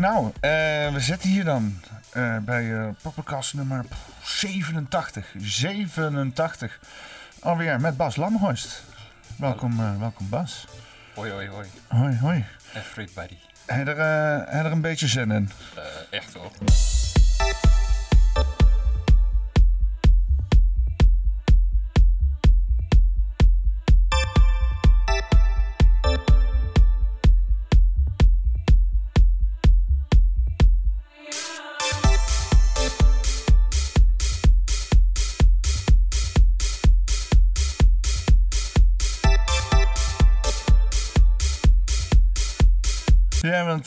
Nou, eh, we zitten hier dan eh, bij eh podcast nummer 87. 87. Alweer met Bas Lamhorst. Welkom, welkom Bas. Hoi, hoi, hoi. Hoi, hoi. Everybody. Heb je er, heb je er een beetje zin in? Echt wel.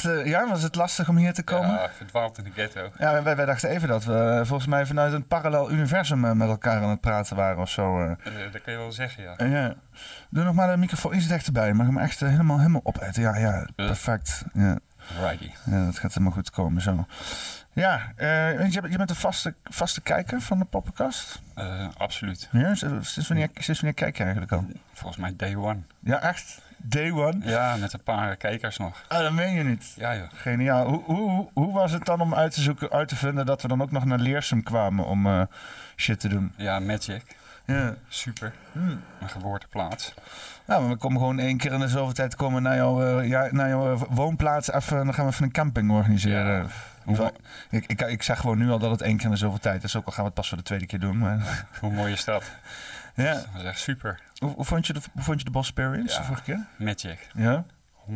Want eh, ja, was het lastig om hier te komen? Ja, verdwaald in de ghetto. Ja, wij, wij dachten even dat we eh, volgens mij vanuit een parallel universum eh, met elkaar aan het praten waren of zo. Eh, dat kun je wel zeggen, ja. Ja. Doe nog maar de microfoon iets dichterbij. Mag hem echt helemaal, helemaal opeten. Ja, ja, perfect. Ja. Righty. Ja, dat gaat helemaal goed komen zo. Ja, want je, bent- je bent een vaste, vaste kijker van de poppenkast. Absoluut. Ja, sinds wanneer, sinds wanneer kijk je eigenlijk al? Volgens mij day one. Ja, echt? Day one? Ja, met een paar kijkers nog. Ah, dat meen je niet. Ja, joh. Geniaal. Hoe, hoe, hoe- was het dan om uit te zoeken, uit te vinden dat we dan ook nog naar Leersum kwamen om eh, shit te doen? Ja, Magic. Ja. Super. Hmm. Mijn geboorteplaats. Nou, maar we komen gewoon één keer in de zoveel tijd komen naar jouw, eh, ja, naar jouw eh, woonplaats. Even, dan gaan we even een camping organiseren. Ja. Ik, ik, ik zeg gewoon nu al dat het één keer in de zoveel tijd is. Ook al gaan we het pas voor de tweede keer doen. Maar, Hoe mooi is dat? ja. Dat was echt super. Hoe, vond je de, vond je de Boss Experience Ja. vorige keer? Magic. Ja. 100%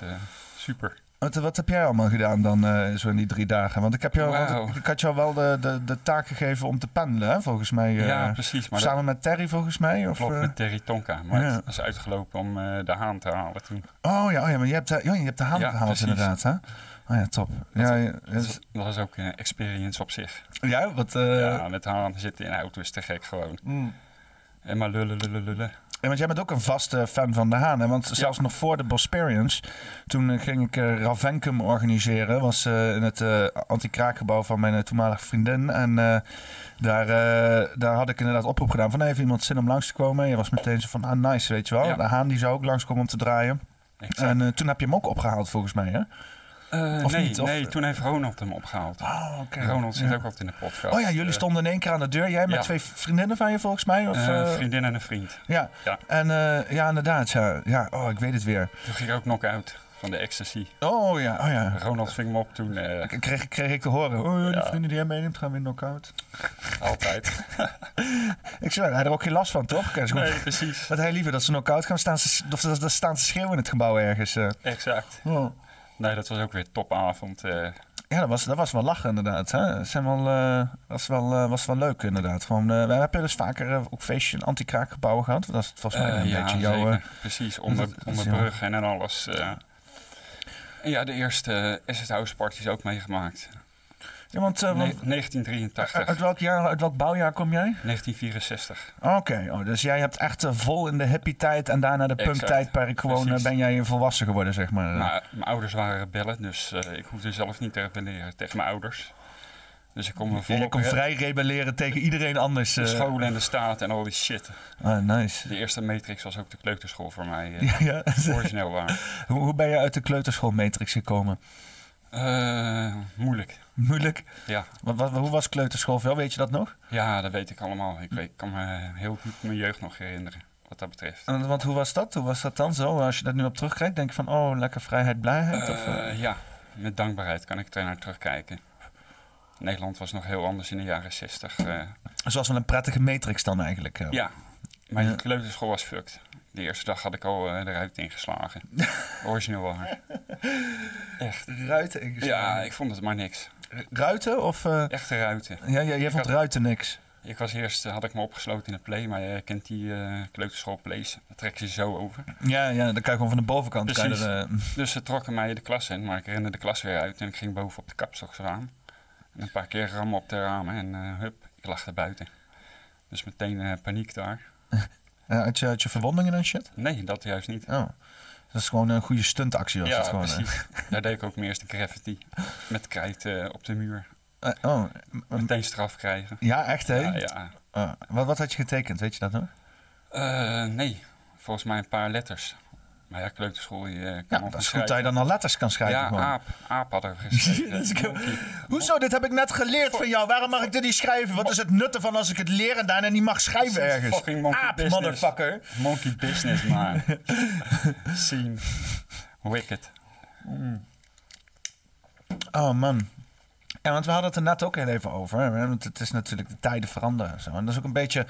eh, super. Wat, wat heb jij allemaal gedaan dan eh, zo in die drie dagen? Want ik, heb jou, ik, ik had jou wel de, de, de taak gegeven om te pendelen, hè, volgens mij. eh, ja, precies. Maar dat samen met Terry, volgens mij? Of, klopt met Terry Tonka. Maar ja. het is uitgelopen om de haan te halen toen. Oh ja, oh ja, maar je hebt, de- ja, je hebt de haan Ja, gehaald precies. inderdaad, hè? Oh ja, top. Ja, ja, Dat was- dat was ook een experience op zich. ja wat... ja, met haan zitten in de auto is te gek gewoon. mm. En maar lullen, lullen, lullen. Ja, want jij bent ook een vaste fan van de Haan. Hè? Want zelfs nog voor de Bosperience, toen eh, ging ik eh, Ravenkum organiseren. was eh, in het eh anti-kraakgebouw van mijn toenmalige vriendin. En daar, daar had ik inderdaad oproep gedaan van... heeft iemand zin om langs te komen? En je was meteen zo van, ah nice, weet je wel. Ja. De Haan die zou ook langskomen om te draaien. Exact. En toen heb je hem ook opgehaald volgens mij, hè? Of nee, niet, nee, toen heeft Ronald hem opgehaald. Oh. Ronald zit Ja. ook altijd in de podcast. Oh ja, jullie Eh, stonden in één keer aan de deur. Jij met ja. twee vriendinnen van je volgens mij? Of, eh, vriendin en een vriend. ja. Ja. En ja, inderdaad. Ja. ja, oh, ik weet het weer. Toen ging ik ook knock-out van de ecstasy. Oh ja, oh ja. Ronald ving me op toen. K- Kreeg, kreeg ik te horen. Oh ja, die Ja. vrienden die jij meeneemt gaan weer knock-out. altijd. Ik zei, hij had er ook geen last van, toch? Nee, precies. Wat hij liever dat ze knock-out gaan staan. Ze, of dat, dat staan ze schreeuwen in het gebouw ergens. Exact. Oh. Nee, dat was ook weer topavond. eh Ja, dat was, dat was wel lachen inderdaad. Hè? Dat zijn wel, eh, was, wel, eh, was wel leuk inderdaad. Gewoon, eh, we hebben dus vaker eh, ook feestje in anti-kraakgebouwen gehad. Dat is volgens mij eh, een ja, beetje jouw... eh, Precies, onder, dat is onder bruggen en alles. eh. En ja, de eerste Asset House parties ook meegemaakt. Ja, want, eh, want- Ne- 1983, uit, welk jaar, uit welk bouwjaar kom jij? 1964. Oké, oh, dus jij hebt echt eh, vol in de hippie tijd en daarna de punk tijdperk gewoon Precies. eh, ben jij volwassen geworden, zeg maar. Maar mijn ouders waren rebellen, dus eh, ik hoefde zelf niet te rebelleren tegen mijn ouders. Dus ik kon vrij rebelleren tegen iedereen anders. de eh. scholen en de staat en al die shit. Ah, nice. De eerste Matrix was ook de kleuterschool voor mij. eh, Ja, ja. Origineel waar. hoe, hoe ben je uit de kleuterschoolmatrix gekomen? Eh, moeilijk. Moeilijk. Ja. Wat, wat, hoe was kleuterschool jou? Weet je dat nog? ja, dat weet ik allemaal. Ik weet, kan me heel goed mijn jeugd nog herinneren, wat dat betreft. En Want hoe was dat? Hoe was dat dan zo? Als je dat nu op terugkijkt, denk je van, oh, lekker vrijheid, blijheid? of, eh? Eh, ja, met dankbaarheid kan ik er naar terugkijken. Nederland was nog heel anders in de jaren 60. eh. Zoals wel een prettige matrix dan eigenlijk. ja, die kleuterschool was fucked. De eerste dag had ik al eh, eruit ingeslagen. Origineel waar. Echt. Ruiten ingeslagen. Ja, ik vond het maar niks. Ruiten of... eh, Echte ruiten. Ja, ja, jij vond had- ruiten niks. Ik was eerst, eh, had ik me opgesloten in de play, maar je kent die eh, kleuterschool plays. Dat trek je zo over. Ja, ja, dan kan je gewoon van de bovenkant... Precies. er, Dus ze trokken mij de klas in, maar ik rende de klas weer uit en ik ging boven op de kapstoksraam. En een paar keer rammen op de ramen en hup, ik lag er buiten. Dus meteen paniek daar. had, je, had je verwondingen en shit? Nee, dat juist niet. Oh. Dat is gewoon een goede stuntactie was ja, het gewoon. hè? precies. Daar deed ik ook mijn eerste graffiti. Met krijt eh, op de muur. Eh, oh, Meteen straf krijgen. ja, echt hè? Ja, ja. Oh, wat, wat had je getekend, weet je dat nog? Eh, nee, volgens mij een paar letters. Maar ja, kleuterschool, je kan Ja, dat is goed dat je dan al letters kan schrijven. Ja, gewoon. aap. Aap hadden we geschreven. Hoezo? Dit heb ik net geleerd van jou. Waarom mag ik dit niet schrijven? Wat is het nut ervan als ik het leer en daarna niet mag schrijven ergens? fucking monkey Aap, business. motherfucker. Monkey business, man. Scene. Wicked. Oh man. Ja, want we hadden het er net ook heel even over. Hè? Want het is natuurlijk de tijden veranderen en zo. En dat is ook een beetje.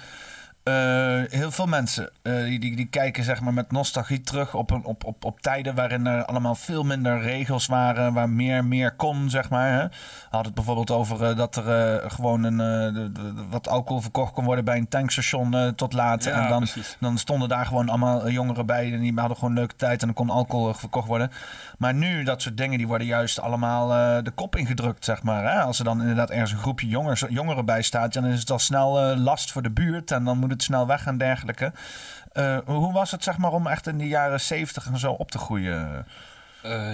Eh, heel veel mensen eh, die, die, die kijken zeg maar, met nostalgie terug op, een, op, op, op tijden waarin er allemaal veel minder regels waren, waar meer, meer kon, zeg maar. Hè. We hadden het bijvoorbeeld over eh, dat er gewoon een, de- wat alcohol verkocht kon worden bij een tankstation tot laat. Ja, en dan, precies. dan stonden daar gewoon allemaal jongeren bij en die hadden gewoon leuke tijd en dan kon alcohol verkocht worden. Maar nu, dat soort dingen, die worden juist allemaal eh, de kop ingedrukt, zeg maar. Hè? Als er dan inderdaad ergens een groepje jongeren bij staat, dan is het al snel eh, last voor de buurt en dan moet het snel weg en dergelijke. Eh, hoe was het, zeg maar, om echt in de jaren zeventig en zo op te groeien?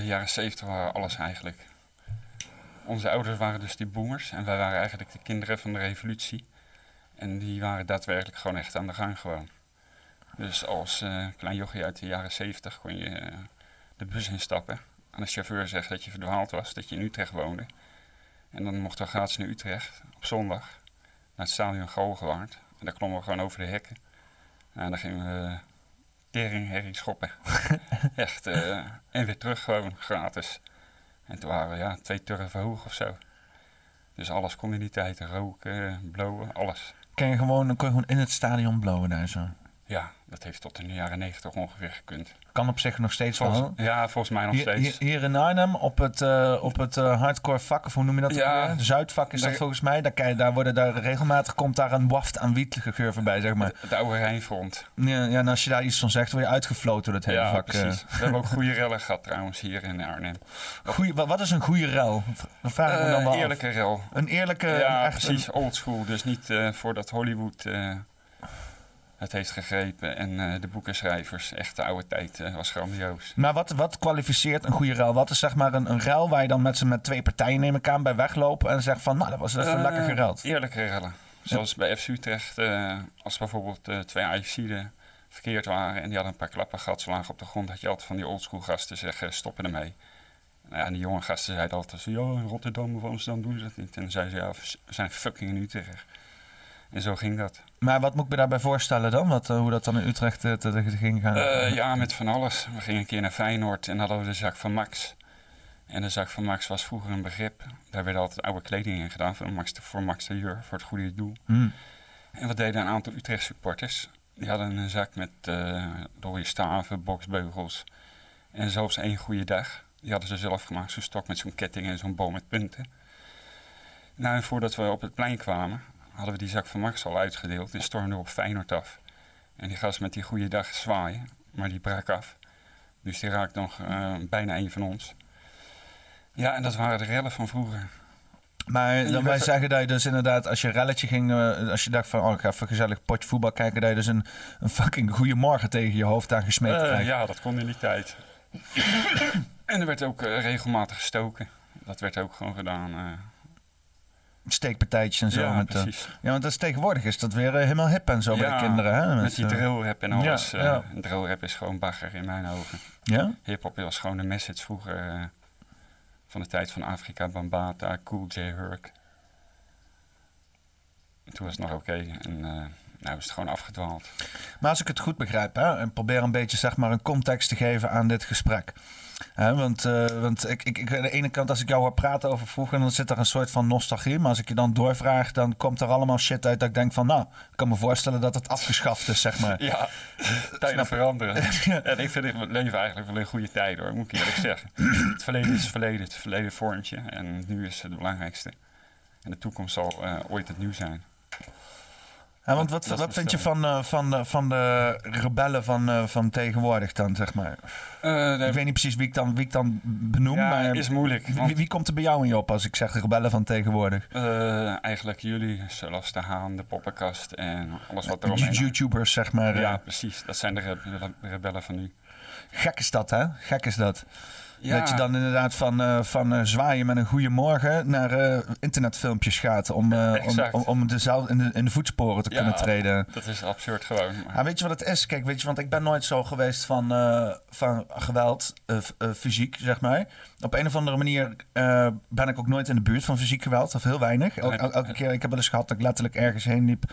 Jaren 70 waren alles eigenlijk. Onze ouders waren dus die boomers en wij waren eigenlijk de kinderen van de revolutie. En die waren daadwerkelijk gewoon echt aan de gang gewoon. Dus als klein jochie uit de jaren 70 kon je de bus instappen. Aan de chauffeur zeggen dat je verdwaald was, dat je in Utrecht woonde. En dan mochten we gratis naar Utrecht op zondag. Naar het stadion Galgenwaard. En daar klommen we gewoon over de hekken. En dan gingen we tering herrie schoppen. Echt. eh, en weer terug gewoon gratis. En toen waren we ja, twee turven hoog of zo. Dus alles kon in die tijd. Roken, blowen, alles. Kon je gewoon, dan kon je gewoon in het stadion blowen daar zo. Ja, dat heeft tot in de jaren negentig ongeveer gekund. Kan op zich nog steeds wel. Volgens, ja, volgens mij nog Hier, steeds. hier, in Arnhem op het, eh, op het eh, hardcore vak, of hoe noem je dat? Ja. Zuidvak is dat volgens mij. Daar, kan je- daar worden daar regelmatig komt daar een waft aan wietige geur voorbij, zeg maar. Het oude Rijnfront. Ja, ja, en als je daar iets van zegt, word je uitgefloten door het hele Ja, vak. eh. precies. We hebben ook goede rellen gehad trouwens hier in Arnhem. Goeie, wat, wat is een goede rel? Dat vraag ik me dan wel af. eerlijke rel. Een eerlijke, ja, echt precies. Old school. Dus niet eh, voordat Hollywood eh, het heeft gegrepen. En eh, de boekenschrijvers. Echt de oude tijd eh, was grandioos. Maar wat, wat kwalificeert een goede ruil? Wat is zeg maar een, een ruil waar je dan met z'n met twee partijen neem ik aan bij weglopen en zegt van, nou, dat was even Eh, lekker geruild. Eerlijke rellen. Zoals bij FC Utrecht. als bijvoorbeeld twee Ajaxiden verkeerd waren. En die hadden een paar klappen gehad. Zo laag op de grond. Had je altijd van die oldschool gasten zeggen stoppen ermee. Nou en die jonge gasten zeiden altijd zo, ja, in Rotterdam of Amsterdam doen ze dat niet. En dan zeiden ze, ja, we zijn fucking in Utrecht. En zo ging dat. Maar wat moet ik me daarbij voorstellen dan? Wat, eh, hoe dat dan in Utrecht eh, te- te- ging gaan? Eh, ja, met van alles. We gingen een keer naar Feyenoord en hadden we de zak van Max. En de zak van Max was vroeger een begrip. Daar werd altijd oude kleding in gedaan voor Max, de, voor Max de Jur, voor het goede doel. Hm. En wat deden een aantal Utrecht supporters? Die hadden een zak met uh, dode staven, boksbeugels en zelfs één goede dag. Die hadden ze zelf gemaakt, zo'n stok met zo'n ketting en zo'n boom met punten. Nou, en voordat we op het plein kwamen, hadden we die zak van Max al uitgedeeld en stormden we op Feyenoord af. En die gast met die goede dag zwaaien, maar die brak af. Dus die raakte nog uh, bijna één van ons. Ja, en dat waren de rellen van vroeger. Maar dan wij zeggen dat je dus inderdaad, als je een relletje ging, eh, als je dacht van, oh, ik ga even een gezellig potje voetbal kijken, dat je dus een, een fucking goede morgen tegen je hoofd aangesmeed Eh, krijgt. ja, dat kon in die tijd. en er werd ook eh, regelmatig gestoken. Dat werd ook gewoon gedaan. Steekpartijtjes en zo. ja, met, eh, ja, want dat is tegenwoordig is dat weer eh, helemaal hip en zo bij de kinderen. Hè? Met die eh, drillrap en alles. ja, ja. Drillrap is gewoon bagger in mijn ogen. ja? Hip-hop was gewoon de message vroeger. van de tijd van Afrika, Bambata, Cool J Herc. En Toen was het nog oké. En nou is het gewoon afgedwaald. Maar als ik het goed begrijp, hè, en probeer een beetje zeg maar, een context te geven aan dit gesprek. Hè, want eh, want ik, ik, ik, aan de ene kant, als ik jou hoor praten over vroeger, dan zit er een soort van nostalgie. Maar als ik je dan doorvraag, dan komt er allemaal shit uit dat ik denk van, nou, ik kan me voorstellen dat het afgeschaft is, zeg maar. Ja, tijden veranderen. En ik vind het leven eigenlijk wel een goede tijd hoor, moet ik eerlijk zeggen. Het verleden is verleden, het verleden vormt je en nu is het belangrijkste. En de toekomst zal eh, ooit het nieuw zijn. Ja, want wat, wat vind je van, eh, van, de- van de rebellen van, eh, van tegenwoordig dan, zeg maar? Eh, Ik weet niet precies wie ik dan, wie ik dan benoem, ja, maar is moeilijk. wie, Want wie komt er bij jou in je op als ik zeg rebellen van tegenwoordig? eh, eigenlijk jullie, zoals de Haan, de Poppenkast en alles wat er omheen YouTubers, zeg maar. eh, Ja, precies. Dat zijn de rebe- rebellen van nu. Gek is dat, hè? Gek is dat. Ja. Dat je dan inderdaad van, eh, van eh, zwaaien met een goede morgen naar eh, internetfilmpjes gaat. Om, om, om, om in, de, in de voetsporen te Ja. kunnen treden. Dat is absurd gewoon. maar- Ja, weet je wat het is? Kijk, weet je, want ik ben nooit zo geweest van, van geweld, fysiek, zeg maar. Op een of andere manier eh, ben ik ook nooit in de buurt van fysiek geweld, of heel weinig. El- el- elke keer, ik heb wel eens gehad dat ik letterlijk ergens heen liep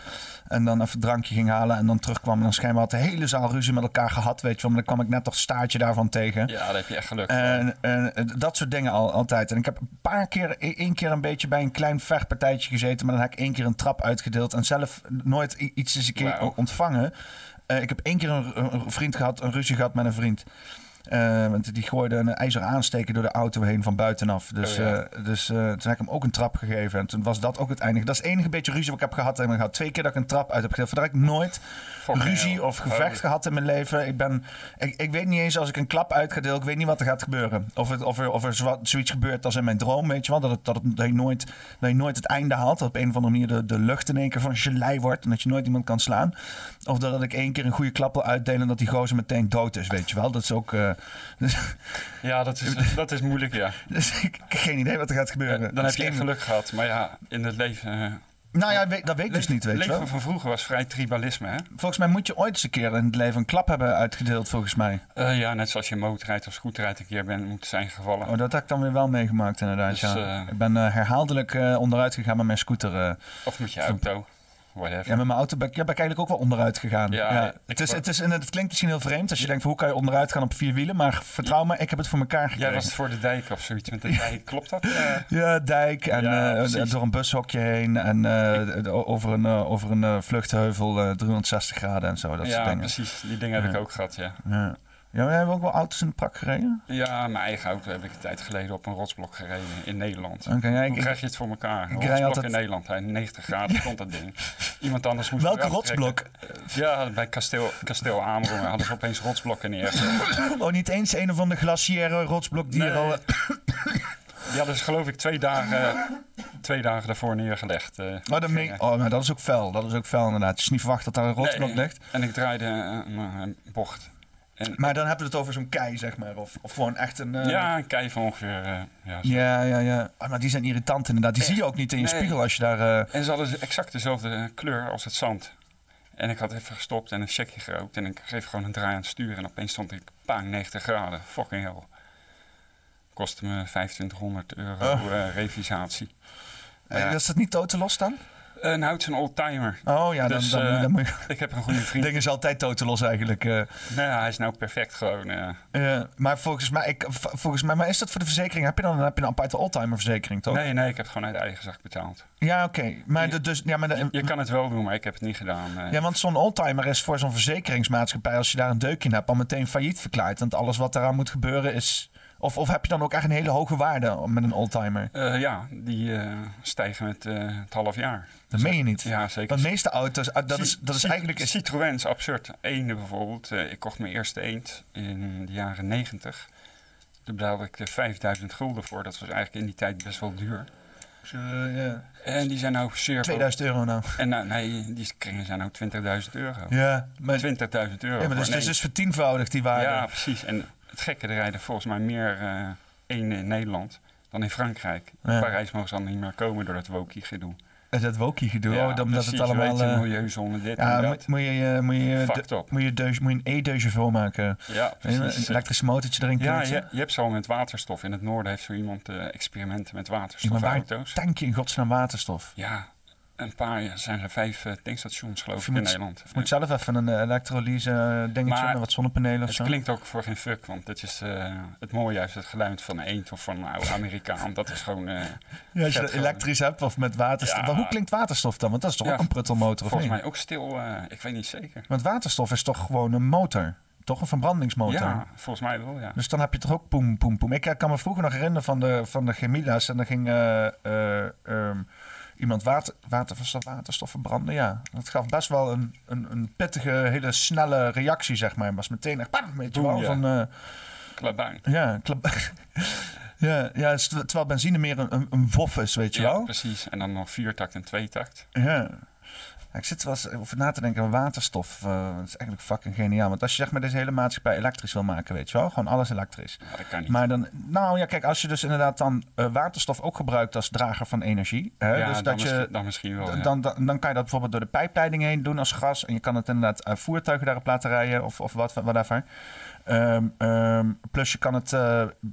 en dan even een drankje ging halen en dan terugkwam. En dan schijnbaar had de hele zaal ruzie met elkaar gehad, weet je wel. Maar dan kwam ik net toch staartje daarvan tegen. Ja, daar heb je echt geluk. En, en, en dat soort dingen al, altijd. En ik heb een paar keer, e- één keer een beetje bij een klein vechtpartijtje gezeten. Maar dan heb ik één keer een trap uitgedeeld. En zelf nooit iets eens een keer ontvangen. Eh, ik heb één keer een, een vriend gehad, een ruzie gehad met een vriend. Eh, want die gooide een ijzer aansteken door de auto heen van buitenaf. Dus, Oh ja. eh, dus eh, toen heb ik hem ook een trap gegeven. En toen was dat ook het eindige. Dat is het enige beetje ruzie wat ik heb gehad. En ik had twee keer dat ik een trap uit heb gedeeld. Verder heb ik nooit ruzie hell. of gevecht Oh. gehad in mijn leven. Ik, ben, ik, ik weet niet eens als ik een klap uit ga delen, ik weet niet wat er gaat gebeuren. Of, het, of er, of er zo- zoiets gebeurt als in mijn droom, weet je wel. Dat, het, dat, het, dat, je, nooit, dat je nooit het einde haalt. Dat op een of andere manier de, de lucht in één keer van gelei wordt. En dat je nooit iemand kan slaan. Of dat ik één keer een goede klap wil uitdelen en dat die gozer meteen dood is, weet je wel. Dat is ook... dus, Ja, dat is, dat is moeilijk, ja. dus ik heb geen idee wat er gaat gebeuren. Dan heb je geluk gehad. Maar ja, in het leven... eh, Nou ja, dat weet ik dus niet, weet je leven wel. van vroeger was vrij tribalisme, hè? Volgens mij moet je ooit eens een keer in het leven een klap hebben uitgedeeld, volgens mij. Eh, ja, net zoals je motorrijdt of scooterrijdt een keer bent moet zijn gevallen. Oh, dat heb ik dan weer wel meegemaakt inderdaad, Dus, ja. eh, ik ben herhaaldelijk onderuit gegaan met mijn scooter. Of met je auto. Whatever. ja, met mijn auto ben ja, ben ik eigenlijk ook wel onderuit gegaan. Ja, Ja, het, is, het, is, en het klinkt misschien heel vreemd als je denkt van hoe kan je onderuit gaan op vier wielen. Maar vertrouw me, ik heb het voor elkaar Jij gekregen. was het voor de dijk of zoiets met de dijk. Klopt dat? Ja, dijk en Ja, eh, door een bushokje heen en eh, over een, eh, over een vluchtheuvel eh, 360 graden en zo. Dat ja, soort dingen. precies. Die dingen heb Ja. ik ook gehad, ja. Ja. Ja, jij hebt ook wel auto's in de prak gereden? Ja, mijn eigen auto heb ik een tijd geleden op een rotsblok gereden in Nederland. Ja, ik- Hoe krijg je het voor elkaar? Een rotsblok altijd- in Nederland. Hè, 90 graden stond dat ding. Iemand anders moest Welke rotsblok? trekken. Ja, bij kasteel, kasteel Amerongen hadden ze opeens rotsblokken neergezet. Oh, niet eens een of andere glaciaire rotsblok die er Nee. al... Die hadden ze geloof ik twee dagen, twee dagen daarvoor neergelegd. eh, Oh, dat, oh, maar dat is ook fel. Dat is ook fel inderdaad. Het is niet verwacht dat daar een rotsblok Nee, ligt. En ik draaide eh, een, een bocht. En, Maar dan hebben we het over zo'n kei, zeg maar. Of, of gewoon echt een... eh, ja, een kei van ongeveer... eh, ja, ja, ja, ja. Oh, maar die zijn irritant inderdaad. Die Echt? zie je ook niet in je Nee. spiegel als je daar... eh, En ze hadden exact dezelfde kleur als het zand. En ik had even gestopt en een checkje gerookt. En ik geef gewoon een draai aan het stuur. En opeens stond ik pang 90 graden. Fucking hell. Kostte me 2500 euro Oh. eh, revisatie. eh, Ja. Is dat niet totelos dan? Eh, nou, het is een oldtimer. Oh ja, dan, Dus, dan, eh, dan moet je... Ik heb een goede vriend. Ding is altijd totelos eigenlijk. eh. Nou, ja, hij is nou perfect gewoon. eh. Eh, maar volgens mij, ik, volgens mij, maar is dat voor de verzekering? Heb je dan, heb je een aparte oldtimer verzekering, toch? Nee, nee, ik heb het gewoon uit eigen zak betaald. Ja, oké. Maar, Je- dus, ja, maar de- Je kan het wel doen, maar ik heb het niet gedaan. eh. ja, want zo'n oldtimer is voor zo'n verzekeringsmaatschappij, als je daar een deukje in hebt, al meteen failliet verklaard. Want alles wat eraan moet gebeuren is. Of, of heb je dan ook echt een hele hoge waarde met een oldtimer? Eh, ja, die eh, stijgen met eh, het half jaar. Dat meen je niet. Ja, zeker. Want de meeste auto's, ah, dat is, dat is eigenlijk. Is, Citroën is absurd. Eenden bijvoorbeeld. ik kocht mijn eerste eend in de jaren 90. Toen betaalde ik er 5000 gulden voor. Dat was eigenlijk in die tijd best wel duur. ja, En die zijn nou zeer... 2000 euro nou. En nou, nee, die kringen zijn nou 20.000 euro. Ja, maar, 20.000 euro. ja, maar dus, voor dus een is vertienvoudigd die waarde. Ja, precies. En het gekke, er rijden volgens mij meer eh eenden in Nederland dan in Frankrijk. Ja. Parijs mogen ze dan niet meer komen door dat Wokie-gedoe. En Dat wokie gedoe, Ja, oh, precies, het allemaal... weet je, eh, milieuzone, dit ja, en dat. moet je, eh, moet je, Fucked moet je, deus, moet je een e-deusje voormaken. Ja, precies. Een elektrische motortje erin Ja, je, je hebt zo al met waterstof. In het noorden heeft zo iemand eh, experimenten met Ja, maar waterstofauto's. waar tank je in godsnaam waterstof? Ja, een paar jaar zijn er vijf eh, tankstations geloof Of ik in Nederland. Moet zelf even een eh, elektrolyse eh, dingetje Maar met wat zonnepanelen of Het zo? klinkt ook voor geen fuck, want het is het mooie juist het geluid van een eend of van een oude Amerikaan. Dat is gewoon, ja, als je dat elektrisch hebt of met waterstof. Ja. Maar hoe klinkt waterstof dan? Want dat is toch Ja, ook een pruttelmotor of volgens niet? mij ook stil, ik weet niet zeker. Want waterstof is toch gewoon een motor? Toch een verbrandingsmotor? Ja, volgens mij wel, ja. Dus dan heb je toch ook poem, poem, poem. Ik kan me vroeger nog herinneren van de, van de chemieles. En dan ging eh, eh, ehm, iemand water, water, waterstof verbranden. Ja, dat gaf best wel een, een, een pittige, hele snelle reactie, zeg maar. Het was meteen echt, bam, weet je wel. Van, Klabuin. ja, klap- ja, ja, terwijl benzine meer een, een, een wof is, weet je Ja, wel. precies. En dan nog viertakt en tweetakt. Ja. Ik zit wel eens over na te denken, waterstof, eh, dat is eigenlijk fucking geniaal. Want als je zeg maar deze hele maatschappij elektrisch wil maken, weet je wel, gewoon alles elektrisch. Ja, dat kan niet. Maar dan, nou ja, kijk, als je dus inderdaad dan eh, waterstof ook gebruikt als drager van energie. Hè, ja, dus dan, dat je, misschien, dan misschien wel. ja. dan, dan, dan kan je dat bijvoorbeeld door de pijpleiding heen doen als gas. En je kan het inderdaad eh, voertuigen daarop laten rijden of, of wat, whatever. Ehm, ehm, plus je kan het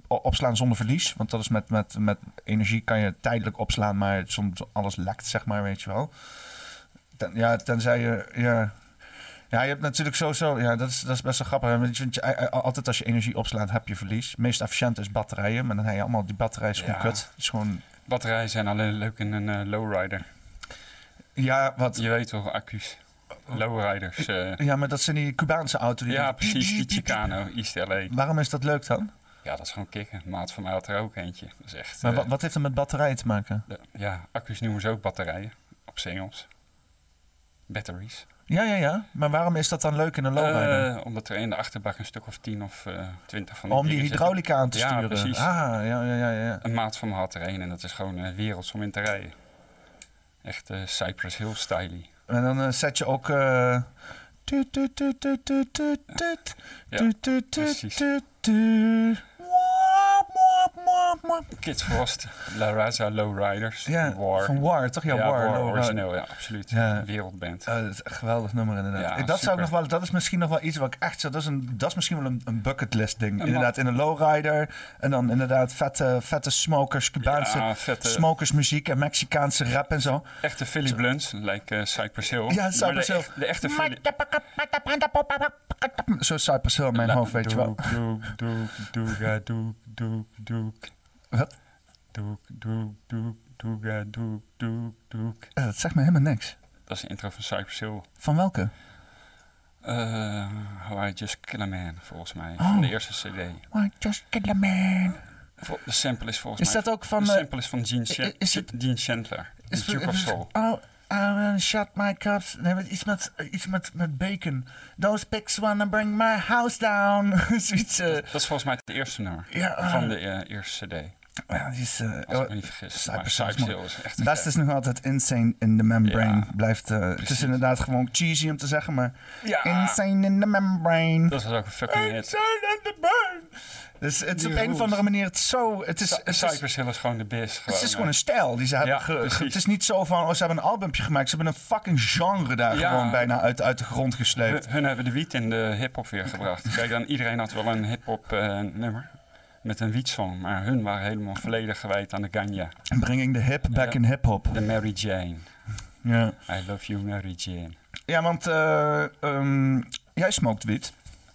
opslaan zonder verlies. Want dat is met, met, met energie kan je tijdelijk opslaan, maar soms alles lekt, zeg maar, weet je wel. Ten, ja, tenzij je... Ja, ja, je hebt natuurlijk sowieso... Ja, dat is, dat is best wel grappig. Want je- want je- altijd als je energie opslaat, heb je verlies. Het meest efficiënt is batterijen. Maar dan heb je allemaal... Die batterij is gewoon Ja. kut. Is gewoon... Batterijen zijn alleen leuk in een eh, lowrider. Ja, wat... Je weet toch, accu's. Lowriders. eh. Ja, maar dat zijn die Cubaanse auto. Die ja, precies. Die Chicano, East LA. Waarom is dat leuk dan? Ja, dat is gewoon kicken. Maat van mij had er ook eentje. Dat is echt... Maar eh, wat, wat heeft er met batterijen te maken? de- ja, accu's noemen ze ook batterijen. Op Engels. Batteries. Ja, ja, ja. Maar waarom is dat dan leuk in een lowrider? Eh, omdat er in de achterbak een stuk of 10 of eh 20 van die Om die zitten. hydraulica aan te Ja, sturen. precies. Ah, ja, ja, ja, ja. Een maat van me had er een en dat is gewoon een werelds om in te rijden. Echt Cypress Hill styly. En dan zet je ook... eh, tuut, mwap, mwap, mwap. Kid Frost, La Raza Lowriders, Ja, War. van War, toch? Ja, ja, War. Origineel, ja, absoluut. Ja. Wereldband. Eh, dat is een geweldig nummer inderdaad. Dat, zou ik nog wel, dat is misschien nog wel iets wat ik echt zou... Dat is, een, dat is misschien wel een, een bucketlist ding. Inderdaad, in een lowrider. En dan inderdaad vette, vette smokers, Cubaanse vette, smokersmuziek en Mexicaanse rap en zo. echte Philly Blunts, lijkt eh, Cypress Hill. Ja, Cypress de, Hill. de echte Philly... Zo Cypress Hill in mijn hoofd, weet je wel. Doek, doek, doek, doek, doek, doek. Wat? Doek, doek, doek, doega, doek, doek, doek. Eh, dat zegt me helemaal niks. Dat is de intro van Cypress Hill. Van welke? Eh How I Just Kill a Man, volgens mij. Oh. Van de eerste cd. I just kill a man. De sample is volgens Is mij... dat ook van... de eh, sample is van Gene, Chan- is het- Gene Chandler. Is- Duke of is- Soul. Oh, I shut my cups. Nee, iets met, iets met, met bacon. Those pigs wanna bring my house down. Zoiets. eh, Dat is volgens mij het eerste nummer. ja, ah. Van de eh, eerste cd. ja, die is, eh, Als ik oh, me niet vergis. Cypress is echt Best vet. is nog altijd insane in the membrane. Ja, Blijft, eh, het is inderdaad gewoon cheesy om te zeggen, maar Ja, insane in the membrane. dat was ook een fucking hit. Insane in the membrane. Dus het is op een of andere manier het zo... Het is, het is, Cypress Hill is gewoon de biz. het is gewoon, een stijl die ze hebben. Ja, ge- ge- precies. het is niet zo van, oh, ze hebben een albumpje gemaakt. Ze hebben een fucking genre daar Ja. gewoon bijna uit, uit de grond gesleept. Hun, hun hebben de wiet in de hip-hop weer gebracht. Kijk, dan iedereen had wel een hip-hop eh, nummer met een wietsong, maar hun waren helemaal volledig gewijd aan de ganja. Bringing the hip back in hip-hop. De Mary Jane. Ja. I love you, Mary Jane. ja, want eh, ehm, jij smoked wiet.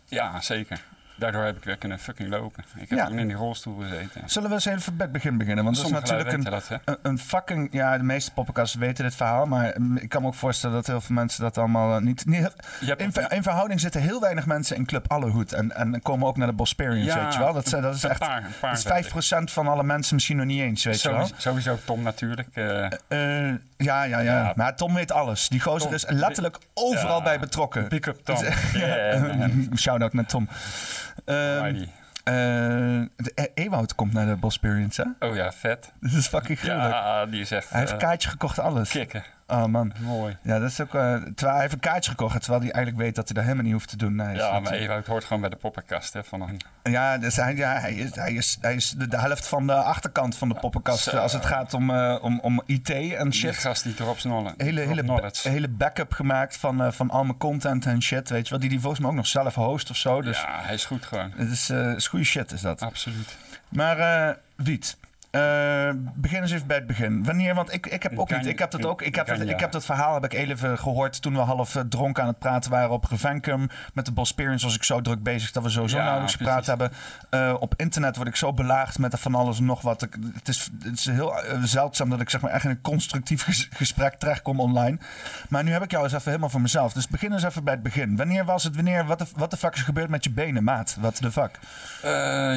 Ja, zeker. Daardoor heb ik weer kunnen fucking lopen. Ik heb Ja. toen in die rolstoel gezeten. Zullen we eens even bij het begin beginnen? Want dat is Sommige natuurlijk een, weten dat, hè? een, een fucking... Ja, de meeste poppenkasten weten dit verhaal. Maar ik kan me ook voorstellen dat heel veel mensen dat allemaal eh, niet... niet in, ver- in verhouding zitten heel weinig mensen in Club Allehoed. En, en komen ook naar de Bosperians, Ja, weet je wel? Dat, is- dat is echt... paar, paar Dat is 5% van alle mensen misschien nog niet eens, weet je wel? Sowieso, sowieso Tom natuurlijk. eh, Eh, ja, ja, ja, Ja. Maar Tom weet alles. Die gozer Tom, is letterlijk overal ja. bij betrokken. Pick up Tom. Yeah. Shout-out naar Tom. De- E- Ewout komt naar de Bosperians, hè? Oh ja, vet. Dat is fucking gruwelijk. Ja, die is echt Hij heeft eh, kaartje gekocht, alles. kicken. Oh man. Mooi. Ja, dat is ook... eh, terwijl hij heeft een kaartje gekocht, terwijl hij eigenlijk weet dat hij dat helemaal niet hoeft te doen. Nee, Ja, maar natuurlijk- Ewout hoort gewoon bij de poppenkast hè, van een... Ja, dus hij, ja hij, is, hij, is, hij is de, de helft van de achterkant van de poppenkast zo. als het gaat om, eh, om, om IT en Die shit. gast die erop snollen. Hele, hele, ba- hele backup gemaakt van, eh, van al mijn content en shit, weet je wel. Die die volgens mij ook nog zelf host of zo. Dus Ja, hij is goed gewoon. het is, eh, is goede shit, is dat. Absoluut. Maar eh Wiet, eh, begin eens even bij het begin. Wanneer, want ik, ik heb ook niet, ik heb dat ook, ik heb, dat, ik heb dat verhaal heb ik even gehoord toen we half eh, dronken aan het praten waren op Revancum. Met de Bosperians was ik zo druk bezig dat we sowieso Ja, nauwelijks gepraat hebben. Eh, op internet word ik zo belaagd met van alles en nog wat. Ik- Het is, het is heel zeldzaam dat ik zeg maar echt in een constructief ges- gesprek terechtkom online. Maar nu heb ik jou eens even helemaal voor mezelf. Dus begin eens even bij het begin. Wanneer was het, wanneer, wat de, wat de fuck is gebeurd met je benen, maat? Wat de fuck?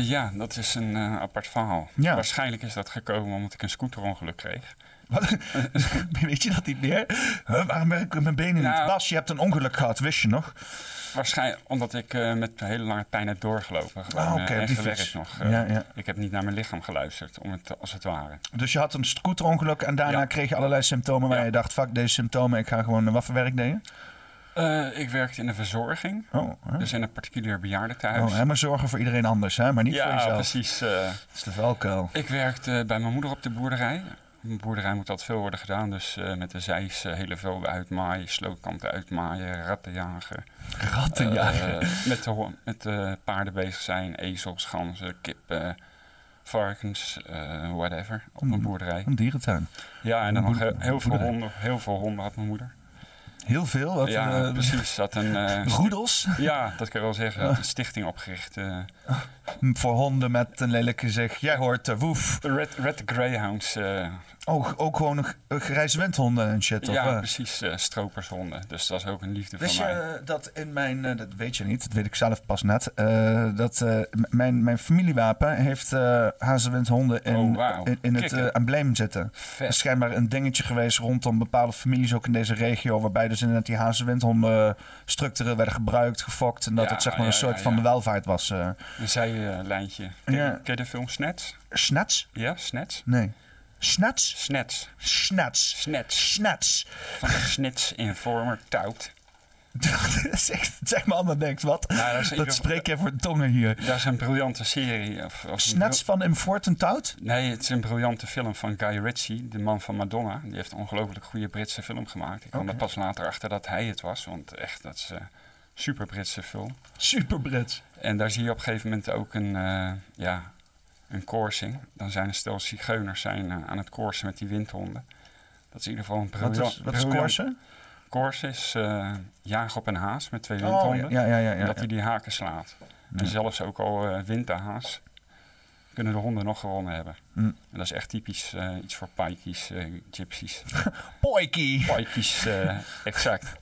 Ja, dat is een apart verhaal. Ja. Waarschijnlijk is dat gekomen omdat ik een scooterongeluk kreeg. Wat? Weet je dat niet meer? Huh, waarom werk ik mijn benen niet? Nou- Bas, je hebt een ongeluk gehad, wist je nog? Waarschijnlijk omdat ik eh, met een hele lange pijn heb doorgelopen. Gewoon, Ah, eh, die gewerkt fiets. nog. eh. Ja, ja. Ik heb niet naar mijn lichaam geluisterd, om het, als het ware. Dus je had een scooterongeluk en daarna Ja. kreeg je allerlei symptomen waar je dacht, fuck deze symptomen, ik ga gewoon, wat voor werk deed je? Eh, ik werkte in de verzorging, Oh, hè? dus in een particulier bejaardentehuis. oh hè, maar zorgen voor iedereen anders, hè? maar niet voor ja, jezelf. precies. eh. Dat is de valkuil. ik werkte bij mijn moeder op de boerderij. Een boerderij moet altijd veel worden gedaan, dus eh, met de zeis hele velden uitmaaien, slootkanten uitmaaien, ratten jagen. Ratten, ja. Eh, met de, met de paarden bezig zijn, ezels, ganzen, kippen, varkens, whatever, op een Mm. boerderij. Een dierentuin. Ja, en dan nog heel, heel veel honden. Heel veel honden had mijn moeder. Heel veel. Wat, ja, eh, precies. Had een, eh, Roedels ja, dat kan je wel zeggen. Ze had een stichting opgericht. Eh, voor honden met een lelijk gezicht. Jij hoort uh, woef. de Red, Red Greyhounds. eh, Oh, ook gewoon grijze windhonden en shit. Of, ja, eh? precies. eh, stropershonden. Dus dat is ook een liefde Wist van mij. je dat in mijn, eh, dat weet je niet, dat weet ik zelf pas net, eh, dat eh, mijn, mijn familiewapen heeft eh hazewindhonden in, Oh, in, in het eh, embleem zitten. Er is Vet. schijnbaar een dingetje geweest rondom bepaalde families ook in deze regio, waarbij dus inderdaad die hazewindhonden structureel werden gebruikt, gefokt en dat Ja, het zeg maar ja, een soort ja, van de welvaart was. Een zijlijntje. Ken, Ja. ken je de film Snats? snats? Ja, Snats? Nee. Snats? Snats. Snats. Snats. Snats. Van de Snits Informer Tout. echt, zeg maar allemaal niks, wat? Nou, dat Dat spreek je voor tongen hier. Dat is een briljante serie. Of, of een Snats van Important Tout? Nee, het is een briljante film van Guy Ritchie, de man van Madonna. Die heeft een ongelooflijk goede Britse film gemaakt. Ik kwam Oké. er pas later achter dat hij het was, want echt, dat is een super Britse film. Super Brits. En daar zie je op een gegeven moment ook een, eh, ja, een coursing. Dan zijn een stel zigeuners zijn, eh, aan het coursen met die windhonden. Dat is in ieder geval een Wat briljant... is, wat is Corse? Course is eh, jagen op een haas met twee Oh, windhonden. ja, ja, ja. Dat hij die haken slaat. En zelfs ook al eh wint de haas, kunnen de honden nog gewonnen hebben. Mm. En dat is echt typisch eh, iets voor paikies, eh gypsies. Poikie. Paikies, eh, exact.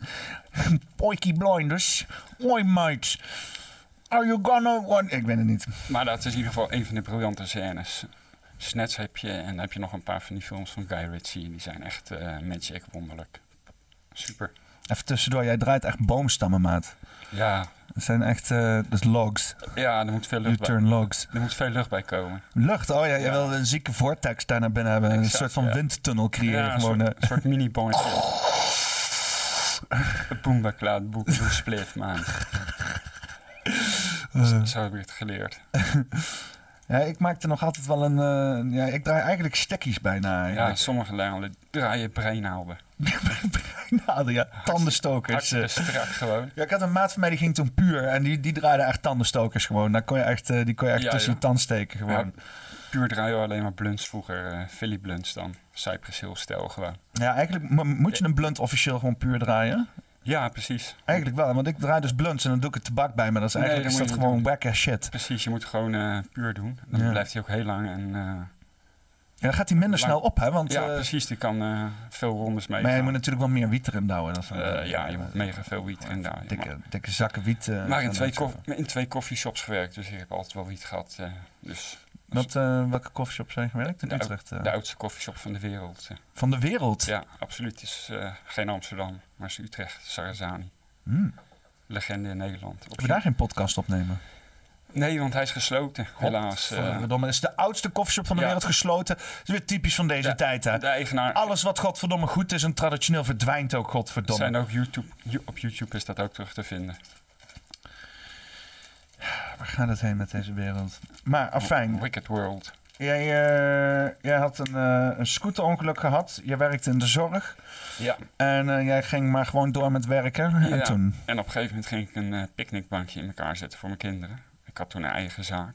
Poikie blinders. Hoi mate. Are you gonna... Want... Ik weet het niet. Maar dat is in ieder geval een van de briljante scènes. Snets heb je en dan heb je nog een paar van die films van Guy Ritchie. Die zijn echt magic, wonderlijk. Super. Even tussendoor, jij draait echt boomstammen, maat. Ja, Dat zijn echt... eh is logs. ja er, moet veel lucht bij, U-turn logs. er moet veel lucht bij komen. Lucht, oh ja, je Ja. wil een zieke vortex daar naar binnen hebben. een soort van ja. windtunnel creëren Ja, een gewoon. soort, een soort mini-bonnetje. Boomba klaar, boek, spliff, man. Eh. Zo heb ik het geleerd. Ja, ik maakte nog altijd wel een... eh, ja, ik draai eigenlijk stekkies bijna. Ja, eigenlijk. sommige landen draaien breinaalden. Nou, ja, tandenstokers. Eh. strak gewoon. Ja, ik had een maat van mij die ging toen puur en die, die draaide echt tandenstokers gewoon. Daar kon je echt, eh, die kon je echt Ja, tussen je tand steken gewoon. Puur draaien we alleen maar blunts vroeger. eh Philly blunts dan. Cypress Hill stijl gewoon. Ja, eigenlijk mo- moet je een blunt officieel gewoon puur draaien. Ja, precies. Eigenlijk wel, want ik draai dus blunts en dan doe ik het tabak bij, maar dat is eigenlijk dat is dat gewoon niet wack as shit. Precies, je moet gewoon puur doen. Dan Ja. blijft hij ook heel lang. En, Ja, dan gaat hij minder Lang- snel op, hè? Want, ja, eh, precies. Die kan eh, veel rondes mee. maar je moet natuurlijk wel meer wiet erin douwen. Wel- Eh, ja, je moet mega veel wiet erin daar. dikke, dikke zakken wiet. Maar in twee, koff- in twee koffieshops gewerkt, dus ik heb altijd wel wiet gehad. eh, dus Wat, welke koffieshops zijn gewerkt in De- Utrecht? de oudste koffieshop van de wereld. Van de wereld? Ja, absoluut. Het is geen Amsterdam, maar is Utrecht, Sarazani. Hmm. Legende in Nederland. Moeten we daar geen podcast opnemen? Nee, want hij is gesloten, helaas. eh. Godverdomme, het is de oudste koffieshop van de Ja. wereld gesloten. Dat is weer typisch van deze tijd, hè? de eigenaar... Alles wat godverdomme goed is en traditioneel verdwijnt ook, Er godverdomme. zijn ook YouTube, you- op YouTube is dat ook terug te vinden. Waar gaat het heen met deze wereld? Maar, afijn. Wicked World. Jij, eh, jij had een, eh, een scooterongeluk gehad. Je werkte in de zorg. Ja, En jij ging maar gewoon door met werken. En Ja. toen? en op een gegeven moment ging ik een picknickbankje in elkaar zetten voor mijn kinderen. Ik had toen een eigen zaak.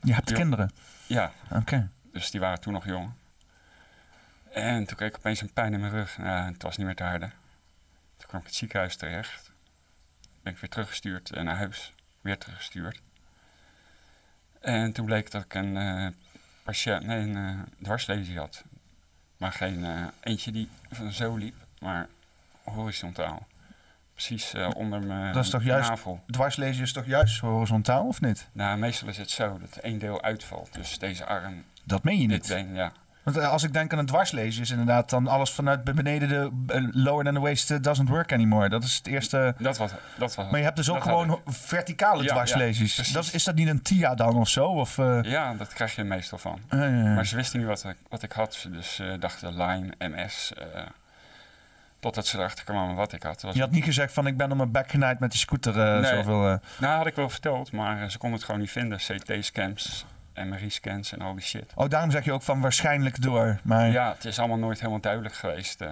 Je hebt kinderen. Ja, Oké. dus die waren toen nog jong. En toen kreeg ik opeens een pijn in mijn rug. Ja, het was niet meer te harde. Toen kwam ik het ziekenhuis terecht. Ben ik weer teruggestuurd eh, naar huis. Weer teruggestuurd. En toen bleek dat ik een, eh patiënt, nee, een dwarslesie had. Maar geen eentje die van zo liep, maar horizontaal. Precies eh, onder mijn Dat is toch juist- navel. Dwarslezen is toch juist horizontaal, of niet? Nou, meestal is het zo dat één deel uitvalt. Dus deze arm, Dat meen je niet. been, ja. Want eh, als ik denk aan een dwarslezen, is inderdaad dan alles vanuit beneden de eh, lower than the waist doesn't work anymore. Dat is het eerste. Dat was, dat was Maar je hebt dus ook gewoon verticale Ja, dwarslesies. ja, precies. dat, is- dat niet een TIA dan of zo? Of. Ja, dat krijg je meestal van. Maar ze wisten niet wat ik, wat ik had. Ze Dus eh, dachten Lyme, MS. totdat ze erachter kwamen wat ik had. Was je had niet gezegd van ik ben op mijn bek genaaid met die scooter. eh, Nee. zoveel, eh. Nou, had ik wel verteld, maar eh, ze konden het gewoon niet vinden. CT-scans, MRI-scans en al die shit. Oh, daarom zeg je ook van waarschijnlijk door. Maar Ja, het is allemaal nooit helemaal duidelijk geweest. eh.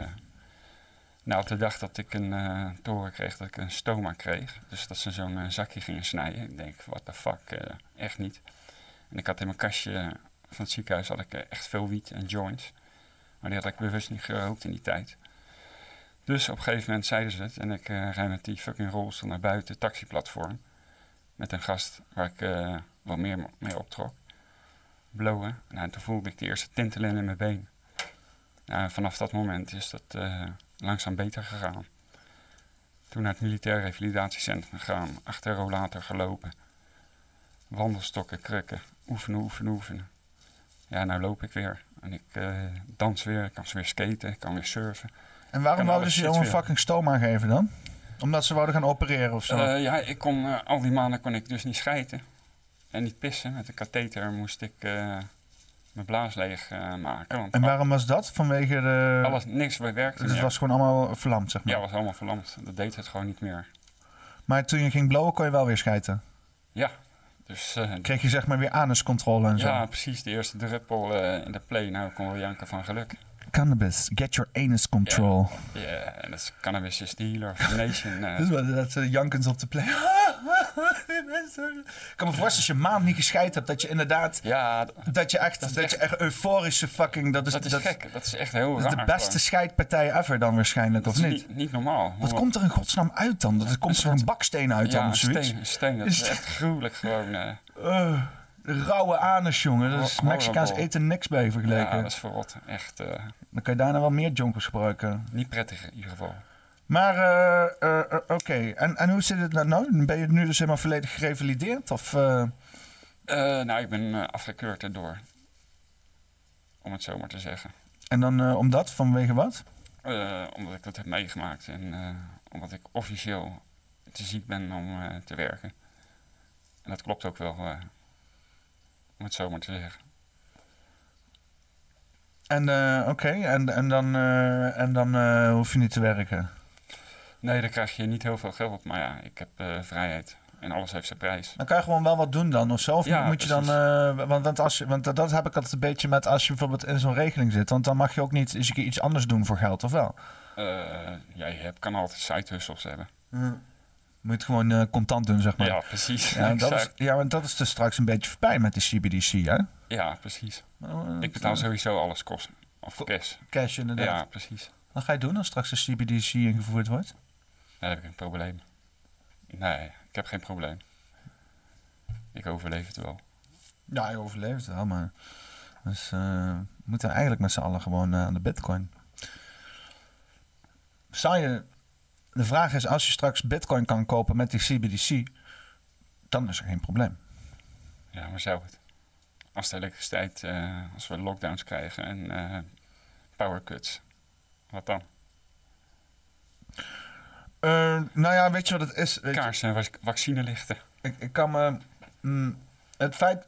nou, op de dag dat ik een toren kreeg, dat ik een stoma kreeg. Dus dat ze zo'n zakje gingen snijden. Ik denk, what the fuck, echt niet. En ik had in mijn kastje van het ziekenhuis had ik, echt veel wiet en joints. Maar die had ik bewust niet gerookt in die tijd. Dus op een gegeven moment zeiden ze het. En ik eh rijd met die fucking rolstoel naar buiten, taxiplatform. Met een gast waar ik eh, wat meer mee optrok. Blowen. Nou, en toen voelde ik de eerste tintelen in mijn been. Nou, vanaf dat moment is dat eh, langzaam beter gegaan. Toen naar het militair revalidatiecentrum gegaan, achter rollator gelopen. Wandelstokken, krukken, oefenen, oefenen, oefenen. Ja, nou loop ik weer. En ik dans weer, ik kan weer skaten, ik kan weer surfen. En waarom wouden ze al een fucking stoma geven dan? Omdat ze wouden gaan opereren of zo? Eh, ja, ik kon, eh, al die maanden kon ik dus niet schijten. En niet pissen. Met een katheter moest ik eh, mijn blaas leeg maken. Want en waarom was dat? Vanwege de... alles, niks werkte Dus het meer. was gewoon allemaal verlamd, zeg maar. Ja, was allemaal verlamd. Dat deed het gewoon niet meer. Maar toen je ging blowen, kon je wel weer schijten. Ja, dus Kreeg je zeg maar weer anuscontrole en zo. ja, precies. De eerste druppel in de play. Nou, kon wel janken van geluk. Cannabis, get your anus control. Ja, en dat is cannabis is the healer of the nation. eh. Dat dat uh, jankens op de play. ik kan me voorstellen als je een maand niet gescheid hebt, dat je inderdaad, ja, dat je echt, dat, je echt euforische fucking, dat is, dat is gek. Dat is echt heel dat is raar. de beste gewoon. scheidpartij ever dan waarschijnlijk, of niet? niet, niet normaal. Wat komt er in godsnaam uit dan? Dat komt er een baksteen uit ja, dan of zoiets? steen, een steen. Dat is echt gruwelijk gewoon. eh. Uh, rauwe anus, jongen. Dat is Horrible. Mexicaans eten niks bij vergeleken. ja, dat is verrot. Echt eh, Dan kan je daarna wel meer jonkers gebruiken. niet prettig in ieder geval. Maar, eh, eh, oké. En, en hoe zit het nou- nou? Ben je nu dus helemaal volledig gerevalideerd? Of, nou, ik ben afgekeurd erdoor. Om het zo maar te zeggen. en dan omdat? Vanwege wat? Omdat ik dat heb meegemaakt en omdat ik officieel te ziek ben om te werken. En dat klopt ook wel, om het zo maar te zeggen. En eh, oké, en, en dan, eh, en dan eh, hoef je niet te werken. Nee, dan krijg je niet heel veel geld, maar ja, ik heb vrijheid. En alles heeft zijn prijs. Dan kan je gewoon wel wat doen dan of zo. Of Ja, moet je dan. want, want, als je, want dat, dat heb ik altijd een beetje met als je bijvoorbeeld in zo'n regeling zit. Want dan mag je ook niet eens een keer iets anders doen voor geld, of wel? Eh, ja, je hebt, kan altijd side hustles hebben. Moet gewoon eh, contant doen, zeg maar. Ja, precies. Ja, dat is, ja, want dat is dus straks een beetje voorbij met de CBDC, hè? ja, precies. Oh, Ik betaal sowieso alles kosten. Of cash. Cash inderdaad. Ja, precies. Wat ga je doen als straks de CBDC ingevoerd wordt? Daar heb ik een probleem. Nee, ik heb geen probleem. Ik overleef het wel. Ja, je overleeft het wel, maar... Dus eh, we moeten eigenlijk met z'n allen gewoon eh, aan de bitcoin. Zou je... De vraag is, als je straks bitcoin kan kopen met die CBDC... dan is er geen probleem. Ja, maar zou het? Als de elektriciteit, eh, als we lockdowns krijgen en eh power cuts, wat dan? Eh, nou ja, weet je wat het is? Kaarsen en vac- vaccinelichten. ik, ik kan me... mm, het feit...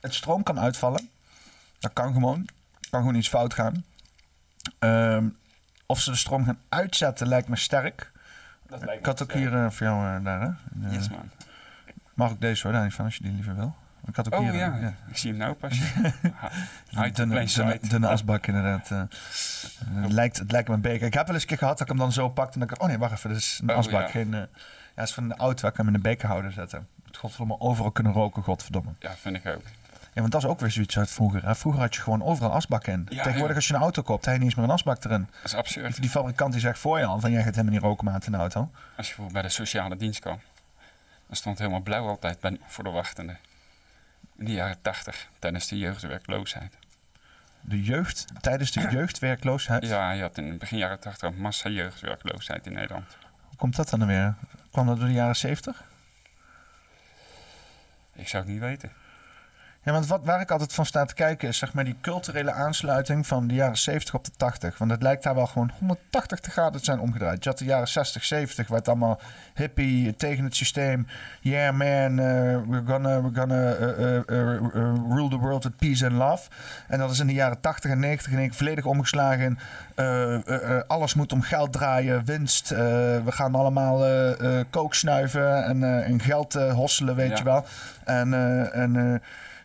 Het stroom kan uitvallen. Dat kan gewoon. kan gewoon iets fout gaan. Ehm, of ze de stroom gaan uitzetten lijkt me sterk. Dat Ik had ook hier eh, voor jou eh, daar, hè? Eh, Yes, man. Mag ik deze hoor, daar niet van, als je die liever wil. Ik had ook Oh hier... ja, ik zie hem nou pas. Hide the dunne, asbak inderdaad. eh. het, lijkt, het lijkt me een beker. Ik heb wel eens een keer gehad dat ik hem dan zo pakte en dan ik... Oh nee, wacht even, dit is een Oh, asbak. ja. Geen, ja, is van de auto, waar ik hem in een bekerhouder zetten. Het godverdomme overal kunnen roken, godverdomme. Ja, vind ik ook. Ja, want dat is ook weer zoiets uit vroeger. Hè? Vroeger had je gewoon overal asbakken in. Ja, Tegenwoordig als je een auto koopt, heb je niet eens meer een asbak erin. Dat is absurd. Die fabrikant die zegt voor je al van jij gaat helemaal niet roken maat in de auto. Als je bijvoorbeeld bij de sociale dienst kwam, dan stond helemaal blauw altijd bij, voor de wachtende. In de jaren tachtig, tijdens de jeugdwerkloosheid. De jeugd, tijdens de jeugdwerkloosheid. Ja, je had in begin jaren tachtig massa jeugdwerkloosheid in Nederland. komt dat dan weer? Kwam dat door de jaren 70? Ik zou het niet weten. Ja, want wat, waar ik altijd van sta te kijken is zeg maar die culturele aansluiting van de jaren 70 op de 80. Want het lijkt daar wel gewoon 180 graden te zijn omgedraaid. Je had de jaren 60, 70, waar het allemaal hippie tegen het systeem. Yeah man, uh, we're gonna, we're gonna uh, uh, rule the world with peace and love. En dat is in de jaren 80 en 90 in één keer volledig omgeslagen in alles moet om geld draaien, winst. we gaan allemaal kook snuiven en, en geld hosselen, weet Ja. je wel. En, en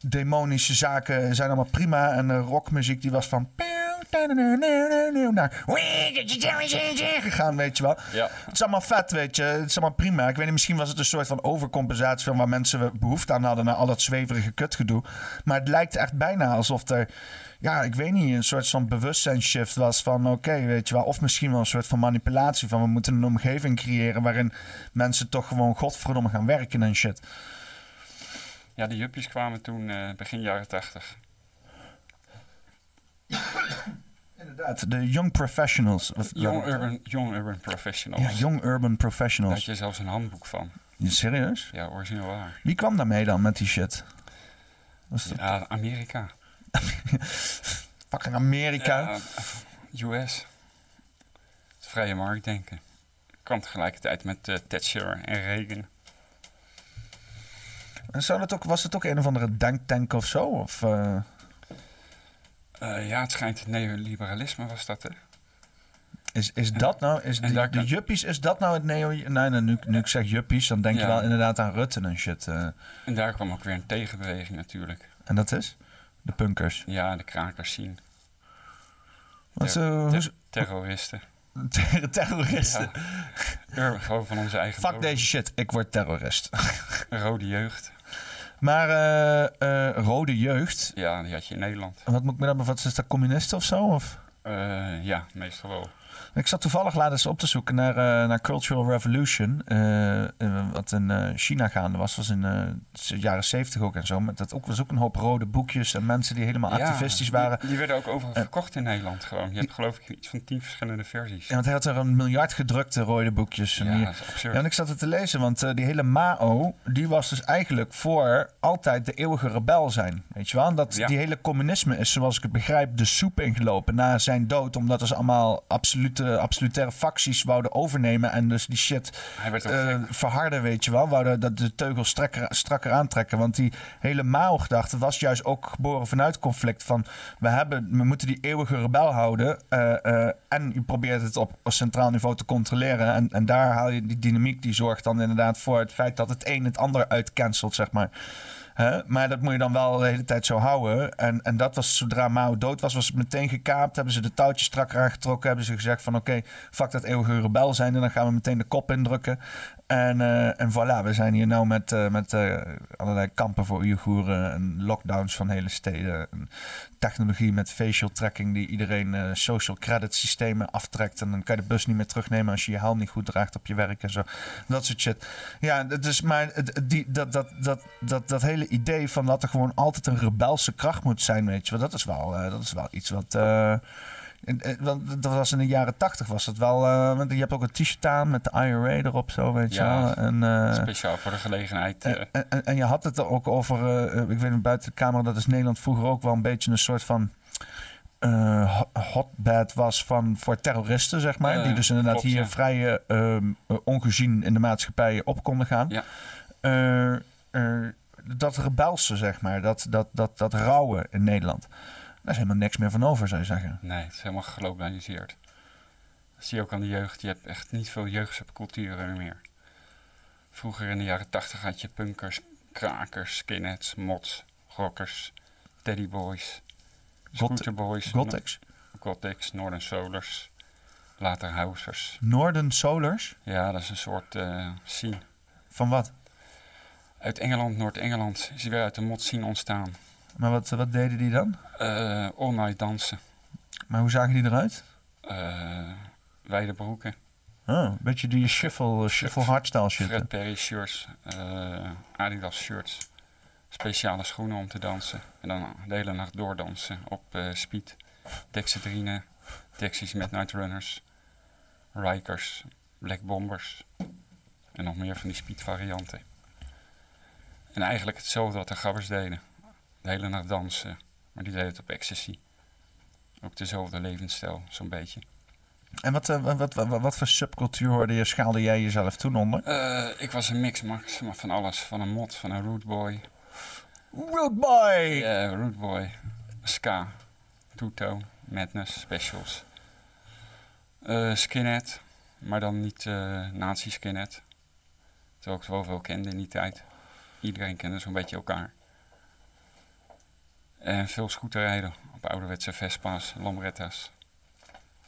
demonische zaken zijn allemaal prima. En de rockmuziek die was van... Naar gegaan, weet je wel. Ja. Het is allemaal vet, weet je. Het is allemaal prima. Ik weet niet, misschien was het een soort van overcompensatie... van waar mensen behoefte aan hadden... naar al dat zweverige kutgedoe. Maar het lijkt echt bijna alsof er... Ja, ik weet niet, een soort van bewustzijnsshift was van... oké, weet je wel. Of misschien wel een soort van manipulatie van... we moeten een omgeving creëren... waarin mensen toch gewoon godverdomme gaan werken en shit. Ja, de juppies kwamen toen eh, begin jaren 80. Inderdaad, de young professionals. Of- Young Urban, young urban Professionals. Ja, young urban Daar had professionals. je zelfs een handboek van. Serieus? Ja, origineel waar. Wie kwam daarmee dan met die shit? Was dat Ja, Amerika. fucking Amerika? Ja, US. Het vrije marktdenken. Kwam tegelijkertijd met eh, Thatcher en Reagan. En zou dat ook, was het ook een of andere denktank of zo? Of, eh, Eh, ja, het schijnt het neoliberalisme was dat, hè? is, is dat nou, is die- de juppies, is dat nou het neo... Nee, nee nu, nu ik zeg juppies, dan denk je Ja. wel inderdaad aan Rutte en shit. eh. En daar kwam ook weer een tegenbeweging natuurlijk. en dat is? De punkers. Ja, de krakers zien. Wat, Ter- ter- hoe- terroristen. ter- terroristen. Ur- gewoon van onze eigen Fuck deze shit, ik word terrorist. Rode jeugd. Maar eh, eh, rode jeugd, Ja, die had je in Nederland. wat moet ik me dan... Wat is dat, communisten of zo? Of? Eh, ja, meestal wel. Ik zat toevallig laatst eens op te zoeken naar, eh, naar Cultural Revolution. eh, eh, wat in China gaande was. was in de jaren zeventig ook en zo. Met dat ook, was ook een hoop rode boekjes en mensen die helemaal Ja, activistisch die- waren. Die, werden ook overal En- verkocht in Nederland gewoon. Je hebt geloof ik iets van tien verschillende versies. Ja, want hij had er een miljard gedrukte rode boekjes. En Ja, die- dat is absurd. Ja, en ik zat het te lezen, want die hele Mao, die was dus eigenlijk voor altijd de eeuwige rebel zijn. Weet je wel? En dat, Ja. die hele communisme is, zoals ik het begrijp, de soep ingelopen na zijn dood. Omdat ze allemaal absolute, absolutaire facties wouden overnemen. En dus die shit eh, verharden, weet je wel. Wouden dat de teugels strakker, strakker aantrekken. Want die hele Mao-gedachte was juist ook geboren vanuit conflict. Van, we, hebben, we moeten die eeuwige rebel houden. eh, eh, en je probeert het op centraal niveau te controleren. En, en daar haal je die dynamiek, die zorgt dan inderdaad voor het feit dat het een het ander uitcancelt, zeg maar. Maar dat moet je dan wel de hele tijd zo houden. En, en dat was zodra Mao dood was, was het meteen gekaapt. Hebben ze de touwtjes strakker aangetrokken. Hebben ze gezegd van oké, fuck dat eeuwige rebel zijn. En dan gaan we meteen de kop indrukken. En, eh, en voilà, we zijn hier nou met, eh, met eh, allerlei kampen voor Oeigoeren. En lockdowns van hele steden. En technologie met facial tracking die iedereen social credit systemen aftrekt. En dan kan je de bus niet meer terugnemen als je je helm niet goed draagt op je werk en zo. Dat soort shit. Ja, is maar die, dat, dat, dat, dat, dat hele idee van dat er gewoon altijd een rebelse kracht moet zijn, weet je wel. Dat is wel, eh, dat is wel iets wat... eh, en- want dat was in de jaren tachtig was dat wel... eh, want je hebt ook een t-shirt aan met de IRA erop zo, weet je Ja, wel. En, eh, Speciaal voor de gelegenheid. eh, en, en- je had het er ook over, eh, eh, ik weet niet, buiten de camera, dat is Nederland vroeger ook wel een beetje een soort van eh, ho- hotbed was van, voor terroristen, zeg maar. Eh, die dus inderdaad klopt, hier ja. vrij eh, eh, ongezien in de maatschappij op konden gaan. Ja. Dat rebelse, zeg maar, dat, dat, dat, dat rauwe in Nederland. Daar is helemaal niks meer van over, zou je zeggen. nee, het is helemaal geglobaliseerd. Dat zie je ook aan de jeugd. Je hebt echt niet veel jeugdsubculturen meer. Vroeger in de jaren tachtig had je punkers, krakers, skinheads, mods, rockers, teddyboys, scooterboys, Gothics. gothics, Northern Solars, later housers. Northern Solars. Ja, dat is een soort eh scene. Van wat? Uit Engeland, Noord-Engeland is weer uit de mod scene ontstaan. Maar wat, wat deden die dan? Eh all night dansen, Maar hoe zagen die eruit? eh wijde broeken, Oh, een beetje die shuffle, shuffle hardstyle shit. Fred Perry shirts, eh, Adidas shirts, speciale schoenen om te dansen. En dan de hele nacht doordansen op speed, Dexedrine, Dexys Midnight Runners, Rikers, Black Bombers. En nog meer van die speed varianten. En eigenlijk hetzelfde wat de gabbers deden. De hele nacht dansen. Maar die deden het op ecstasy. Ook dezelfde levensstijl, zo'n beetje. En wat, eh, wat, wat, wat, wat voor subcultuur hoorde je, schaalde jij jezelf toen onder? Eh, ik was een mix Max, maar van alles. Van een mod, van een rootboy. Root Boy! Ja, rootboy. Ska. Tuto. Madness. Specials. Eh, skinhead. Maar dan niet eh nazi skinhead. Terwijl ik het wel veel kende in die tijd. Iedereen kende zo'n beetje elkaar. En veel scooterrijden op ouderwetse Vespa's, Lambrettas.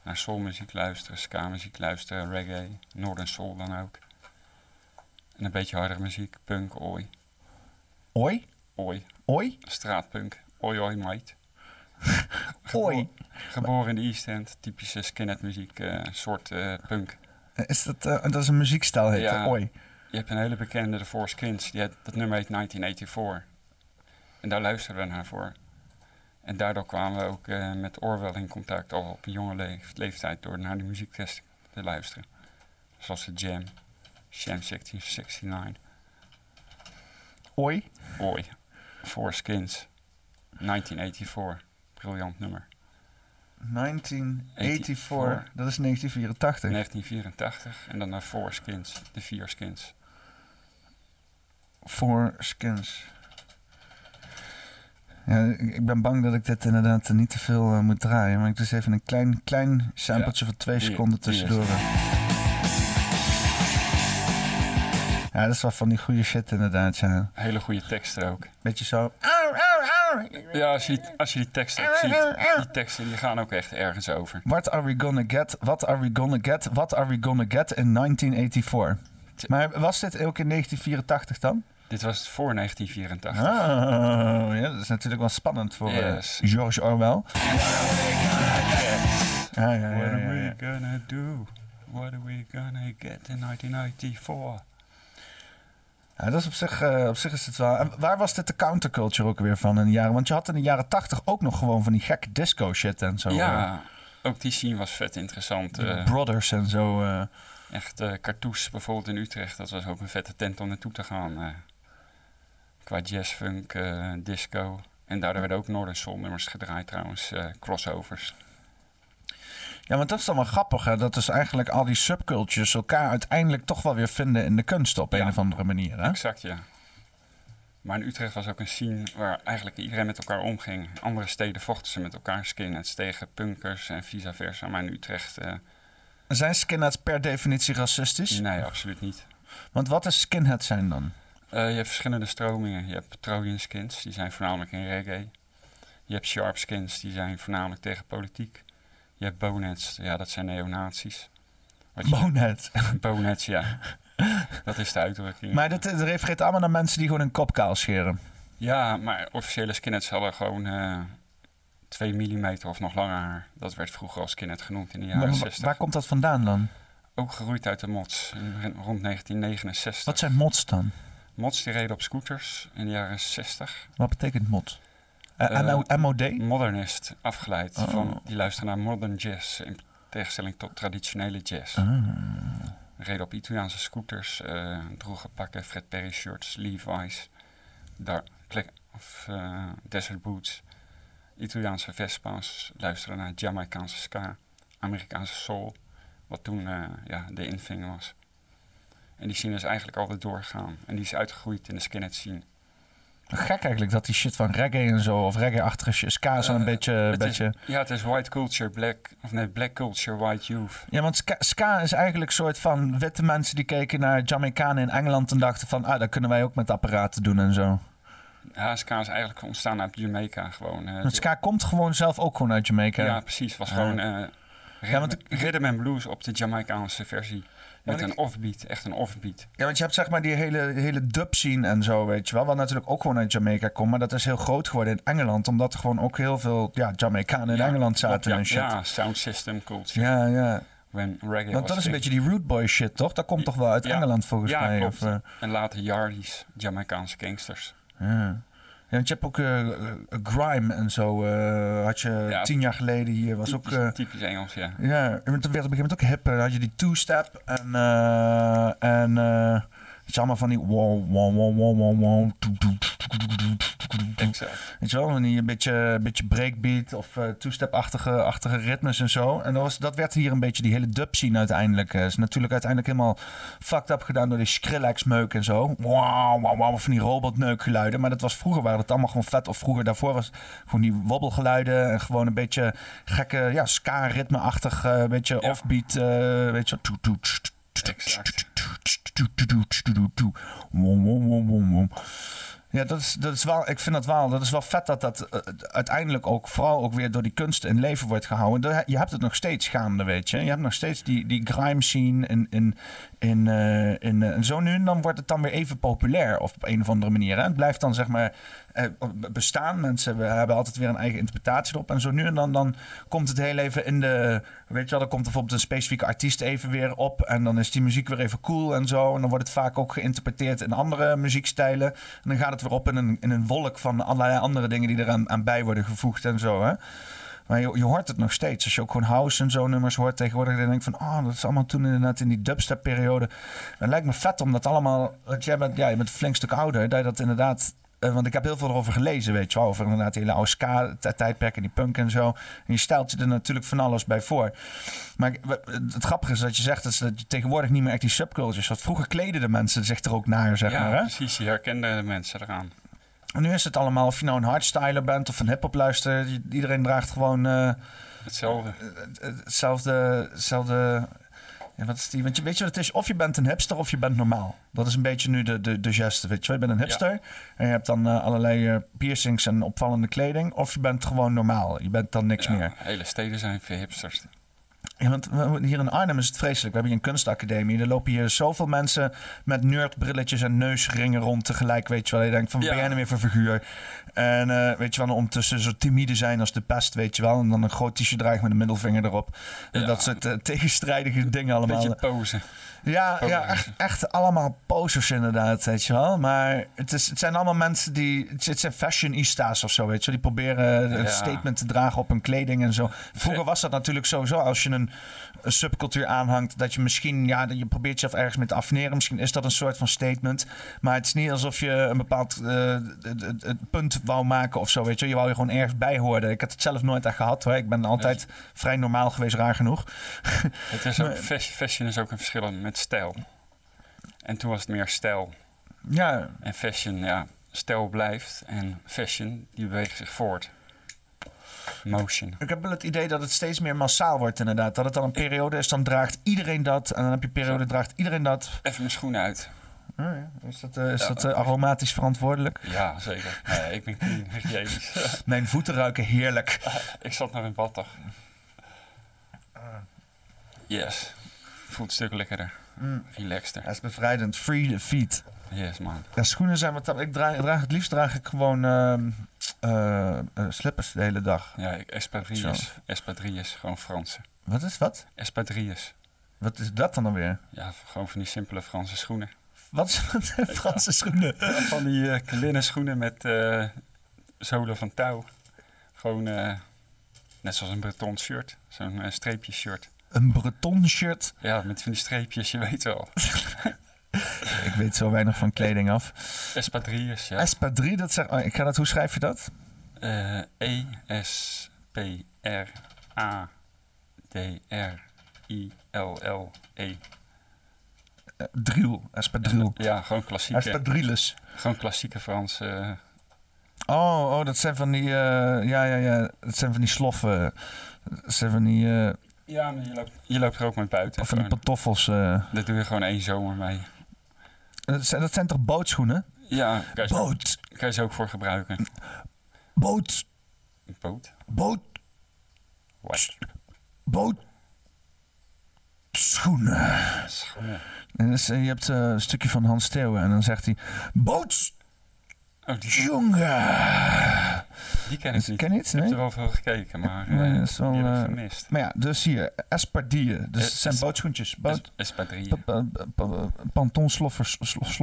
Naar soulmuziek luisteren, ska-muziek luisteren, reggae, Northern Soul dan ook. En een beetje hardere muziek, punk, oi. Oi? Oi, Oi? straatpunk, oi oi mate. Oi? Geboren in de East End, typische skinhead muziek, eh, soort eh, punk. Is dat, eh, dat is een muziekstijl heet Ja. Oi. Je hebt een hele bekende, The Four Skins, die had, dat nummer heet 1984. En daar luisterden we naar voor. En daardoor kwamen we ook eh, met Orwell in contact al op een jonge leef- leeftijd door naar die muziektest te luisteren. Zoals de Jam, Sham 1669, Oi? Oi, Four Skins, 1984. Briljant nummer. 1984. Dat is 1984. 1984 en dan naar Four Skins, de vier skins. Four skins. Ja, ik ben bang dat ik dit inderdaad niet te veel eh, moet draaien. Maar ik dus even een klein, klein sampletje van twee seconden tussendoor. Ja, dat is wel van die goede shit inderdaad, ja. Hele goede teksten ook. Beetje zo... Ja, als je, die- als je die teksten ziet, die teksten die gaan ook echt ergens over. What are we gonna get? What are we gonna get? What are we gonna get in 1984? Maar was dit ook in 1984 dan? Dit was voor 1984. Oh, ja, dat is natuurlijk wel spannend voor eh, Yes. George Orwell. Ja, ja, ja, What are we gonna do? What are we gonna get in 1994? Ja, dat is op zich, eh, op zich is het wel. En waar was dit de counterculture ook weer van in de jaren? Want je had in de jaren 80 ook nog gewoon van die gekke disco shit en zo. eh, Ja, ook die scene was vet interessant. eh, Brothers en zo. eh. echt eh Cartouche bijvoorbeeld in Utrecht, dat was ook een vette tent om naartoe te gaan. Qua jazzfunk, eh, disco. En daardoor werden ook Northern Soul nummers gedraaid trouwens, eh, crossovers. Ja, want dat is dan wel grappig, hè? Dat dus eigenlijk al die subcultures elkaar uiteindelijk toch wel weer vinden in de kunst op Ja. een of andere manier. Hè? Exact, ja. Maar in Utrecht was ook een scene waar eigenlijk iedereen met elkaar omging. Andere steden vochten ze met elkaar skinheads tegen punkers en vice versa. Maar in Utrecht, eh, Zijn skinheads per definitie racistisch? nee, absoluut niet. Want wat is skinhead zijn dan? Eh, je hebt verschillende stromingen. Je hebt Trojan skins, die zijn voornamelijk in reggae. Je hebt sharp skins, die zijn voornamelijk tegen politiek. Je hebt boneheads, ja, dat zijn neonazies. Bonehead. Boneheads, ja. Dat is de uitdrukking. Maar dat, dat refereert allemaal naar mensen die gewoon een kop kaal scheren. Ja, maar officiële skinheads hadden gewoon eh 2 mm of nog langer haar. Dat werd vroeger als skinhead genoemd in de jaren Maar wa- 60. waar komt dat vandaan dan? Ook geroeid uit de mods, in- rond 1969. Wat zijn mods dan? Mods die reden op scooters in de jaren 60. Wat betekent mod? Eh, Eh, MO MOD? Modernist, afgeleid. Oh. Van, die luisteren naar modern jazz in tegenstelling tot traditionele jazz. Ah. Reden op Italiaanse scooters, eh, droegen pakken, Fred Perry shirts, Levi's, plek, of, eh, desert boots. Italiaanse Vespa's, luisteren naar Jamaicaanse ska, Amerikaanse soul, wat toen eh, ja, de inving was. En die scene is eigenlijk altijd doorgegaan. En die is uitgegroeid in de skinhead scene. Gek eigenlijk dat die shit van reggae en zo, of reggae-achtige ska zo'n Eh, beetje... Het beetje... Is, ja, het is white culture, black, of nee, black culture, white youth. Ja, want ska, ska is eigenlijk een soort van witte mensen die keken naar Jamaicanen in Engeland en dachten van, ah, dat kunnen wij ook met apparaten doen en zo. Ja, ska is eigenlijk ontstaan uit Jamaica gewoon. Want ska komt gewoon zelf ook gewoon uit Jamaica. Ja, precies. was gewoon eh Ja, want rhythm, rhythm and blues op de Jamaicaanse versie. Met een offbeat, echt een offbeat. Ja, want je hebt zeg maar die hele, hele dub scene en zo, weet je wel. Wat natuurlijk ook gewoon uit Jamaica komt. Maar dat is heel groot geworden in Engeland. Omdat er gewoon ook heel veel ja, Jamaicanen in Ja, Engeland zaten ja, en shit. Ja, sound system culture. Ja, ja. When reggae Want dat is een beetje die root boy shit, toch? Dat komt toch wel uit Ja. Engeland volgens Ja, mij? klopt. Of, eh, En later Yardies, Jamaicaanse gangsters. ja. Want je hebt ook eh, eh, grime en zo. eh, had je Ja. tien jaar geleden hier. Was ook... typisch, typisch Engels, ja. ja, en toen werd op een gegeven moment ook hip. Dan had je die two-step en... eh en je, allemaal van die... Wow, wow, wow, wow, wow, wow. Exact. Weet je wel, een beetje, beetje breakbeat of eh two-step-achtige achtige ritmes en zo. En dat, was, dat werd hier een beetje die hele dub scene uiteindelijk. eh, is natuurlijk uiteindelijk helemaal fucked up gedaan door die Skrillex-meuk en zo. Wauw, wauw, wauw, van die robotneukgeluiden. Maar dat was vroeger, waren dat allemaal gewoon vet. Of vroeger daarvoor was het gewoon die wobbelgeluiden. En gewoon een beetje gekke, ja, ska-ritme-achtig, eh, beetje Ja. offbeat, eh, weet je wel. Ja, dat is, dat is wel, ik vind dat wel, dat is wel vet dat dat eh, uiteindelijk ook vooral ook weer door die kunst in leven wordt gehouden. De- Je hebt het nog steeds gaande, weet je. Je hebt nog steeds die, die grime scene in, in, in, eh, in, eh, en zo nu en dan wordt het dan weer even populair of op een of andere manier. Hè. Het blijft dan zeg maar eh, bestaan. Mensen hebben- hebben altijd weer een eigen interpretatie erop. En zo nu en dan, dan komt het heel even in de, weet je wel, dan komt bijvoorbeeld een specifieke artiest even weer op. En dan is die muziek weer even cool en zo. En dan wordt het vaak ook geïnterpreteerd in andere muziekstijlen. En dan gaat het weer op in een, in een wolk van allerlei andere dingen die eraan aan bij worden gevoegd en zo. Hè? Maar je, je hoort het nog steeds. Als je ook gewoon house en zo nummers hoort tegenwoordig, dan denk ik van, oh, dat is allemaal toen inderdaad in die dubstep-periode. Het lijkt me vet om dat allemaal, want jij bent, ja, je bent een flink stuk ouder, dat je dat inderdaad, eh, want ik heb heel veel erover gelezen, weet je wel, over inderdaad die hele oude ska-tijdperk en die punk en zo. En je stelt je er natuurlijk van alles bij voor. Maar het grappige is dat je zegt dat, ze- dat je tegenwoordig niet meer echt die subcultures had. Vroeger kleden de mensen zich er ook naar, zeg ja, maar. Precies. Je herkende de mensen eraan. En nu is het allemaal, of je nou een hardstyler bent of een hip-hop luistert, je- iedereen draagt gewoon. eh, Hetzelfde. het- hetzelfde, hetzelfde ja, wat is die? Want je, weet je wat het is? Of je bent een hipster of je bent normaal. Dat is een beetje nu de, de, de geste, weet je bent een hipster en je hebt dan eh, allerlei eh, piercings en opvallende kleding. Of je bent gewoon normaal. Je bent dan niks Ja, meer. Hele steden zijn verhipsters. Ja, want hier in Arnhem is het vreselijk. We hebben hier een kunstacademie. Er lopen hier zoveel mensen met nerdbrilletjes en neusringen rond tegelijk. Weet je wel. Je denkt van, Ja. ben jij nou weer voor figuur? En eh, weet je wel, ondertussen zo timide zijn als de pest, weet je wel. En dan een groot t-shirt dragen met een middelvinger erop. Ja. dat soort eh, tegenstrijdige dingen allemaal. Beetje posen. Ja, ja echt, echt allemaal posers inderdaad, weet je wel. Maar het, is, het zijn allemaal mensen die... Het, zijn fashionistas of zo, weet je wel. Die proberen een Ja. statement te dragen op hun kleding en zo. Vroeger was dat natuurlijk sowieso. Als je een, een subcultuur aanhangt, dat je misschien... Ja, dat je probeert jezelf ergens mee te affineren. Misschien is dat een soort van statement. Maar het is niet alsof je een bepaald eh, punt wou maken of zo, weet je. Je wou je gewoon ergens bij horen. Ik had het zelf nooit echt gehad, hoor. Ik ben altijd vrij normaal geweest, raar genoeg. Het is ook, Maar- fashion is ook een verschil met stijl. En toen was het meer stijl. Ja, En fashion, ja, stijl blijft. En fashion, die beweegt zich voort. Motion. Ik heb wel het idee dat het steeds meer massaal wordt inderdaad. Dat het dan een periode is, dan draagt iedereen dat. En dan heb je een periode, draagt iedereen dat. Even mijn schoenen uit. Oh ja. Is dat, eh, is Ja. dat eh, aromatisch verantwoordelijk? Ja, zeker. Nee, ik ben clean, hygiënisch. Mijn voeten ruiken heerlijk. ik zat nog in bad toch. Yes. Voelt een stuk lekkerder. Mm. Relaxter. Dat is bevrijdend. Free the feet. Yes, man. Ja, schoenen zijn wat... Ik draag, het liefst draag ik gewoon ehm, eh, eh, slippers de hele dag. Ja, espadrilles. Espadrilles, gewoon Franse. Wat is wat? Espadrilles. Wat is dat dan alweer? Ja, gewoon van die simpele Franse schoenen. Wat zijn Franse schoenen? Ja, van die eh linnen schoenen met zolen van touw. Gewoon net zoals een Breton shirt. Zo'n eh, streepje shirt. Een Breton shirt. Ja, met van die streepjes, je weet wel. Ik weet zo weinig van kleding af. Espadrilles, ja. Espadrille, dat zeg... oh, ik ga dat... Hoe schrijf je dat? Eh, E-S-P-R-A-D-R-I-L-L-E. Eh, driel. Espadrille. Ja, gewoon klassieke, Espadrilles. gewoon klassieke Franse... eh, Oh, oh, dat zijn van die, ja, ja, ja, dat zijn van die sloffen. Dat zijn van die, ja, maar je loopt, je loopt er ook mee buiten. of van die pantoffels. Daar doe je gewoon één zomer mee. Dat, zijn, toch bootschoenen? Ja, kan je, Boot, kan je ze ook voor gebruiken. boot, boot? boot, What? boot. Schoenen. Schoenen. En dus, je hebt eh, een stukje van Hans Theeuwen en dan zegt hij... Boots, Oh, die, jongen. die ken ik niet. Ken het? Ik heb Nee? er wel veel gekeken, maar Nee, eh, dat is wel, die heb ik eh, gemist. Maar ja, dus hier, Espadille. Dus Eh, het zijn bootschoentjes. Boot, Es- Espadrille. pa- pa- pa- Panton sloffers,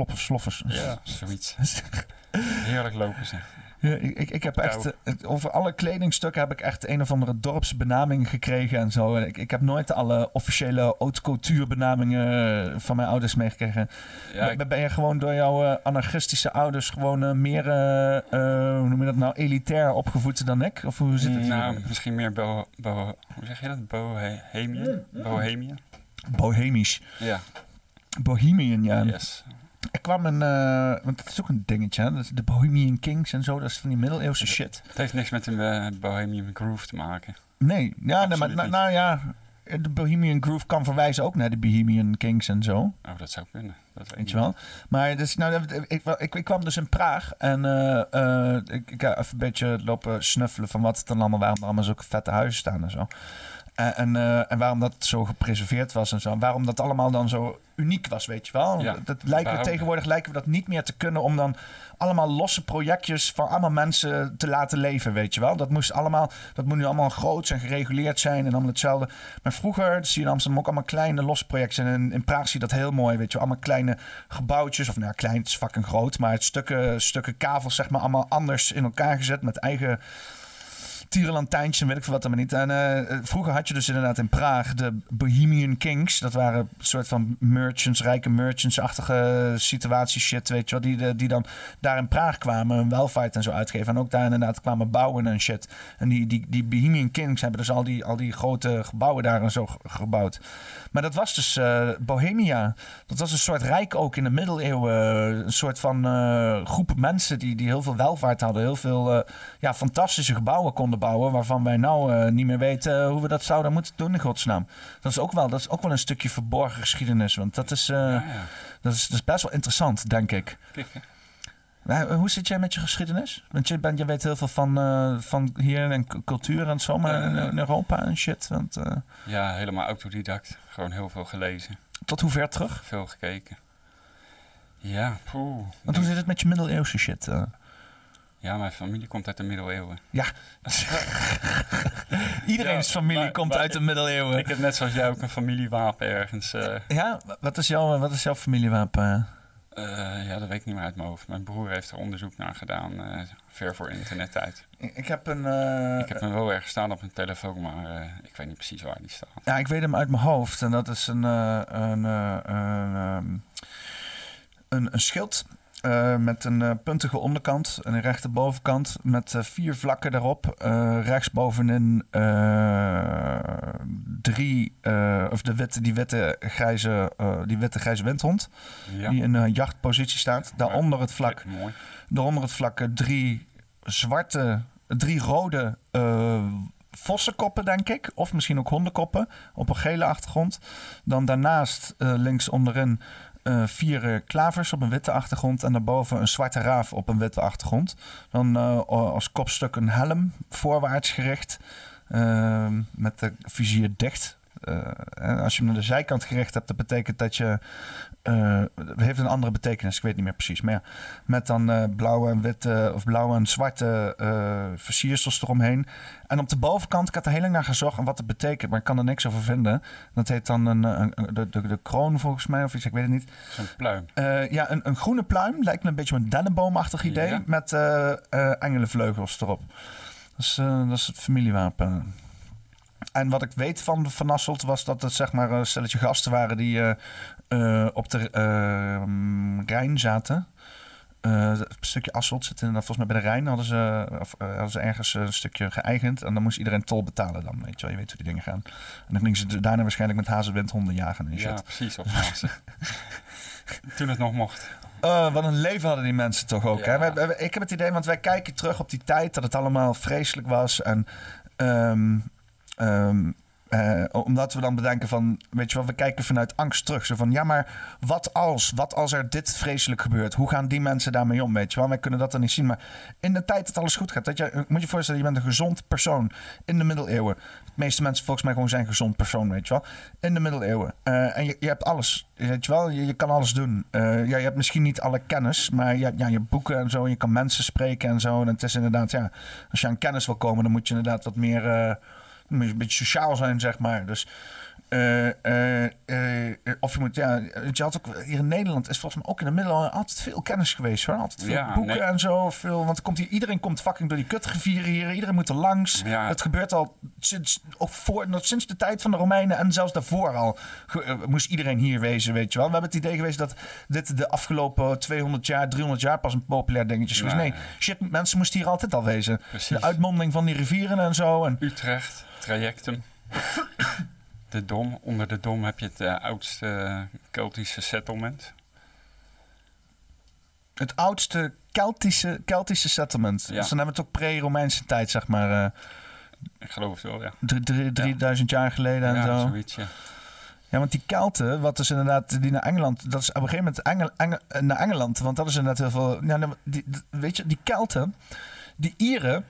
sloffers. Ja, zoiets. Heerlijk lopen ze. Ja, ik, ik, ik heb echt, Nou. eh, over alle kledingstukken heb ik echt een of andere dorpsbenaming gekregen en zo. Ik, ik heb nooit alle officiële haute couture benamingen eh, van mijn ouders meegekregen. Ja, ik- Ben- ben je gewoon door jouw eh, anarchistische ouders gewoon meer, eh, eh, hoe noem je dat nou, elitair opgevoed dan ik? Of hoe zit het? nou, misschien meer bo, bo, hoe zeg je dat? Bohemian? Bohemian? Bohemisch. Ja, Bohemian, ja. yes. Ik kwam een, eh, want dat is ook een dingetje, hè? Dat is de Bohemian Kings en zo, dat is van die middeleeuwse shit. Het heeft niks met een eh, Bohemian Groove te maken. Nee, ja, nee maar nou, nou ja, de Bohemian Groove kan verwijzen ook naar de Bohemian Kings en zo. Oh, dat zou kunnen. Dat weet je wel? Maar dus, nou, ik, ik, ik kwam dus in Praag en eh, ik, ik heb even een beetje lopen snuffelen van wat het dan allemaal, waarom er allemaal zulke vette huizen staan en zo. En, en, eh, en waarom dat zo gepreserveerd was en zo. Waarom dat allemaal dan zo uniek was, weet je wel. Ja, dat lijken we, tegenwoordig lijken we dat niet meer te kunnen om dan allemaal losse projectjes van allemaal mensen te laten leven, weet je wel. Dat moest allemaal, dat moet nu allemaal groot en gereguleerd zijn en allemaal hetzelfde. Maar vroeger zie je in Amsterdam ook allemaal kleine losse projectjes. En in, in Praag zie je dat heel mooi, weet je wel. Allemaal kleine gebouwtjes, of nou ja, klein, het is fucking groot. Maar het stukken, stukken kavels, zeg maar, allemaal anders in elkaar gezet met eigen tierenlantijntjes en weet ik veel wat dan maar niet. En eh, vroeger had je dus inderdaad in Praag de Bohemian Kings. Dat waren een soort van merchants, rijke merchants-achtige situatie shit, weet je wel. Die, de- die dan daar in Praag kwamen, hun welvaart en zo uitgeven. En ook daar inderdaad kwamen bouwen en shit. En die, die, die Bohemian Kings hebben dus al die, al die grote gebouwen daar en zo ge- gebouwd. Maar dat was dus eh, Bohemia. Dat was een soort rijk ook in de middeleeuwen. Een soort van eh, groep mensen die, die heel veel welvaart hadden. Heel veel eh, ja, fantastische gebouwen konden Waarvan wij nou eh, niet meer weten hoe we dat zouden moeten doen in godsnaam. Dat is ook wel, dat is ook wel een stukje verborgen geschiedenis. Want dat is, eh, Ja, ja. dat is, dat is best wel interessant, denk ik. Maar, eh, hoe zit jij met je geschiedenis? Want je, bent, je weet heel veel van, eh, van hier en cultuur en zo, maar in, in Europa en shit. Want, eh, ja, helemaal autodidact. Gewoon heel veel gelezen. tot hoe ver terug? Veel gekeken. Ja, poeh. Want hoe zit het met je middeleeuwse shit? Eh? Ja, mijn familie komt uit de middeleeuwen. Ja. Iedereen's Ja, familie maar- komt maar uit de middeleeuwen. Ik heb net zoals jij ook een familiewapen ergens. eh, ja, wat is, jouw, wat is jouw familiewapen? eh, ja, dat weet ik niet meer uit mijn hoofd. Mijn broer heeft er onderzoek naar gedaan, eh, ver voor internettijd. Ik, heb een... eh, ik heb hem wel ergens staan op mijn telefoon, maar eh, ik weet niet precies waar die staat. Ja, ik weet hem uit mijn hoofd. En dat is een, eh, een, eh, een, ehm, een, een schild eh, met een eh, puntige onderkant en een rechte bovenkant met eh, vier vlakken daarop. Rechtsbovenin drie, of de witte, die, witte grijze, die witte grijze windhond Ja, die in een jachtpositie staat. Daaronder het vlak. Daaronder het vlak drie zwarte, drie rode vossenkoppen, denk ik. Of misschien ook hondenkoppen op een gele achtergrond. Dan daarnaast links onderin eh, vier eh, klavers op een witte achtergrond. En daarboven een zwarte raaf op een witte achtergrond. Dan eh, als kopstuk een helm, voorwaarts gericht. eh, met de vizier dicht. Als je hem naar de zijkant gericht hebt, dat betekent dat je. Eh, het heeft een andere betekenis, ik weet niet meer precies. Maar ja, met dan eh, blauwe en witte of blauwe en zwarte eh versiersels eromheen. En op de bovenkant, ik had er heel lang naar gezocht en wat het betekent, maar ik kan er niks over vinden. Dat heet dan een, een, een- de, de, de kroon volgens mij of iets, ik weet het niet. Zo'n pluim. Eh, ja, een, een groene pluim, lijkt me een beetje een dennenboomachtig idee, Ja. met eh, eh, engelenvleugels erop. Dat is, eh, dat is het familiewapen. En wat ik weet van Van Asselt was dat het zeg maar een stelletje gasten waren die eh, eh, op de eh, Rijn zaten. Eh, een stukje Asselt zit inderdaad volgens mij bij de Rijn. Hadden ze, of, eh, hadden ze ergens een stukje geëigend. En dan moest iedereen tol betalen dan. Weet je, wel. je weet hoe die dingen gaan. En dan gingen ze daarna waarschijnlijk met hazenwindhonden jagen en shit. Ja, precies, op Maas. Toen het nog mocht. Wat een leven hadden die mensen toch ook. Hè? Ik heb het idee, want wij kijken terug op die tijd dat het allemaal vreselijk was. En ehm, ehm, eh, omdat we dan bedenken van, weet je wel, we kijken vanuit angst terug. Zo van, ja, maar wat als? Wat als er dit vreselijk gebeurt? Hoe gaan die mensen daarmee om, weet je wel? Wij kunnen dat dan niet zien. Maar in de tijd dat alles goed gaat, dat je, moet je voorstellen, je bent een gezond persoon in de middeleeuwen. De meeste mensen volgens mij gewoon zijn gezond persoon, weet je wel. In de middeleeuwen. Eh, en je, je hebt alles, weet je wel. Je, je kan alles doen. Eh, ja, je hebt misschien niet alle kennis, maar je hebt ja, je boeken en zo. Je kan mensen spreken en zo. En het is inderdaad, ja, als je aan kennis wil komen, dan moet je inderdaad wat meer... moet een beetje sociaal zijn, zeg maar. Dus eh, eh, eh, of je moet, ja, je had ook hier in Nederland is volgens mij ook in de middeleeuwen altijd veel kennis geweest hoor. Altijd veel Ja, boeken nee. en zo. Veel, want komt hier, iedereen komt fucking door die kutgevieren hier. Iedereen moet er langs. Ja. Dat gebeurt al sinds, ook voor, sinds de tijd van de Romeinen en zelfs daarvoor al ge- moest iedereen hier wezen, weet je wel. We hebben het idee geweest dat dit de afgelopen 200 jaar, 300 jaar pas een populair dingetje is geweest. Nee, shit, mensen moesten hier altijd al wezen. Precies. De uitmonding van die rivieren en zo. En Utrecht, trajectum. De Dom. Onder de Dom heb je het eh, oudste Keltische settlement. Het oudste Keltische, Keltische settlement. Ja. Dus dan hebben we het ook pre-Romeinse tijd, zeg maar. eh, Ik geloof het wel, ja. drie- drie- 3000 jaar geleden en ja, zo. zoiets, ja. Ja, want die Kelten, wat is inderdaad die naar Engeland, dat is op een gegeven moment Engel, Engel- eh, naar Engeland, want dat is inderdaad heel veel. Ja, nou, die, die- weet je, die Kelten, die Ieren.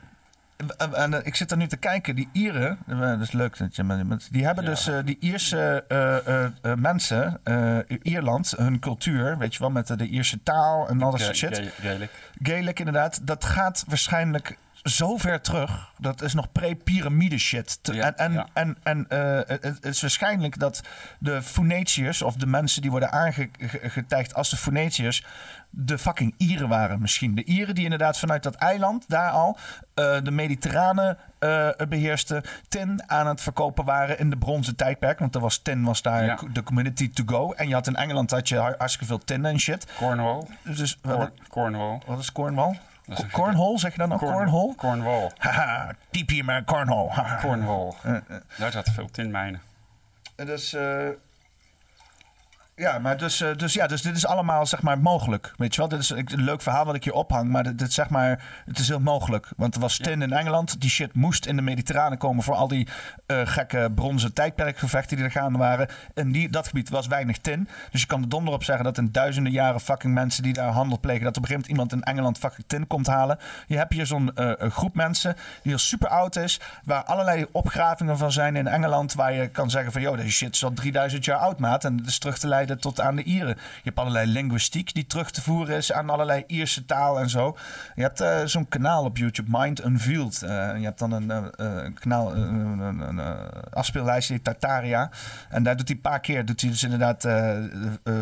En, en, eh, ik zit er nu te kijken, die Ieren, eh, dat is leuk, dat je, die hebben Ja. dus eh, die Ierse eh, eh, eh, mensen, eh, Ierland, hun cultuur, weet je wel, met de, Ierse taal en al dat soort shit. Ga- Gaelic. Gaelic inderdaad, dat gaat waarschijnlijk zo ver terug. Dat is nog pre-pyramide shit. Ja, en en, ja. en, en eh, het, is waarschijnlijk dat de Phoeniciërs, of de mensen die worden aangetijgd als de Phoeniciërs, de fucking Ieren waren misschien. De Ieren die inderdaad vanuit dat eiland daar al eh, de Mediterrane eh beheersten, tin aan het verkopen waren in de bronzen tijdperk. Want er was tin was daar Ja. de community to go. En je had in Engeland had je har- hartstikke veel tin en shit. Cornwall. Dus wat, Cornwall. wat is Cornwall? Dat is een Cornhole, zeg je dan ook? Corn- Cornhole? Cornwall. Haha, diep hier maar cornhole. Cornwall. Eh, eh. Daar zaten veel tinmijnen. Dus, eh, ja, maar dus, eh, dus, ja, dus dit is allemaal zeg maar mogelijk. Weet je wel, dit is een leuk verhaal wat ik hier ophang, maar dit, dit zeg maar, het is heel mogelijk. Want er was tin in Engeland, die shit moest in de Mediterrane komen voor al die eh, gekke bronzen tijdperkgevechten die er gaande waren. En die, dat gebied was weinig tin. Dus je kan er donder op zeggen dat in duizenden jaren fucking mensen die daar handel plegen, dat op een gegeven moment iemand in Engeland fucking tin komt halen. Je hebt hier zo'n eh, groep mensen die al super oud is, waar allerlei opgravingen van zijn in Engeland, waar je kan zeggen van, joh, deze shit is al 3000 jaar oud, maat. En het is terug te leiden tot aan de Ieren. Je hebt allerlei linguïstiek die terug te voeren is aan allerlei Ierse taal en zo. Je hebt eh, zo'n kanaal op YouTube, Mind Unveiled. Eh, je hebt dan een, eh, kanaal, een, een, een, afspeellijst die heet Tartaria. En daar doet hij een paar keer, doet hij dus inderdaad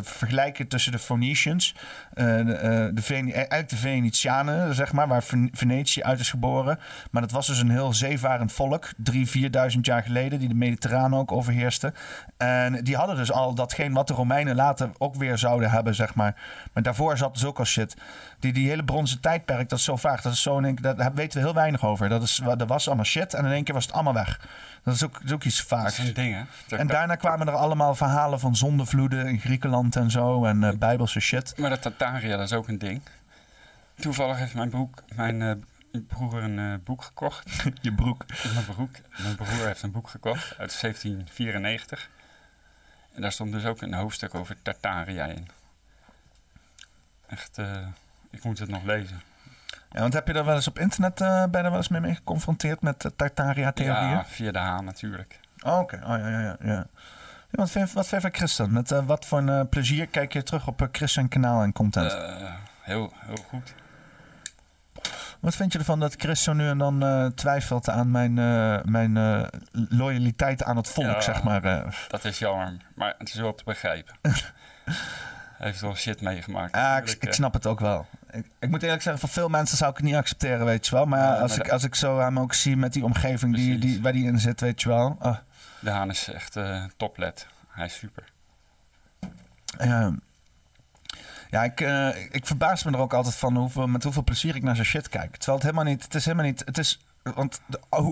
vergelijken tussen de Phoenicians, de, de eigenlijk de Venetianen, zeg maar, waar Ven- Venetië uit is geboren. Maar dat was dus een heel zeevarend volk, drie, vierduizend jaar geleden, die de Mediterrane ook overheerste. En die hadden dus al datgene wat de Romeinen later ook weer zouden hebben, zeg maar. Maar daarvoor zat dus ook al shit. Die, die hele bronzen tijdperk, dat is zo vaag. Dat is zo keer- daar weten we heel weinig over. Dat is, dat was allemaal shit en in één keer was het allemaal weg. Dat is ook, dat is ook iets Dat vaags. is een ding, hè? Ter- En daarna kwamen er allemaal verhalen van zondevloeden in Griekenland en zo. En eh, bijbelse shit. Maar dat Tataria, dat is ook een ding. Toevallig heeft mijn, broek, mijn eh, broer een eh, boek gekocht. Je broek. Mijn, broek, mijn broer heeft een boek gekocht uit 1794. En daar stond dus ook een hoofdstuk over Tartaria in. Echt, eh, ik moet het nog lezen. Ja, want heb je er wel eens op internet eh ben wel eens mee, mee geconfronteerd met de Tartaria-theorieën? Ja, via de Haan natuurlijk. Oh, Oké, oh, ja, ja, ja. ja. Ja, wat, vind, wat vind je van Christen? Met eh, wat voor een eh, plezier kijk je terug op uh, Christen kanaal en content? Eh, heel, heel goed. Wat vind je ervan dat Chris zo nu en dan eh, twijfelt aan mijn, eh, mijn eh, loyaliteit aan het volk, Ja. zeg maar? Dat is jammer, maar het is wel te begrijpen. Hij heeft wel shit meegemaakt. Ja, ik, ik snap het ook wel. Ik, ik moet eerlijk zeggen, voor veel mensen zou ik het niet accepteren, weet je wel. Maar ja, als, maar ik, als ik zo hem ook zie met die omgeving die, die, waar die in zit, weet je wel. ah, De Haan is echt toplet. Hij is super. Ja, ja ik, eh, ik verbaas me er ook altijd van hoeveel, met hoeveel plezier ik naar zijn shit kijk. Terwijl het helemaal niet, het is helemaal niet, het is, want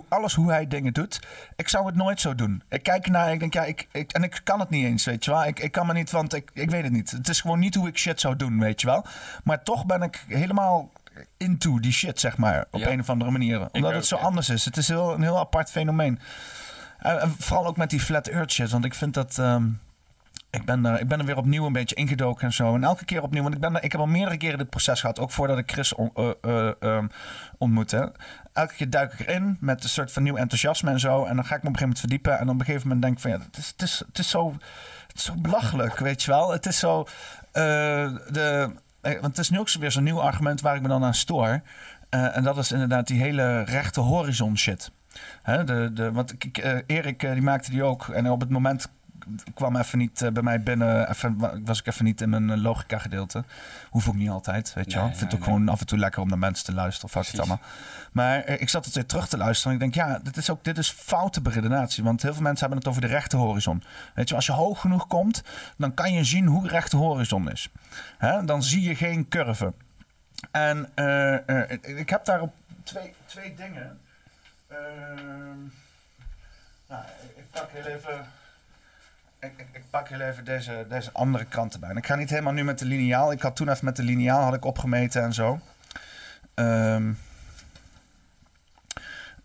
alles hoe hij dingen doet, ik zou het nooit zo doen. Ik kijk naar, ik denk ja, ik, ik, en ik kan het niet eens, weet je wel. Ik, ik kan me niet, want ik, ik weet het niet. Het is gewoon niet hoe ik shit zou doen, weet je wel. Maar toch ben ik helemaal into die shit, zeg maar, op Ja. een of andere manier. Omdat het ook, zo ja. anders is. Het is heel, een heel apart fenomeen. En, en vooral ook met die flat earth shit, want ik vind dat... ehm, ik ben, er, ik ben er weer opnieuw een beetje ingedoken en zo. En elke keer opnieuw. Want ik, ben ik heb al meerdere keren dit proces gehad. Ook voordat ik Chris on, eh, eh, ehm, ontmoette. Elke keer duik ik erin met een soort van nieuw enthousiasme en zo. En dan ga ik me op een gegeven moment verdiepen. En op een gegeven moment denk ik van ja, het is, het is, het is, zo, het is zo belachelijk, weet je wel. Het is zo. eh, de, want het is nu ook weer zo'n nieuw argument waar ik me dan aan stoor. En dat is inderdaad die hele rechte horizon shit. Hè, de, de, want ik, ik, Erik die maakte die ook. En op het moment kwam even niet eh, bij mij binnen. Even, wa- was ik even niet in mijn eh, logica gedeelte. Hoef ook niet altijd, weet je wel. Nee, Ik vind nee, het ook gewoon af en toe lekker om naar mensen te luisteren. Of wat het allemaal. Maar eh, ik zat het weer terug te luisteren. En ik denk, ja, dit is ook dit is foute beredenatie. Want heel veel mensen hebben het over de rechte horizon. Weet je, als je hoog genoeg komt, dan kan je zien hoe rechte horizon is. Hè? Dan zie je geen curve. En ik- heb daarop twee, twee dingen. Ehm, nou, ik pak heel even. Ik, ik, ik pak heel even deze, deze andere kant erbij. En ik ga niet helemaal nu met de lineaal. Ik had toen even met de lineaal had ik opgemeten en zo. Ehm,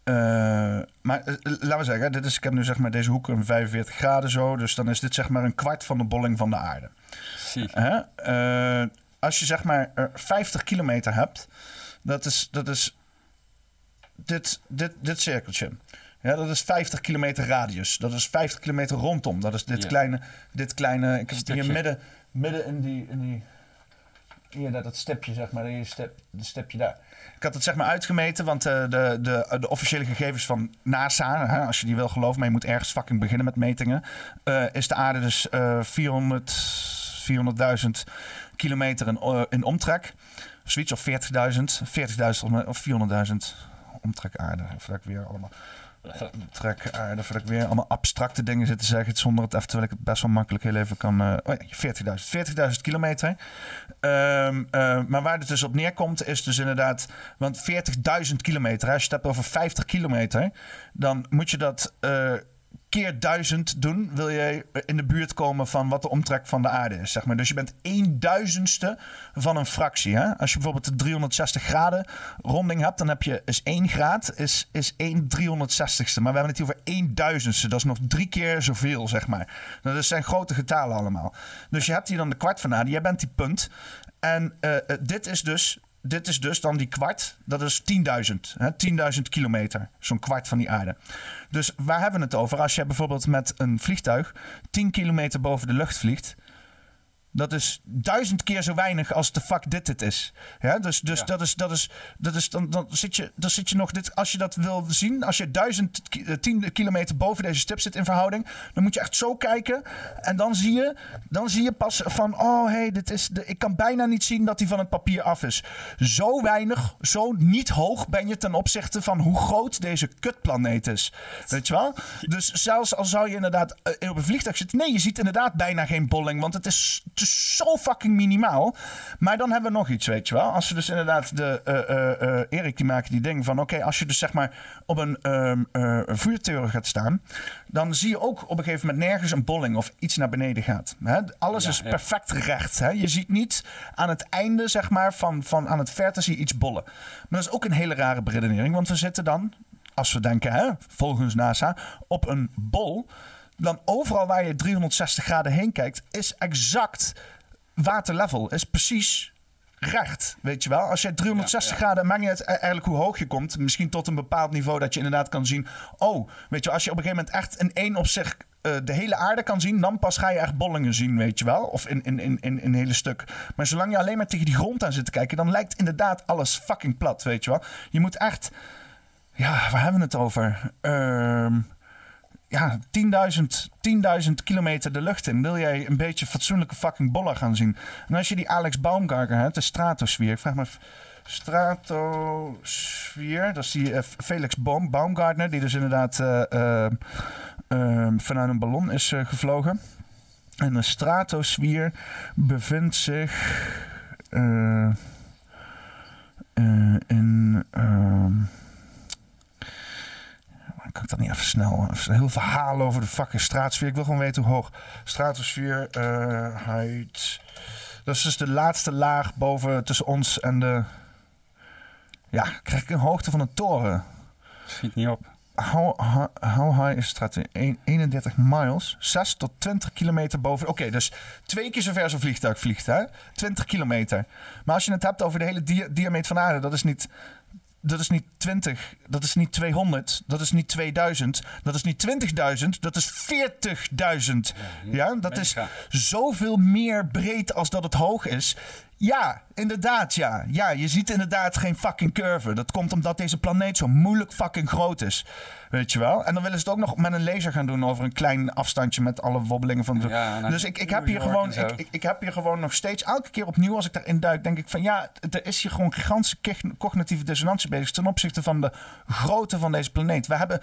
eh, maar eh, laten we zeggen, dit is, ik heb nu zeg maar deze hoek een 45 graden zo. Dus dan is dit zeg maar een kwart van de bolling van de aarde. Zie. Eh, als je zeg maar eh, 50 kilometer hebt, dat is, dat is dit, dit, dit cirkeltje. Ja, dat is 50 kilometer radius. Dat is 50 kilometer rondom. Dat is dit Ja. kleine, dit kleine. Ik heb het hier midden, midden in die, in die. Hier, dat, dat stipje, zeg maar. Hier, stip, de stipje daar. Ik had het zeg maar uitgemeten, want eh, de, de, de officiële gegevens van NASA, hè, als je die wil geloven, maar je moet ergens fucking beginnen met metingen, eh, is de aarde dus eh 400, 400.000 kilometer in, eh, in omtrek. Of zoiets, of 40.000, 40.000 of 400.000 omtrek aarde. Voordat ik weer allemaal omtrek aarde, voordat ik weer allemaal abstracte dingen zit te zeggen, zonder het even, terwijl ik het best wel makkelijk heel even kan... eh oh ja, 40.000, 40.000 kilometer. Ehm, eh, maar waar het dus op neerkomt, is dus inderdaad... Want 40.000 kilometer, als je het hebt over 50 kilometer... dan moet je dat eh, keer 1000 doen... wil je in de buurt komen van wat de omtrek van de aarde is. Zeg maar. Dus je bent 1 duizendste van een fractie. Hè? Als je bijvoorbeeld de 360 graden ronding hebt... dan heb je is 1 graad is, is 1 360ste. Maar we hebben het hier over 1 duizendste. Dat is nog drie keer zoveel, zeg maar. Nou, Dat zijn grote getallen allemaal. Dus je hebt hier dan de kwart van de aarde. Jij bent die punt... En eh, eh, dit, is dus, dit is dus dan die kwart. Dat is 10.000. hè, 10.000 kilometer. Zo'n kwart van die aarde. Dus waar hebben we het over? Als je bijvoorbeeld met een vliegtuig 10 kilometer boven de lucht vliegt. Dat is duizend keer zo weinig als de fuck dit het is. Ja, dus dus Ja. dat is, dat is, dat is dan, dan, zit je, dan zit je nog dit. Als je dat wil zien, als je duizend eh, tien kilometer boven deze stip zit in verhouding, dan moet je echt zo kijken. En dan zie je, dan zie je pas van, oh hé, hey, dit is de, ik kan bijna niet zien dat die van het papier af is. Zo weinig, zo niet hoog ben je ten opzichte van hoe groot deze kutplaneet is. Weet je wel? Dus zelfs al zou je inderdaad eh, op een vliegtuig zitten, nee, je ziet inderdaad bijna geen bolling, want het is, zo fucking minimaal. Maar dan hebben we nog iets, weet je wel? Als we dus inderdaad de eh, Erik die maakt die ding van, oké, als je dus zeg maar op een ehm eh, vuurtoren gaat staan, dan zie je ook op een gegeven moment nergens een bolling of iets naar beneden gaat. Hè? Alles Ja, is ja. perfect recht. Hè? Je ziet niet aan het einde, zeg maar, van, van aan het verte zie je iets bollen. Maar dat is ook een hele rare beredenering, want we zitten dan, als we denken, hè, volgens NASA, op een bol. Dan overal waar je 360 graden heen kijkt, is exact waterlevel. Is precies recht, weet je wel. Als je 360 Ja, ja. graden, maakt niet uit e- eigenlijk hoe hoog je komt. Misschien tot een bepaald niveau dat je inderdaad kan zien. Oh, weet je, als je op een gegeven moment echt in één opzicht eh, de hele aarde kan zien, dan pas ga je echt bollingen zien, weet je wel. Of in, in, in, in, een hele stuk. Maar zolang je alleen maar tegen die grond aan zit te kijken, dan lijkt inderdaad alles fucking plat, weet je wel. Je moet echt. Ja, waar hebben we het over? Ehm ja, 10.000 10.000 kilometer de lucht in. Wil jij een beetje fatsoenlijke fucking bollen gaan zien? En als je die Alex Baumgartner hebt, de stratosfeer. Ik vraag me stratosfeer, dat is die eh, Felix Baum, Baumgartner, die dus inderdaad eh, eh, eh, vanuit een ballon is gevlogen. En de stratosfeer bevindt zich in... kan ik dat niet even snel? Een heel verhaal over de fucking straatsfeer. Ik wil gewoon weten hoe hoog. Stratosfeer, eh height. Dat is dus de laatste laag boven tussen ons en de. Ja, krijg ik een hoogte van een toren. Schiet niet op. How, how, how high is? Een- 31 miles. 6 tot 20 kilometer boven. Oké, dus twee keer zover zo'n vliegtuig vliegt, hè? 20 kilometer. Maar als je het hebt over de hele dia- diameter van de aarde, dat is niet dat is niet 20, dat is niet 200, dat is niet 2000, dat is niet 20.000, dat is 40.000. Ja, dat is zoveel meer breed als dat het hoog is. Ja, inderdaad, ja. Ja, je ziet inderdaad geen fucking curve. Dat komt omdat deze planeet zo moeilijk fucking groot is. Weet je wel? En dan willen ze het ook nog met een laser gaan doen over een klein afstandje met alle wobbelingen van de. Ja, nou, dus ik, ik, heb hier gewoon, ik, ik, ik heb hier gewoon nog steeds, elke keer opnieuw als ik daarin duik, denk ik van ja, er is hier gewoon gigantische cognitieve dissonantie bezig ten opzichte van de grootte van deze planeet. We hebben,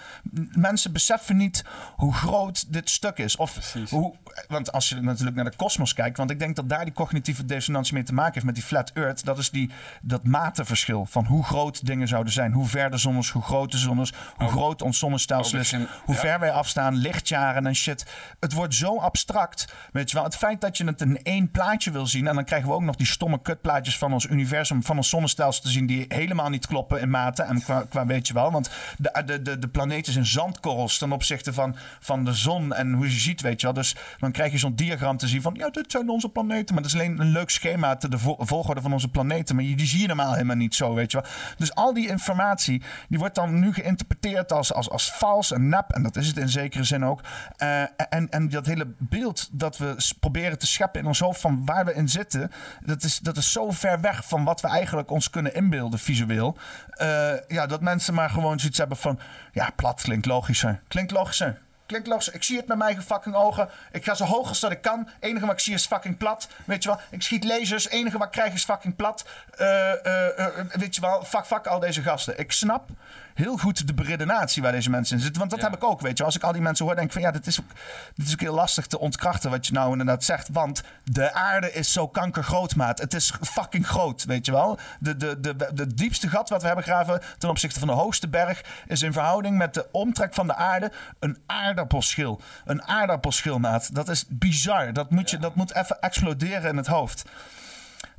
mensen beseffen niet hoe groot dit stuk is. Of Precies. hoe, want als je natuurlijk naar de kosmos kijkt, want ik denk dat daar die cognitieve dissonantie mee te maken heeft met die flat earth, dat is die, dat matenverschil van hoe groot dingen zouden zijn. Hoe ver de zon is, hoe groot de zon is, hoe Oh. groot ons zonnestelsel Oh, hoe ja. ver wij afstaan, lichtjaren en shit. Het wordt zo abstract. Weet je wel, het feit dat je het in één plaatje wil zien, en dan krijgen we ook nog die stomme kutplaatjes van ons universum, van ons zonnestelsel te zien, die helemaal niet kloppen in mate en qua, qua weet je wel. Want de, de, de, de planeet is in zandkorrels ten opzichte van, van de zon en hoe je ziet, weet je wel. Dus dan krijg je zo'n diagram te zien van, ja, dit zijn onze planeten. Maar dat is alleen een leuk schema te de vo- volgorde van onze planeten. Maar die zie je normaal helemaal niet zo, weet je wel. Dus al die informatie, die wordt dan nu geïnterpreteerd als, als, als vals en nep. En dat is het in zekere zin ook. Eh, en, en dat hele beeld dat we proberen te scheppen in ons hoofd van waar we in zitten, dat is, dat is zo ver weg van wat we eigenlijk ons kunnen inbeelden visueel. Eh, ja, dat mensen maar gewoon zoiets hebben van, ja, plat klinkt logischer. Klinkt logischer. Klinkt logisch. Ik zie het met mijn fucking ogen. Ik ga zo hoog als dat ik kan. Enige wat ik zie is fucking plat. Weet je wel? Ik schiet lasers. Enige wat ik krijg is fucking plat. Eh, weet je wel? Fuck, fuck al deze gasten. Ik snap heel goed de beredenatie waar deze mensen in zitten. Want dat Ja. heb ik ook, weet je. Als ik al die mensen hoor, denk ik van... Ja, dit is, ook, dit is ook heel lastig te ontkrachten wat je nou inderdaad zegt. Want de aarde is zo kankergroot, maat. Het is fucking groot, weet je wel. De, de, de, de, diepste gat wat we hebben graven ten opzichte van de hoogste berg... is in verhouding met de omtrek van de aarde een aardappelschil. Een aardappelschil, maat. Dat is bizar. Dat moet, je, dat moet even exploderen in het hoofd.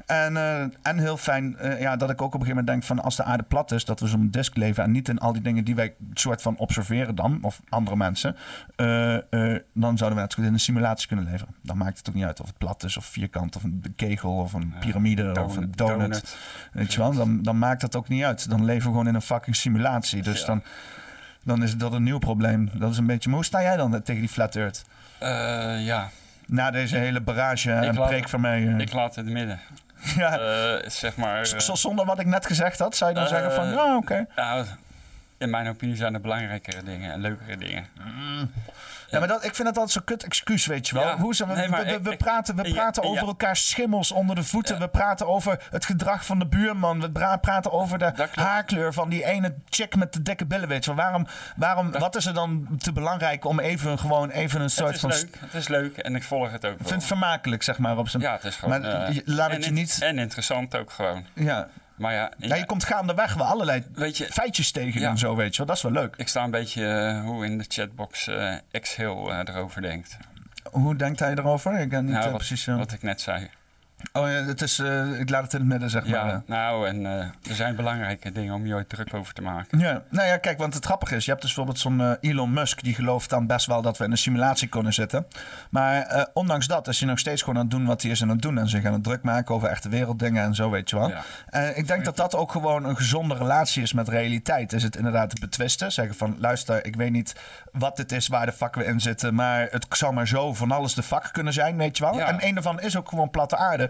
En, eh, en heel fijn eh, ja, dat ik ook op een gegeven moment denk van als de aarde plat is, dat we zo'n disk leven en niet in al die dingen die wij soort van observeren dan, of andere mensen, eh, dan zouden we net zo goed in een simulatie kunnen leven. Dan maakt het ook niet uit of het plat is of vierkant of een kegel of een piramide of een donut. Weet je wel, dan, dan maakt dat ook niet uit. Dan leven we gewoon in een fucking simulatie. Dus Ja. dan, dan is dat een nieuw probleem. Dat is een beetje, maar hoe sta jij dan tegen die flat earth? Ja, Na deze hele barrage en preek het- van mij. ik laat het midden. ja, Eh, zeg maar... eh, zonder wat ik net gezegd had, zou je dan eh, zeggen van, ja, oké. nou, in mijn opinie zijn er belangrijkere dingen en leukere dingen. Ja, maar dat, ik vind dat altijd zo'n kut excuus, weet je wel. Ja, Hoe ze, we, nee, we, we, ik- we ik- praten, we praten over elkaar schimmels onder de voeten. We praten over het gedrag van de buurman. We praten over de haarkleur van die ene chick met de dikke billen, weet je wel. Waarom, waarom, wat is er dan te belangrijk om even gewoon even een soort Het is van... leuk, het is leuk en ik volg het ook Ik wel. vind het vermakelijk, zeg maar, op zijn... Ja, het is gewoon... Maar eh, laat het je niet... En interessant ook gewoon. Ja. Maar ja, ja, je komt gaandeweg wel allerlei weet je, feitjes tegen Ja. en zo, weet je wel. Dat is wel leuk. ik sta een beetje eh, hoe in de chatbox eh, erover denkt. Hoe denkt hij erover? Ik kan niet Nou, wat, precies... wat ik net zei. Oh ja, het is... eh, ik laat het in het midden, zeg maar. eh. Ja, nou, en eh, er zijn belangrijke dingen om je ooit druk over te maken. Ja, nou ja, kijk, want het grappige is, je hebt dus bijvoorbeeld zo'n eh, Elon Musk, die gelooft dan best wel dat we in een simulatie kunnen zitten. Maar eh, ondanks dat is hij nog steeds gewoon aan het doen wat hij is aan het doen en zich aan het druk maken over echte werelddingen en zo, weet je wel. Ja. Eh, ik denk dat dat ook gewoon een gezonde relatie is met realiteit. Is het inderdaad te betwisten, zeggen van, luister, ik weet niet wat dit is, waar de fuck we in zitten, maar het zou maar zo van alles de fuck kunnen zijn, weet je wel. En een daarvan is ook gewoon platte aarde.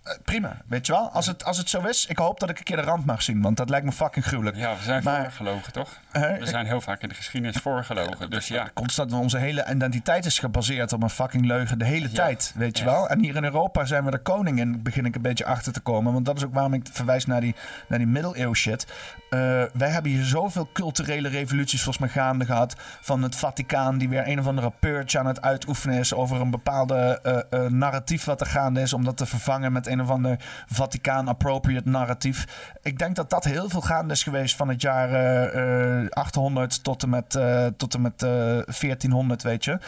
prima, weet je wel. Als het, als het zo is, ik hoop dat ik een keer de rand mag zien, want dat lijkt me fucking gruwelijk. Ja, we zijn Maar- voorgelogen, toch? Eh, We zijn heel vaak in de geschiedenis voorgelogen. Dus ja, constant onze hele identiteit is gebaseerd op een fucking leugen de hele Ja, tijd, weet je wel. En hier in Europa zijn we de koning in, begin ik een beetje achter te komen. Want dat is ook waarom ik verwijs naar die, naar die middeleeuw shit. Eh, wij hebben hier zoveel culturele revoluties volgens mij gaande gehad. Van het Vaticaan die weer een of andere purge aan het uitoefenen is over een bepaalde eh, eh, narratief wat er gaande is. Om dat te vervangen met een of ander Vaticaan-appropriate narratief. Ik denk dat dat heel veel gaande is geweest van het jaar eh, eh, 800 tot en met, eh, tot en met eh, 1400, weet je.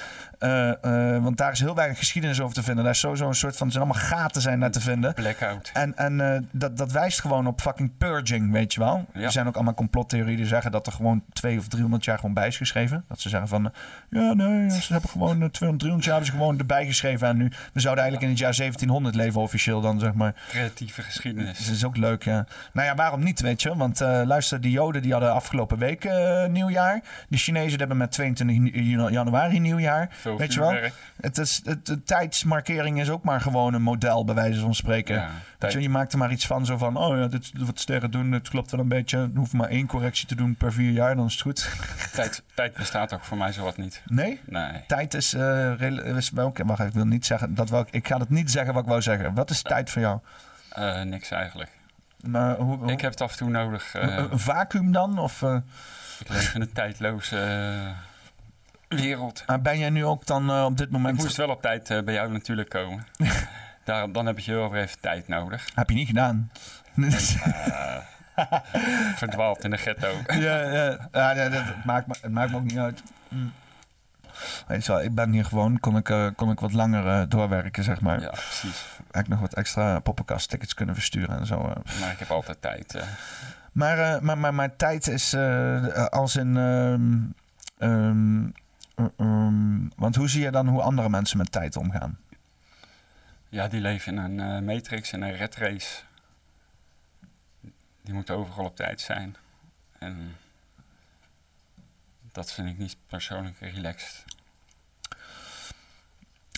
Eh, eh, want daar is heel weinig geschiedenis over te vinden. Daar is sowieso een soort van, er zijn allemaal gaten zijn daar te vinden. blackout. En, en eh, dat, dat wijst gewoon op fucking purging, weet je wel. Ja. Er zijn ook allemaal complottheorieën die zeggen dat er gewoon 200 of 300 jaar gewoon bij is geschreven. Dat ze zeggen van, eh, ja nee, ze hebben gewoon eh, 200, 300 jaar hebben ze gewoon erbij geschreven. En nu, we zouden eigenlijk in het jaar 1700 leven officieel dan, zeg maar. Creatieve geschiedenis. Dat is ook leuk, ja. Nou ja, waarom niet, weet je? Want uh, luister, die Joden die hadden afgelopen week uh, nieuwjaar. De Chinezen hebben met 22 januari nieuwjaar. Veel weet je wel? Het is, het, de tijdsmarkering is ook maar gewoon een model, bij wijze van spreken. Ja, je, je maakt er maar iets van, zo van... Oh ja, dit wat sterren doen, het klopt wel een beetje. Er hoeft maar één correctie te doen per vier jaar, dan is het goed. Tijd, tijd bestaat ook voor mij zowat niet. Nee? Nee. Tijd is... eh rela- is wacht, ik wil niet zeggen... Dat wou ik, ik ga het niet zeggen wat ik wou zeggen. Wat is tijd voor jou? Eh, niks eigenlijk. Maar hoe, hoe- Ik heb het af en toe nodig. eh, een, vacuüm dan? Of eh, ik leef in een tijdloze wereld. ben jij nu ook dan op dit Ik moment... moest wel op tijd bij jou natuurlijk komen. Daar, dan heb je heel weer even tijd nodig. Heb je niet gedaan. Verdwaald in de ghetto. ja, ja. ja dat, het, maakt me, het maakt me ook niet uit. Mm. Weet je wel, ik ben hier gewoon, kon ik, eh, kon ik wat langer eh, doorwerken, zeg maar. Ja, precies. Heb ik nog wat extra poppenkast-tickets kunnen versturen en zo. eh. Maar ik heb altijd tijd. Maar, maar, maar, maar tijd is als in... ehm, ehm, eh, ehm, want hoe zie je dan hoe andere mensen met tijd omgaan? Ja, die leven in een matrix, in een red race. Die moeten overal op tijd zijn. En dat vind ik niet persoonlijk relaxed.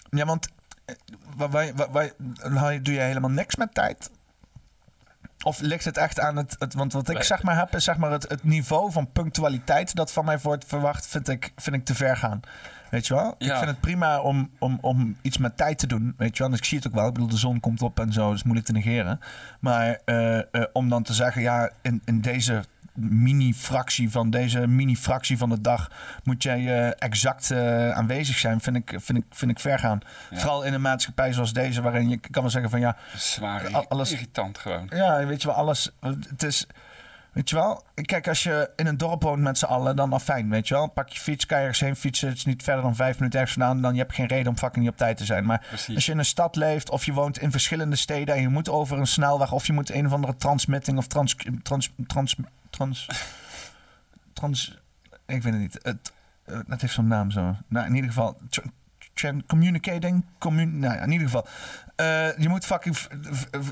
Ja, want eh, waar, waar, waar, waar- doe je helemaal niks met tijd? Of ligt het echt aan het... het want wat ik zeg maar heb, is zeg maar het, het niveau van punctualiteit... dat van mij wordt verwacht, vind ik, vind ik te ver gaan. Weet je wel? Ik vind het prima om, om, om iets met tijd te doen. Weet je wel? Dus ik zie het ook wel. Ik bedoel, de zon komt op en zo. Dat is moeilijk te negeren. Maar eh, eh, om dan te zeggen... ja, in, in deze mini-fractie van deze mini-fractie van de dag... moet jij eh, exact eh, aanwezig zijn... Vind ik, vind, ik, vind ik ver gaan. Ja. Vooral in een maatschappij zoals deze... waarin je kan wel zeggen van ja... Zwaar Al- alles- irritant gewoon. Ja, weet je wel, alles. Het is. Weet je wel, kijk, als je in een dorp woont met z'n allen, dan afijn, weet je wel. Pak je fiets, kan je ergens heen fietsen. Het is niet verder dan vijf minuten ergens vandaan. Dan je hebt geen reden om fucking niet op tijd te zijn. Maar Precies. als je in een stad leeft of je woont in verschillende steden en je moet over een snelweg of je moet een of andere transmitting of trans. trans. trans. trans. Trans ik weet het niet. Het, eh, het heeft zo'n naam zo. Nou, in ieder geval. communicating. Commun nou in ieder geval. Eh, je moet fucking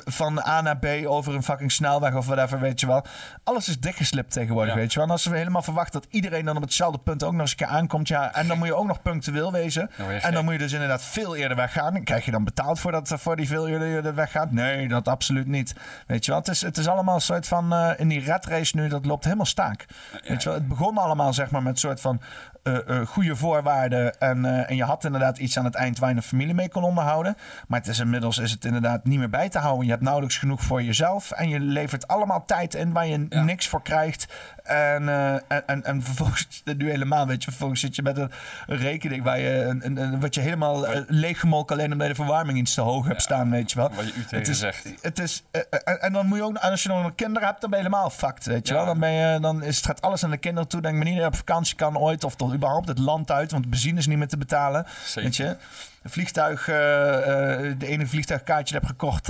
van A naar B over een fucking snelweg of whatever, weet je wel. Alles is dichtgeslipt tegenwoordig, Ja. weet je wel. En als we helemaal verwachten dat iedereen dan op hetzelfde punt ook nog eens een keer aankomt, ja. En dan moet je ook nog punctueel wezen. Dan En dan moet je dus inderdaad veel eerder weggaan. Krijg je dan betaald voor, dat, voor die veel eerder weggaat? Nee, dat absoluut niet. Weet je wel, het is, het is allemaal een soort van... eh, in die red race nu, dat loopt helemaal staak. Weet je wel, het begon allemaal zeg maar met een soort van... eh, eh, goede voorwaarden. En, eh, en je had inderdaad iets aan het eind waar je een familie mee kon onderhouden. Maar het is inmiddels is het inderdaad niet meer bij te houden. Je hebt nauwelijks genoeg voor jezelf. En je levert allemaal tijd in waar je Ja. niks voor krijgt. En, eh, en, en, en vervolgens, nu helemaal, weet je, vervolgens zit je met een rekening waar je, een, een, een- wat je helemaal leeggemolken alleen omdat je de verwarming iets te hoog hebt staan, weet je wel. Wat je u tegen Het is, zegt. het is, eh, en, en dan moet je ook, als je nog een kinderen hebt, dan ben je helemaal fucked, weet je Ja. wel. Dan, ben je, dan is, het gaat alles aan de kinderen toe. Denk maar niet dat je op vakantie kan ooit, of toch überhaupt het land uit, want benzine is niet meer te betalen. Zeker. Weet je? Een vliegtuig, de enige vliegtuigkaartje dat ik heb gekocht,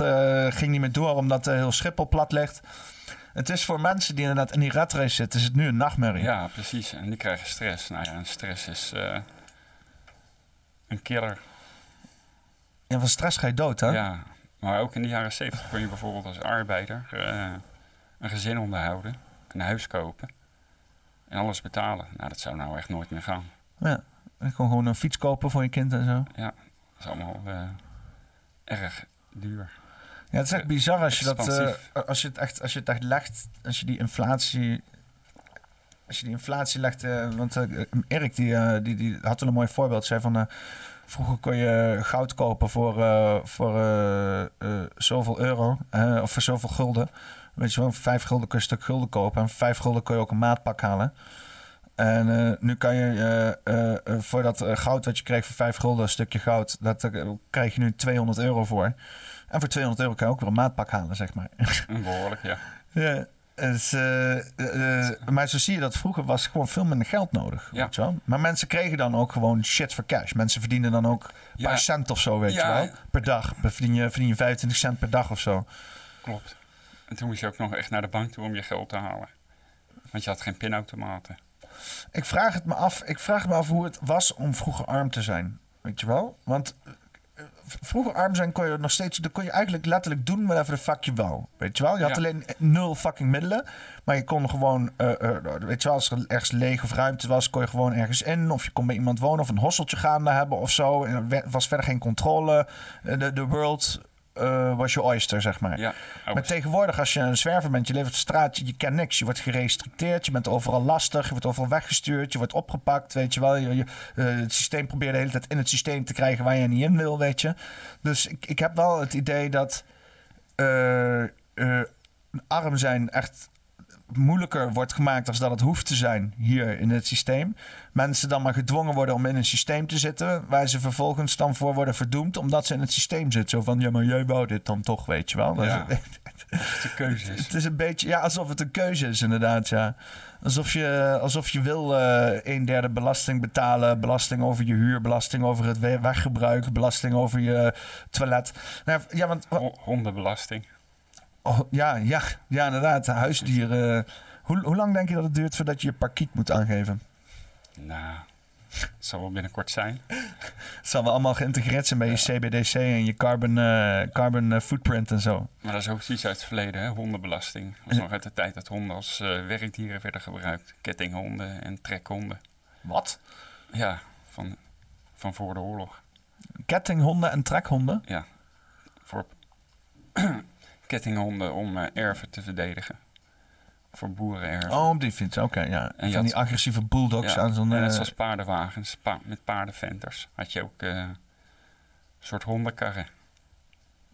ging niet meer door omdat heel Schiphol plat ligt. Het is voor mensen die inderdaad in die rat race zitten, is het nu een nachtmerrie. Ja, precies. En die krijgen stress. Nou ja, en stress is eh, een killer. En van stress ga je dood, hè? Ja, maar ook in de jaren 70 kon je bijvoorbeeld als arbeider eh, een gezin onderhouden, een huis kopen en alles betalen. Nou, dat zou nou echt nooit meer gaan. Ja. Je kon gewoon een fiets kopen voor je kind en zo. Dat is allemaal eh, erg duur. Ja, het is echt bizar als je dat, eh, als je het echt, als je het echt legt, als je die inflatie, als je die inflatie legt, eh, want eh, Erik die, die, die had toen een mooi voorbeeld, zei van, vroeger kon je goud kopen voor, voor zoveel euro, of voor zoveel gulden. Weet je wel, vijf gulden kun je een stuk gulden kopen en vijf gulden kun je ook een maatpak halen. En nu kan je voor dat goud wat je kreeg voor vijf gulden, een stukje goud, dat krijg je nu 200 euro voor. En voor 200 euro kan je ook weer een maatpak halen, zeg maar. Behoorlijk, ja. ja, dus, eh, eh, eh, maar zo zie je dat vroeger was gewoon veel minder geld nodig. Ja. Weet je wel? Maar mensen kregen dan ook gewoon shit voor cash. Mensen verdienen dan ook een Ja. paar cent of zo, weet Ja. je wel. Per dag. Verdien je, verdien je 25 cent per dag of zo. Klopt. En toen moest je ook nog echt naar de bank toe om je geld te halen. Want je had geen pinautomaten. Ik vraag het me af, ik vraag me af hoe het was om vroeger arm te zijn. Weet je wel? Want vroeger arm zijn kon je nog steeds... Dan kon je eigenlijk letterlijk doen whatever the fuck je wou. Weet je wel? Je had Ja. alleen nul fucking middelen. Maar je kon gewoon... eh, eh, weet je wel, als er ergens leeg of ruimte was... kon je gewoon ergens in. Of je kon bij iemand wonen of een hosteltje gaande hebben of zo. En er was verder geen controle. Eh, De, de world eh, was je oyster, zeg maar. Ja, Maar tegenwoordig, als je een zwerver bent, je leeft op de straat, je, je kent niks. Je wordt gerestricteerd, je bent overal lastig, je wordt overal weggestuurd, je wordt opgepakt, weet je wel. Je, je, eh, het systeem probeert de hele tijd in het systeem te krijgen waar je niet in wil, weet je. Dus ik, ik heb wel het idee dat eh, arm zijn echt moeilijker wordt gemaakt als dat het hoeft te zijn hier in het systeem. Mensen dan maar gedwongen worden om in een systeem te zitten, waar ze vervolgens dan voor worden verdoemd omdat ze in het systeem zitten. Zo van, ja, maar jij wou dit dan toch, weet je wel. Is-. Als het de keuze is. het is een beetje, ja, alsof het een keuze is, inderdaad, ja. Alsof je, alsof je wil eh een derde belasting betalen, belasting over je huur, belasting over het we- weggebruik, belasting over je toilet. Nou, ja, want, Ho- Hondenbelasting. Oh, ja, ja, ja, inderdaad, huisdieren. Hoe, hoe lang denk je dat het duurt voordat je je parkiet moet aangeven? Nou, het zal wel binnenkort zijn. Het zal wel allemaal geïntegreerd zijn bij je CBDC en je carbon, eh, carbon eh, footprint en zo. Maar dat is ook iets uit het verleden, hè? hondenbelasting. Dat was nog uit de tijd dat honden als eh, werkdieren werden gebruikt. Kettinghonden en trekhonden. Wat? Ja, van, van voor de oorlog. Kettinghonden en trekhonden? Ja, voor kettinghonden om eh, erven te verdedigen. Voor boerenerven. Oh, op die fiets, oké, ja. En Van die had- agressieve bulldogs Ja, aan zo'n... net eh, zoals paardenwagens, pa- met paardenventers, had je ook eh, een soort hondenkarren.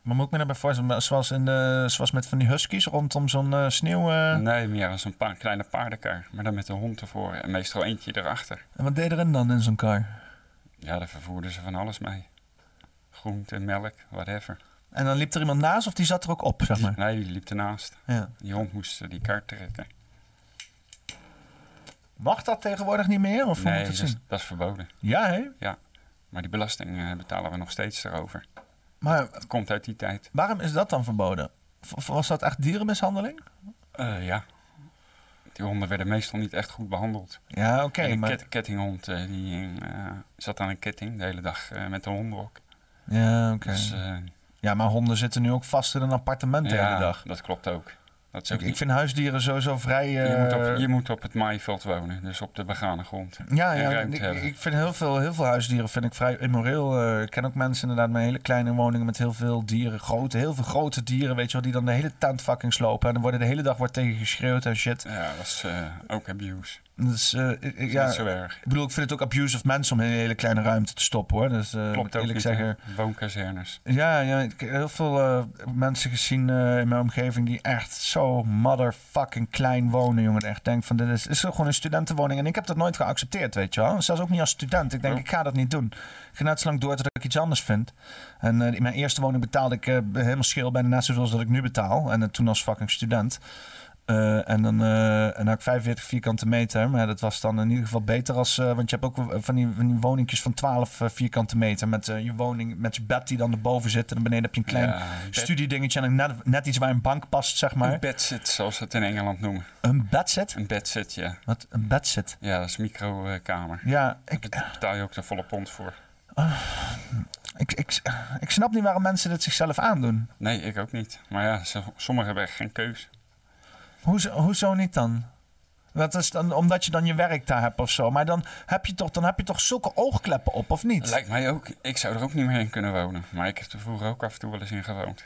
Maar moet ik me daarbij voorstellen, zoals, in de, zoals met van die huskies rondom zo'n sneeuw... Nee, meer als een pa- kleine paardenkar, maar dan met een hond ervoor en meestal eentje erachter. En wat deed erin dan in zo'n kar? Ja, daar vervoerden ze van alles mee. Groente, melk, whatever. En dan liep er iemand naast of die zat er ook op, zeg maar? Nee, die liep ernaast. Ja. Die hond moest eh, die kar trekken. Mag dat tegenwoordig niet meer? Of nee, moet dat is, dat is verboden. Ja, hè? Maar die belasting eh, betalen we nog steeds erover. Maar Het komt uit die tijd. waarom is dat dan verboden? Was dat echt dierenmishandeling? Eh, ja. Die honden werden meestal niet echt goed behandeld. Ja, oké, een maar... ket- kettinghond die zat aan een ketting de hele dag met een hondenhok. Ja, oké. Dus Ja, maar honden zitten nu ook vast in een appartement de hele dag. dat klopt ook. Dat is ook Ik, ik vind huisdieren sowieso vrij... je, moet eh, op, je moet op het maaiveld wonen, dus op de begane grond. Ja, ja ik, ik vind heel veel, heel veel huisdieren vind ik vrij immoreel. Eh, ik ken ook mensen inderdaad met hele kleine woningen met heel veel dieren. Grote, heel veel grote dieren, weet je wel, die dan de hele tent fucking slopen. En dan worden de hele dag wordt tegen geschreeuwd en shit. Ja, dat is eh, ook abuse. Dus eh, ik- ja, niet zo erg. ik bedoel, ik vind het ook abuse of mensen om in een hele kleine ruimte te stoppen hoor. Dus eh, Klopt ook eerlijk niet, zeggen. Woonkazernes. Ja, ja, ik heb heel veel eh, mensen gezien in mijn omgeving die echt zo motherfucking klein wonen, jongen. Echt denk van, dit is, is gewoon een studentenwoning. En ik heb dat nooit geaccepteerd, weet je wel. Zelfs ook niet als student. Ik denk, ik ga dat niet doen. Ik ga net zo lang door tot ik iets anders vind. En in mijn eerste woning betaalde ik helemaal schil bijna net zoveel als dat ik nu betaal. En toen als fucking student. Eh, en, dan, eh, en dan had ik 45 vierkante meter. Maar dat was dan in ieder geval beter als... eh, want je hebt ook van die, van die woningjes van 12 eh, vierkante meter. Met je woning, met je bed die dan erboven zit. En dan beneden heb je een klein Ja, studiedingetje. En net, net iets waar een bank past, zeg maar. Een bedsit, zoals ze het in Engeland noemen. Een bedsit? Een bedsit, ja. Wat? Een bedsit? Ja, dat is microkamer. Ja, ik, Daar betaal je ook de volle pond voor. ik, ik, ik snap niet waarom mensen dit zichzelf aandoen. Nee, ik ook niet. Maar ja, sommigen hebben echt geen keus. Hoezo, hoezo niet dan? Dat is dan omdat je dan je werk daar hebt of zo. Maar dan heb je toch, dan heb je toch zulke oogkleppen op, of niet? Lijkt mij ook. Ik zou er ook niet meer in kunnen wonen. Maar ik heb er vroeger ook af en toe wel eens in gewoond.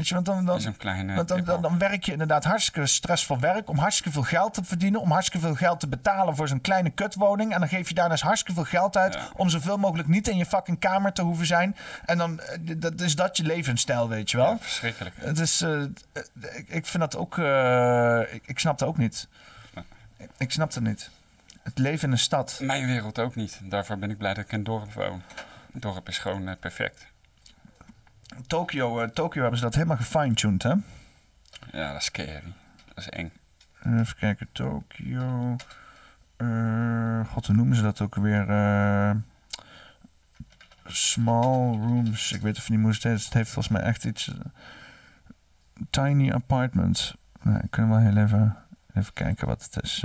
Weet je, want dan, Dat dan, is een kleine want dan, dan, werk je inderdaad hartstikke stressvol werk om hartstikke veel geld te verdienen, om hartstikke veel geld te betalen voor zo'n kleine kutwoning. En dan geef je daarna eens hartstikke veel geld uit Ja. om zoveel mogelijk niet in je fucking kamer te hoeven zijn. En dan eh, dat is dat je levensstijl, weet je wel. Ja, verschrikkelijk. Het is, eh, ik, ik vind dat ook, ik, ik snap het ook niet. Ik snap het niet. Het leven in een stad. Mijn wereld ook niet. Daarvoor ben ik blij dat ik in een dorp woon. Een dorp is gewoon perfect. Tokio, eh, Tokio hebben ze dat helemaal gefine-tuned, hè? Ja, dat is scary. Dat is eng. Even kijken, Tokio. Eh, God, hoe noemen ze dat ook weer? Eh, small rooms. Ik weet of niet moest. Het heeft volgens mij echt iets. tiny apartments. Nou, ik kan wel heel even, even kijken wat het is.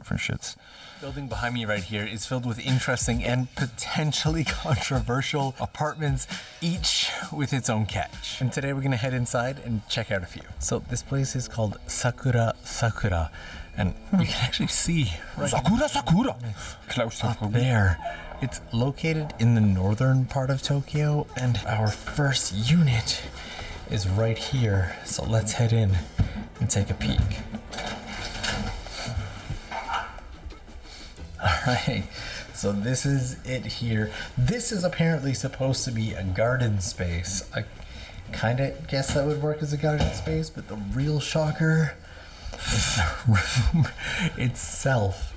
Voor shit. Building behind me right here is filled with interesting and potentially controversial apartments, each with its own catch. And today we're gonna head inside and check out a few. So this place is called Sakura Sakura, and hmm. you can actually see right Sakura, Sakura. up there. It's located in the northern part of Tokyo, and our first unit is right here. So let's head in and take a peek. Alright, so this is it here. This is apparently supposed to be a garden space. I kind of guess that would work as a garden space, but the real shocker is the room itself.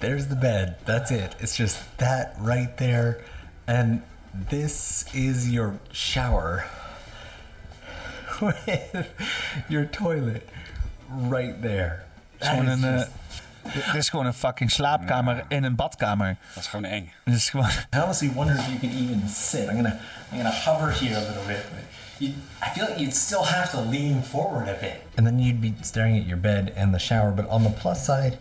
There's the bed. That's it. It's just that right there. And this is your shower with your toilet right there. That Gewoon is een, eh, dit is gewoon een fucking slaapkamer in een badkamer. Dat is gewoon eng. Dit is gewoon... I honestly wonder if you can even sit. I'm gonna I'm gonna hover here a little bit. You, I feel like you'd still have to lean forward a bit. And then you'd be staring at your bed and the shower. But on the plus side,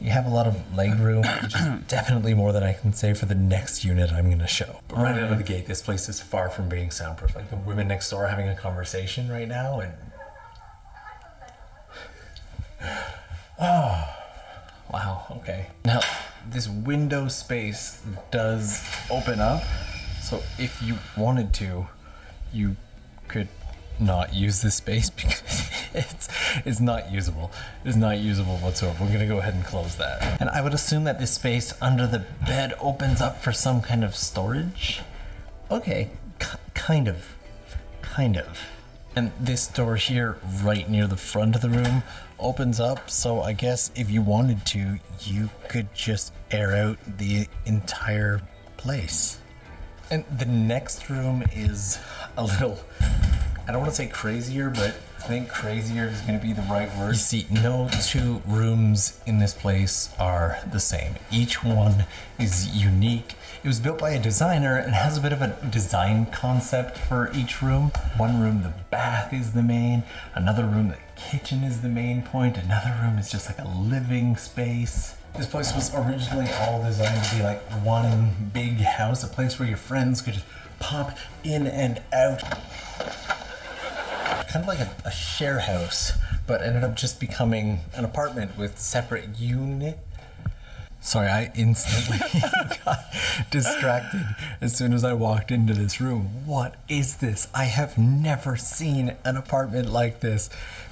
you have a lot of leg room, which is definitely more than I can say for the next unit I'm gonna show. But right out of the gate, this place is far from being soundproof. Like the women next door are having a conversation right now, and oh, wow, okay. Now, this window space does open up, so if you wanted to, you could not use this space because it's it's not usable. It's not usable whatsoever. We're gonna go ahead and close that. And I would assume that this space under the bed opens up for some kind of storage. Okay, kind of, kind of. And this door here, right near the front of the room, opens up. So I guess if you wanted to, you could just air out the entire place. And the next room is a little, I don't want to say crazier, but I think crazier is going to be the right word. You see, no two rooms in this place are the same. Each one is unique. It was built by a designer and has a bit of a design concept for each room. One room, the bath is the main. Another room, the kitchen is the main point. Another room is just like a living space. This place was originally all designed to be like one big house, a place where your friends could just pop in and out. Kind of like a, a share house, but ended up just becoming an apartment with separate unit. Sorry, I instantly got distracted as soon as I walked into this room. What is this? I have never seen an apartment like this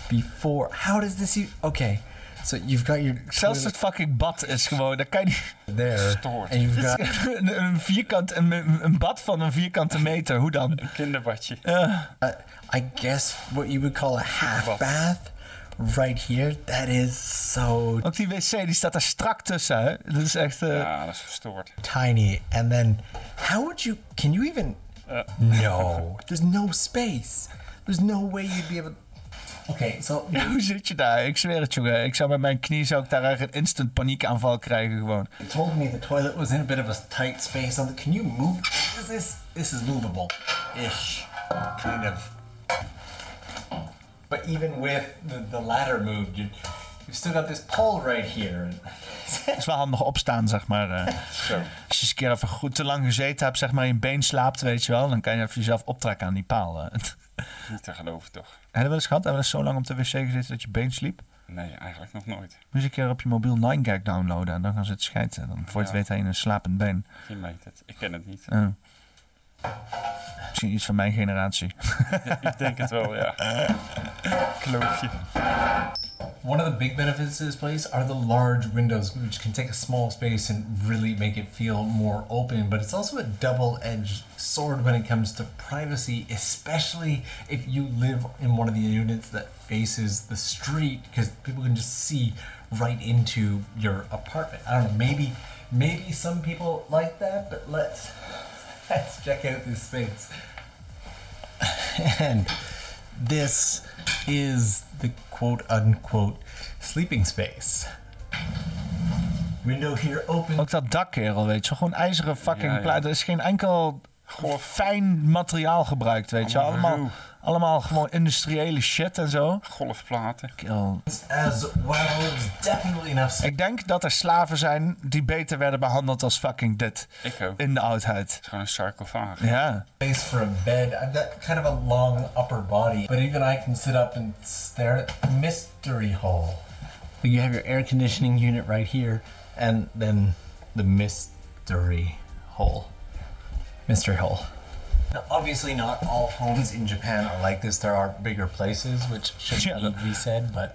before. How does this? e- Okay, so you've got your Zelfs het fucking bad is gewoon... Dat kan je niet... there, Stoort. and you've got Een, een vierkant... Een, een bad van een vierkante meter. Hoe dan? Kinderbadje. uh, I guess what you would call a half bath right here. That is so Ook die wc, die staat er strak tussen, hè? Dat is echt... eh, Ja, dat is gestoord. tiny. And then, how would you? Can you even? Uh. No, there's no space. There's no way you'd be able. Okay, so Hoe zit je daar? Ik zweer het, jongen. Ik zou met mijn knie zou ik daar echt een instant paniekaanval krijgen gewoon. you told me the toilet was in a bit of a tight space. On the, can you move? Is this this is movable, ish, kind of. But even with the, the ladder moved, you you've still got this pole right here. Het is wel handig opstaan, zeg maar. eh. Als je eens een keer even goed te lang gezeten hebt, zeg maar, je been slaapt, weet je wel. Dan kan je even jezelf optrekken aan die paal. eh. Niet te geloven toch? Heb je wel eens gehad? Hebben we zo lang op de wc gezeten dat je been sliep? Nee, eigenlijk nog nooit. Moet je een keer op je mobiel 9gag downloaden en dan gaan ze het schijten. Dan voor je het Ja. weet hij in een slapend been. Je meet het. Ik ken het niet. Eh. Misschien iets van mijn generatie. Ik denk het wel, ja. Kloofje. One of the big benefits of this place are the large windows, which can take a small space and really make it feel more open. But it's also a double edged sword when it comes to privacy, especially if you live in one of the units that faces the street, because people can just see right into your apartment. I don't know, maybe maybe some people like that, but let's let's check out this space. and this is the quote unquote sleeping space. Window here open. Ook dat dak, kerel, weet je wel. Gewoon ijzeren fucking Ja, ja. plaat. Er is geen enkel fijn materiaal gebruikt, weet je. Allemaal Allemaal, gewoon industriële shit en zo. Golfplaten. Kill. As well, there's definitely enough space Ik denk dat er slaven zijn die beter werden behandeld als fucking dit Ik ook. Het in de oudheid. is gewoon een sarcofaag. Ja. for a bed. I've got kind of a long upper body, but even I can sit up and stare at the mystery hole. You have your air conditioning unit right here, and then the mystery hole. Mystery hole. Now, obviously, not all homes in Japan are like this. There are bigger places, which should Yeah, be said, but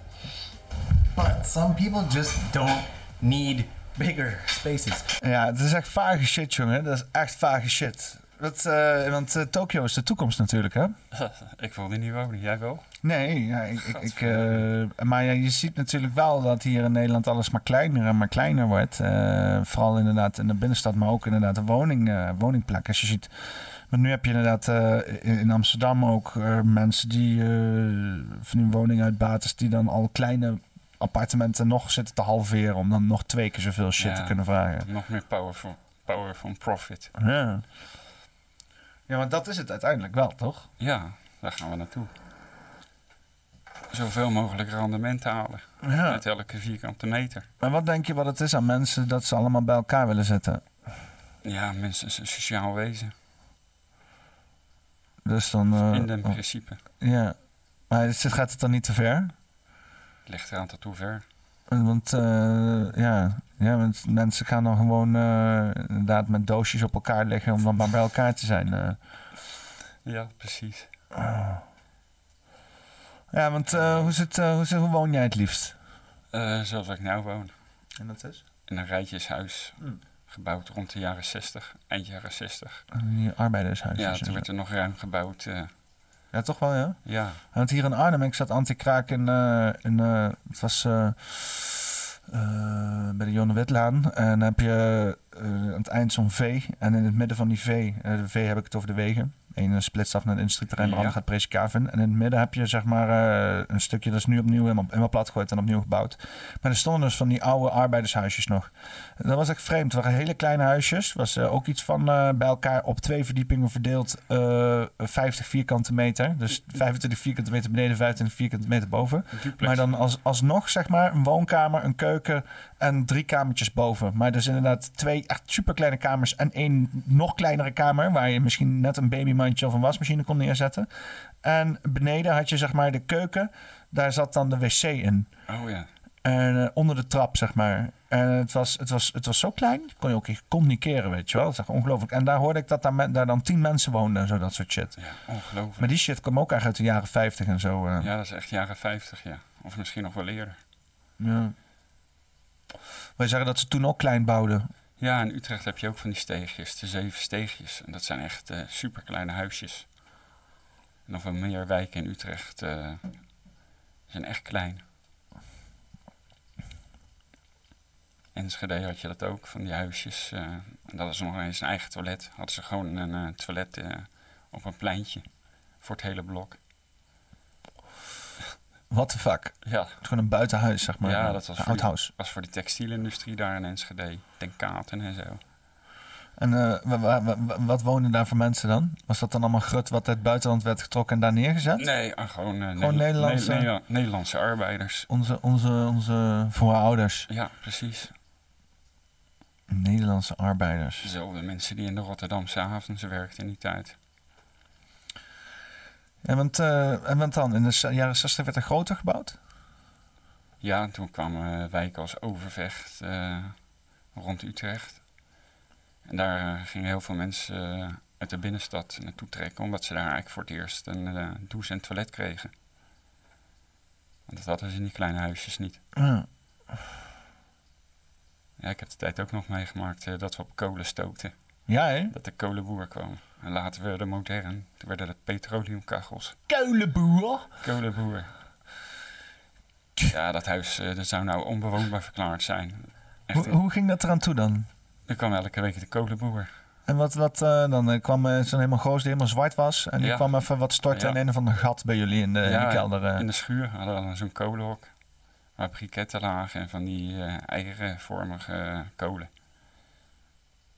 but some people just don't need bigger spaces. Ja, het is echt vage shit, jongen. Dat is echt vage shit. Wat, eh, want eh, Tokio is de toekomst natuurlijk, hè? ik wil er niet wonen. Jij wel? Nee, ja, ik, ik, ik, eh, maar ja, je ziet natuurlijk wel dat hier in Nederland alles maar kleiner en maar kleiner wordt. Eh, vooral inderdaad in de binnenstad, maar ook inderdaad de woning, eh, woningplek. Als je ziet, maar nu heb je inderdaad eh, in, in Amsterdam ook eh, mensen die eh, van die woning uitbaters die dan al kleine appartementen nog zitten te halveren om dan nog twee keer zoveel shit Ja. te kunnen vragen. Nog meer power from profit. Ja. ja, maar dat is het uiteindelijk wel, toch? Ja, daar gaan we naartoe. Zoveel mogelijk rendement halen. Ja. Uit elke vierkante meter. Maar wat denk je wat het is aan mensen dat ze allemaal bij elkaar willen zitten? Ja, mensen een sociaal wezen. Dus dan. eh, In den oh, principe. ja. Maar het- gaat het dan niet te ver? Ligt eraan tot hoe ver. Want eh, ja, ja, want mensen gaan dan gewoon eh, inderdaad met doosjes op elkaar liggen om dan maar bij elkaar te zijn. eh. Ja, precies. Ja, want eh, hoe, zit, eh, hoe, zit- hoe woon jij het liefst? Eh, zoals ik nou woon. En dat is? In een rijtjeshuis. Hmm. Gebouwd rond de jaren 60. Eind jaren 60. Die arbeidershuisjes. Ja, en toen werd er nog ruim gebouwd. eh, Ja, toch wel, ja? ja, Want hier in Arnhem, ik zat anti-kraak in, eh, in eh, het was bij de Jonne Witlaan. En dan heb je aan het eind zo'n V. En in het midden van die V, eh, de V heb ik het over de wegen. Eén eh, splitst af naar het industrieterrein, de Ja. andere gaat Presikhaven. En in het midden heb je zeg maar eh, een stukje, dat is nu opnieuw helemaal, helemaal plat gegooid en opnieuw gebouwd. Maar er stonden dus van die oude arbeidershuisjes nog. Dat was echt vreemd. Het waren hele kleine huisjes. was eh, ook iets van eh, bij elkaar op twee verdiepingen verdeeld eh 50 vierkante meter. Dus 25 vierkante meter beneden, 25 vierkante meter boven. Maar dan als, alsnog zeg maar een woonkamer, een keuken en drie kamertjes boven. Maar dus inderdaad twee echt super kleine kamers en één nog kleinere kamer... waar je misschien net een babymandje of een wasmachine kon neerzetten. En beneden had je zeg maar de keuken. Daar zat dan de wc in. Oh ja. En eh, onder de trap, zeg maar. En het was, het was, het was zo klein, kon je ook communiceren, weet je wel. Dat is echt ongelooflijk. En daar hoorde ik dat daar, men- daar dan tien mensen woonden en zo, dat soort shit. Ja, ongelooflijk. Maar die shit kwam ook echt uit de jaren 50 en zo. eh. Ja, dat is echt jaren 50, ja. Of misschien nog wel eerder. Ja. Wij zeggen dat ze toen ook klein bouwden. Ja, in Utrecht heb je ook van die steegjes, de zeven steegjes. En dat zijn echt eh super kleine huisjes. En nog wel meer wijken in Utrecht eh, zijn echt klein. Enschede had je dat ook, van die huisjes. eh, en dat is nog eens een eigen toilet. Hadden ze gewoon een toilet op een pleintje voor het hele blok. What the fuck? Ja, Het is gewoon een buitenhuis, zeg maar. Ja, dat was voor die- was voor de textielindustrie daar in Enschede. Ten Katen en zo. En eh, wa- wa- wa- wat woonden daar voor mensen dan? Was dat dan allemaal grut wat uit het buitenland werd getrokken en daar neergezet? Nee, ah, gewoon, eh, Gewoon Nederla- Nederlandse- Ne- Nederla- Nederlandse arbeiders. Onze, onze, onze voorouders. Ja, precies. Nederlandse arbeiders. Dezelfde mensen die in de Rotterdamse havens werkten in die tijd. En want, eh, en want dan, in de jaren 60 werd er groter gebouwd? Ja, en toen kwamen wijken als Overvecht eh, rond Utrecht. En daar eh, gingen heel veel mensen uit de binnenstad naartoe trekken, omdat ze daar eigenlijk voor het eerst een douche en toilet kregen. Want dat hadden ze in die kleine huisjes niet. Ja. Ja, ik heb de tijd ook nog meegemaakt dat we op kolen stookten. Ja, hè? Dat de kolenboer kwam. En later werden we modern. Toen werden het petroleumkachels. Keulenboer. Kolenboer. Ja, dat huis eh, dat zou nou onbewoonbaar verklaard zijn. Echt, Hoe, hoe ging dat eraan toe dan? er kwam elke week de kolenboer. En wat, wat eh, dan eh, kwam eh, zo'n helemaal goos die helemaal zwart was. En die Ja. kwam even wat storten Ja. in een of ander gat bij jullie in de, in de kelder. eh. in de schuur hadden we zo'n kolenhok. Waar briketten lagen en van die eh eierenvormige kolen.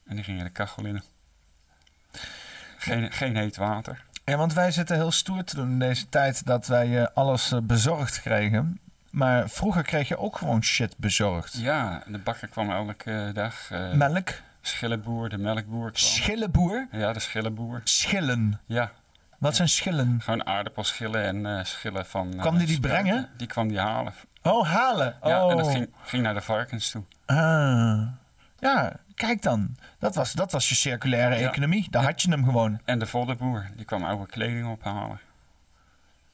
En die gingen de kachel in. Geen, geen heet water. Ja, want wij zitten heel stoer te doen in deze tijd dat wij eh, alles eh, bezorgd kregen. Maar vroeger kreeg je ook gewoon shit bezorgd. Ja, de bakker kwam elke dag. eh Melk, schillenboer, de melkboer kwam. schillenboer, ja, de schillenboer. schillen. Ja, Wat zijn schillen? gewoon aardappelschillen en schillen van... eh, Kwam die die spruiten. brengen? Die kwam die halen. Oh, halen. Ja, oh. en dat ging, ging naar de varkens toe. Ah. Ja, kijk dan. Dat was, dat was je circulaire Ja. economie. Daar had je hem gewoon. En de voddenboer, die kwam oude kleding ophalen.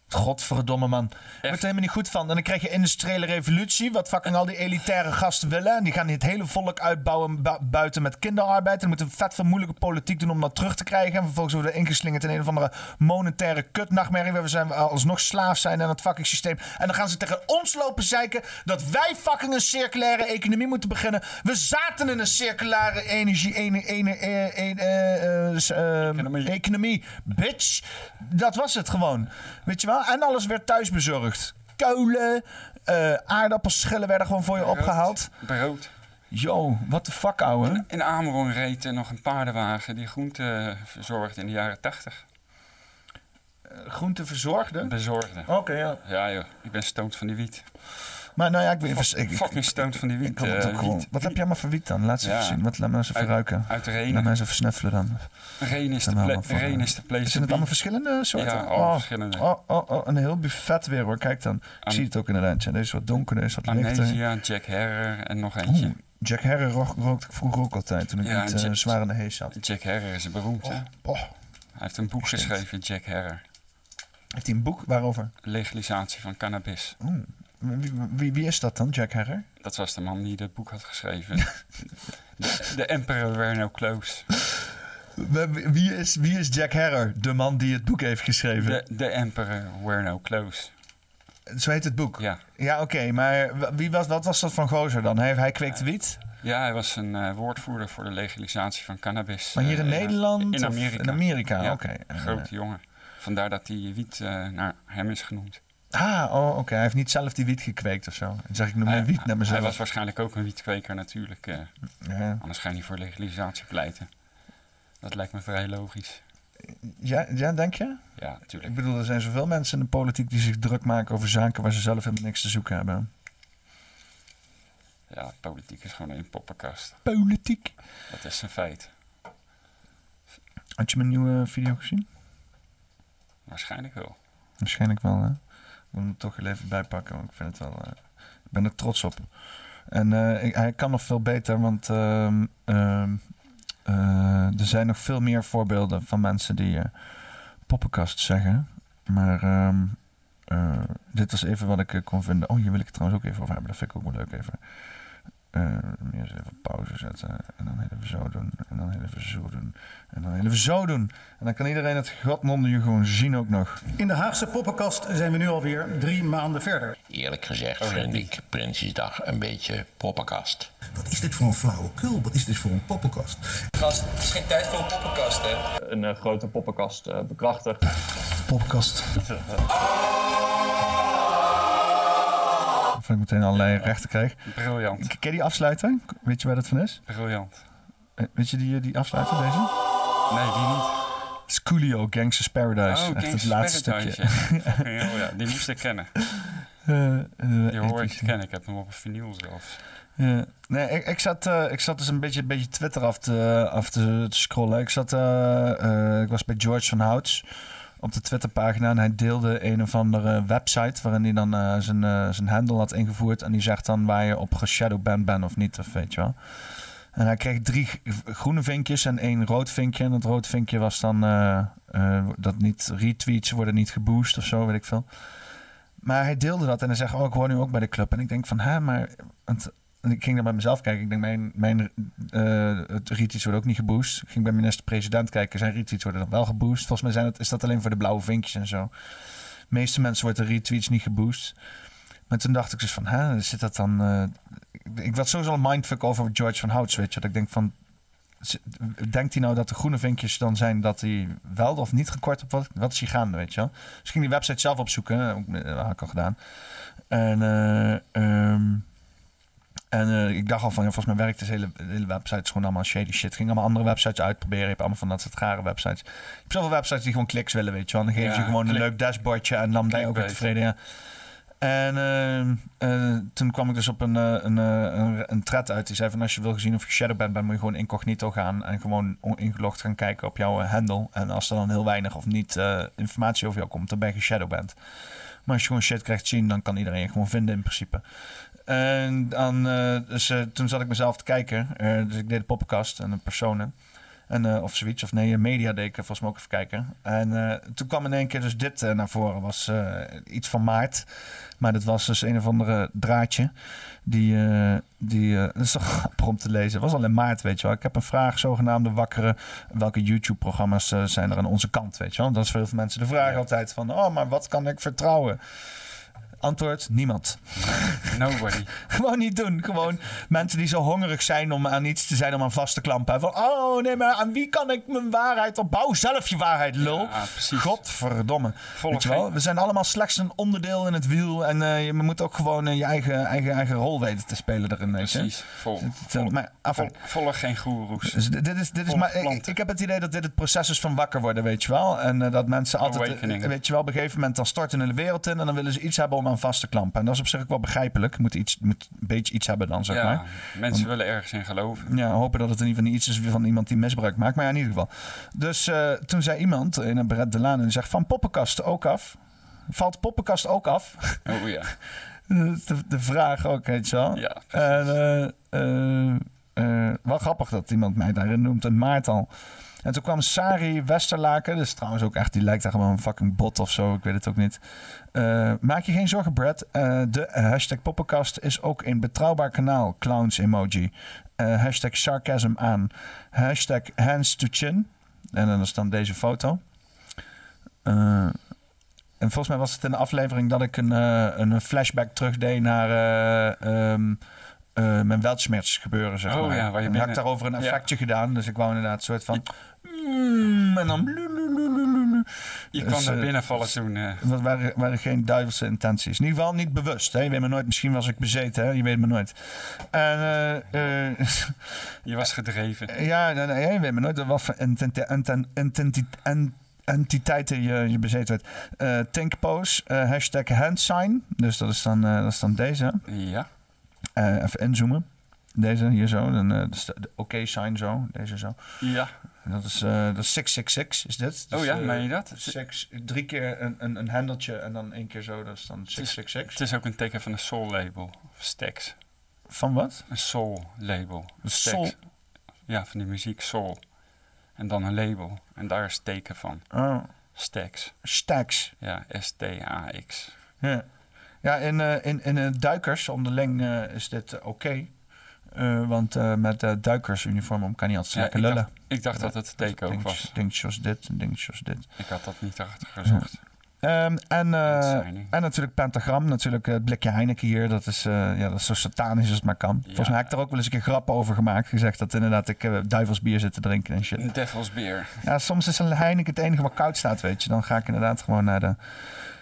Godverdomme man. Ik word er helemaal niet goed van. En dan krijg je industriële revolutie, wat fucking al die elitaire gasten willen. En die gaan het hele volk uitbouwen bu- buiten met kinderarbeid. En dan moeten we vet veel moeilijke politiek doen om dat terug te krijgen. En vervolgens worden we ingeslingerd in een of andere monetaire kutnachtmerrie. Waar we zijn, alsnog slaaf zijn aan het fucking systeem. En dan gaan ze tegen ons lopen zeiken dat wij fucking een circulaire economie moeten beginnen. We zaten in een circulaire energie, ene, ene, eh, eh, eh, eh, ehm, Economie. economie. Bitch. Dat was het gewoon. Weet je wel? En alles werd thuis bezorgd. Kolen, eh aardappelschillen werden gewoon voor je Brood. opgehaald. Brood. Yo, what the fuck, ouwe? In Amerongen reed er nog een paardenwagen die groente verzorgde in de jaren 80. Groente verzorgde? Bezorgde. Oké, ja. Ja joh, ik ben stoned van die wiet. Maar nou ja, ik weet ik, ik, Fucking stoned van die wiet. wiet. Wat heb jij maar voor wiet dan? Laat ze Ja. zien. Wat, laat me eens even Uit- ruiken. Uit de Laat Renen. me eens even snuffelen dan. Reen is de, Reen eh, is de place Zijn het allemaal verschillende soorten? Ja, oh, verschillende. Oh, oh, oh, een heel buffet weer hoor. Kijk dan. Ik zie het ook inderdaad. Ja, deze is wat donkerder, deze is wat lichter. Amnesia, Jack Herrer en nog eentje. Jack Herrer ro- rookte ik vroeger ook altijd toen ik Ja, niet Jack- zwaar in de hees zat. Jack Herrer is beroemd hè. Oh, Hij heeft een boek geschreven, Jack Herrer. heeft hij een boek waarover? Legalisatie van cannabis. Oeh, Wie, wie, wie is dat dan, Jack Herrer? Dat was de man die het boek had geschreven. de, de Emperor Were No Close. Wie- is, wie is Jack Herrer, de man die het boek heeft geschreven? De, de Emperor Were No Close. Zo heet het boek. Ja. Ja, oké, maar wie was, wat was dat van gozer dan? Hij, hij kweekte wiet? Ja, hij was een eh, woordvoerder voor de legalisatie van cannabis. Maar hier in eh, Nederland? In Amerika. In Amerika, Ja, oké. En, Grote jongen. Vandaar dat die wiet eh, naar hem is genoemd. Ah, oh, oké. Hij heeft niet zelf die wiet gekweekt of zo. Dan zeg ik, noem mijn wiet naar mezelf. hij was waarschijnlijk ook een wietkweker natuurlijk. eh, ja. anders ga je niet voor legalisatie pleiten. Dat lijkt me vrij logisch. Ja, ja, denk je? Ja, Ik natuurlijk. bedoel, er zijn zoveel mensen in de politiek die zich druk maken over zaken waar ze zelf helemaal niks te zoeken hebben. Ja, politiek is gewoon een poppenkast. Politiek. Dat is een feit. Had je mijn nieuwe video gezien? Waarschijnlijk wel. Waarschijnlijk wel, hè? Ik moet hem toch heel even bijpakken, want ik vind het wel... eh, ik ben er trots op. En eh, hij kan nog veel beter, want ehm, ehm, eh, er zijn nog veel meer voorbeelden van mensen die poppenkast zeggen. Maar ehm, eh, dit was even wat ik kon vinden. Oh, hier wil ik het trouwens ook even over hebben. Dat vind ik ook wel leuk even. Eh, eerst even pauze zetten. En dan heel even zo doen. En dan heel even zo doen. En dan heel even zo doen. En dan kan iedereen het godmonde je gewoon zien ook nog. In de Haagse poppenkast zijn we nu alweer drie maanden verder. Eerlijk gezegd vind ik Prinsjesdag een beetje poppenkast. Wat is dit voor een flauwekul? Wat is dit voor een poppenkast? Gast, het is geen tijd voor een poppenkast, hè? een eh, grote poppenkast eh, bekrachtigt. Poppenkast. Ik meteen allerlei rechten krijg. Briljant. Ken je die afsluiter? Weet je waar dat van is? Briljant. Eh, Weet je die, die afsluiter, deze? Nee, die niet. Coolio, Gangsters Paradise. Oh, Echt het laatste Paradise, stukje. ja. Die moest ik kennen. Eh, eh, Die hoor ik te kennen. Ik heb hem op een vinyl zelfs. Ja. Nee, ik, ik, zat, eh, ik zat dus een beetje, een beetje Twitter af te, af te, te scrollen. Ik, zat, eh, eh, ik was bij George van Houts op de Twitterpagina en hij deelde een of andere website waarin hij dan eh, zijn, eh, zijn handle had ingevoerd. En die zegt dan waar je op geshadowband bent of niet, of weet je wel. En hij kreeg drie groene vinkjes en één rood vinkje. En dat rood vinkje was dan eh, dat niet retweets worden niet geboost of zo, weet ik veel. Maar hij deelde dat en hij zegt, oh, ik hoor nu ook bij de club. En ik denk van, hè, maar... ik ging naar bij mezelf kijken. Ik denk, mijn, mijn eh, het retweets worden ook niet geboost. Ik ging bij minister-president kijken. Zijn retweets worden dan wel geboost. Volgens mij zijn het, is dat alleen voor de blauwe vinkjes en zo. Meeste mensen worden de retweets niet geboost. Maar toen dacht ik dus van, hè, zit dat dan... eh, ik, ik werd sowieso een mindfuck over George van Houts, weet je. Dat ik denk van... Denkt hij nou dat de groene vinkjes dan zijn dat hij wel of niet gekort op wat, wat is hij gaande, weet je wel? Dus ging die website zelf opzoeken, ook, eh, dat had ik al gedaan. En, ehm, En eh, ik dacht al van, ja, volgens mij werkt deze hele, hele website gewoon allemaal shady shit. Ging allemaal andere websites uitproberen. Je hebt allemaal van dat soort rare websites. Je hebt zoveel websites die gewoon kliks willen, weet je wel. Dan geven Ja, ze je gewoon een leuk dashboardje en dan ben je ook weer tevreden. Ja. En eh, eh, toen kwam ik dus op een, een, een, een thread uit. Die zei van als je wil gezien of je shadowband bent, moet je gewoon incognito gaan. En gewoon on- ingelogd gaan kijken op jouw handle. En als er dan heel weinig of niet informatie over jou komt, dan ben je shadowband. Maar als je gewoon shit krijgt zien, dan kan iedereen je gewoon vinden in principe. En dan, eh, dus eh, toen zat ik mezelf te kijken. Eh, dus ik deed de poppenkast en een personen. En, of zoiets. Of nee, media deed ik volgens mij ook even kijken. En toen kwam in één keer dus dit naar voren. was iets van maart. Maar dat was dus een of andere draadje. Die, die dat is toch grappig om te lezen. Het was al in maart, weet je wel. Ik heb een vraag, zogenaamde wakkere. Welke YouTube-programma's zijn er aan onze kant, weet je wel. Dat is voor heel veel mensen de vraag altijd van... Oh, maar wat kan ik vertrouwen? Antwoord, niemand. Nobody. Gewoon niet doen. Gewoon mensen die zo hongerig zijn om aan iets te zijn om aan vast te klampen. Van, oh nee, maar aan wie kan ik mijn waarheid op? Bouw zelf je waarheid, lul. Ja, precies. Godverdomme. Volg Weet je wel? We zijn allemaal slechts een onderdeel in het wiel. En eh, je moet ook gewoon eh, je eigen, eigen, eigen rol weten te spelen erin. Precies. Vol, Het- vol, het- maar, vol- volg geen goeroes. dus dit is, dit is Volg maar, ik, heb het idee dat dit het proces is van wakker worden, weet je wel. En eh, dat mensen altijd, weet je wel, op een gegeven moment dan storten hun de wereld in. En dan willen ze iets hebben om aan vast te klampen. En dat is op zich ook wel begrijpelijk. Moet, iets, moet een beetje iets hebben dan, zeg Ja, maar. mensen willen ergens in geloven. Ja, hopen dat het in ieder geval iets is van iemand die misbruik maakt. Maar ja, in ieder geval. Dus eh, toen zei iemand in een Beret de Laan... en die zegt van poppenkast ook af. Valt poppenkast ook af? Oh ja. de, de vraag ook, weet je wel. Ja, En eh, eh, eh, wel grappig dat iemand mij daarin noemt in maart al. En toen kwam Sari Westerlaken, dus trouwens ook echt, die lijkt echt wel een fucking bot of zo, ik weet het ook niet. Eh, maak je geen zorgen, Brad. Eh, de hashtag poppenkast is ook een betrouwbaar kanaal. Clowns emoji. Eh, hashtag sarcasm aan. Hashtag hands to chin. En dan is dan deze foto. En volgens mij was het in de aflevering dat ik een, een flashback terugdeed naar eh, eh, mijn Weltschmerz gebeuren, zeg Oh maar. ja, waar je en had ik daarover een Ja. effectje gedaan. Dus ik wou inderdaad een soort van... Mm, en dan... Je Dus, kwam daar eh, binnenvallen toen. eh, Dat waren, waren geen duivelse intenties. In ieder geval niet bewust. Hè? Je weet maar nooit. Misschien was ik bezeten. Hè? Je weet maar nooit. En eh, eh, je was gedreven. ja, nee, nee, je weet maar nooit wat voor entiteiten je, je bezeten werd. Eh Thinkpose, eh, hashtag handsign. Dus dat is dan, eh, dat is dan deze. Ja. Eh, even inzoomen. Deze hier zo. Dan, eh, dus de de oké-sign zo. Deze zo. Ja. Dat is, eh, dat is 666 is dit. Dus, Oh ja, meen je dat? Six, drie keer een, een, een handeltje en dan één keer zo. Dat is dan Het is, 666. het is ook een teken van een soul label. Of Stax. Van wat? Een soul label. Stax. Soul? Ja, van die muziek soul. En dan een label. En daar is teken van. Oh, Stax. stacks. Ja, S-T-A-X. Ja, ja in, eh, in, in eh, duikers onderling eh, is dit oké. Want met eh duikersuniform om kan niet altijd Ja, lekker ik, lullen. dacht, ik dacht dat het teken ook was. Dingetjes zoals dit en dingetjes zoals dit. Ik had dat niet achter gezocht. Ehm, en, en natuurlijk pentagram. Natuurlijk het blikje Heineken hier. Dat is, ja, dat is zo satanisch als het maar kan. Volgens mij heb ik er ook wel eens een keer grappen over gemaakt. Gezegd dat inderdaad ik duivelsbier zit te drinken en shit. Devil's Beer. Ja, soms is een Heineken het enige wat koud staat, weet je. Dan ga ik inderdaad gewoon naar de...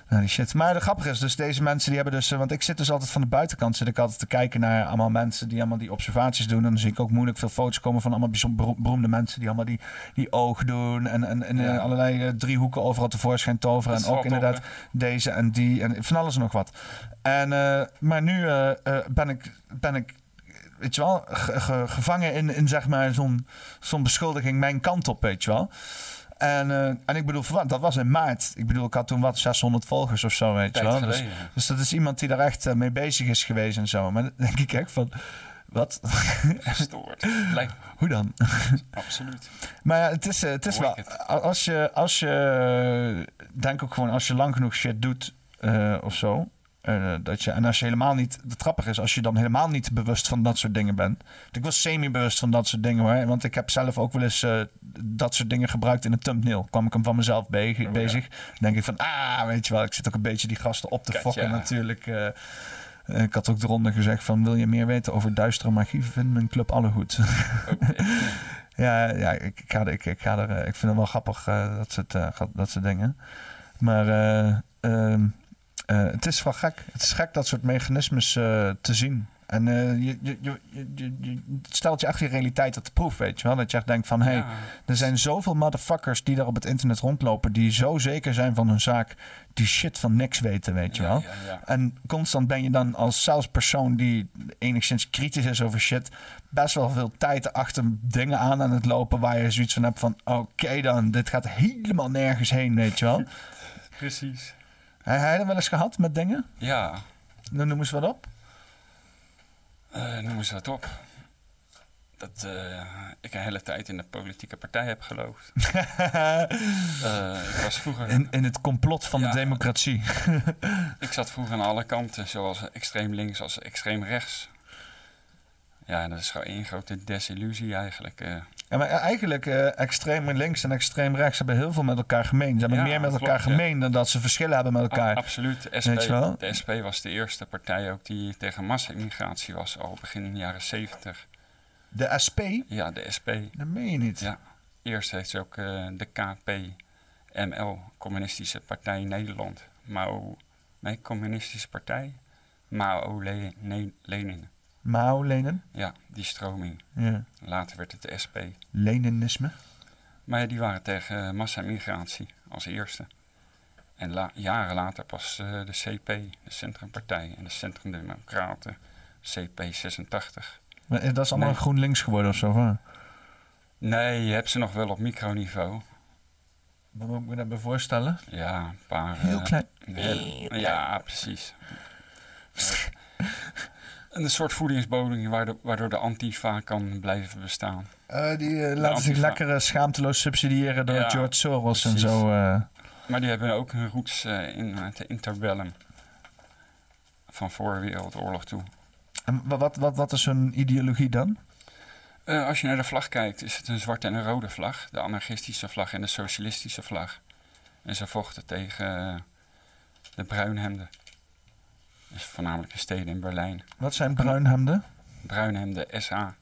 naar die shit. Maar de grappige is dus, deze mensen die hebben dus... eh, Want ik zit dus altijd van de buitenkant zit ik altijd te kijken naar allemaal mensen die allemaal die observaties doen. En dan zie ik ook moeilijk veel foto's komen van allemaal bijzonder bero- beroemde mensen die allemaal die, die oog doen. En, en, en eh, Ja. allerlei eh, driehoeken overal tevoorschijn toveren. En ook op, inderdaad deze en die en van alles en nog wat. En, maar nu ben ik... Ben ik Weet je wel, ge- ge- gevangen in, in zeg maar zo'n zo'n beschuldiging mijn kant op, weet je wel. En, eh, en ik bedoel, dat was in maart. Ik bedoel, ik had toen wat 600 volgers of zo, weet je wel. Dus, dus dat is iemand die daar echt eh, mee bezig is geweest en zo. Maar dan denk ik echt van, wat? Gestoord. Lijkt Hoe dan? absoluut. Maar ja, het is, eh, het is wel... Als je, als je... Denk ook gewoon, als je lang genoeg shit doet eh, of zo... eh, dat je, en als je helemaal niet... Het grappige is, als je dan helemaal niet bewust van dat soort dingen bent. Ik was semi-bewust van dat soort dingen hoor. Want ik heb zelf ook wel eens eh, dat soort dingen gebruikt in een thumbnail. Kwam ik hem van mezelf be- bezig. Dan denk ik van, ah, weet je wel. Ik zit ook een beetje die gasten op te Katja. fokken natuurlijk. eh. Ik had ook eronder gezegd van... wil je meer weten over duistere magie? Vind mijn club Allegoed. ja, ja ik, ik, ga, er- ik, ik, ga er, ik vind het wel grappig dat, soort, ga- dat soort dingen. Maar eh, ehm, eh, het is wel gek. Het is gek dat soort mechanismes eh, te zien. En eh, je, je, je, stelt je echt je realiteit op de proef, weet je wel. Dat je echt denkt van, hé, hey, Ja. er zijn zoveel motherfuckers die daar op het internet rondlopen... die zo zeker zijn van hun zaak, die shit van niks weten, weet je wel. ja, ja. En constant ben je dan als salespersoon die enigszins kritisch is over shit... best wel veel tijd achter dingen aan aan het lopen... waar je zoiets van hebt van, oké dan, dit gaat helemaal nergens heen, weet je wel. Precies. Heb jij dat wel eens gehad met dingen? Ja, Dan noem eens wat op. eh noem eens wat op. Dat eh, ik een hele tijd in de politieke partij heb geloofd. Eh, ik was vroeger... In, in het complot van Ja. de democratie. Ik zat vroeger aan alle kanten, zowel extreem links als extreem rechts. Ja, dat is gewoon één grote desillusie eigenlijk. Ja, maar eigenlijk, eh, extreem links en extreem rechts hebben heel veel met elkaar gemeen. Ze hebben Ja, meer met klopt, elkaar ja. gemeen dan dat ze verschillen hebben met elkaar. absoluut. De SP, de was de eerste partij ook die tegen massa-immigratie was, al begin jaren 70. De SP, Ja, de SP. dat meen je niet. Ja. Eerst heeft ze ook eh, de KPML, Communistische Partij Nederland. Mao, nee, Communistische Partij. Mao Lenin. Mao, Lenin. Ja, die stroming. Ja. Later werd het de SP. Leninisme. Maar ja, die waren tegen eh, massa-migratie als eerste. En la- jaren later pas eh, de CP, de Centrumpartij en de Centrumdemocraten, CP86. Maar is dat is allemaal Nee. GroenLinks geworden of zo. wat? Nee, je hebt ze nog wel op microniveau. Wat moet ik me daarbij voorstellen? Ja, een paar... Heel eh, klein. heel- ja, precies. een soort voedingsbodem waardoor, de antifa kan blijven bestaan. Eh, die eh, laten zich lekker eh, schaamteloos subsidiëren door Ja, George Soros en zo. Maar die hebben ook hun roots in het interbellum. Van voor Wereldoorlog toe. En wa- wat, wat, wat is hun ideologie dan? Als je naar de vlag kijkt, is het een zwarte en een rode vlag. De anarchistische vlag en de socialistische vlag. En ze vochten tegen de bruinhemden. Dus voornamelijk de steden in Berlijn. Wat zijn bruinhemden? Bruinhemden, SA.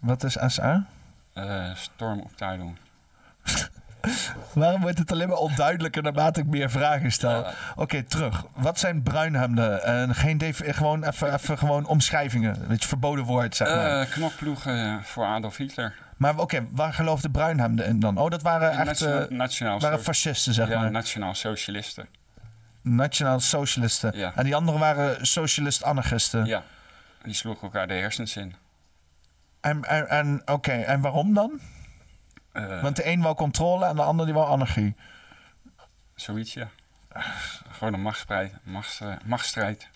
Wat is SA? eh Stormopteilung. Waarom wordt het alleen maar onduidelijker naarmate ik meer vragen stel? Ja. Oké, terug. Wat zijn bruinhemden? En geen gewoon even, even gewoon omschrijvingen. Weet je, verboden woord, zeg maar. Eh knokploegen voor Adolf Hitler. maar oké, waar geloofde bruinhemden in dan? Oh, dat waren echt Nationaal, eh, nationaal, waren fascisten, zeg ja, maar. nationaal socialisten. Nationaal socialisten. Ja. En die anderen waren socialist-anarchisten. Ja, die sloegen elkaar de hersens in. En, en, en oké, en waarom dan? Eh, Want de een wou controle en de ander die wou anarchie. Zoiets, ja. Gewoon een machtsstrijd. machtsstrijd, machtsstrijd.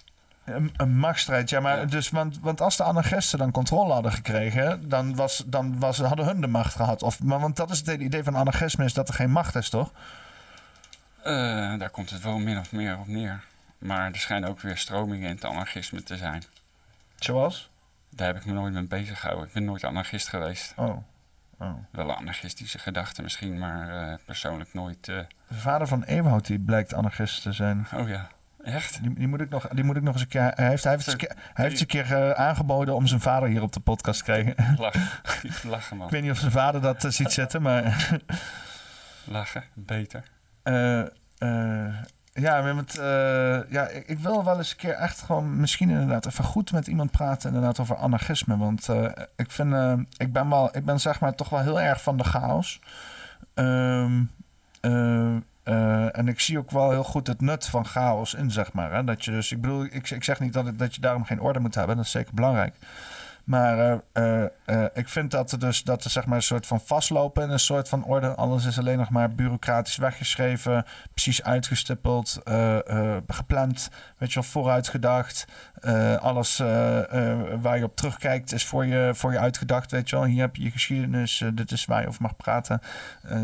Een, een machtsstrijd, ja, maar Ja. dus, want, want als de anarchisten dan controle hadden gekregen, dan, was, dan was, hadden hun de macht gehad. Of, maar, want dat is het idee van anarchisme, is dat er geen macht is, toch? Eh, daar komt het wel min of meer op neer. Maar er schijnen ook weer stromingen in het anarchisme te zijn. Zoals? Daar heb ik me nooit mee bezig gehouden. Ik ben nooit anarchist geweest. Oh. oh. Wel anarchistische gedachten misschien, maar eh, persoonlijk nooit. eh, De vader van Ewout die blijkt anarchist te zijn. oh ja, echt? Die, die, moet ik nog, die moet ik nog eens een keer. Hij heeft, hij heeft, eens een keer- hij heeft een keer aangeboden om zijn vader hier op de podcast te krijgen. Lachen, lachen man. ik weet niet of zijn vader dat ziet zitten, maar. Lachen, beter. Eh, eh, ja, met, eh, ja, ik, wil wel eens een keer echt gewoon misschien inderdaad even goed met iemand praten inderdaad over anarchisme. Want ik vind, ik ben wel, ik ben zeg maar toch wel heel erg van de chaos. Ehm, eh, eh, en ik zie ook wel heel goed het nut van chaos in, zeg maar. Hè? Dat je dus, ik bedoel, ik, ik zeg niet dat, het- dat je daarom geen orde moet hebben, dat is zeker belangrijk. Maar eh, eh, eh, ik vind dat er dus dat er zeg maar een soort van vastlopen in een soort van orde. Alles is alleen nog maar bureaucratisch weggeschreven, precies uitgestippeld, gepland, weet je wel, vooruitgedacht. Alles waar je op terugkijkt is voor je, voor je uitgedacht, weet je wel. Hier heb je je geschiedenis, dit is waar je over mag praten.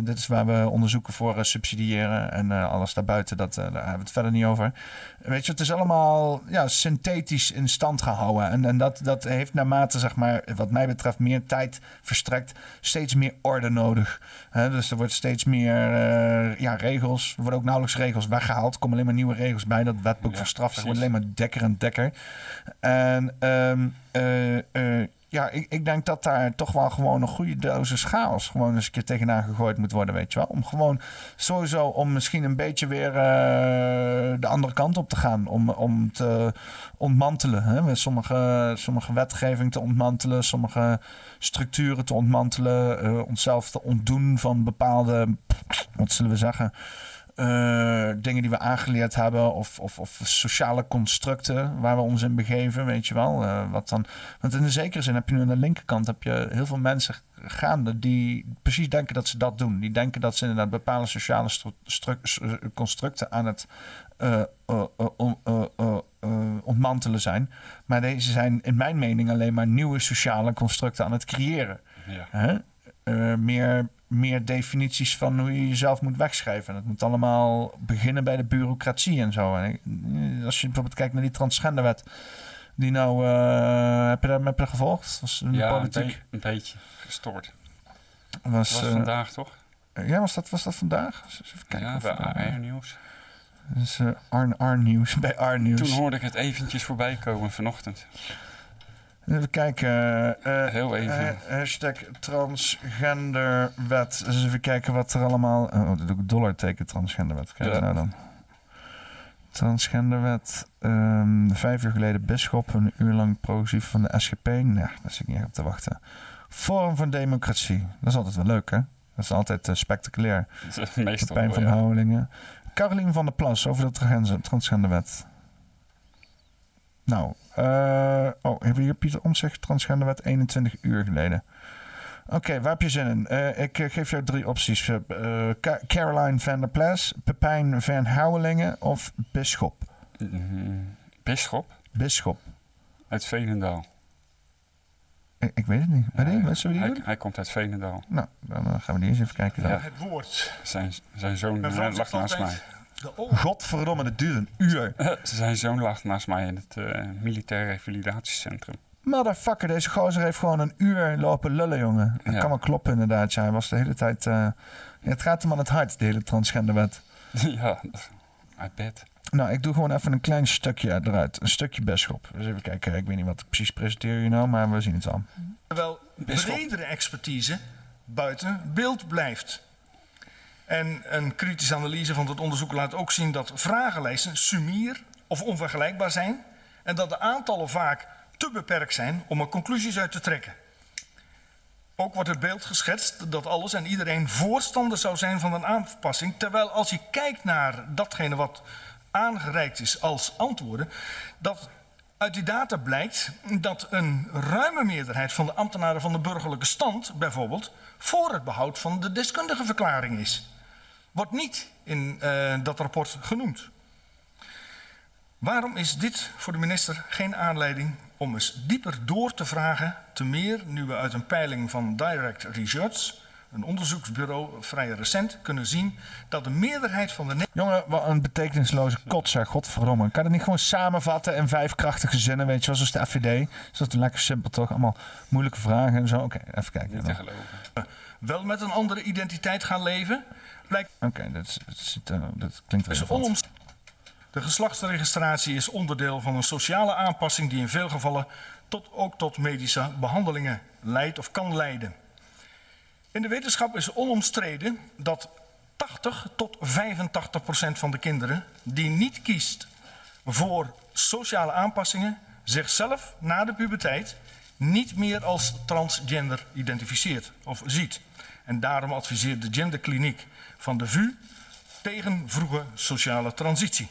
Dit is waar we onderzoeken voor subsidiëren. En alles daarbuiten, dat, daar hebben we het verder niet over. Weet je, het is allemaal ja, synthetisch in stand gehouden. En, en dat, dat heeft naarmate, zeg maar, wat mij betreft, meer tijd verstrekt, steeds meer orde nodig. Hè, dus er wordt steeds meer eh, ja, regels. Er worden ook nauwelijks regels weggehaald. Er komen alleen maar nieuwe regels bij. Dat wetboek Ja, van straf wordt alleen maar dekker en dekker. En eh, ja, ik, ik denk dat daar toch wel gewoon een goede dosis chaos gewoon eens een keer tegenaan gegooid moet worden, weet je wel. Om gewoon sowieso om misschien een beetje weer eh, de andere kant op te gaan. Om, om te ontmantelen. Hè? Met sommige, sommige wetgeving te ontmantelen, sommige structuren te ontmantelen. eh, onszelf te ontdoen van bepaalde, wat zullen we zeggen, eh, dingen die we aangeleerd hebben of, of, of sociale constructen waar we ons in begeven, weet je wel. Eh, wat dan, want in de zekere zin heb je nu aan de linkerkant heb je heel veel mensen gaande die precies denken dat ze dat doen. Die denken dat ze inderdaad bepaalde sociale constructen aan het eh, on- ontmantelen zijn. Maar deze zijn in mijn mening alleen maar nieuwe sociale constructen aan het creëren. Ja. Meer, meer definities van hoe je jezelf moet wegschrijven. En het moet allemaal beginnen bij de bureaucratie en zo. En als je bijvoorbeeld kijkt naar die transgenderwet. Die nou, eh, heb je daar heb je dat gevolgd? Was in de Ja, een, politiek. be- een beetje gestoord. Was, Dat was eh, vandaag toch? ja, was dat, was dat vandaag? Even kijken. ja, bij AR Nieuws. Dat is eh, R, Nieuws, bij R Nieuws. Toen hoorde ik het eventjes voorbij komen vanochtend. Even kijken. eh, eh, Heel even. eh, hashtag transgenderwet. Dus even kijken wat er allemaal... Oh, dat doe ik dollarteken transgenderwet. Kijk Ja. nou dan. Transgenderwet. ehm, vijf uur geleden Bisschop. Een uur lang progressief van de SGP. Nee, daar zit ik niet echt op te wachten. Forum van Democratie. Dat is altijd wel leuk, hè? Dat is altijd eh, spectaculair. Meestal Pijn van ja. Houwelingen. Carolien van der Plas over de transgen- transgenderwet. Nou, oh, hebben we hier Pieter Omtzigt, transgenderwet, 21 uur geleden. Oké, waar heb je zin in? Eh, ik eh, geef jou drie opties. Eh, eh, Ca- Caroline van der Plas, Pepijn van Houwelingen of Bisschop? Bisschop Bisschop. uit Veenendaal. Ik, ik weet het niet. Ja, wat die hij, doen? hij komt uit Veenendaal. Nou, dan eh, gaan we die eens even kijken. Dan. Ja. Het woord. Zijn, zijn zoon eh, lag naast mij. Godverdomme, dat duurt een uur. zijn zoon lag naast mij in het eh militair revalidatiecentrum. Motherfucker, deze gozer heeft gewoon een uur lopen lullen, jongen. Dat Ja. kan wel kloppen, inderdaad. Ja, hij was de hele tijd... eh, ja, het gaat hem aan het hart, de hele transgenderwet. ja, I bet. Nou, ik doe gewoon even een klein stukje eruit. Een stukje Besschop. Dus even kijken. Ik weet niet wat ik precies presenteer hier nou, maar we zien het al. Terwijl bredere expertise buiten beeld blijft. En een kritische analyse van het onderzoek laat ook zien dat vragenlijsten sumier of onvergelijkbaar zijn en dat de aantallen vaak te beperkt zijn om er conclusies uit te trekken. Ook wordt het beeld geschetst dat alles en iedereen voorstander zou zijn van een aanpassing, terwijl als je kijkt naar datgene wat aangereikt is als antwoorden, dat uit die data blijkt dat een ruime meerderheid van de ambtenaren van de burgerlijke stand, bijvoorbeeld, voor het behoud van de deskundige verklaring is. Wordt niet in eh, dat rapport genoemd. Waarom is dit voor de minister geen aanleiding om eens dieper door te vragen, te meer nu we uit een peiling van Direct Research, een onderzoeksbureau vrij recent, kunnen zien dat de meerderheid van de Jongen, wat een betekenisloze kotser. Godverdomme. Kan het niet gewoon samenvatten in vijf krachtige zinnen, weet je wel, zoals de FVD? Is dat lekker simpel toch? Allemaal moeilijke vragen en zo. Oké, even kijken. Niet dan. te geloven. wel met een andere identiteit gaan leven, blijkt Oké, dat, dat, eh, dat klinkt is relevant. onoms- De geslachtsregistratie is onderdeel van een sociale aanpassing die in veel gevallen tot, ook tot medische behandelingen leidt of kan leiden. In de wetenschap is onomstreden dat 80 tot 85 procent van de kinderen die niet kiest voor sociale aanpassingen zichzelf na de puberteit niet meer als transgender identificeert of ziet. En daarom adviseert de genderkliniek van de VU tegen vroege sociale transitie.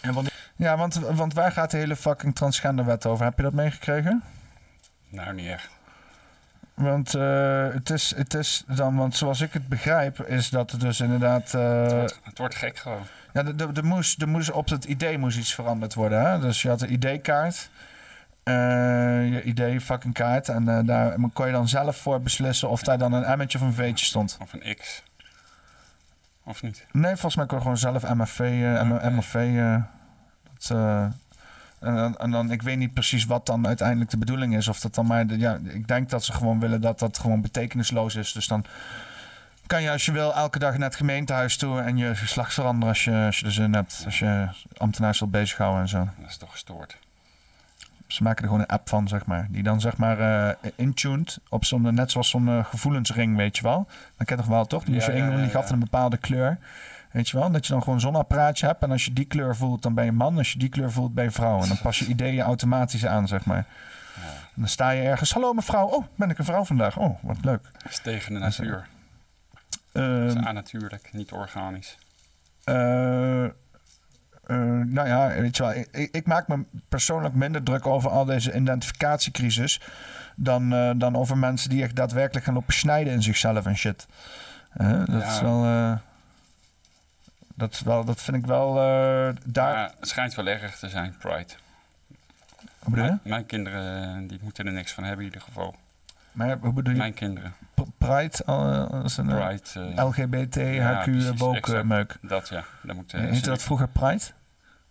En wanneer Ja, want, want waar gaat de hele fucking transgenderwet over? Heb je dat meegekregen? Nou, niet echt. Want eh, het, is, het is dan, want zoals ik het begrijp, is dat er dus inderdaad. eh, Het wordt, het wordt gek gewoon. ja, er, er, er moest, er moest op het idee moest iets veranderd worden. Hè? Dus je had een ID-kaart. eh, je ID-fucking kaart. En daar kon je dan zelf voor beslissen of daar dan een M'tje of een V'tje stond. Of een X. Of niet? Nee, volgens mij kon je gewoon zelf MFV. eh, M- Oké. MFV eh, dat, eh, en, dan- en dan, ik weet niet precies wat dan uiteindelijk de bedoeling is. Of dat dan maar, ja, ik denk dat ze gewoon willen dat dat gewoon betekenisloos is. Dus dan kan je als je wil elke dag naar het gemeentehuis toe en je geslacht veranderen als je, als je er zin hebt. Als je ambtenaars wilt bezighouden en zo. Dat is toch gestoord. Ze maken er gewoon een app van, zeg maar. Die dan zeg maar eh intuned op zo'n, net zoals zo'n eh, gevoelensring, weet je wel. Dan ken je toch wel, toch? Die je Ja, die gaf een bepaalde kleur. Weet je wel? Dat je dan gewoon zo'n apparaatje hebt. En als je die kleur voelt, dan ben je man. Als je die kleur voelt, ben je vrouw. En dan pas je ideeën automatisch aan, zeg maar. En dan sta je ergens. Hallo mevrouw. Oh, ben ik een vrouw vandaag? Oh, wat leuk. Dat is tegen de natuur. Ehm, Dat is annatuurlijk, niet organisch. Eh, eh, nou ja, weet je wel, ik, maak me persoonlijk minder druk over al deze identificatiecrisis dan, eh, dan over mensen die echt daadwerkelijk gaan lopen snijden in zichzelf en shit. Eh, dat Ja. is wel, dat is wel, dat vind ik wel daar. Maar het schijnt wel erg te zijn, Pride. Hoe bedoel je? Mijn, mijn kinderen die moeten er niks van hebben in ieder geval. Maar hoe bedoel je? Mijn kinderen. Pride als een Pride. LGBT, ja, HQ, woke meuk. Dat ja, moeten Heette ze dat vroeger Pride?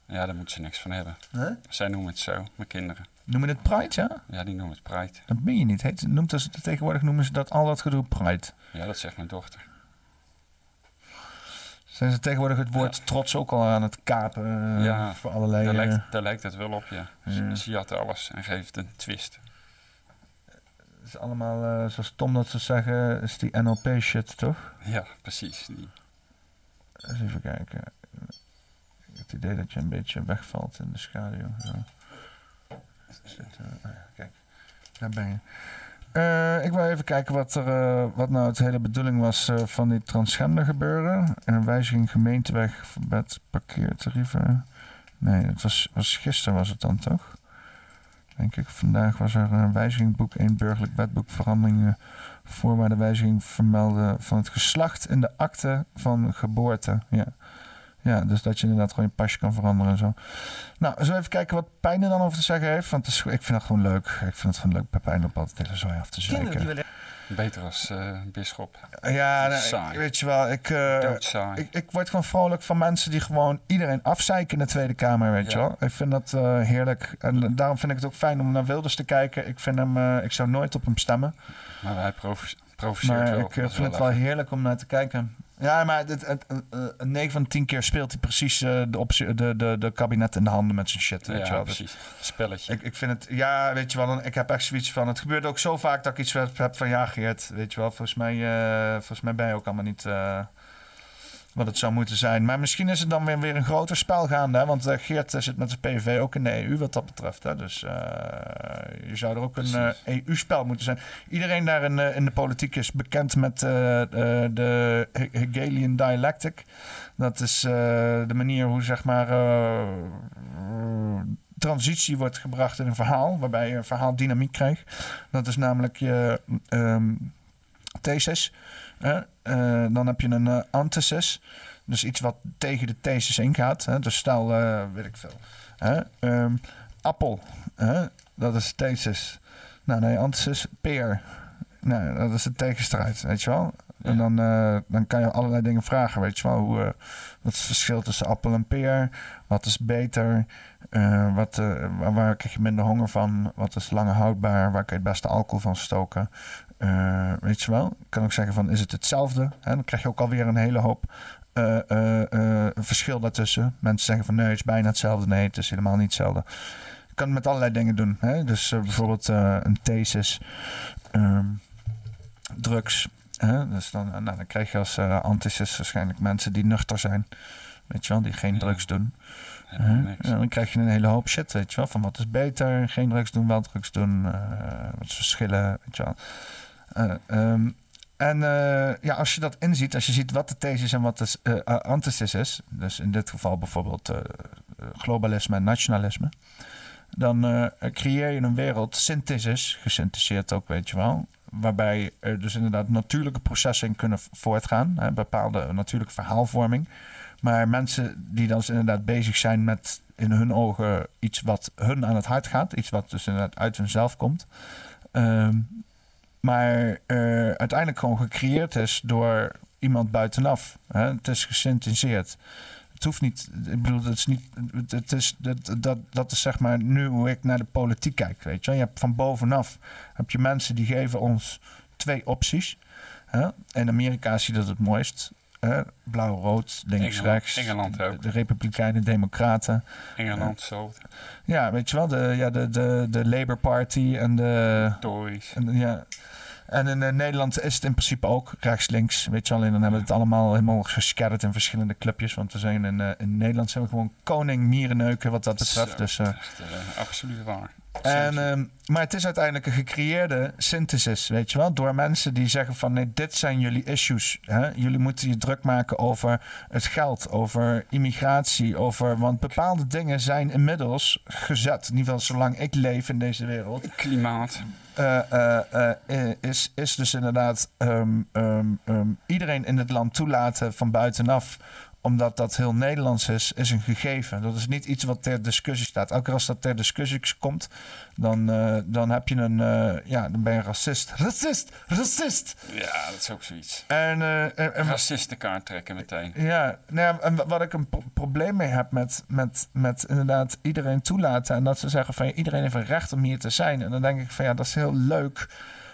Ja, daar moeten ze niks van hebben. Huh? Zij noemen het zo, mijn kinderen. Noem je het Pride, ja? Ja, die noemen het Pride. Dat ben je niet. Heet, noemt ze, tegenwoordig noemen ze dat al dat gedoe Pride. Ja, dat zegt mijn dochter. Zijn ze tegenwoordig het woord trots ook al aan het kapen eh, ja, voor allerlei... daar, eh, lijkt, daar lijkt het wel op, ja. Ze, Ja. ze jatten alles en geeft een twist. Het is allemaal, eh, zoals Tom dat zou zeggen, is die NLP shit, toch? Ja, precies. Die, Eens even kijken. Het idee dat je een beetje wegvalt in de schaduw. Zit, eh, ja, kijk, daar ben je. Eh, ik wil even kijken wat, er, eh, wat nou het hele bedoeling was van dit transgender gebeuren. En een wijziging gemeenteweg verbed parkeertarieven. Nee, het was, was gisteren was het dan toch? Denk ik. Vandaag was er een wijziging boek 1 burgerlijk wetboek veranderingen voorwaardenwijziging vermelden van het geslacht in de akte van geboorte. Ja. Ja, dus dat je inderdaad gewoon je pasje kan veranderen en zo. Nou, zullen we even kijken wat Pijn er dan over te zeggen heeft? Want het is, ik vind het gewoon leuk. Ik vind het gewoon leuk bij Pijn op altijd hele zooi af te zeiken. beter als eh bisschop. Ja, nee, Saai. weet je wel, ik, eh, ik, ik word gewoon vrolijk van mensen die gewoon iedereen afzeiken in de Tweede Kamer, weet je wel. Ik vind dat eh, heerlijk. En daarom vind ik het ook fijn om naar Wilders te kijken. Ik vind hem, eh, ik zou nooit op hem stemmen. Maar hij provo- provoceert Maar wel. ik Dat vind het wel heerlijk om naar te kijken. Ja, maar het, het, het, eh, 9 van de 10 keer speelt hij precies eh, de, optie, de, de, de kabinet in de handen met zijn shit. Weet je Ja, wel. Dus precies. Spelletje. ik, ik vind het, ja, weet je wel, ik heb echt zoiets van. Het gebeurt ook zo vaak dat ik iets heb, van ja, Geert, weet je wel, volgens mij, eh, volgens mij ben je ook allemaal niet eh, wat het zou moeten zijn. Maar misschien is het dan weer, weer een groter spel gaande, hè? want eh, Geert eh, zit met zijn PVV ook in de EU wat dat betreft. Hè? Dus eh, je zou er ook een EU-spel moeten zijn. Iedereen daar in, in de politiek is bekend met de He- Hegelian dialectic. Dat is de manier hoe zeg maar transitie wordt gebracht in een verhaal, waarbij je een verhaal dynamiek krijgt. Dat is namelijk je ehm, thesis. Eh, dan heb je een eh, antithesis. Dus iets wat tegen de thesis ingaat. Hè. Dus stel, eh, weet ik veel. Hè. Ehm, appel. Hè. Dat is thesis. Nou, nee, antithesis, peer. Nou, dat is de tegenstrijd, weet je wel. En dan, dan kan je allerlei dingen vragen, weet je wel. Hoe, wat is het verschil tussen appel en peer? Wat is beter? Wat, waar, waar krijg je minder honger van? Wat is langer houdbaar? Waar kan je het beste alcohol van stoken? Eh, weet je wel? Ik kan ook zeggen van, is het hetzelfde? Hè? Dan krijg je ook alweer een hele hoop eh, eh, verschil daartussen. Mensen zeggen van, nee, het is bijna hetzelfde. Nee, het is helemaal niet hetzelfde. Je kan het met allerlei dingen doen. Hè? Dus bijvoorbeeld een thesis, ehm, drugs. Hè? Dus dan, nou, dan krijg je als antithesis waarschijnlijk mensen die nuchter zijn. Weet je wel, die geen drugs doen. Ja, dan krijg je een hele hoop shit, weet je wel. Van wat is beter, geen drugs doen, wel drugs doen. wat is verschillen, weet je wel. Eh, ehm, en eh, ja, als je dat inziet, als je ziet wat de thesis en wat de uh, antithesis is, dus in dit geval bijvoorbeeld globalisme en nationalisme, dan creëer je een wereld, synthesis, gesyntheseerd ook, weet je wel, waarbij er dus inderdaad natuurlijke processen kunnen voortgaan, hè, bepaalde natuurlijke verhaalvorming. Maar mensen die dan dus inderdaad bezig zijn met in hun ogen iets wat hun aan het hart gaat, iets wat dus inderdaad uit hunzelf komt. Ehm, maar eh, uiteindelijk gewoon gecreëerd is door iemand buitenaf. Hè? Het is gesynthetiseerd. Het hoeft niet, ik bedoel, het is niet, het is, dat, dat, dat is zeg maar nu hoe ik naar de politiek kijk, weet je. Je hebt van bovenaf, heb je mensen die geven ons twee opties. Hè? In Amerika zie je dat het mooist. Hè, blauw-rood, links, Engeland- rechts. Engeland ook. De, de Republikeinen, Democraten. Engeland zo, Ja, weet je wel, de, ja, de, de, de Labour Party en de... Tories. En, ja. en in eh, Nederland is het in principe ook rechts-links. Weet je wel, en dan hebben we het allemaal helemaal gescatterd in verschillende clubjes. Want we zijn in, eh, in Nederland zijn we gewoon koning mierenneuken wat dat betreft. Zo, dus, eh, echt, eh, absoluut waar. En, ehm, maar het is uiteindelijk een gecreëerde synthesis, weet je wel. Door mensen die zeggen van nee, dit zijn jullie issues. Hè? Jullie moeten je druk maken over het geld, over immigratie, over... Want bepaalde dingen zijn inmiddels gezet. In ieder geval zolang ik leef in deze wereld. Klimaat. eh, eh, eh, is, is dus inderdaad ehm, ehm, iedereen in het land toelaten van buitenaf omdat dat heel Nederlands is, is een gegeven. Dat is niet iets wat ter discussie staat. Elke keer als dat ter discussie komt, dan, eh, dan heb je een, eh, ja, dan ben je racist. Racist, racist. Ja, dat is ook zoiets. En, eh, en, en- Racistenkaart trekken meteen. ja, nou ja, en wa- wat ik een pro- probleem mee heb met, met, met inderdaad iedereen toelaten. En dat ze zeggen van ja, iedereen heeft een recht om hier te zijn. En dan denk ik van ja, dat is heel leuk.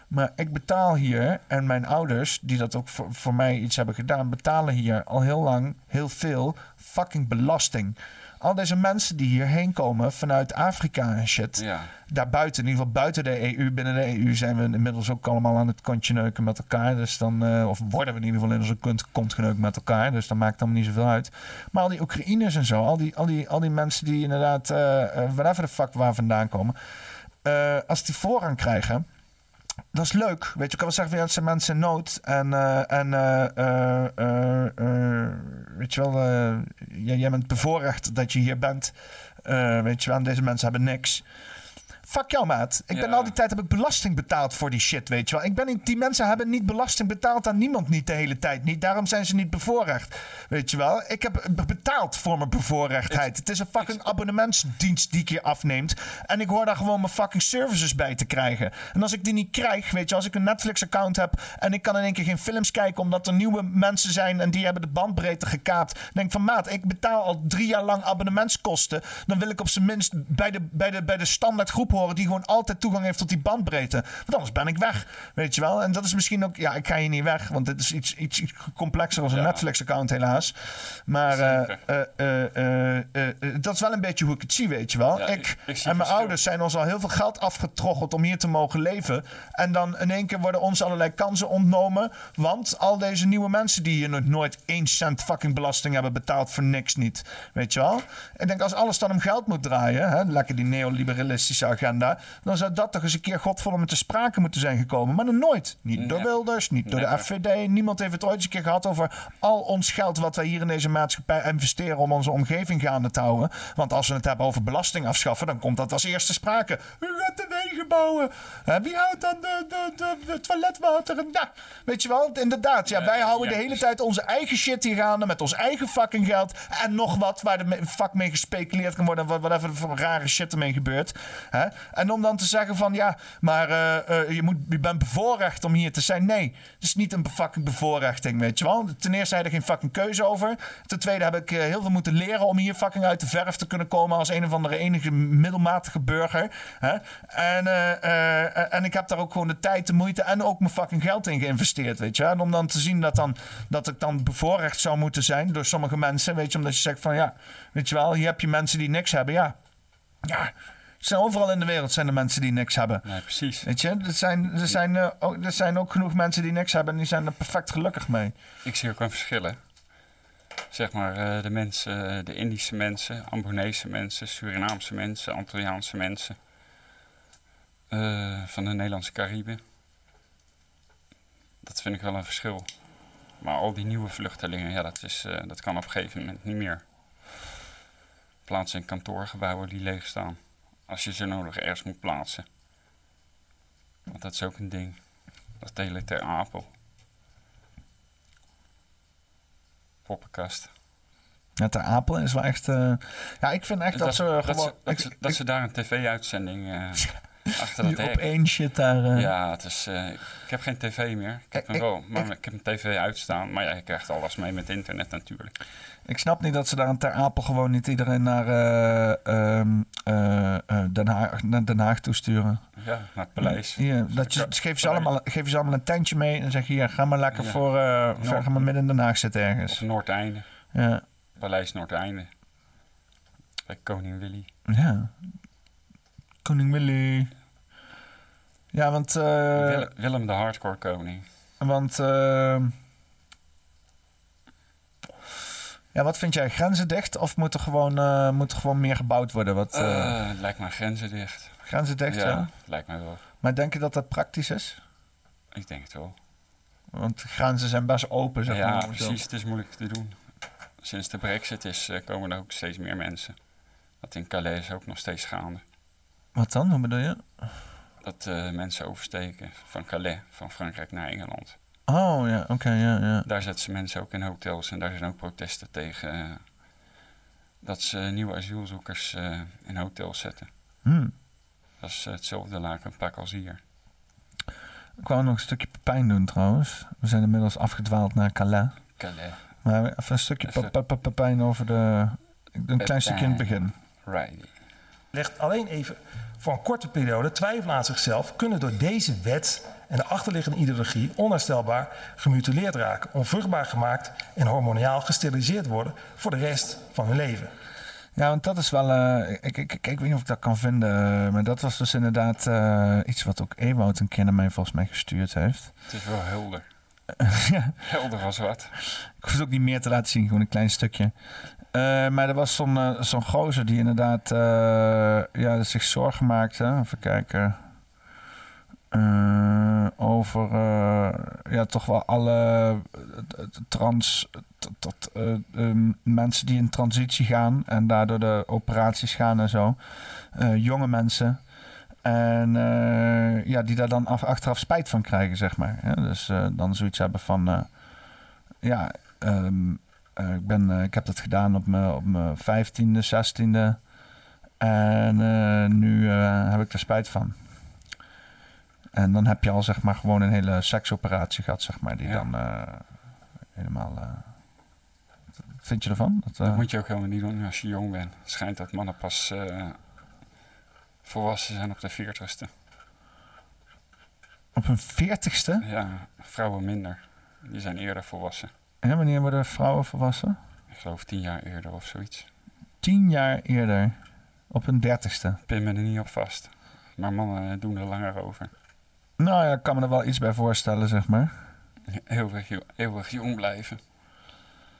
Maar ik betaal hier, en mijn ouders, die dat ook voor, voor mij iets hebben gedaan, betalen hier al heel lang heel veel fucking belasting. Al deze mensen die hierheen komen vanuit Afrika en shit. Ja. Daarbuiten, in ieder geval buiten de EU. Binnen de EU zijn we inmiddels ook allemaal aan het kontje neuken met elkaar. Dus dan, eh, of worden we in ieder geval in onze kont, kont geneukt met elkaar. Dus dat maakt allemaal niet zoveel uit. Maar al die Oekraïners en zo, al die, al die, al die mensen die inderdaad, eh, whatever de fuck waar vandaan komen. als die voorrang krijgen, dat is leuk. Weet je, ik kan wel zeggen ja, het zijn mensen in nood. En, eh, en eh, eh, weet je wel, jij, jij bent bevoorrecht dat je hier bent. Weet je wel, en deze mensen hebben niks. Fuck jou, maat. Ik ben Ja. al die tijd heb ik belasting betaald voor die shit, weet je wel. Ik ben niet, die mensen hebben niet belasting betaald aan niemand niet de hele tijd niet. Daarom zijn ze niet bevoorrecht, weet je wel. Ik heb be- betaald voor mijn bevoorrechtheid. Het is een fucking abonnementsdienst die ik hier afneemt. En ik hoor daar gewoon mijn fucking services bij te krijgen. En als ik die niet krijg, weet je, als ik een Netflix-account heb en ik kan in één keer geen films kijken omdat er nieuwe mensen zijn en die hebben de bandbreedte gekaapt. Denk van maat, ik betaal al drie jaar lang abonnementskosten. Dan wil ik op zijn minst bij de, bij de, bij de standaard groep horen die gewoon altijd toegang heeft tot die bandbreedte. Want anders ben ik weg, weet je wel. En dat is misschien ook, ja, ik ga hier niet weg, want dit is iets, iets, iets complexer als een Ja. Netflix-account helaas. Maar eh, eh, eh, dat is wel een beetje hoe ik het zie, weet je wel. Ja, ik, en mijn verschil. ouders zijn ons al heel veel geld afgetroggeld om hier te mogen leven. En dan in één keer worden ons allerlei kansen ontnomen. Want al deze nieuwe mensen die hier nog nooit één cent fucking belasting hebben betaald voor niks niet. Weet je wel? Ik denk als alles dan om geld moet draaien, hè, lekker die neoliberalistische agenda, dan zou dat toch eens een keer godverdomme te sprake moeten zijn gekomen. Maar nog nooit. Niet door. Wilders, niet door de. FVD. Niemand heeft het ooit eens een keer gehad over al ons geld wat wij hier in deze maatschappij investeren om onze omgeving gaande te houden. Want als we het hebben over belasting afschaffen, dan komt dat als eerste sprake. Wie gaat de wegen bouwen? Wie houdt dan de, de, de, de toiletwater? En, ja, weet je wel, inderdaad. Ja, wij houden de hele tijd onze eigen shit hier gaande met ons eigen fucking geld. En nog wat waar de vak mee gespeculeerd kan worden. en Wat whatever voor rare shit ermee gebeurt. Hè? En om dan te zeggen van ja, maar eh, eh, je, moet, je bent bevoorrecht om hier te zijn. Nee, het is niet een fucking bevoorrechting, weet je wel. Ten eerste had ik geen fucking keuze over. Ten tweede heb ik eh, heel veel moeten leren om hier fucking uit de verf te kunnen komen als een of andere enige middelmatige burger. Hè? En, en ik heb daar ook gewoon de tijd, de moeite en ook mijn fucking geld in geïnvesteerd, weet je. En om dan te zien dat, dan, dat ik dan bevoorrecht zou moeten zijn door sommige mensen, weet je. Omdat je zegt van ja, weet je wel, hier heb je mensen die niks hebben. Ja, ja. Zijn overal in de wereld zijn er mensen die niks hebben. Nee, precies. Weet je, er zijn, er, zijn, eh, ook, er zijn ook genoeg mensen die niks hebben en die zijn er perfect gelukkig mee. Ik zie ook een verschillen. Zeg maar, eh, de mensen, eh, de Indische mensen, Ambonese mensen, Surinaamse mensen, Antilliaanse mensen. van de Nederlandse Cariben. Dat vind ik wel een verschil. Maar al die nieuwe vluchtelingen, ja, dat, is, dat kan op een gegeven moment niet meer. Plaatsen in kantoorgebouwen die leeg staan. Als je ze nodig ergens moet plaatsen. Want dat is ook een ding. Dat delen ter apel. poppenkast. Ja, Ter Apel is wel echt... eh, ja, ik vind echt dat, ze dat, gewoon... ze, dat, ik- ze, dat ik- ze daar een tv-uitzending... eh, Achter dat hek. op één shit daar. eh. Ja, het is, ik heb geen tv meer. Ik heb hem wel, maar ik heb een tv uitstaan. Maar ja, je krijgt alles mee met internet natuurlijk. Ik snap niet dat ze daar in Ter Apel gewoon niet iedereen naar eh, ehm, eh, eh, Den, Haag, naar Den Haag toesturen. Ja, naar het paleis. Ja, dat je, geef, ze allemaal, geef ze allemaal een tentje mee en zeg je, hier, ga maar lekker Ja. voor, Noord- ga maar midden in Den Haag zitten ergens. Noordeinde. Ja, Paleis Noordeinde. Bij Koning Willy. ja. Koning Willy. Ja, want... Willem, Willem de hardcore koning. Want, eh, ja, wat vind jij? Grenzen dicht of moet er gewoon, eh, moet er gewoon meer gebouwd worden? Wat, eh, Eh, lijkt me grenzen dicht. grenzen dicht, ja. ja, lijkt mij wel. Maar denk je dat dat praktisch is? Ik denk het wel. Want grenzen zijn best open, zeg ja, maar. precies. Het is moeilijk te doen. Sinds de brexit is, komen er ook steeds meer mensen. Dat in Calais is ook nog steeds gaande. Wat dan? Hoe bedoel je? Dat mensen oversteken van Calais, van Frankrijk naar Engeland. Oh, ja, oké, ja, ja. Daar zetten ze mensen ook in hotels en daar zijn ook protesten tegen eh, dat ze nieuwe asielzoekers eh, in hotels zetten. Hm. Dat is hetzelfde lakenpak als hier. Ik wou nog een stukje pijn doen trouwens. We zijn inmiddels afgedwaald naar Calais. Calais. Maar even een stukje pijn over de... Een klein stukje in het begin. Right. Legt alleen even voor een korte periode twijfelen aan zichzelf, kunnen door deze wet en de achterliggende ideologie onherstelbaar gemutileerd raken, onvruchtbaar gemaakt en hormoniaal gesteriliseerd worden voor de rest van hun leven. Ja, want dat is wel. eh, ik, ik, ik, ik weet niet of ik dat kan vinden. eh, maar dat was dus inderdaad eh, iets wat ook Ewout een keer naar mij volgens mij gestuurd heeft. Het is wel helder. ja, Helder als wat. ik hoef het ook niet meer te laten zien, gewoon een klein stukje. Eh, maar er was zo'n eh, zo'n gozer die inderdaad eh, ja, zich zorgen maakte. Even kijken. Over ja, toch wel alle trans eh, ehm, mensen die in transitie gaan en daardoor de operaties gaan en zo. Jonge mensen. En ja, die daar dan af, achteraf spijt van krijgen, zeg maar. Dus dan zoiets hebben van... ja, ehm, eh, ik, ben, eh, ik heb dat gedaan op mijn, op mijn vijftiende, zestiende. En eh, nu eh, heb ik er spijt van. En dan heb je al zeg maar gewoon een hele seksoperatie gehad, zeg maar. Die Ja. dan eh, helemaal... eh, vind je ervan? Dat, eh, Dat moet je ook helemaal niet doen als je jong bent. Het schijnt dat mannen pas eh, volwassen zijn op de veertigste. Op een veertigste? Ja, vrouwen minder. Die zijn eerder volwassen. Ja, wanneer worden vrouwen volwassen? Ik geloof tien jaar eerder of zoiets. Tien jaar eerder. Op een dertigste. Pin me er niet op vast. Maar mannen eh, doen er langer over. Nou ja, ik kan me er wel iets bij voorstellen, zeg maar. Eeuwig, eeuwig jong blijven.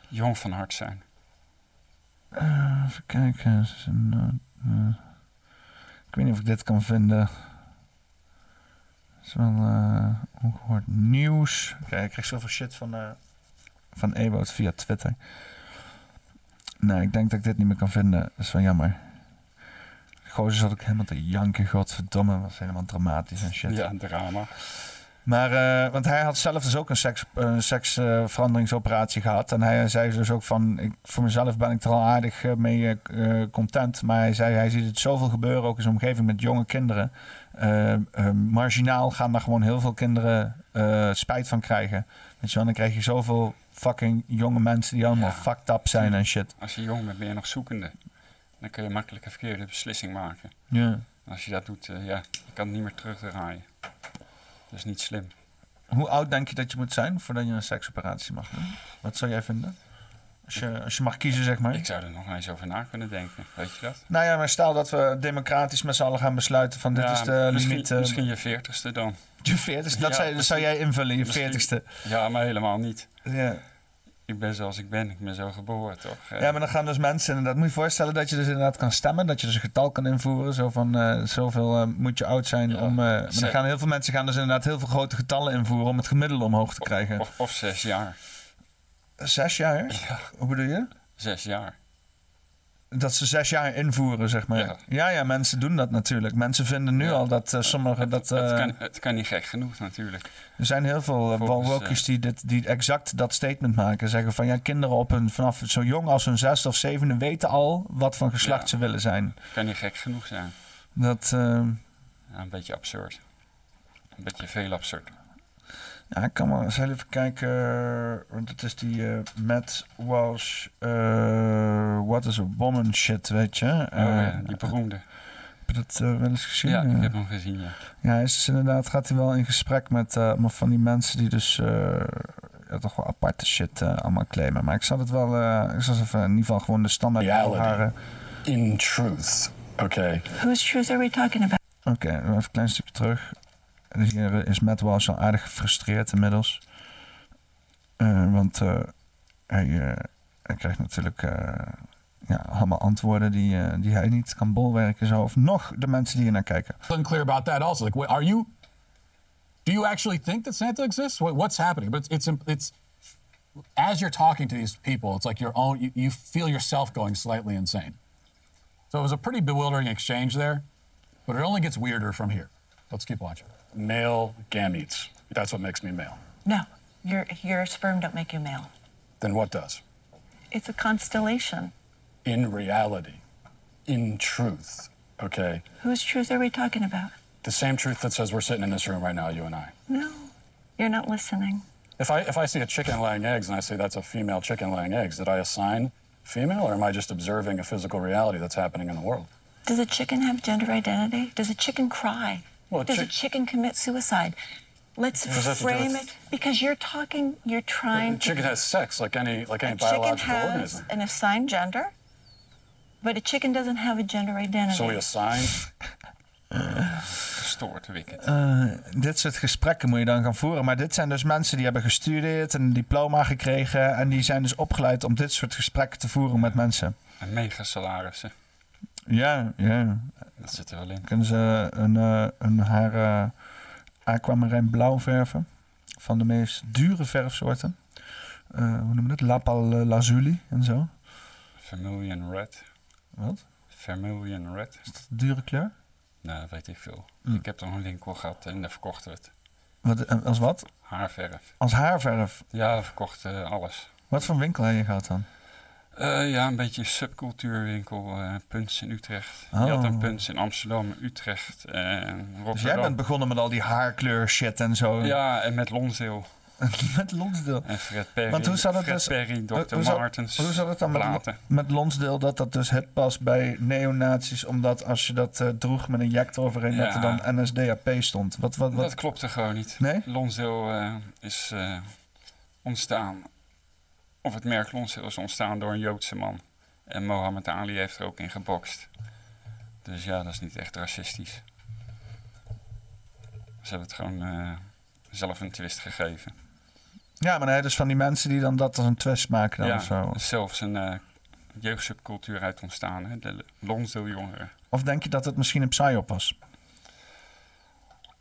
Jong van hart zijn. Eh, even kijken. Eh, ik weet niet of ik dit kan vinden. Het is wel eh, ongehoord nieuws. Kijk, ik krijg zoveel shit van, eh van Ewout via Twitter. Nee, ik denk dat ik dit niet meer kan vinden. Dat is wel jammer. Gozer zat ook helemaal te janken, godverdomme. Dat was helemaal dramatisch en shit. Ja, drama. Maar, eh, want hij had zelf dus ook een seks, een seksveranderingsoperatie gehad. En hij zei dus ook van, ik, voor mezelf ben ik er al aardig eh, mee eh, content. Maar hij zei, hij ziet het zoveel gebeuren, ook in zijn omgeving met jonge kinderen. Marginaal gaan daar gewoon heel veel kinderen spijt van krijgen. Weet je wel, dan krijg je zoveel fucking jonge mensen die allemaal Ja. fucked up zijn en shit. Als je jong bent, ben je nog zoekende. Dan kun je makkelijk een verkeerde beslissing maken. Ja. En als je dat doet, eh, ja, je kan het niet meer terugdraaien. Dat is niet slim. Hoe oud denk je dat je moet zijn voordat je een seksoperatie mag doen? Wat zou jij vinden? Als je, als je mag kiezen, zeg maar. Ik zou er nog eens over na kunnen denken. Weet je dat? Nou ja, maar stel dat we democratisch met z'n allen gaan besluiten van dit Ja, is de misschien, limiet. eh, Misschien je veertigste dan. je veertigste, dat, Ja, zou, dat zou jij invullen, je veertigste. Ja, maar helemaal niet. Ja. Ik ben zoals ik ben. Ik ben zo geboren, toch? Eh, ja, maar dan gaan dus mensen inderdaad... Moet je voorstellen dat je dus inderdaad kan stemmen. Dat je dus een getal kan invoeren. Zo van, eh, zoveel moet je oud zijn Ja, om... maar dan gaan heel veel mensen gaan dus inderdaad heel veel grote getallen invoeren... om het gemiddelde omhoog te krijgen. Of, of zes jaar. Zes jaar? Ja, Hoe bedoel je? zes jaar. Dat ze zes jaar invoeren, zeg maar. Ja, Ja. ja, mensen doen dat natuurlijk. Mensen vinden nu Ja. al dat uh, sommigen dat... het, uh, kan, het kan niet gek genoeg natuurlijk. Er zijn heel veel uh, Volgens, wokies die, dit, die exact dat statement maken. Zeggen van ja, kinderen op hun, vanaf zo jong als hun zesde of zevende weten al wat van geslacht Ja. ze willen zijn. Het kan niet gek genoeg zijn. Dat, Ja, een beetje absurd. Een beetje veel absurd. Ja, ik kan maar eens even kijken. Want het is die eh, Matt Walsh. eh What is a Woman shit, weet je? Oh, ja, Eh, die beroemde. Heb je dat eh, wel eens gezien? Ja, ik Eh, heb hem gezien, ja. Ja, hij is dus inderdaad, gaat hij wel in gesprek met eh, allemaal van die mensen die dus eh, ja, toch wel aparte shit eh, allemaal claimen. Maar ik zal het wel, eh, ik zal even in ieder geval gewoon de standaard Reality. haren. In truth, okay? Whose truth are we talking about? Oké, even een klein stukje terug. En Hier is Matt Walsh al aardig gefrustreerd inmiddels. Eh, want eh, hij, eh, hij krijgt natuurlijk ja, allemaal antwoorden die, die hij niet kan bolwerken. Zo. Of nog de mensen die er naar kijken. unclear about that also. Like, are you? Do you actually think that Santa exists? What, what's happening? But it's, it's it's as you're talking to these people, it's like your own. You, you feel yourself going slightly insane. So it was a pretty bewildering exchange there, but it only gets weirder from here. Let's keep watching. Male gametes. That's what makes me male. No, your your sperm don't make you male. Then what does? It's a constellation. In reality, in truth, okay? Whose truth are we talking about? The same truth that says we're sitting in this room right now, you and I. No, you're not listening. If I if I see a chicken laying eggs and I say that's a female chicken laying eggs, did I assign female or am I just observing a physical reality that's happening in the world? Does a chicken have gender identity? Does a chicken cry? Well, Does a chick- chicken commit suicide? Let's to frame it because you're talking. You're trying. A chicken has sex like any like any a chicken biological has organism. an assigned gender, but a chicken doesn't have a gender identity. So we assign Gestoord, wicked. Eh, dit soort gesprekken moet je dan gaan voeren. Maar dit zijn dus mensen die hebben gestudeerd en een diploma gekregen. En die zijn dus opgeleid om dit soort gesprekken te voeren met mensen. En mega salarissen. Ja, ja. Dat zit er wel in. Kunnen ze een, eh, een haar eh aquamarijn blauw verven. Van de meest dure verfsoorten. Eh, hoe noemen we dat? Lapal lazuli en zo. Vermilion red. Wat? Vermilion red. Is dat een dure kleur? Nou, dat weet ik veel. Hm. Ik heb toch een winkel gehad en daar verkochten we het. Wat, als wat? Haarverf. Als haarverf. Ja, we verkochten alles. Wat voor winkel heb je gehad dan? Eh, ja, een beetje subcultuurwinkel. eh Punts in Utrecht. Je Oh. had een Punts in Amsterdam, Utrecht Rotterdam. Dus jij bent begonnen met al die haarkleur shit en zo. Ja, en met Lonsdale. met Lonsdale. En Fred Perry. Want hoe zat het Fred dus- Perry, Dr. hoe zat- Martens. Hoe zat het dan met, platen. met Lonsdale dat dat dus hip was bij neonazies, omdat als je dat eh, droeg met een jack eroverheen, dat er dan NSDAP stond? Wat, wat, wat? Dat klopte gewoon niet. Nee? Lonsdale eh, is eh, ontstaan, of het merk Lonsdale is ontstaan door een Joodse man. En Mohammed Ali heeft er ook in gebokst. Dus ja, dat is niet echt racistisch. Ze hebben het gewoon eh, zelf een twist gegeven. Ja, maar nee, dus van die mensen die dan dat als een twist maken dan ja, of zo. zelfs een eh, jeugdsubcultuur uit ontstaan, hè? de Lonsdale jongeren. Of denk je dat het misschien een psyop was?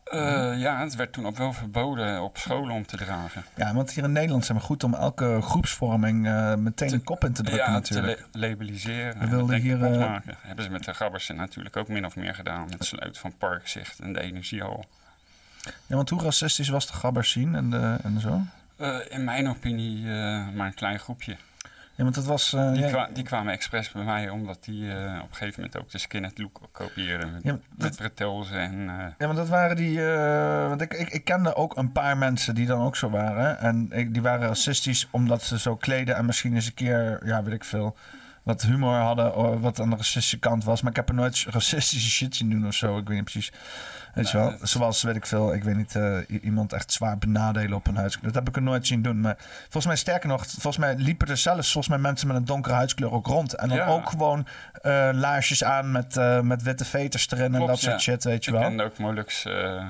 Eh, ja, het werd toen ook wel verboden op scholen om te dragen. Ja, want hier in Nederland zijn we goed om elke groepsvorming eh, meteen een kop in te drukken ja, natuurlijk. te la- labelliseren. We en wilden hier, eh. Hebben ze met de Gabbersen natuurlijk ook min of meer gedaan. Met sluit van Parkzicht en de Energiehal. Ja, want hoe racistisch was de gabbers zien en, de, en zo? In mijn opinie maar een klein groepje. Ja, want het was... eh, Die, ja, kwa- die kwamen expres bij mij omdat die eh, op een gegeven moment ook de skinhead look kopieerden. Met, Ja, met en... eh, Ja, want dat waren die. want ik, ik, ik kende ook een paar mensen die dan ook zo waren. En ik, die waren racistisch omdat ze zo kleden en misschien eens een keer, ja, weet ik veel. Wat humor hadden, wat aan de racistische kant was. Maar ik heb er nooit racistische shit zien doen of zo. Ik weet niet precies. Weet je wel? Zoals, weet ik veel, ik weet niet, eh, iemand echt zwaar benadelen op een huis. Dat heb ik er nooit zien doen. Maar volgens mij, sterker nog, volgens mij liepen er zelfs volgens mij mensen met een donkere huidskleur ook rond. En dan Ja. ook gewoon eh, laarsjes aan met, eh, met witte veters erin en dat soort shit, weet je wel. kende ook Molux. eh,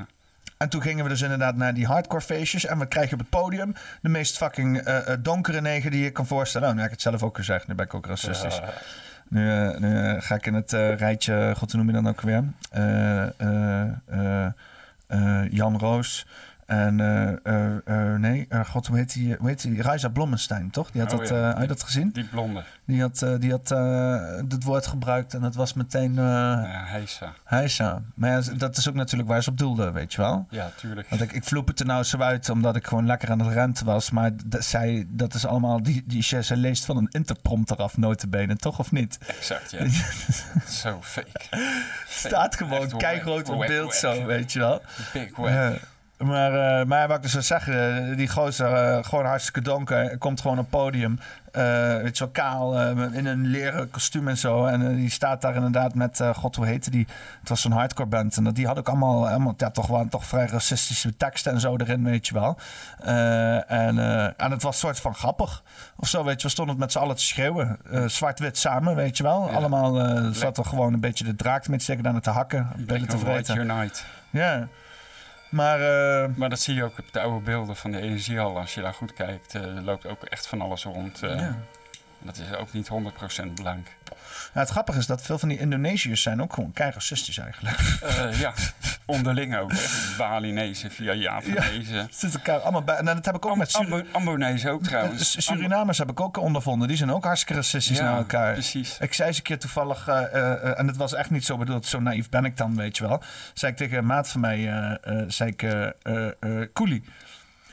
En toen gingen we dus inderdaad naar die hardcore feestjes. En we krijgen op het podium de meest fucking donkere negen die je kan voorstellen. Oh, nu heb ik het zelf ook gezegd. Nu ben ik ook racistisch. Ja. Nu, eh, eh, ga ik in het eh, rijtje, god hoe noem je dan ook weer? Jan Roos. En eh, eh, eh, nee, god, hoe heet die? Hoe heet die? Reisa Blommenstein, toch? Die had Oh dat, ja, had die- dat gezien? Die blonde. Die had, die had het woord gebruikt en het was meteen Ja, heisa. heisa. Maar ja, dat is ook natuurlijk waar ze op doelde, weet je wel? Ja, tuurlijk. Want ik, ik vloep het er nou zo uit omdat ik gewoon lekker aan het renten was. Maar zij, dat is allemaal, die, die, zij leest van een interprompter af, notabene, toch of niet? Exact, ja. zo fake. Staat gewoon keigroot op beeld wack. zo, weet je wel. Big wack. Maar, eh, maar wat ik dus wil zeggen, eh, die gozer, eh, gewoon hartstikke donker, komt gewoon op het podium. weet je wel, kaal, in een leren kostuum en zo. En die staat daar inderdaad met, god, hoe heette die? Het was zo'n hardcore band. En dat, die had ook allemaal, allemaal ja, toch, wel, toch vrij racistische teksten en zo erin, weet je wel. En, en het was soort van grappig. Of zo, weet je, we stonden met z'n allen te schreeuwen. Zwart-wit samen, weet je wel. Allemaal zat er gewoon een beetje de draak mee te steken, te hakken, billen te vreten. Ja. Maar, eh, Maar dat zie je ook op de oude beelden van de energiehal. Als je daar goed kijkt, er loopt ook echt van alles rond. eh. Ja. Dat is ook niet 100% blank. Ja, het grappige is dat veel van die Indonesiërs zijn ook gewoon racistisch eigenlijk. Eh, ja, onderling ook. hè. Balinese via Javanezen. Zitten elkaar allemaal bij. En dat heb ik ook met Ambo Ambonezen ook trouwens. Su- Surinamers heb ik ook ondervonden. Die zijn ook hartstikke racistisch Ja, naar elkaar. precies. Ik zei eens een keer toevallig, eh, eh, en het was echt niet zo bedoeld, zo naïef ben ik dan, weet je wel. Zei ik tegen een maat van mij, zei ik, coolie.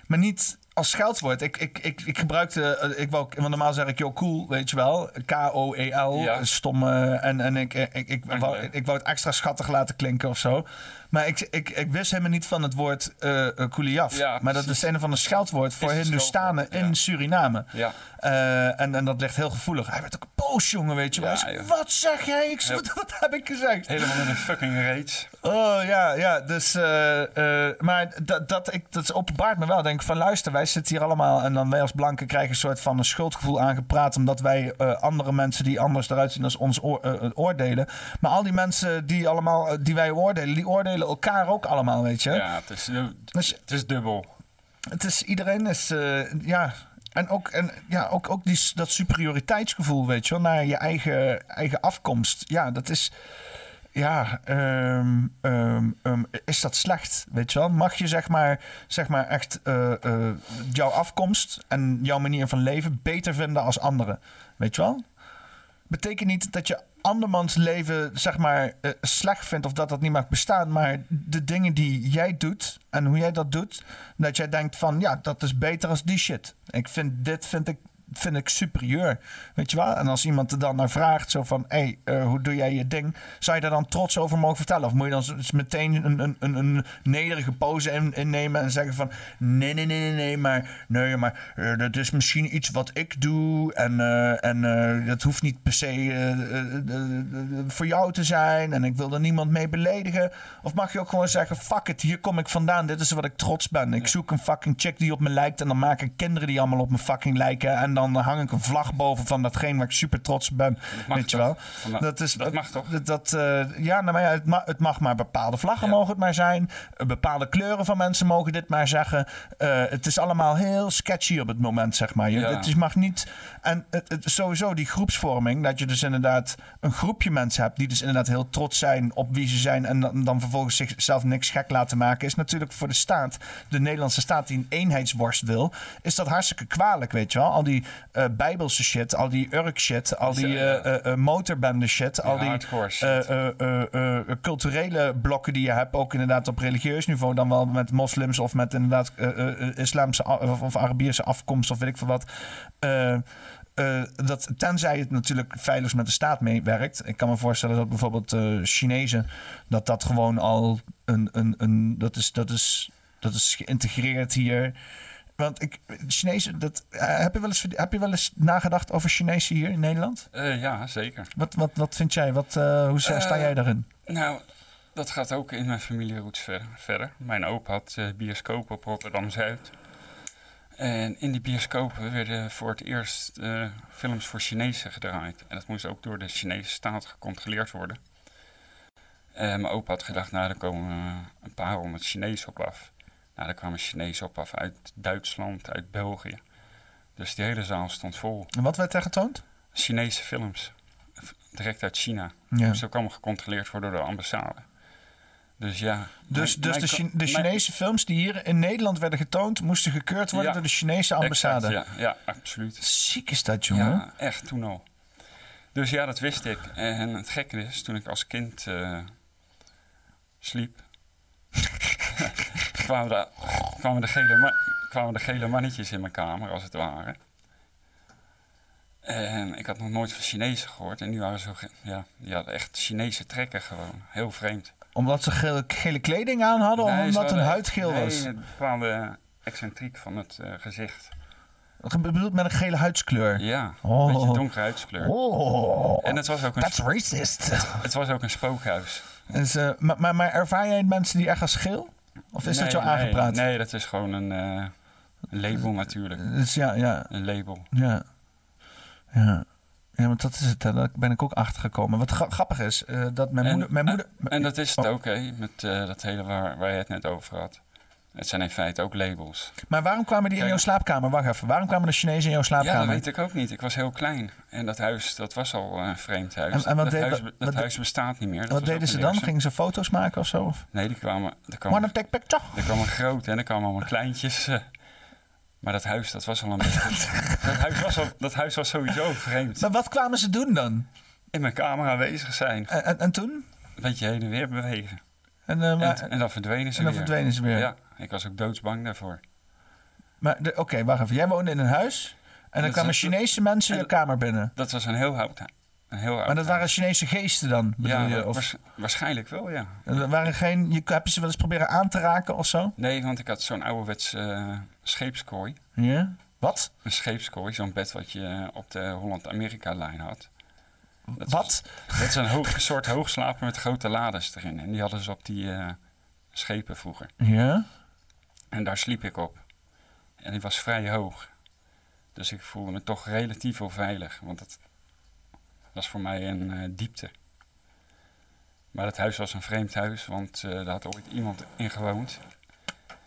Maar niet als scheldwoord. Ik, ik, ik, ik gebruikte, eh, ik wou, want normaal zeg ik, yo, cool, weet je wel. K-O-E-L, Ja. stom. eh, en en ik, ik, ik, wou, ik wou het extra schattig laten klinken of zo. Maar ik, ik, ik wist helemaal niet van het woord eh uh, kuliaf. Ja, maar dat is een of ander scheldwoord voor Hindustanen in Suriname. Ja. Eh, en, en dat ligt heel gevoelig. Hij werd ook boos, jongen, weet je wel. Ja, wat zeg jij? Ik wat, wat heb ik gezegd? Helemaal met een fucking rage. Oh ja, ja. Dus, eh, eh, maar dat, dat, ik, dat openbaart me wel. Denk ik van luister, wij zitten hier allemaal en dan wij als blanken krijgen een soort van een schuldgevoel aangepraat. Omdat wij eh, andere mensen die anders eruit zien als ons oor- eh, oordelen. Maar al die mensen die, allemaal, eh, die wij oordelen, die oordelen elkaar ook allemaal, weet je. Ja, het is, het is dubbel. Het is, iedereen is, eh, ja... En ook, en, ja, ook, ook die, dat superioriteitsgevoel, weet je wel, naar je eigen, eigen afkomst. Ja, dat is... Ja, ehm, ehm, ehm, is dat slecht, weet je wel? Mag je zeg maar, zeg maar echt eh, eh, jouw afkomst en jouw manier van leven beter vinden als anderen, weet je wel? Betekent niet dat je andermans leven zeg maar eh, slecht vindt of dat dat niet mag bestaan, maar de dingen die jij doet en hoe jij dat doet, dat jij denkt van ja, dat is beter als die shit. Ik vind dit vind ik vind ik superieur, weet je wel? En als iemand er dan naar vraagt, zo van, hé, hey, uh, hoe doe jij je ding? Zou je daar dan trots over mogen vertellen? Of moet je dan meteen een, een, een, een nederige pose in, innemen en zeggen van, nee, nee, nee, nee, nee, maar, nee, maar uh, dat is misschien iets wat ik doe en, uh, en dat hoeft niet per se voor jou te zijn en ik wil er niemand mee beledigen. Of mag je ook gewoon zeggen, fuck it, hier kom ik vandaan, dit is wat ik trots ben. Ik zoek een fucking chick die op me lijkt en dan maak ik kinderen die allemaal op me fucking lijken en dan dan hang ik een vlag boven van datgene waar ik super trots op ben. Weet je wel? Dat, dat, is, dat mag toch? Dat, dat uh, ja, nou, ja, het, ma het, mag maar bepaalde vlaggen ja. mogen het maar zijn. Bepaalde kleuren van mensen mogen dit maar zeggen. Uh, het is allemaal heel sketchy op het moment, zeg maar. Je, ja. Het is, mag niet. En het, het, sowieso die groepsvorming, dat je dus inderdaad een groepje mensen hebt die dus inderdaad heel trots zijn op wie ze zijn en dan, dan vervolgens zichzelf niks gek laten maken, is natuurlijk voor de staat, de Nederlandse staat die een eenheidsworst wil, is dat hartstikke kwalijk, weet je wel. Al die uh, bijbelse shit, al die Urk shit, al die uh, uh, motorbende shit, al die culturele blokken die je hebt, ook inderdaad op religieus niveau, dan wel met moslims of met inderdaad islamse of, of Arabiërs afkomst of weet ik veel wat. Uh, dat, tenzij het natuurlijk veilig met de staat meewerkt. Ik kan me voorstellen dat bijvoorbeeld uh, Chinezen, dat dat gewoon al een, een, een dat, is, dat, is, dat is geïntegreerd hier. Want ik, Chinezen, dat, uh, heb, je wel eens, heb je wel eens nagedacht over Chinezen hier in Nederland? ja, zeker. Wat, wat, wat vind jij? Wat, hoe sta jij daarin? Nou, dat gaat ook in mijn familieroots ver, verder. Mijn opa had bioscoop op Rotterdam-Zuid. En in die bioscopen werden voor het eerst films voor Chinezen gedraaid. En dat moest ook door de Chinese staat gecontroleerd worden. En mijn opa had gedacht, nou, er komen een paar honderd Chinezen op af. Nou, er kwamen Chinezen op af uit Duitsland, uit België. Dus die hele zaal stond vol. En wat werd er getoond? Chinese films. Direct uit China. Ja. Dus dat kwam gecontroleerd worden door de ambassade. Dus ja. Dus, mijn- dus de, de mijn- Chinese films die hier in Nederland werden getoond, moesten gekeurd worden Ja, door de Chinese ambassade. Exact, ja, ja, absoluut. Ziek is dat, jongen. Ja, echt toen al. Dus ja, dat wist ik. En het gekke is, toen ik als kind eh, sliep, kwamen, de, kwamen, de gele kwamen de gele mannetjes in mijn kamer, als het ware. En ik had nog nooit van Chinezen gehoord. En die waren zo, ge- ja, die hadden echt Chinese trekken gewoon. Heel vreemd. Omdat ze gele, gele kleding aan hadden of Nee, ze omdat hun hadden huid echt- geel nee, was? een bepaalde excentriek van het eh, gezicht. Wat bedoelt met een gele huidskleur? Ja, Oh. een beetje donkere huidskleur. Oh, En het was ook een, that's racist. het was ook een spookhuis. Dus, maar, maar, maar ervaar jij mensen die echt als geel? Of is dat Nee, jou nee, aangepraat? Nee, dat is gewoon een, eh, een label natuurlijk. Dus ja, ja, Een label. ja. Ja. Ja, want dat is het. hè. Daar ben ik ook achter gekomen. Wat gra- grappig is, eh, dat mijn En- moeder... Mijn moeder En dat is het Oh. ook, hè, met eh, dat hele waar, waar je het net over had. Het zijn in feite ook labels. Maar waarom kwamen die in jouw slaapkamer? Wacht even. Waarom kwamen de Chinezen in jouw Ja, slaapkamer? dat weet ik ook niet. Ik was heel klein. En dat huis, dat was al een vreemd huis. En- en wat dat deed- huis, dat wat- huis bestaat niet meer. Dat Wat deden ze dan? Gingen ze foto's maken of zo? Of? Nee, die kwamen... Er kwam, Wanna take picture? er kwam een groot en er kwamen allemaal kleintjes. eh. maar dat huis, dat was al een beetje... dat, huis was al, dat huis was sowieso vreemd. Maar wat kwamen ze doen dan? In mijn kamer aanwezig zijn. En, en, en toen? Een beetje heen en weer bewegen. En, eh, En, dan verdwenen ze en dan weer. verdwenen ze weer. Ja, ik was ook doodsbang daarvoor. maar oké, wacht even. Jij woonde in een huis en dan kwamen Chinese mensen je kamer binnen. Dat was een heel oud een heel oud Maar dat waren. Chinese geesten dan, bedoel ja, je? Of, waarschijnlijk wel, ja. waren geen, je, heb je ze wel eens proberen aan te raken of zo? Nee, want ik had zo'n ouderwets eh scheepskooi. Ja? Wat? Een scheepskooi, zo'n bed wat je eh, op de Holland-Amerika-lijn had. Dat Wat? was- dat is een hoog, soort hoogslaper met grote lades erin. En die hadden ze op die eh, schepen vroeger. Ja? En daar sliep ik op. En die was vrij hoog. Dus ik voelde me toch relatief wel veilig. Want het was voor mij een eh, diepte. Maar het huis was een vreemd huis, want eh daar had ooit iemand in gewoond.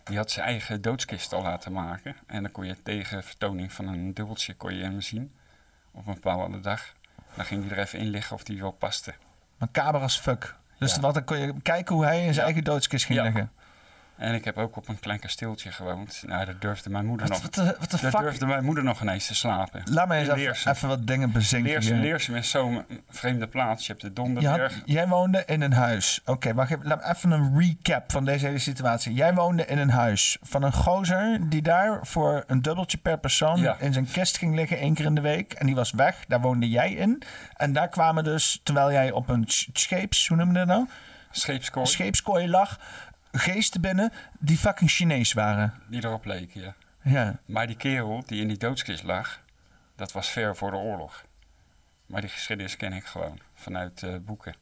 Die had zijn eigen doodskist al laten maken. En dan kon je tegen vertoning van een dubbeltje kon je hem zien. Op een bepaalde dag. Dan ging hij er even in liggen of die wel paste. Macaber als fuck. Dus Ja. wat, dan kon je kijken hoe hij in zijn Ja. eigen doodskist ging Ja. liggen. En ik heb ook op een klein kasteeltje gewoond. Nou, daar durfde mijn moeder Wat, nog. wat, de, wat de daar fuck? durfde mijn moeder nog ineens te slapen. Laat me eens even, wat dingen bezinken Leersum. Leersum is zo'n vreemde plaats. Je hebt de had- Donderberg. jij woonde in een huis. Oké, wacht even. Laat me even een recap van deze hele situatie. Jij woonde in een huis van een gozer die daar voor een dubbeltje per persoon Ja. in zijn kist ging liggen één keer in de week. En die was weg. Daar woonde jij in. En daar kwamen dus, terwijl jij op een sch- scheeps, hoe noem je dat nou? Scheepskooi. Scheepskooi lag, geesten binnen die fucking Chinees waren. die erop leken, ja. Ja. Maar die kerel die in die doodskist lag, dat was ver voor de oorlog. Maar die geschiedenis ken ik gewoon vanuit eh, boeken.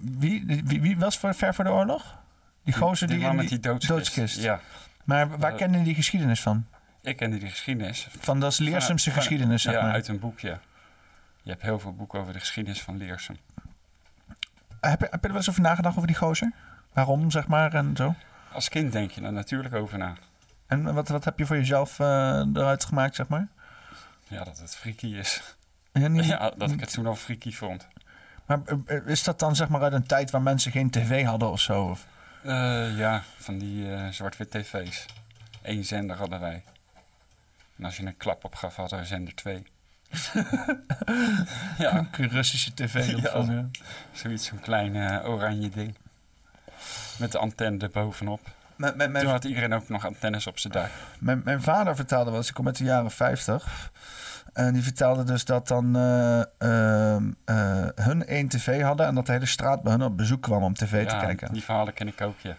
Wie, wie, wie was voor, ver voor de oorlog? Die gozer die, die man in met die doodskist. doodskist. Ja, Maar waar Eh, kende die geschiedenis van? ik kende die geschiedenis. Van dat Leersumse geschiedenis, zeg ja, maar. uit een boekje. Je hebt heel veel boeken over de geschiedenis van Leersum. Heb, je, heb je er wel eens over nagedacht over die gozer? Waarom, zeg maar, en zo? Als kind denk je er natuurlijk over na. En wat, wat heb je voor jezelf eh, eruit gemaakt, zeg maar? Ja, dat het freaky is. Ja, niet- Ja, dat ik het toen al freaky vond. Maar eh, is dat dan zeg maar uit een tijd waar mensen geen tv hadden of zo? Of? Eh, ja, van die eh, zwart-wit tv's. Eén zender hadden wij. En als je een klap opgaf, hadden we zender 2. ja, Een Russische tv of Ja. van, zoiets, zo'n klein eh, oranje ding. Met de antenne erbovenop. Mijn, Toen had iedereen ook nog antennes op zijn dak. mijn, mijn vader vertelde wel eens, ik kom uit de jaren 50. En die vertelde dus dat dan eh, ehm, eh, hun één tv hadden en dat de hele straat bij hun op bezoek kwam om tv te kijken. die verhalen ken ik ook, ja.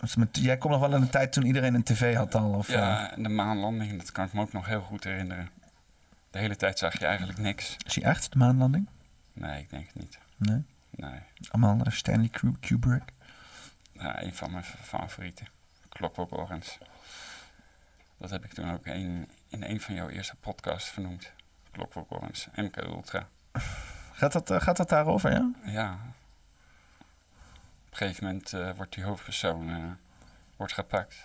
Dus met- jij komt nog wel in een tijd toen iedereen een tv had al? Of? Ja, de maanlanding, dat kan ik me ook nog heel goed herinneren. De hele tijd zag je eigenlijk niks. Is die echt, de maanlanding? Nee, ik denk het niet. Nee. Nee. Allemaal Stanley Kub- Kubrick. Een van mijn favorieten. Clockwork Orange. Dat heb ik toen ook een, in een van jouw eerste podcasts vernoemd. Clockwork Orange, MK Ultra. Gaat dat, eh, gaat dat daarover, ja? Ja. Op een gegeven moment eh, wordt die hoofdpersoon eh, wordt gepakt.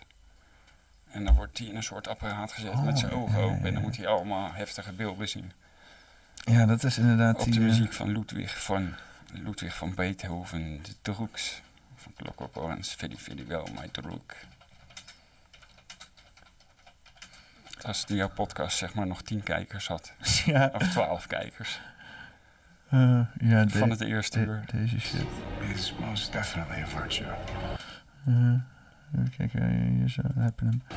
En dan wordt hij in een soort apparaat gezet met zijn Oh, ogen ja, open. En dan moet hij allemaal heftige beelden zien. Ja, dat is inderdaad Op die... de eh, muziek van Ludwig van Ludwig van Beethoven, de Droogs. Van Clockwork Orange, Vidi Vidi wel, My Droog. Als nu jouw podcast zeg maar nog tien kijkers had. Ja. Of twaalf kijkers. Eh, ja, Van het eerste de- uur. Deze shit. It's most definitely a virtue. Eh, even kijken, eh, hier heb je hem.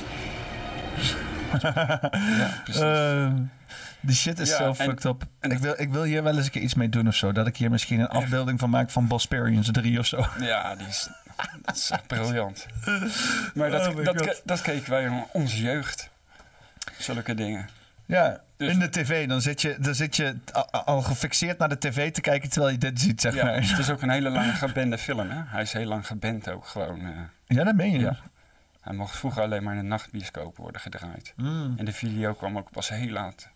Ja, precies. Ehm, die shit is Ja, zo en- fucked up. Ik wil, ik wil hier wel eens een keer iets mee doen of zo. Dat ik hier misschien een afbeelding van maak van Bosperians 3 of zo. Ja, die is, dat is echt briljant. Maar dat, Oh dat, dat keken wij in onze jeugd. Zulke dingen. Ja, Dus- in de tv. Dan zit je, dan zit je al gefixeerd naar de tv te kijken terwijl je dit ziet, zeg Ja, maar. het is ook een hele lang gebende film, hè? Hij is heel lang geband ook gewoon. eh. Ja, dat meen je. Ja. Hij mocht vroeger alleen maar in de nachtbioscoop worden gedraaid. Mm. En de video kwam ook pas heel laat.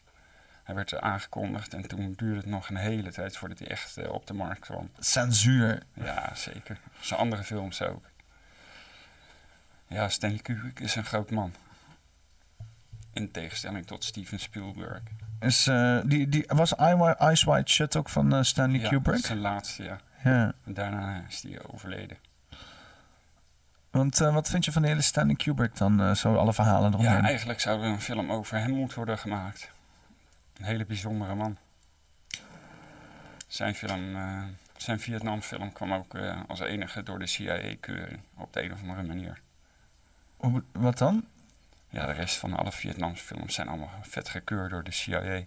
Hij werd er aangekondigd en toen duurde het nog een hele tijd voordat hij echt eh, op de markt kwam. Censuur. Ja, zeker. Zijn andere films ook. Ja, Stanley Kubrick is een groot man. In tegenstelling tot Steven Spielberg. Is, eh, die, die, was Eyes Wide Shut ook van eh, Stanley ja, Kubrick? zijn laatste, ja. Ja. En daarna is hij overleden. Want eh, wat vind je van de hele Stanley Kubrick dan? zo alle verhalen eromheen. Ja, eigenlijk zou er een film over hem moeten worden gemaakt. Een hele bijzondere man. Zijn film, zijn Vietnamfilm kwam ook als enige door de CIA-keuring. Op de een of andere manier. Wat dan? Ja, de rest van alle Vietnamse films zijn allemaal vet gekeurd door de CIA.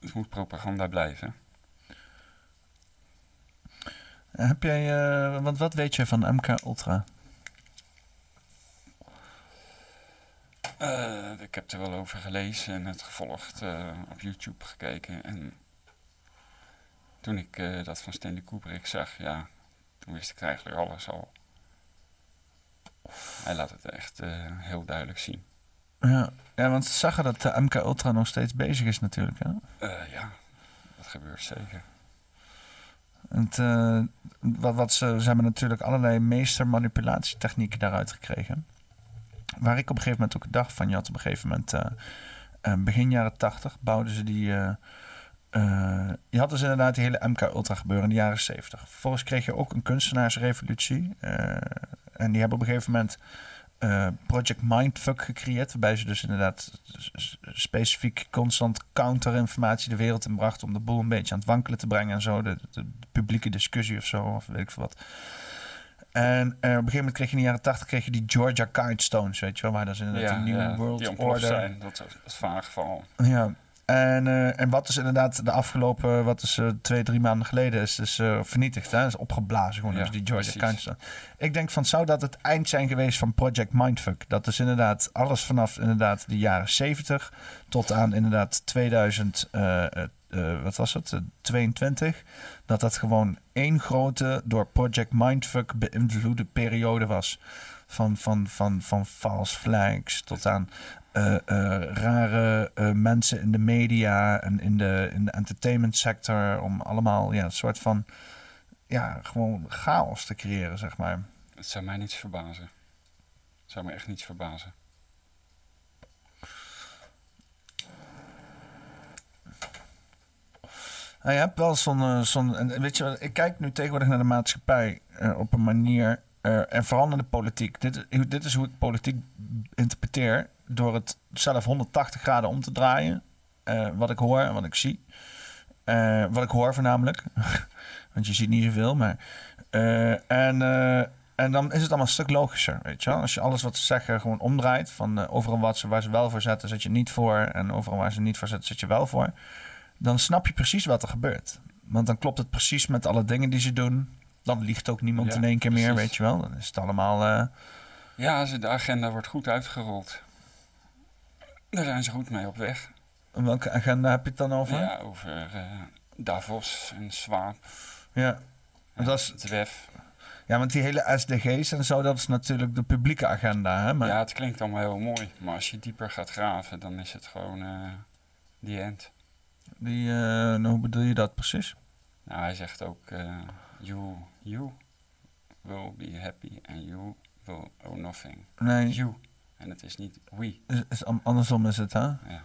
Het moet propaganda blijven. Heb jij, eh, want wat weet jij van MK Ultra? Eh, ik heb er wel over gelezen en het gevolgd, eh, op YouTube gekeken. En toen ik dat van Stanley Kubrick zag, ja, toen wist ik eigenlijk alles al. Hij laat het echt eh, heel duidelijk zien. Ja, ja want ze zagen dat de MK Ultra nog steeds bezig is natuurlijk. Hè? Eh, ja, dat gebeurt zeker. Het, eh, wat, wat ze, ze hebben natuurlijk allerlei meestermanipulatietechnieken daaruit gekregen. Waar ik op een gegeven moment ook dacht van, je had op een gegeven moment, eh, eh, begin jaren tachtig, bouwden ze die... eh, eh, je had dus inderdaad die hele MK Ultra gebeuren in de jaren 70. Vervolgens kreeg je ook een kunstenaarsrevolutie. En die hebben op een gegeven moment eh, Project Mindfuck gecreëerd. Waarbij ze dus inderdaad specifiek constant counterinformatie de wereld in brachten. Om de boel een beetje aan het wankelen te brengen en zo. De, de- de publieke discussie of zo, of weet ik veel wat. En eh, op een gegeven moment kreeg je in de jaren 80 kreeg je die Georgia Guidestones, weet je wel. Waar dat is inderdaad een nieuwe World die Order. zijn, dat is dat vaag geval. Ja. En, eh, en wat is inderdaad de afgelopen, wat is eh, twee, drie maanden geleden, is, is eh, vernietigd. Hè? Is opgeblazen gewoon, Ja, dus die Georgia. Guidestones. Ik denk van, zou dat het eind zijn geweest van Project Mindfuck? Dat is inderdaad alles vanaf inderdaad de jaren 70 tot aan inderdaad 2000, eh, eh, eh, wat was het, Eh, 22. Dat dat gewoon één grote, door Project Mindfuck beïnvloede periode was. Van, van, van, van false flags tot aan eh, rare eh, mensen in de media en in de, in de entertainment sector. Om allemaal ja, een soort van ja, gewoon chaos te creëren, zeg maar. Het zou mij niets verbazen. Het zou me echt niets verbazen. Nou, je hebt wel zo'n... weet je, ik kijk nu tegenwoordig naar de maatschappij op een manier... en vooral naar de politiek. Dit, dit is hoe ik politiek interpreteer. Door het zelf 180 graden om te draaien. eh, wat ik hoor en wat ik zie. Eh, wat ik hoor voornamelijk. Want je ziet niet zoveel, maar... eh, en, en dan is het allemaal een stuk logischer, weet je wel. Als je alles wat ze zeggen gewoon omdraait... van overal wat ze, waar ze wel voor zetten, zet je niet voor... en overal waar ze niet voor zetten, zet je wel voor... dan snap je precies wat er gebeurt. Want dan klopt het precies met alle dingen die ze doen. Dan liegt ook niemand Ja, in één keer meer, weet je wel. Dan is het allemaal... Ja, de agenda wordt goed uitgerold. Daar zijn ze goed mee op weg. welke agenda heb je het dan over? Ja, over eh, Davos en Swaap. Ja. en Dat is- WEF. Ja, want die hele SDG's en zo, dat is natuurlijk de publieke agenda. Hè? Maar Ja, het klinkt allemaal heel mooi. Maar als je dieper gaat graven, dan is het gewoon eh die end. die, eh, nou, hoe bedoel je dat precies? Nou, hij zegt ook, eh, you, you will be happy and you will owe nothing. Nee. You. En het is niet we. Is, andersom is het, hè? Ja.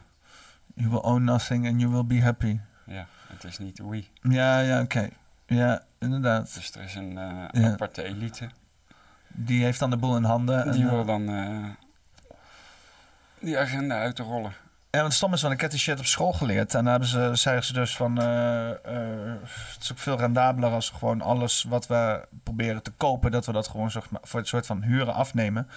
You will own nothing and you will be happy. Ja. Het is niet Wii. Ja, ja, oké. Ja, inderdaad. Dus er is een eh, Ja. aparte elite. Die heeft dan de boel in handen. Die en, wil eh, dan eh, die agenda uit te rollen. Ja, want het stom is, want ik heb die shit op school geleerd. En daar hebben ze, zeggen ze dus van... het is ook veel rendabeler als we gewoon alles wat we proberen te kopen... dat we dat gewoon voor het soort van huren afnemen.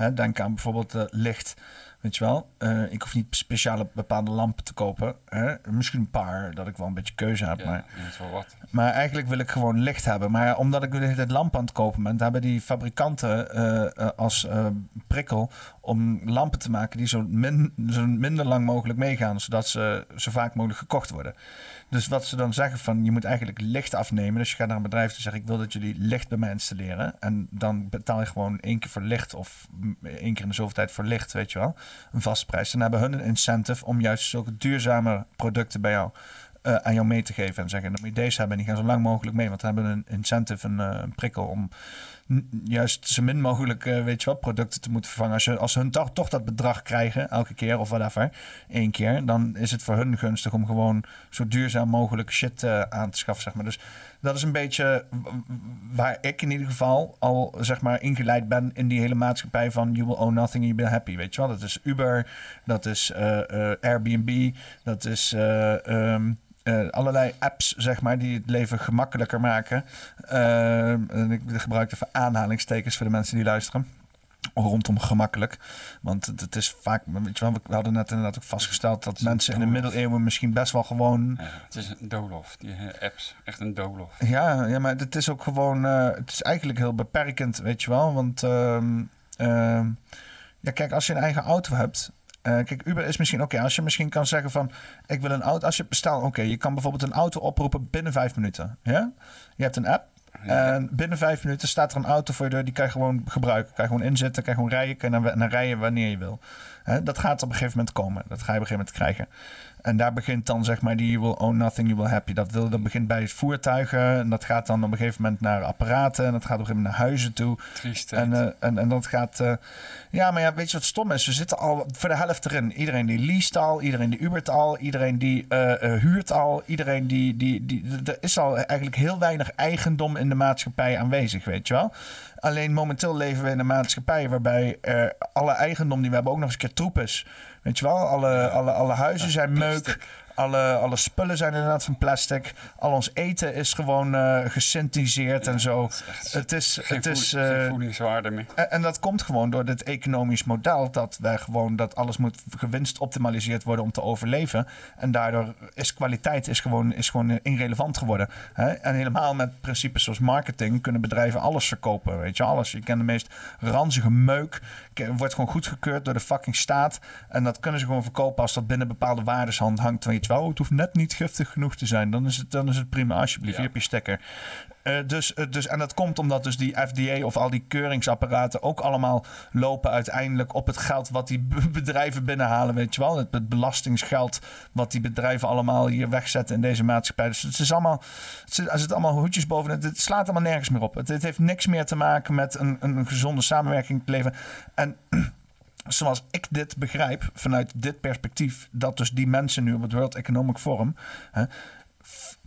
Hè, denk aan bijvoorbeeld eh, licht. Weet je wel? Eh, ik hoef niet speciale bepaalde lampen te kopen. Hè? Misschien een paar, dat ik wel een beetje keuze heb. Ja, maar, wat. maar eigenlijk wil ik gewoon licht hebben. Maar omdat ik de hele tijd lampen aan het kopen ben... hebben die fabrikanten eh, als prikkel om lampen te maken... die zo, min, zo minder lang mogelijk meegaan... zodat ze zo vaak mogelijk gekocht worden. Dus wat ze dan zeggen van... je moet eigenlijk licht afnemen. Dus je gaat naar een bedrijf en zegt... ik wil dat jullie licht bij mij installeren. En dan betaal je gewoon één keer voor licht... of één keer in de zoveel tijd voor licht, weet je wel. Een vaste prijs. Dan hebben hun een incentive om juist zulke duurzame producten bij jou... eh, aan jou mee te geven en zeggen, dan moet je deze hebben en die gaan zo lang mogelijk mee, want we hebben een incentive, een, eh, prikkel om juist zo min mogelijk, eh, weet je wel, producten te moeten vervangen. Als, je, als hun toch, toch dat bedrag krijgen, elke keer of whatever, één keer, dan is het voor hun gunstig om gewoon zo duurzaam mogelijk shit eh, aan te schaffen, zeg maar. Dus dat is een beetje waar ik in ieder geval al, zeg maar, ingeleid ben in die hele maatschappij van you will own nothing you be happy, weet je wel. Dat is Uber, dat is eh, Airbnb, dat is... eh, eh, allerlei apps, zeg maar, die het leven gemakkelijker maken. En ik gebruik even aanhalingstekens voor de mensen die luisteren. Rondom gemakkelijk. Want het, is vaak, weet je wel, we hadden net inderdaad ook vastgesteld dat mensen in de middeleeuwen misschien best wel gewoon. Ja, het is een doolhof, die eh, apps. Echt een doolhof. Ja, ja, maar het is ook gewoon. eh, het is eigenlijk heel beperkend, weet je wel. Want ehm, ehm, ja, kijk, als je een eigen auto hebt. Eh, kijk, Uber is misschien oké. als je misschien kan zeggen van, ik wil een auto. Als je bestelt, oké, je kan bijvoorbeeld een auto oproepen binnen vijf minuten. Ja? Je hebt een app. En binnen vijf minuten staat er een auto voor je deur. Die kan je gewoon gebruiken. Kan je gewoon inzetten, kan je gewoon rijden. Kan je naar, naar rijden wanneer je wil. Dat gaat op een gegeven moment komen. Dat ga je op een gegeven moment krijgen. En daar begint dan zeg maar die you will own nothing, you will happy. Dat, wil, dat begint bij voertuigen. En dat gaat dan op een gegeven moment naar apparaten. En dat gaat op een gegeven moment naar huizen toe. Triestheid. En, eh, en, en dat gaat... eh, ja, maar ja, weet je wat stom is? We zitten al voor de helft erin. Iedereen die leest al, iedereen die ubert al, iedereen die eh, huurt al, iedereen die, die, die... Er is al eigenlijk heel weinig eigendom in de maatschappij aanwezig, weet je wel? Alleen momenteel leven we in een maatschappij waarbij alle eigendom die we hebben ook nog eens een keer troep is. Weet je wel? Alle, alle, alle huizen zijn meuk. Alle, alle spullen zijn inderdaad van plastic. Al ons eten is gewoon gesynthetiseerd en zo. Het is, Geen, het is, voed- geen eh, voedingswaarde meer. en, en dat komt gewoon door dit economisch model. Dat wij gewoon dat alles moet gewinst optimaliseerd worden om te overleven. En daardoor is kwaliteit is gewoon, is gewoon irrelevant geworden. Hè? En helemaal met principes zoals marketing kunnen bedrijven alles verkopen. Weet je, alles. Je kent de meest ranzige meuk. Wordt gewoon goedgekeurd door de fucking staat. En dat kunnen ze gewoon verkopen als dat binnen bepaalde waardes hand hangt. Je wel, het hoeft net niet giftig genoeg te zijn. Dan is het, dan is het prima, alsjeblieft. Hier heb je stekker. Eh, dus, eh, dus, en dat komt omdat dus die FDA of al die keuringsapparaten ook allemaal lopen uiteindelijk op het geld wat die bedrijven binnenhalen, weet je wel. Het, het belastingsgeld wat die bedrijven allemaal hier wegzetten in deze maatschappij. Dus het is allemaal, het zit, er zitten allemaal hoedjes boven. Het, het slaat allemaal nergens meer op. Het, het heeft niks meer te maken met een, een gezonde samenwerking te leven. En zoals ik dit begrijp, vanuit dit perspectief, dat dus die mensen nu op het World Economic Forum hè,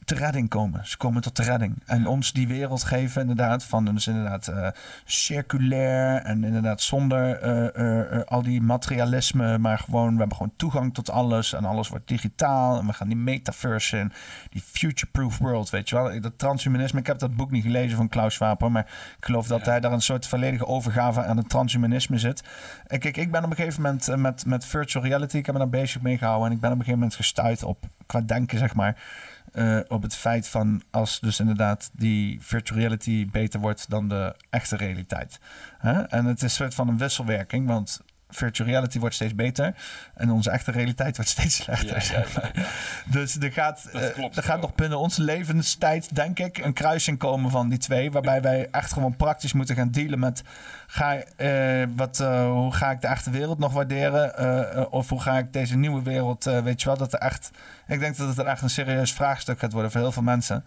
te redding komen. Ze komen tot de redding. En ons die wereld geven, inderdaad, van dus inderdaad eh, circulair en inderdaad zonder eh, eh, al die materialisme, maar gewoon, we hebben gewoon toegang tot alles en alles wordt digitaal en we gaan die metaverse in, die future-proof world, weet je wel. Dat transhumanisme, ik heb dat boek niet gelezen van Klaus hoor, maar ik geloof dat hij daar een soort volledige overgave aan het transhumanisme zit. En kijk, ik ben op een gegeven moment met, met virtual reality, ik heb me daar bezig mee gehouden en ik ben op een gegeven moment gestuurd op, qua denken zeg maar, eh, op het feit van als dus inderdaad die virtual reality beter wordt dan de echte realiteit. En het is een soort van een wisselwerking, want virtual reality wordt steeds beter en onze echte realiteit wordt steeds slechter. Ja, ja, zeg maar. ja, Dus er gaat, eh, klopt er gaat nog binnen onze levenstijd, denk ik, een kruising komen van die twee. Waarbij wij echt gewoon praktisch moeten gaan dealen met: ga, eh, wat, eh, hoe ga ik de echte wereld nog waarderen? Of hoe ga ik deze nieuwe wereld, weet je wel, dat er echt. Ik denk dat het er echt een serieus vraagstuk gaat worden voor heel veel mensen.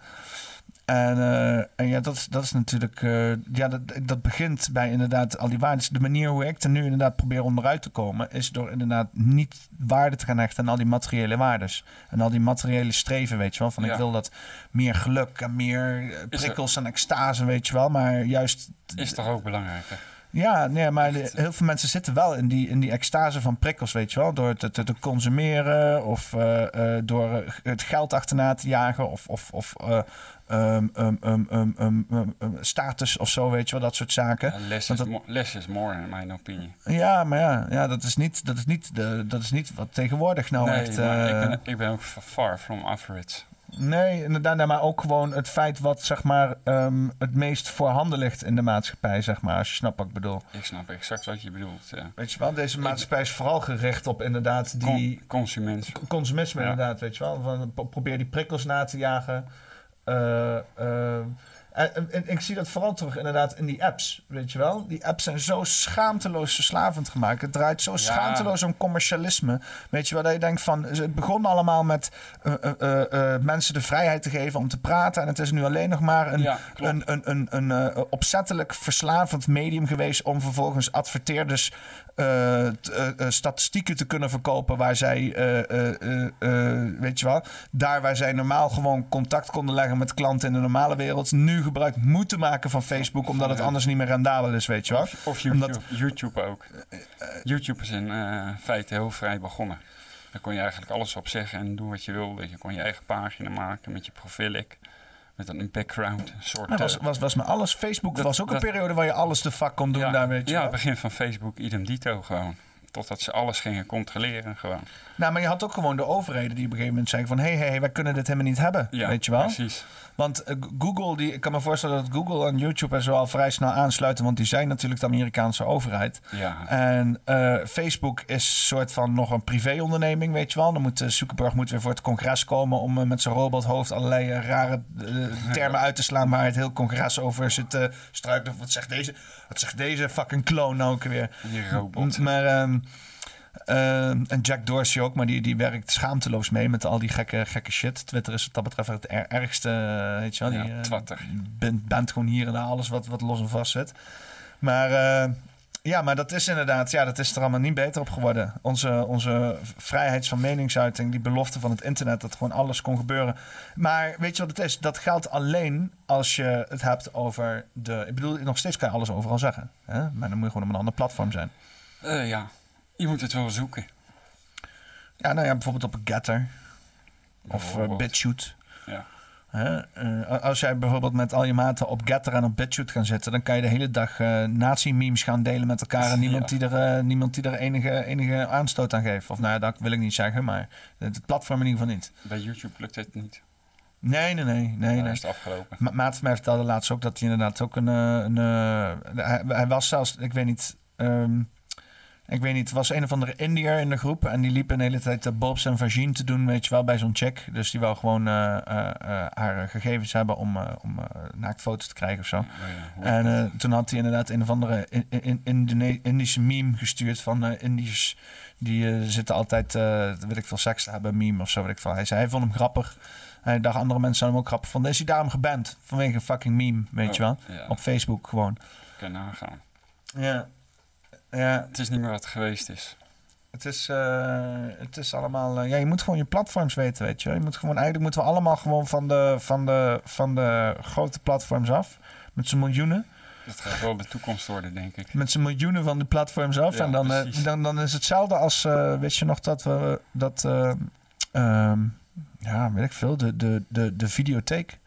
En, eh, en ja, dat, is- dat is natuurlijk. eh, ja, dat, dat begint bij inderdaad al die waarden. Dus de manier hoe ik er nu inderdaad probeer onderuit te komen, is door inderdaad niet waarde te gaan hechten aan al die materiële waardes. En al die materiële streven, weet je wel. Van Ja. ik wil dat meer geluk en meer eh, er- prikkels en extase, weet je wel. Maar juist. Is toch ook belangrijker? Ja, nee, maar de- heel veel mensen zitten wel in die, in die extase van prikkels, weet je wel. Door te, te, te consumeren of door het geld achterna te jagen of, of, of ehm, ehm, ehm, status of zo, weet je wel, dat soort zaken. Ja, less, is dat- mo- less is more, in mijn opinie. ja, maar ja, ja dat, is niet, dat, is niet de, dat is niet wat tegenwoordig nou nee, echt... maar eh, ik, ben, ik ben ook far from average. Nee, inderdaad, nee, maar ook gewoon het feit wat zeg maar het meest voorhanden ligt in de maatschappij, zeg maar, als je snapt wat ik bedoel. Ik snap exact wat je bedoelt. Ja. Weet je wel, deze maatschappij is vooral gericht op inderdaad die... Con- consument. Consumisme Ja. inderdaad, weet je wel. Van, pro- probeer die prikkels na te jagen. Eh, en, en- en ik zie dat vooral terug inderdaad in die apps, weet je wel. Die apps zijn zo schaamteloos verslavend gemaakt. Het draait zo schaamteloos om commercialisme. Weet je wel, dat je denkt van... Het begon allemaal met eh, eh, eh, eh, mensen de vrijheid te geven om te praten. En het is nu alleen nog maar een, Ja, een, een, een, een eh, opzettelijk verslavend medium geweest... om vervolgens adverteerders eh, eh, eh, statistieken te kunnen verkopen... waar zij, eh, eh, eh, eh, weet je wel... daar waar zij normaal gewoon contact konden leggen met klanten in de normale wereld... nu gebruik moeten maken van Facebook... omdat het anders niet meer rendabel is, weet je wel. Of Omdat- YouTube, YouTube ook. YouTube is in eh, feite heel vrij begonnen. Daar kon je eigenlijk alles op zeggen en doen wat je wilde. Je kon je eigen pagina maken met je profilik. Met een background. Soort, was, eh, was, was maar alles. Facebook Dat- was ook een periode waar je alles de fuck kon doen ja, daar, weet je Ja, het begin van Facebook idem dito gewoon. Totdat ze alles gingen controleren gewoon. Nou, maar je had ook gewoon de overheden die op een gegeven moment zeggen van... hé, hey, hey, wij kunnen dit helemaal niet hebben, Ja, weet je wel. precies. Want eh, Google, die, ik kan me voorstellen dat Google en YouTube er zo al vrij snel aansluiten... want die zijn natuurlijk de Amerikaanse overheid. Ja. En eh, Facebook is een soort van nog een privéonderneming, weet je wel. Dan moet eh, Zuckerberg moet weer voor het congres komen... om met zijn robothoofd allerlei rare termen uit te slaan... waar het heel congres over zit te struikelen. Wat zegt deze, wat zegt deze fucking clone nou ook weer? Die robot. Maar... ehm, ehm, en Jack Dorsey ook, maar die, die werkt schaamteloos mee met al die gekke, gekke shit. Twitter is wat dat betreft het er- ergste, eh, weet je wel. Ja, die, eh, bent, bent gewoon hier en daar alles wat, wat los en vast zit. Maar eh, ja, maar dat is inderdaad, ja, dat is er allemaal niet beter op geworden. Onze, onze vrijheid van meningsuiting, die belofte van het internet, dat gewoon alles kon gebeuren. Maar weet je wat het is? Dat geldt alleen als je het hebt over de. Ik bedoel, nog steeds kan je alles overal zeggen. Hè? Maar dan moet je gewoon op een ander platform zijn. Eh, ja, je moet het wel zoeken. Ja, nou ja, bijvoorbeeld op Getter. Of. BitChute. Ja. Eh, als jij bijvoorbeeld met al je maten op Getter en op BitChute gaan zitten... dan kan je de hele dag eh nazi-memes gaan delen met elkaar... en niemand, die, er, niemand die er enige, enige aanstoot aan geeft. Of nou ja, dat wil ik niet zeggen, maar het, platform in ieder geval niet. Bij YouTube lukt het niet. Nee, nee, nee. nee, Daar nee. is het afgelopen. Ma Maat van mij vertelde laatst ook dat hij inderdaad ook een... een hij, hij was zelfs, ik weet niet... ehm, ik weet niet, er was een of andere Indiër in de groep... en die liep een hele tijd de Bobs en Vagine te doen, weet je wel, bij zo'n chick. Dus die wou gewoon eh, eh, eh, haar gegevens hebben om, eh, om eh, naaktfoto's te krijgen of zo. ja. En eh, toen had hij inderdaad een of andere in, in, Indone- Indische meme gestuurd van eh Indiërs... die eh, zitten altijd, eh weet ik veel, seks te hebben, meme of zo, weet ik veel. Hij zei, hij vond hem grappig. Hij dacht andere mensen zouden hem ook grappig vonden. Is hij daarom geband? Vanwege een fucking meme, weet je wel? Oh, ja. Op Facebook gewoon. Kan nagaan. Ja. Ja. Het is niet meer wat het geweest is. Het is, eh, het is allemaal... eh, ja, je moet gewoon je platforms weten, weet je. je moet gewoon, eigenlijk moeten we allemaal gewoon van de, van de, van de grote platforms af. Met z'n miljoenen. Dat gaat wel de toekomst worden, denk ik. Met z'n miljoenen van de platforms af. Ja, en dan, eh, dan, dan is hetzelfde als... weet je nog dat we... Dat, eh, ehm, ja, weet ik veel. De, de, de, de videotheek.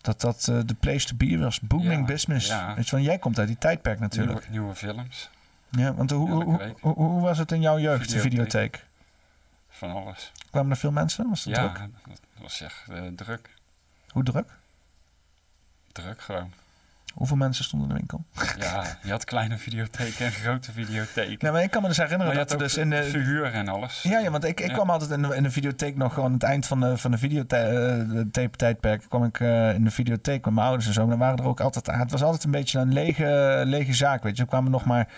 Dat dat de place to be was. Booming Ja, business. ja. Weet je, want jij komt uit die tijdperk natuurlijk. Nieuwe, nieuwe films, Ja, want hoe, hoe, hoe, hoe was het in jouw jeugd, de Videotheek. van alles. Kwamen er veel mensen? Was het Ja, druk? dat was echt eh, druk. Hoe druk? Druk gewoon. Hoeveel mensen stonden in de winkel? Ja, je had kleine videotheken en grote videotheken. Nee, maar ik kan me dus herinneren Maar dat er dus in de... verhuur en alles. Ja, ja, want ik, ik Ja. kwam altijd in de, in de videotheek nog gewoon aan het eind van de, van de videotape-tijdperk. kwam ik eh, in de videotheek met mijn ouders en zo. En dan waren er ook altijd... Het was altijd een beetje een lege, lege zaak, weet je. Er kwamen nog maar...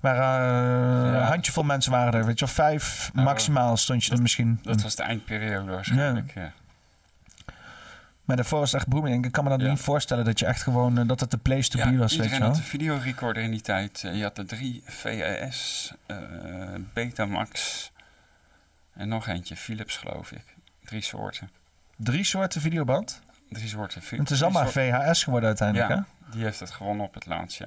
maar eh, een handjevol mensen waren er, weet je wel. Vijf Nou, maximaal stond je er misschien. Dat was de eindperiode waarschijnlijk. Ja. Maar daarvoor was het echt booming. Ik kan me dat Ja. niet voorstellen dat je echt gewoon... eh, dat het de place to be was, weet je had een videorecorder in die tijd. Eh, Je had de drie VHS, eh, Betamax en nog eentje, Philips geloof ik. Drie soorten. Drie soorten videoband. Drie soorten. Het is allemaal soort- VHS geworden uiteindelijk, Ja, die heeft het gewonnen op het laatst, ja.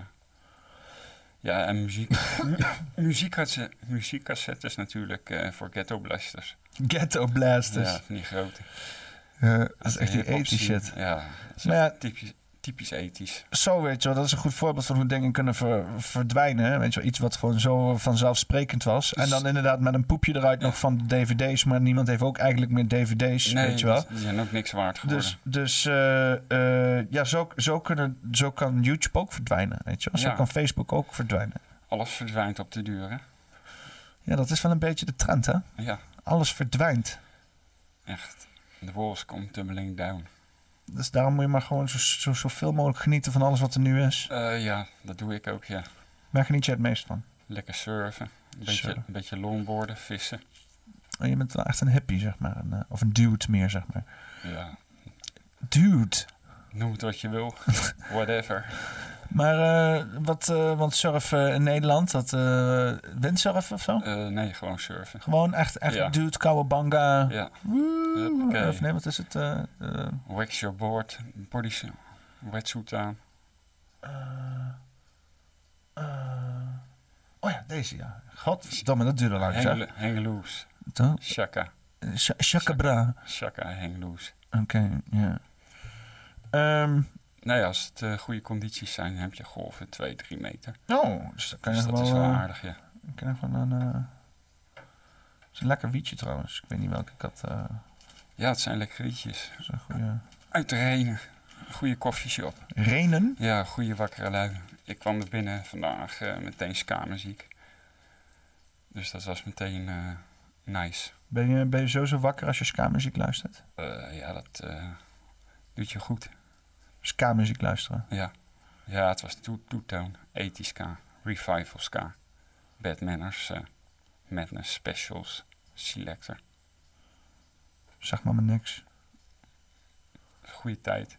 Ja, en muziek. muziekcasse- muziekcassettes natuurlijk eh, voor ghetto blasters. Ghetto Blasters. Ja, grote. Ja, dat is echt die hip-hop ethisch scene. shit. Ja, dat is ja, typisch, typisch ethisch. zo weet je wel, dat is een goed voorbeeld van hoe dingen kunnen ver- verdwijnen. Weet je wel, iets wat gewoon zo vanzelfsprekend was. En Dus- dan inderdaad met een poepje eruit nog van de dvd's. Maar niemand heeft ook eigenlijk meer dvd's, Nee, weet je wel. die zijn ook niks waard geworden. Dus, dus eh, eh, ja, zo, zo, kunnen, zo kan YouTube ook verdwijnen, weet je wel. Zo Ja. kan Facebook ook verdwijnen. Alles verdwijnt op de duur, hè? Ja, dat is wel een beetje de trend, hè? Ja, Alles verdwijnt. echt. The walls come tumbling down. Dus daarom moet je maar gewoon zo, zo, zoveel mogelijk genieten van alles wat er nu is. Eh, ja, dat doe ik ook, ja. Waar geniet je het meest van? Lekker surfen, een beetje, Surfen. een beetje longboarden, vissen. Oh, je bent wel echt een hippie, zeg maar. Een, eh, of een dude meer, zeg maar. Ja, Dude. noem het wat je wil. Whatever. Maar eh, wat, eh, want surfen in Nederland, dat eh windsurfen of zo? Nee, gewoon surfen. Gewoon echt, echt Ja. dude. Ja. Woe. Huppakee. Of nee, wat is het? Wax your board, body wetsuit aan. oh ja, deze ja. Godverdomme, dat duurde lang. Hang, hang loose. Toch? Shaka. Sh-. Shaka, hang loose. Oké, ja. Ehm, Nou ja, als het eh, goede condities zijn, heb je golven 2, 3 meter. oh, dus dan kan je Dus dat wel... is wel eh, aardig, ja. Ik ken van een... het is een lekker wietje trouwens. Ik weet niet welke ik had. eh, Ja, het zijn lekker liedjes. dat is een goede... Uit de Renen. Goede koffieshop. Renen? Ja, goede wakkere lui. Ik kwam er binnen vandaag meteen ska-muziek. Dus dat was meteen nice. Ben je, ben je zo zo wakker als je ska-muziek luistert? Ja, dat doet je goed. Ska-muziek luisteren. Ja, ja het was two- two-tone, 80 ska, revival ska, bad manners, eh, madness specials, selector. Zeg maar maar niks. Goede tijd.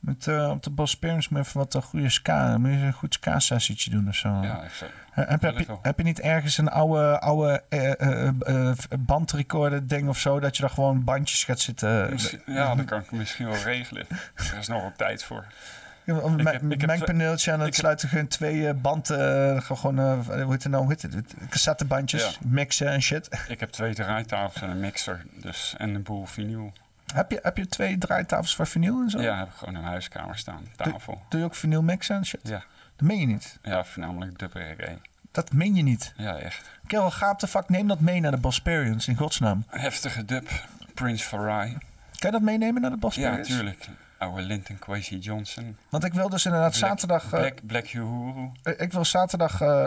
Met, eh, op de Bosperians moet je even wat een goede ska... Moet je een goed ska-sessietje doen of zo. Ja, ik zou- heb, je, heb je niet ergens een oude, oude eh, eh, eh, eh, bandrecorder ding of zo... dat je daar gewoon bandjes gaat zitten... Misschien- ja, dat kan ik misschien wel regelen. Er is nog wel tijd voor. Ja, Een heb mengpaneeltje en dan sluiten gewoon twee eh, banden... eh, gewoon, eh, hoe heet het nou? Hoe heet het? Cassettebandjes, Ja. mixen en shit. Ik heb twee draaitafels en een mixer dus, en een boel vinyl. Heb je, heb je twee draaitafels voor vinyl en zo? Ja, heb ik gewoon in mijn huiskamer staan, tafel. Doe je ook vinyl mixen en shit? Ja, Dat meen je niet. ja voornamelijk dub reggae. Dat meen je niet. Ja, echt. Kerel, ga op de vak, neem dat mee naar de Bosperians, in godsnaam. Heftige dub, Prince Farai. Kan je dat meenemen naar de Ja, Bosperians? tuurlijk. Oude Linton Kwesi Johnson. Want ik wil dus inderdaad Black- zaterdag... eh, Black, Black Uhuru. eh, ik wil zaterdag eh,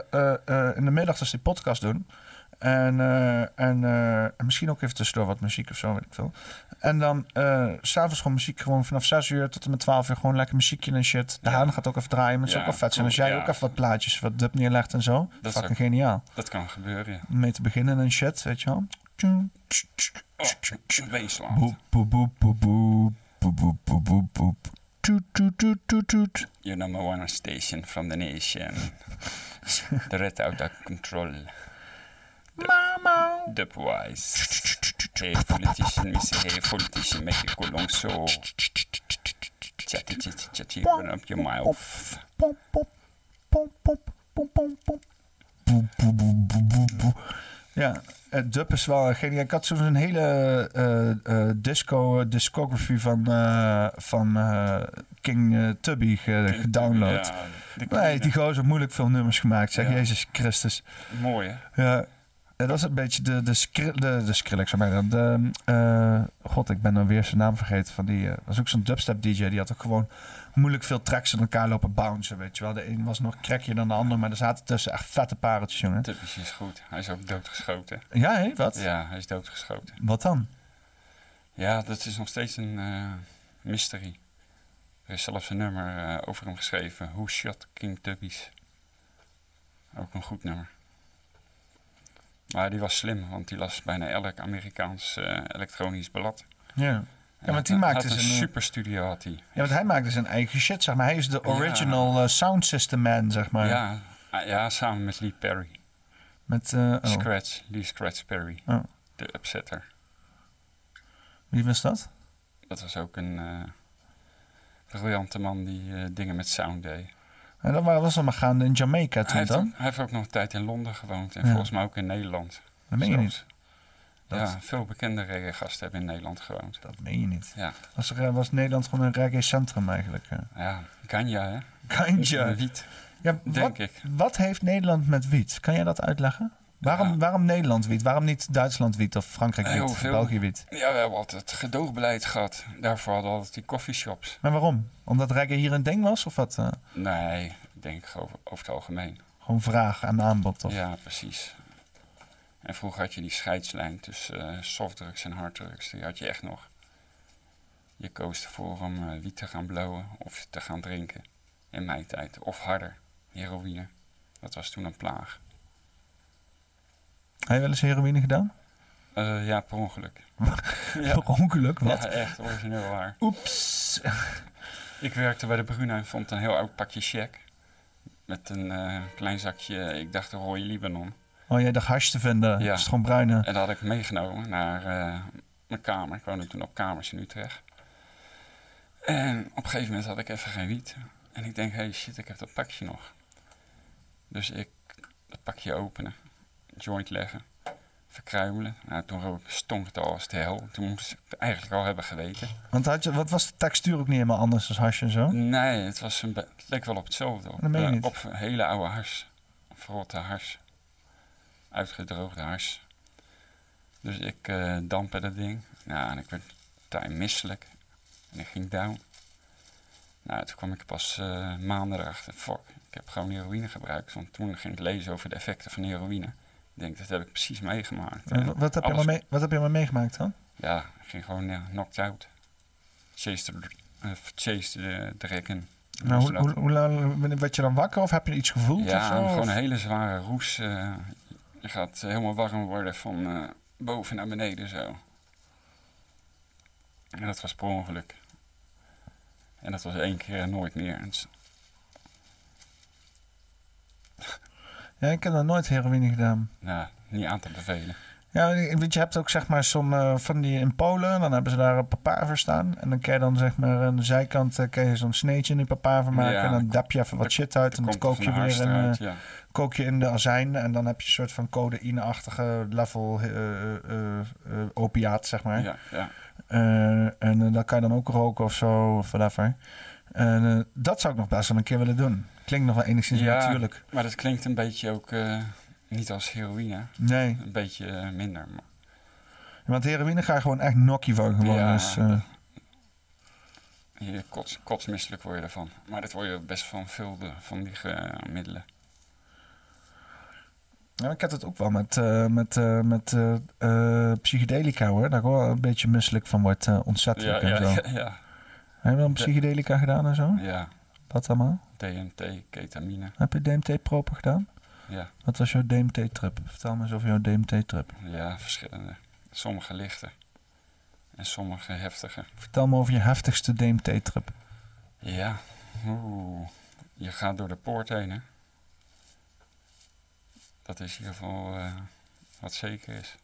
in de middag dus die podcast doen. En, en, en misschien ook even tussendoor wat muziek of zo, weet ik veel. En dan s s'avonds gewoon muziek, gewoon vanaf 6 uur tot en met 12 uur gewoon lekker muziekje en shit. De Haan gaat ook even draaien, maar het is Ja, ook wel vet zijn. Als jij ja. ook even wat plaatjes, wat dub neerlegt en zo. Dat is fucking ook- geniaal. Dat kan gebeuren, ja. Om mee te beginnen en shit, weet je wel. Oh, weeslaat. Boep, boep, boep, boep, boep. Boep, boep, boep, boep, boep. Toet, toet, toet, toet, toet. Your number one station from the nation. the red out of control. Mama. Dubwise. Hey politician, we say hey politician, make it go long so. Chatty, chatty, chatty, open up your mouth. Pop, pop, pop, pop, pop, pop, pop. Boe, boe, boe, boe, boe. Ja, dub is wel geniaal. Ik had zo'n hele eh, eh, disco discography van, eh, van eh, King eh, Tubby ge- gedownload. Ja, de nee, die gozer heeft moeilijk veel nummers gemaakt. Zeg, Ja. Jezus Christus. Mooi, hè? Ja, dat was een beetje de, de, skri de, de Skrillex. zeggen. De, eh, God, ik ben dan weer zijn naam vergeten. Van die, eh, was ook zo'n dubstep DJ. Die had ook gewoon moeilijk veel tracks in elkaar lopen bouncen. Weet je wel. De een was nog crackje dan de ander. Maar er zaten tussen echt vette pareltjes, jongen. Typisch is goed. Hij is ook doodgeschoten. Ja, hé, wat? Ja, hij is doodgeschoten. Wat dan? Ja, dat is nog steeds een eh, mystery. Er is zelfs een nummer over hem geschreven. Who shot King Tubbies? Ook een goed nummer. Maar die was slim, want die las bijna elk Amerikaans eh, elektronisch blad. Ja. Ja, want die Hij maakt had dus een een... super studio had hij. Ja, want hij maakt dus zijn eigen shit, zeg maar. Hij is de Ja. original eh, sound system man, zeg maar. Ja, ah, ja, samen met Lee Perry. Met, eh, oh. Scratch, Lee Scratch Perry. Oh. De upsetter. Wie was dat? Dat was ook een eh, briljante man die eh, dingen met sound deed. En dat was allemaal gaande in Jamaica Hij toen heeft, dan? ook, hij heeft ook nog een tijd in Londen gewoond en Ja. volgens mij ook in Nederland. Dat meen je niet. Dat- Ja, veel bekende reggae-gasten hebben in Nederland gewoond. Dat meen je niet. Ja, Was, er, was Nederland gewoon een reggae-centrum eigenlijk? eh? ja ganja hè? Ganja. Wiet, Ja, denk wat, ik. wat heeft Nederland met wiet? Kan jij dat uitleggen? Waarom, Ja. waarom Nederland wiet? Waarom niet Duitsland wiet of Frankrijk wiet Heel of. België wiet? Ja, we hebben altijd gedoogbeleid gehad. Daarvoor hadden we altijd die coffeeshops. Maar waarom? Omdat reggae hier een ding was of wat? eh, Nee, ik denk over, over het algemeen. gewoon vraag en aanbod? Of? Ja, precies. En vroeger had je die scheidslijn tussen eh, softdrugs en harddrugs. Die had je echt nog. Je koos ervoor om eh, wiet te gaan blowen of te gaan drinken. In mijn tijd. Of harder. Heroïne. Dat was toen een plaag. Heb je wel eens heroïne gedaan? Eh, ja, per ongeluk. ja. Per ongeluk? Wat? Ja, echt origineel waar. Oeps. Ik werkte bij de Bruna en vond een heel oud pakje check. Met een eh, klein zakje, ik dacht een rode Libanon. Oh, jij dacht hash te vinden. Ja. Dat is gewoon bruine. En dat had ik meegenomen naar eh, mijn kamer. Ik woonde toen op kamers in Utrecht. En op een gegeven moment had ik even geen wiet. En ik denk, hey shit, ik heb dat pakje nog. Dus ik dat pakje openen, joint leggen, verkruimelen. Nou, toen stonk het al als de hel. Toen moest ik het eigenlijk al hebben geweten. Want had je, wat was de textuur ook niet helemaal anders dan hash en zo? Nee, het, was een het leek wel op hetzelfde. Op, Dat niet. op een hele oude hars. Verrotte hars. Uitgedroogde hars. Dus ik dampte dat ding. Nou, en ik werd time misselijk. En ik ging down. Nou, toen kwam ik pas eh, maanden erachter. Fuck, ik heb gewoon heroïne gebruikt. Want toen ging ik lezen over de effecten van heroïne. Ik denk, dat heb ik precies meegemaakt. En En wa- wat, heb je alles- mee, wat heb je maar meegemaakt dan? Ja, ik ging gewoon ja, knocked out. Chase the, eh, chase the dragon. Nou, Hoe hoe, lang werd je dan wakker of heb je iets gevoeld? ja, of zo? gewoon Of- een hele zware roes. eh, je gaat helemaal warm worden van eh, boven naar beneden zo. En dat was per ongeluk. En dat was één keer en nooit meer. En s- Ja, ik heb nog nooit heroïne gedaan. nou, niet aan te bevelen. Ja, weet je, hebt ook zeg maar zo'n eh, van die in Polen, dan hebben ze daar een papaver staan. En dan kan je dan zeg maar aan de zijkant kan je zo'n sneetje in die papaver maken. Ja, en dan dan dap je even wat shit uit en er kook je weer in, eruit, eh, ja. kook je in de azijn. En dan heb je een soort van codeïne-achtige level eh, opiaat, zeg maar. Ja, ja. En dat kan je dan ook roken of zo, of whatever. En dat zou ik nog best wel een keer willen doen. Klinkt nog wel enigszins ja, natuurlijk. maar dat klinkt een beetje ook eh, niet als heroïne. Nee. Een beetje eh, minder. maar- Want heroïne ga je gewoon echt nokkie van gewoon. Ja, dus, Je kots, kotsmisselijk word je ervan. Maar dat word je best van veel de, van die middelen. Ja, ik heb het ook wel met, met, met eh, psychedelica hoor. Daar ik wel een beetje misselijk van wordt, ontzettelijk Ja, en ja, zo. ja, ja. Heb je wel een psychedelica gedaan en zo? Ja, Wat allemaal? DMT, ketamine. Heb je DMT-proper gedaan? Ja. Wat was jouw DMT-trip? Vertel me eens over jouw DMT-trip. Ja, verschillende. Sommige lichte en sommige heftige. Vertel me over je heftigste DMT-trip. Ja, oeh. Je gaat door de poort heen, hè. Dat is in ieder geval eh, wat zeker is.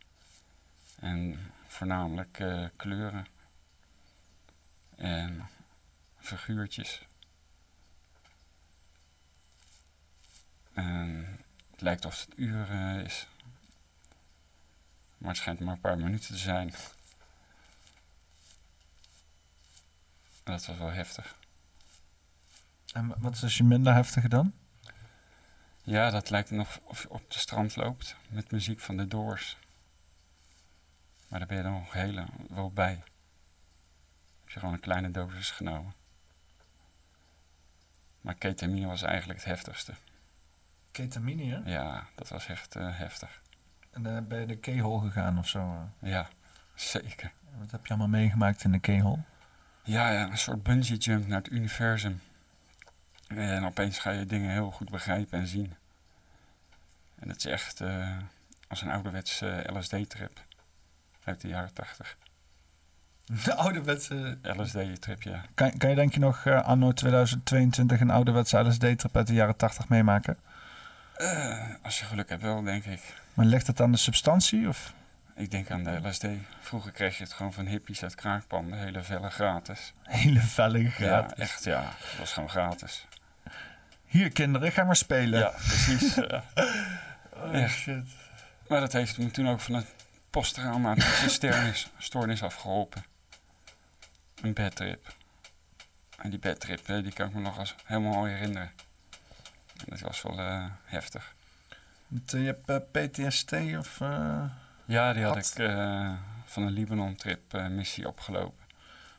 En voornamelijk eh, kleuren. En figuurtjes. Het lijkt of het uren is. Maar het schijnt maar een paar minuten te zijn. Dat was wel heftig. En wat is als je minder heftig dan? Ja, dat lijkt nog of je op de strand loopt met muziek van de Doors. Maar daar ben je dan nog heel wel bij. Heb je gewoon een kleine dosis genomen. Maar ketamine was eigenlijk het heftigste. Ketamine, hè? Ja, dat was echt eh, heftig. En dan ben je de keyhole gegaan of zo. eh. Ja, zeker. Wat heb je allemaal meegemaakt in de keyhole? Ja, ja, een soort bungee jump naar het universum. En opeens ga je dingen heel goed begrijpen en zien. En het is echt eh, als een ouderwetse LSD-trip uit de jaren tachtig. De ouderwetse... LSD-trip, ja. Kan, kan je denk je nog eh, anno 2022 een ouderwetse LSD-trip uit de jaren 80 meemaken? Eh, als je geluk hebt wel, denk ik. Maar ligt het aan de substantie? Of? Ik denk aan de LSD. Vroeger kreeg je het gewoon van hippies uit kraakpanden, hele velle gratis. Hele velle gratis. Ja, echt ja. Het was gewoon gratis. Hier kinderen, ga maar spelen. Ja, precies. ja. Oh, Echt. shit. Maar dat heeft me toen ook van een posttraumatische stoornis, stoornis afgeholpen. Een bedtrip. En die bedtrip, die kan ik me nog als helemaal herinneren. Dat was wel eh, heftig. Eh, Je hebt eh, PTSD of... Ja, die had Had- ik van een Libanon-trip missie opgelopen.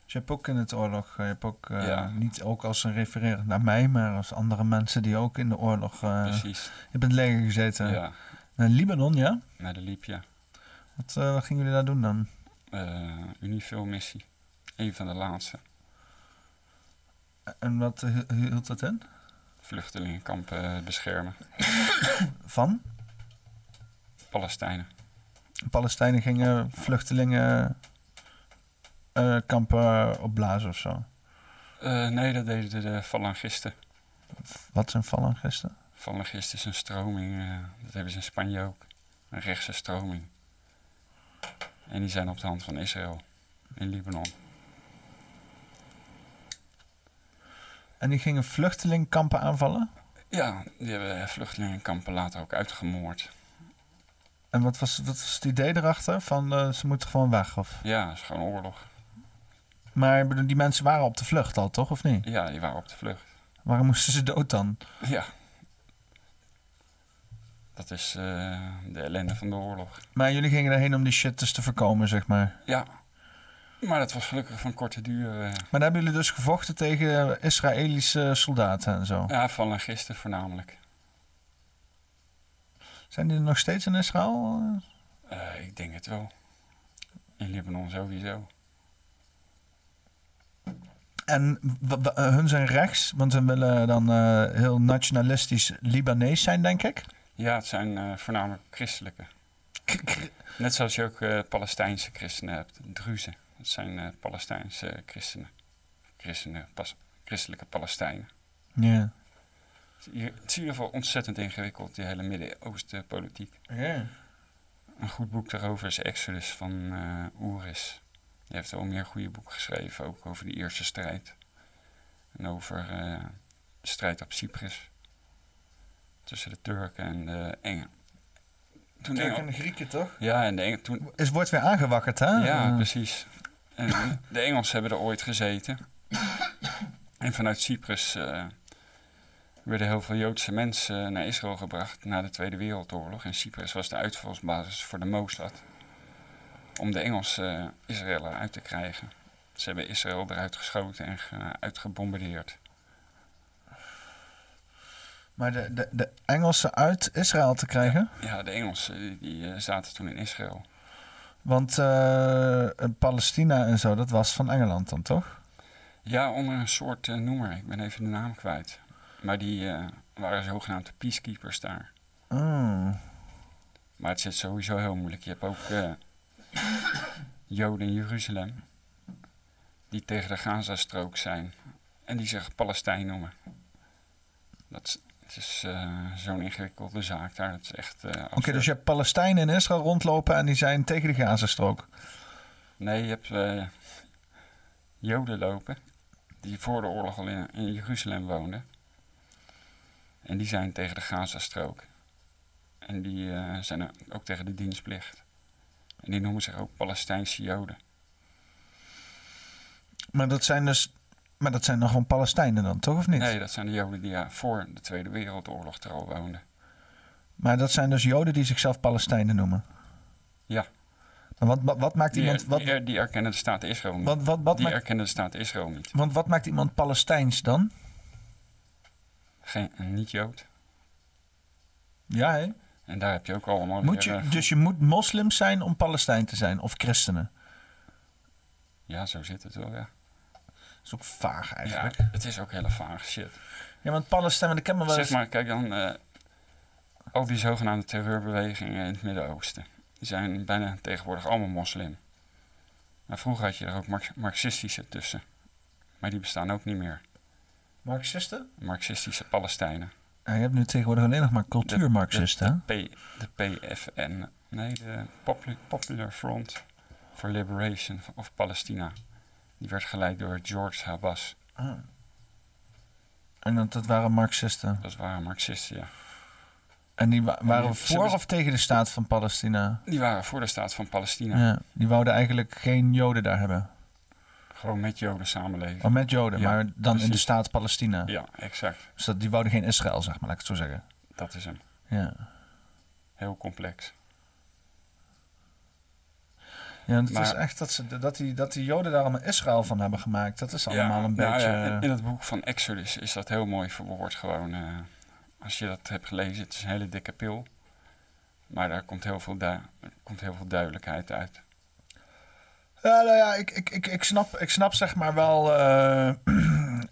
Dus je hebt ook in het oorlog, je hebt ook Ja. niet ook als een refererend naar mij, maar als andere mensen die ook in de oorlog. Precies. Je het leger gezeten. Ja, In Libanon, ja? naar de Libia. Wat, eh, wat gingen jullie daar doen dan? Unifil-missie. Een van de laatste. En wat hi- hield dat in? Vluchtelingenkampen eh, beschermen. Van? Palestijnen. Palestijnen gingen vluchtelingen eh, kampen opblazen of zo. Eh, nee, dat deden de, de falangisten. Wat zijn falangisten? Falangist is een stroming, eh, dat hebben ze in Spanje ook. Een rechtse stroming. En die zijn op de hand van Israël in Libanon. En die gingen vluchtelingkampen aanvallen? Ja, die hebben vluchtelingenkampen later ook uitgemoord. En wat was, wat was het idee erachter? Van eh, ze moeten gewoon weg? Of? Ja, dat is gewoon oorlog. Maar die mensen waren op de vlucht al, toch? Of niet? Ja, die waren op de vlucht. Waarom moesten ze dood dan? Ja. Dat is eh, de ellende van de oorlog. Maar jullie gingen daarheen om die shit dus te voorkomen, zeg maar. Ja. Maar dat was gelukkig van korte duur. eh. Maar dan hebben jullie dus gevochten tegen Israëlische soldaten en zo. ja, falangisten voornamelijk. Zijn die er nog steeds in Israël? Eh, ik denk het wel. In Libanon sowieso. En eh, hun zijn rechts, want ze willen dan heel nationalistisch Libanees zijn, denk ik. Ja, het zijn eh, voornamelijk christelijke. Net zoals je ook Palestijnse christenen hebt, Druzen. Dat zijn eh, Palestijnse christenen. Christenen, pas, christelijke Palestijnen. Ja. Het is het is in ieder geval ontzettend ingewikkeld, die hele Midden-Oosten politiek. Ja. Een goed boek daarover is Exodus van eh Oeris. Die heeft wel meer goede boeken geschreven, ook over de Ierse strijd. En over eh, de strijd op Cyprus. Tussen de Turken en de Engen. Toen Turken en de Grieken, toch? Ja, en de Engen, toen, Het wordt weer aangewakkerd, hè? ja, precies. En de Engelsen hebben er ooit gezeten. En vanuit Cyprus eh, werden heel veel Joodse mensen naar Israël gebracht na de Tweede Wereldoorlog. En Cyprus was de uitvalsbasis voor de Mossad. Om de Engelsen Israël eruit te krijgen. Ze hebben Israël eruit geschoten en ge- uitgebombardeerd. Maar de, de, de Engelsen uit Israël te krijgen? Ja, de Engelsen die, die, eh, zaten toen in Israël. Want eh, Palestina en zo, dat was van Engeland dan, toch? Ja, onder een soort eh, noemer. Ik ben even de naam kwijt. Maar die eh, waren zogenaamde peacekeepers daar. Oh. Maar het zit sowieso heel moeilijk. Je hebt ook Joden in Jeruzalem. Die tegen de Gazastrook zijn. En die zich Palestijn noemen. Dat het is eh, zo'n ingewikkelde zaak daar. Dat is echt... eh, Oké, dus je hebt Palestijnen in Israël rondlopen en die zijn tegen de Gazastrook. Nee, je hebt eh, Joden lopen. Die voor de oorlog al in, in Jeruzalem woonden. En die zijn tegen de Gazastrook. En die zijn ook tegen de dienstplicht. En die noemen zich ook Palestijnse Joden. Maar dat zijn dus. Maar dat zijn dan gewoon Palestijnen dan, toch of niet? Nee, dat zijn de Joden die ja, voor de Tweede Wereldoorlog er al woonden. Maar dat zijn dus Joden die zichzelf Palestijnen noemen. Ja. Maar wat, wat, wat maakt Die, iemand. Wat, die, die erkennen de staat Israël niet. Wat- wat- wat die maakt- erkennen de staat Israël niet. want wat maakt iemand Palestijns dan? Geen, een niet-Jood. Ja, hè? En daar heb je ook allemaal Moet je, eh, dus je moet moslim zijn om Palestijn te zijn, of christenen. Ja, zo zit het wel, ja. Dat is ook vaag eigenlijk. Ja, het is ook hele vaag shit. Ja, want Palestijn, want ik heb me wel Zeg eens... maar, kijk dan, eh, al die zogenaamde terreurbewegingen in het Midden-Oosten, die zijn bijna tegenwoordig allemaal moslim. Maar vroeger had je er ook Marx- marxistische tussen. Maar die bestaan ook niet meer. Marxisten? Marxistische Palestijnen. Ja, je hebt nu tegenwoordig alleen nog maar cultuurmarxisten. De, P, de PFN. Nee, de Popu- Popular Front for Liberation of Palestina. Die werd geleid door George Habas. Ah. En dat, dat waren Marxisten. Dat waren Marxisten, ja. En die wa- waren die- voor of tegen de staat van Palestina? Die waren voor de staat van Palestina. Ja, die wouden eigenlijk geen Joden daar hebben. Gewoon met Joden samenleven. Oh, met Joden, Ja, maar dan in de staat Palestina. Ja, exact. Dus dat, die wouden geen Israël, zeg maar, laat ik het zo zeggen. Dat is hem. Ja. Heel complex. Ja, het is echt dat, ze, dat, die, dat die Joden daar allemaal Israël van hebben gemaakt. Dat is allemaal een nou beetje... ja, in, in het boek van Exodus is dat heel mooi verwoord. Gewoon, eh, als je dat hebt gelezen, het is een hele dikke pil. Maar daar komt heel veel, du- komt heel veel duidelijkheid uit. Ja, nou ja, ik, ik, ik, ik, snap, ik snap zeg maar wel, eh,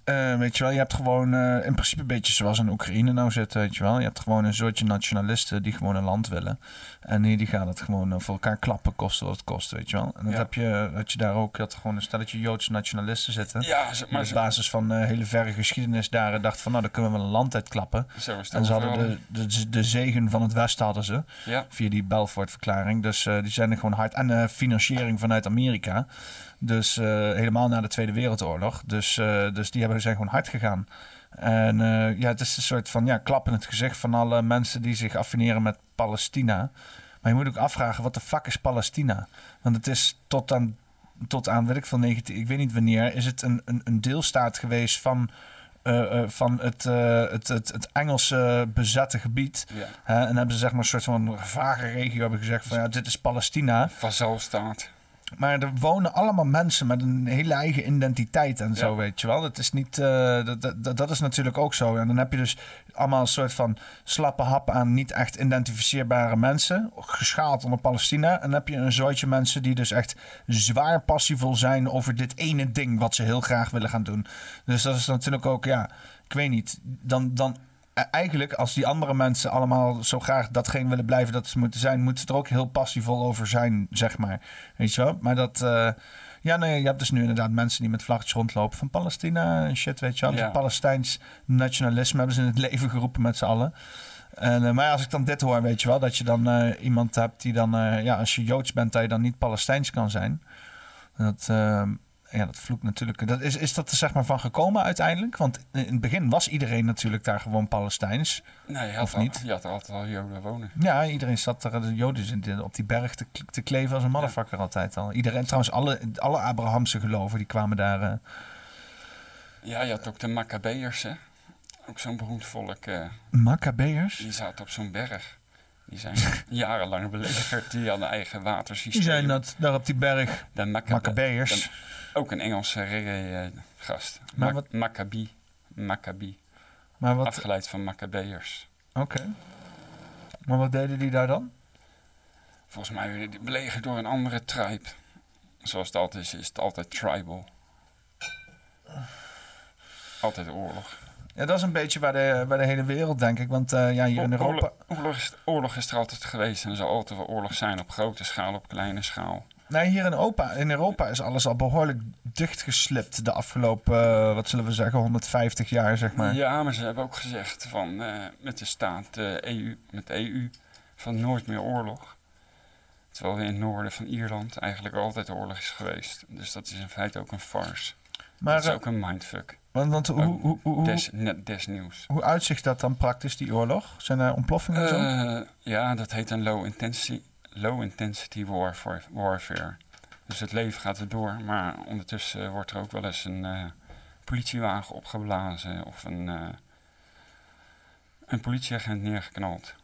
eh, weet je wel, je hebt gewoon eh, in principe een beetje zoals in Oekraïne nou zit, weet je wel. Je hebt gewoon een soortje nationalisten die gewoon een land willen. En die, die gaan het gewoon voor elkaar klappen, kosten wat het kost, weet je wel. En dat Ja. heb je, dat je daar ook, dat gewoon een stelletje Joodse nationalisten zitten. Ja, ze- die maar op basis van hele verre geschiedenis daar dachten van, nou, dan kunnen we wel een land uitklappen. En ze hadden de, de, de zegen van het Westen hadden ze. Ja. Via die Belfort-verklaring. Dus die zijn er gewoon hard. En financiering vanuit Amerika. Dus eh, helemaal na de Tweede Wereldoorlog. Dus, eh, dus die hebben, zijn gewoon hard gegaan. En eh, ja, het is een soort van ja, klap in het gezicht van alle mensen die zich affineren met Palestina. Maar je moet ook afvragen, wat de fuck is Palestina? Want het is tot aan, tot aan weet ik veel, 19, ik weet niet wanneer, is het een, een, een deelstaat geweest van, van het, eh, het, het, het Engelse bezette gebied. Ja. Hè, en hebben ze zeg maar een soort van vage regio hebben gezegd van ja, dit is Palestina. Vazalstaat. Maar er wonen allemaal mensen met een hele eigen identiteit en zo, Ja. weet je wel. Dat is niet, eh, dat, dat, dat- is natuurlijk ook zo. En dan heb je dus allemaal een soort van slappe hap aan niet echt identificeerbare mensen, geschaald onder Palestina. En dan heb je een soortje mensen die dus echt zwaar passievol zijn over dit ene ding wat ze heel graag willen gaan doen. Dus dat is natuurlijk ook, ja, ik weet niet, dan... dan Eigenlijk, als die andere mensen allemaal zo graag datgene willen blijven dat ze moeten zijn, moeten ze er ook heel passievol over zijn, zeg maar. Weet je wel? Maar dat. eh, ja, nee, je hebt dus nu inderdaad mensen die met vlaggetjes rondlopen van Palestina en shit, weet je wel. Ja. Het Palestijns nationalisme hebben ze in het leven geroepen met z'n allen. En, eh, maar ja, als ik dan dit hoor, weet je wel, dat je dan eh, iemand hebt die dan, eh, ja, als je Joods bent, dat je dan niet Palestijns kan zijn. Dat, eh, ja, dat vloekt natuurlijk. Dat is, is dat er zeg maar van gekomen uiteindelijk? Want in het begin was iedereen natuurlijk daar gewoon Palestijns. Nee, had, Of al- niet? je had er altijd al Joden wonen. Ja, iedereen zat er, de Joden op die berg te, te kleven als een motherfucker altijd al. Iedereen, trouwens, alle, alle Abrahamse geloven, die kwamen daar... eh, Ja, je had ook de Maccabeërs, hè. Ook zo'n beroemd volk. eh, Maccabeërs? die zaten op zo'n berg. Die zijn jarenlang belegerd. Die hadden eigen watersysteem. Die zijn dat daar op die berg. De Maccabe- Maccabeërs. Ook een Engelse reggae-gast. Maar Ma wat- Maccabi. Maccabi. Maar wat- Afgeleid van Maccabeërs. Oké. Maar wat deden die daar dan? Volgens mij werden die belegerd door een andere tribe. Zoals het altijd is, is het altijd tribal. Altijd oorlog. Ja, dat is een beetje waar de, waar de hele wereld, denk ik. Want eh, ja, hier in Europa... Oorlog, oorlog, is, oorlog is er altijd geweest en er zal altijd wel oorlog zijn op grote schaal, op kleine schaal. Nee, hier in Europa, in Europa is alles al behoorlijk dichtgeslipt de afgelopen, eh, wat zullen we zeggen, 150 jaar, zeg maar. Ja, maar ze hebben ook gezegd van eh, met de staat, de EU, met de EU, van nooit meer oorlog. Terwijl in het noorden van Ierland eigenlijk altijd oorlog is geweest. Dus dat is in feite ook een farce. Maar, dat is eh, ook een mindfuck. Want, want hoe, hoe, hoe, hoe, des, net desnieuws. hoe uitzicht dat dan praktisch, die oorlog? Zijn er ontploffingen en zo? Eh, ja, dat heet een low intensity, low intensity warfare, warfare. Dus het leven gaat er door, maar ondertussen wordt er ook wel eens een eh, politiewagen opgeblazen of een, eh, een politieagent neergeknald.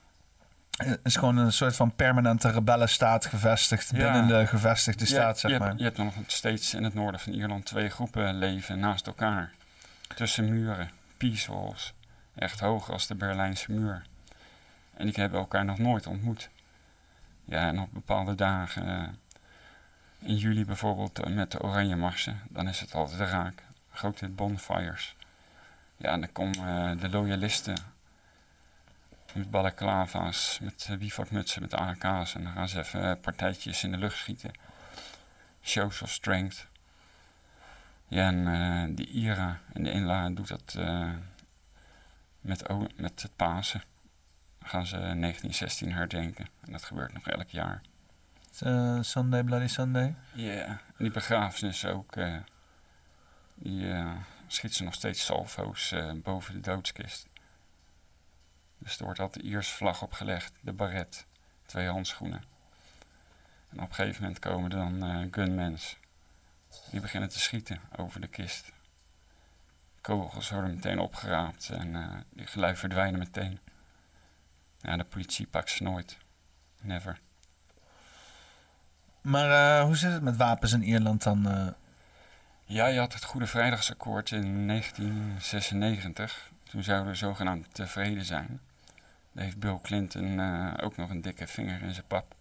Het is gewoon een soort van permanente rebellenstaat gevestigd Ja. binnen de gevestigde staat, zeg je maar. Hebt, je hebt nog steeds in het noorden van Ierland twee groepen leven naast elkaar. Tussen muren, peace walls. Echt hoger als de Berlijnse muur. En die hebben elkaar nog nooit ontmoet. Ja, en op bepaalde dagen, eh, in juli bijvoorbeeld eh, met de Oranje Marsen, dan is het altijd raak. Grote bonfires. Ja, en dan komen eh, de loyalisten met balaclava's, met uh, bivakmutsen, met AK's. En dan gaan ze even partijtjes in de lucht schieten. Shows of Strength. Ja, en eh, de IRA en de INLA doet dat met, met het Pasen. Dan gaan ze 1916 herdenken. En dat gebeurt nog elk jaar. Eh, Sunday, Bloody Sunday. Ja, en die begrafenis ook. eh, die eh, schiet ze nog steeds salvo's boven de doodskist. Dus er wordt altijd de Ierse vlag opgelegd, de baret, twee handschoenen. En op een gegeven moment komen er dan gunmans. Die beginnen te schieten over de kist. Kogels worden meteen opgeraapt en die gelui verdwijnen meteen. Ja, de politie pakt ze nooit. Never. Maar eh, hoe zit het met wapens in Ierland dan? eh? Ja, je had het Goede Vrijdagsakkoord in 1996. Toen zouden we zogenaamd tevreden zijn. Daar heeft Bill Clinton eh, ook nog een dikke vinger in zijn pap.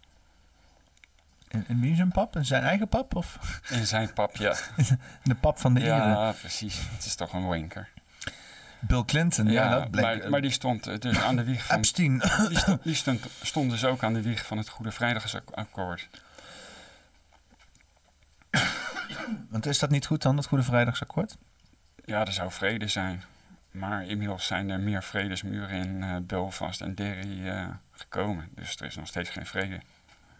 in, in wie zijn pap? In zijn eigen pap? Of In zijn pap, ja. de pap van de Ieren? Ja, precies. Het is toch een wanker. Bill Clinton, ja, dat bleek... maar, maar die stond eh, dus aan de wieg van... Epstein. Die, stond, die stond, stond dus ook aan de wieg van het Goede Vrijdagsakkoord. Want is dat niet goed dan, dat Goede Vrijdagsakkoord? Ja, er zou vrede zijn. Maar inmiddels zijn er meer vredesmuren in eh, Belfast en Derry eh, gekomen. Dus er is nog steeds geen vrede.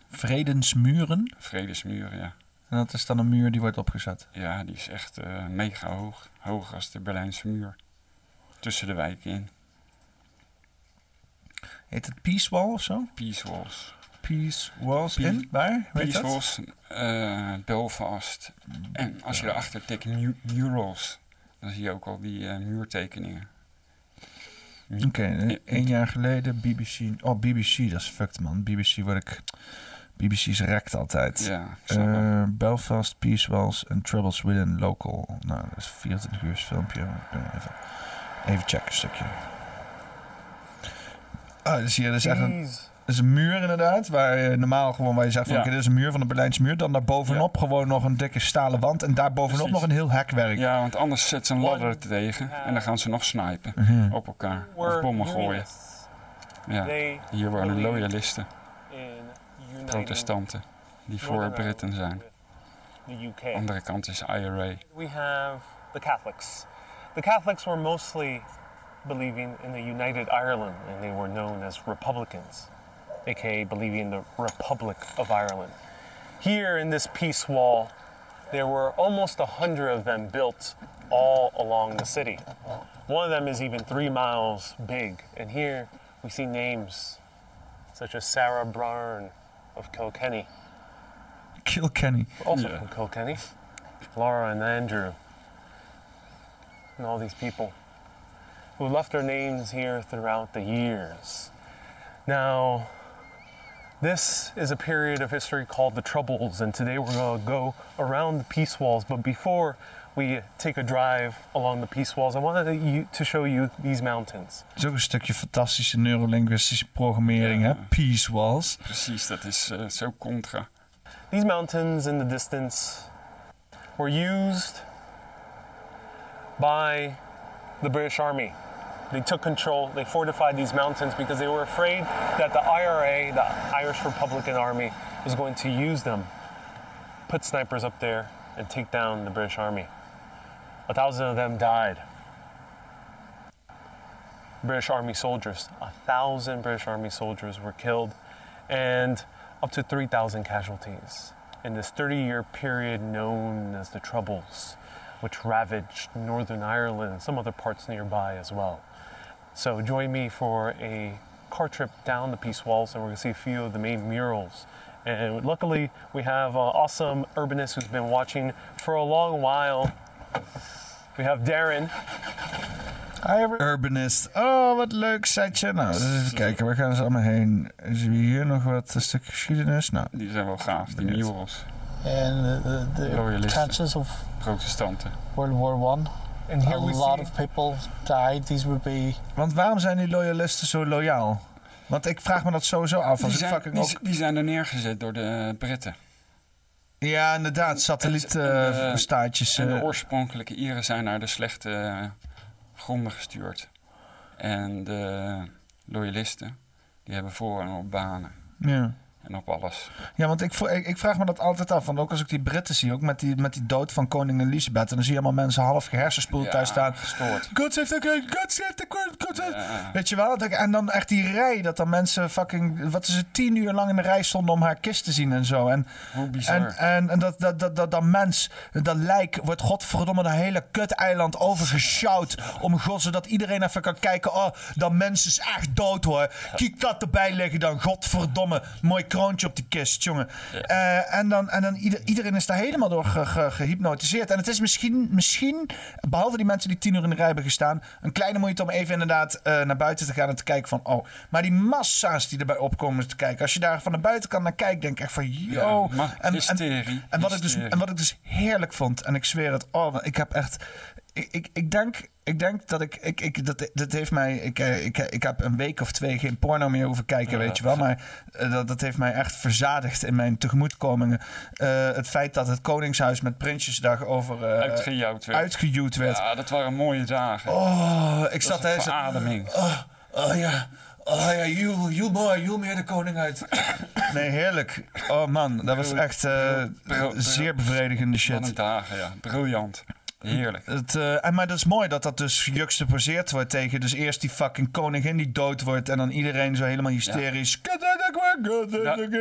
Vredensmuren? Vredesmuren, ja. En dat is dan een muur die wordt opgezet. Ja, die is echt mega hoog. Hoger als de Berlijnse muur. Tussen de wijken in. Heet het Peace Wall of zo? Peace Walls. Peace Walls in? Waar? Peace dat? Walls, eh, Belfast. En als je erachter tikt mu- murals, dan zie je ook al die eh, muurtekeningen. Oké, eh, één jaar geleden BBC... Oh, BBC, dat is fucked man. BBC word ik... BBC is rekt altijd. Ja, Eh, Belfast, Peace Walls and Troubles Within Local. Nou, dat is 24 uur filmpje. Ik ben Even, even checken een stukje. Ah, dus hier is echt een, dat is een muur inderdaad. Waar je normaal gewoon waar je zegt van Ja. oké, dit is een muur van de Berlijnse muur. Dan daarbovenop gewoon nog een dikke stalen wand. En daarbovenop Precies. nog een heel hekwerk. Ja, want anders zet ze een ladder tegen en dan gaan ze nog snipen Mhm. op elkaar. Of bommen gooien. Ja, hier wonen loyalisten, protestanten, die voor Britten zijn. Andere kant is IRA. We have the Catholics. The Catholics were mostly believing in the United Ireland, and they were known as Republicans, aka believing in the Republic of Ireland. Here in this peace wall, there were almost a hundred of them built all along the city. One of them is even three miles big, and here we see names such as Sarah Byrne of Kilkenny, Kilkenny. also from Kilkenny, Laura and Andrew, and all these people who left their names here throughout the years. Now, this is a period of history called the Troubles, and today we're going to go around the peace walls. But before we take a drive along the peace walls, I wanted you- to show you these mountains. Het is ook een stukje fantastische neurolinguïstische programmering, hè? Peace Walls. Precies, dat is eh, zo contra. These mountains in the distance were used by the British Army. They took control, they fortified these mountains because they were afraid that the IRA, the Irish Republican Army, was going to use them, put snipers up there, and take down the British Army. A thousand of them died. British Army soldiers, a thousand British Army soldiers were killed, and up to 3,000 casualties in this 30 year period known as the Troubles, which ravaged Northern Ireland and some other parts nearby as well. So, join me for a car trip down the Peace Walls, and we're going to see a few of the main murals. And luckily, we have an awesome urbanist who's been watching for a long while. We have Darren. Hi, Urbanist. Oh, wat leuk setje. Nou, dus even kijken, waar gaan ze allemaal heen? Is er hier nog wat een stuk geschiedenis? Nou, Die zijn wel gaaf, die murals. And the, the, the Loyalisten. trenches of Protestanten. World War One. And here a we lot see- of people died. These would be Want waarom zijn die loyalisten zo loyaal? Want ik vraag me dat sowieso af. Als Die ik zijn, fucking die, ook... die zijn er neergezet door de Britten. Ja, inderdaad. En de- Satellietstaatjes. En de eh, oorspronkelijke Ieren zijn naar de slechte eh, gronden gestuurd. En de loyalisten, die hebben voorrang op banen. Ja. En op alles. Ja, want ik, ik, vraag me dat altijd af. Want ook als ik die Britten zie, ook met die, met die dood van koningin Elisabeth. En dan zie je allemaal mensen half gehersenspoeld Ja, thuis staan. gestoord. God the king, God queen, God save... Weet je wel? En dan echt die rij, dat dan mensen fucking... Wat is het, tien uur lang in de rij stonden om haar kist te zien en zo. En, Hoe bizar. en, en, en dat, dat, dat, dat, dat mens, dat lijk, wordt godverdomme dat hele kut-eiland overgesjouwd. Om god, zodat iedereen even kan kijken. Oh, dat mens is echt dood hoor. Kijk dat erbij liggen dan. Godverdomme. Mooi kroontje op die kist, jongen. Eh, en dan, en dan ieder, iedereen is daar helemaal door ge- ge- gehypnotiseerd. En het is misschien, misschien, behalve die mensen die tien uur in de rij hebben gestaan, een kleine moeite om even inderdaad eh, naar buiten te gaan en te kijken van, oh. Maar die massa's die erbij opkomen te kijken. Als je daar van naar buiten kan naar kijken, denk ik echt van, yo. Ja, ma- hysterie, en, wat ik dus, en wat ik dus heerlijk vond, en ik zweer het, oh, ik heb echt. Ik, ik, ik, denk, ik denk dat ik. ik, ik dat, dat heeft mij. Ik, eh, ik, ik heb een week of twee geen porno meer hoeven kijken, weet je wel. Maar eh, dat, dat heeft mij echt verzadigd in mijn tegemoetkomingen. Eh, het feit dat het Koningshuis met Prinsjesdag over. Uitgejouwd werd. Uitgejuwd werd. Ja, dat waren mooie dagen. Oh, ik Dat zat zo- verademing. Oh, oh ja. Oh ja, Jul mooi, Jul meer de koning uit. Nee, heerlijk. Oh man, dat was echt zeer bevredigende shit. Wat een dagen, ja. Briljant. Heerlijk. Het, eh, en, maar dat is mooi dat dat dus juxtaposeerd wordt tegen. Dus eerst die fucking koningin die dood wordt. En dan iedereen zo helemaal hysterisch.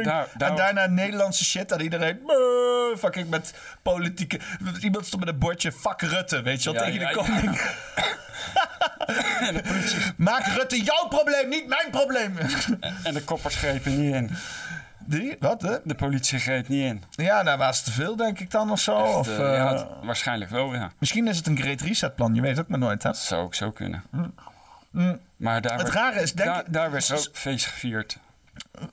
daar- en daarna Nederlandse shit. En iedereen. Fucking met politieke. Iemand stond met een bordje. Fuck Rutte, weet je wel, Ja, tegen ja, de ja. koning. Maak Rutte jouw probleem, niet mijn probleem. En de koppers grepen niet in. Die? Wat? Hè? De politie greep niet in. Ja, nou was het te veel, denk ik dan of zo. Echt, of, eh, eh, ja, waarschijnlijk wel, ja. Misschien is het een Great Reset plan, je weet ook maar nooit. Hè? Dat zou ook zo kunnen. Mm. Maar daar Het werd, rare is, denk daar, ik- daar werd ook feest gevierd.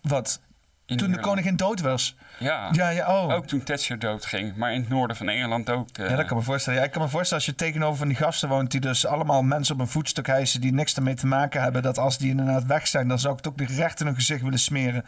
Wat? In Toen de Ierland. koningin dood was. Ja. Ja, ja, oh. Ook toen Thatcher doodging. Maar in het noorden van Engeland ook. eh, Ja, dat kan me voorstellen. Ja, ik kan me voorstellen als je tegenover van die gasten woont... die dus allemaal mensen op een voetstuk hijsen... die niks ermee te maken hebben... dat als die inderdaad weg zijn... dan zou ik het ook niet recht in hun gezicht willen smeren.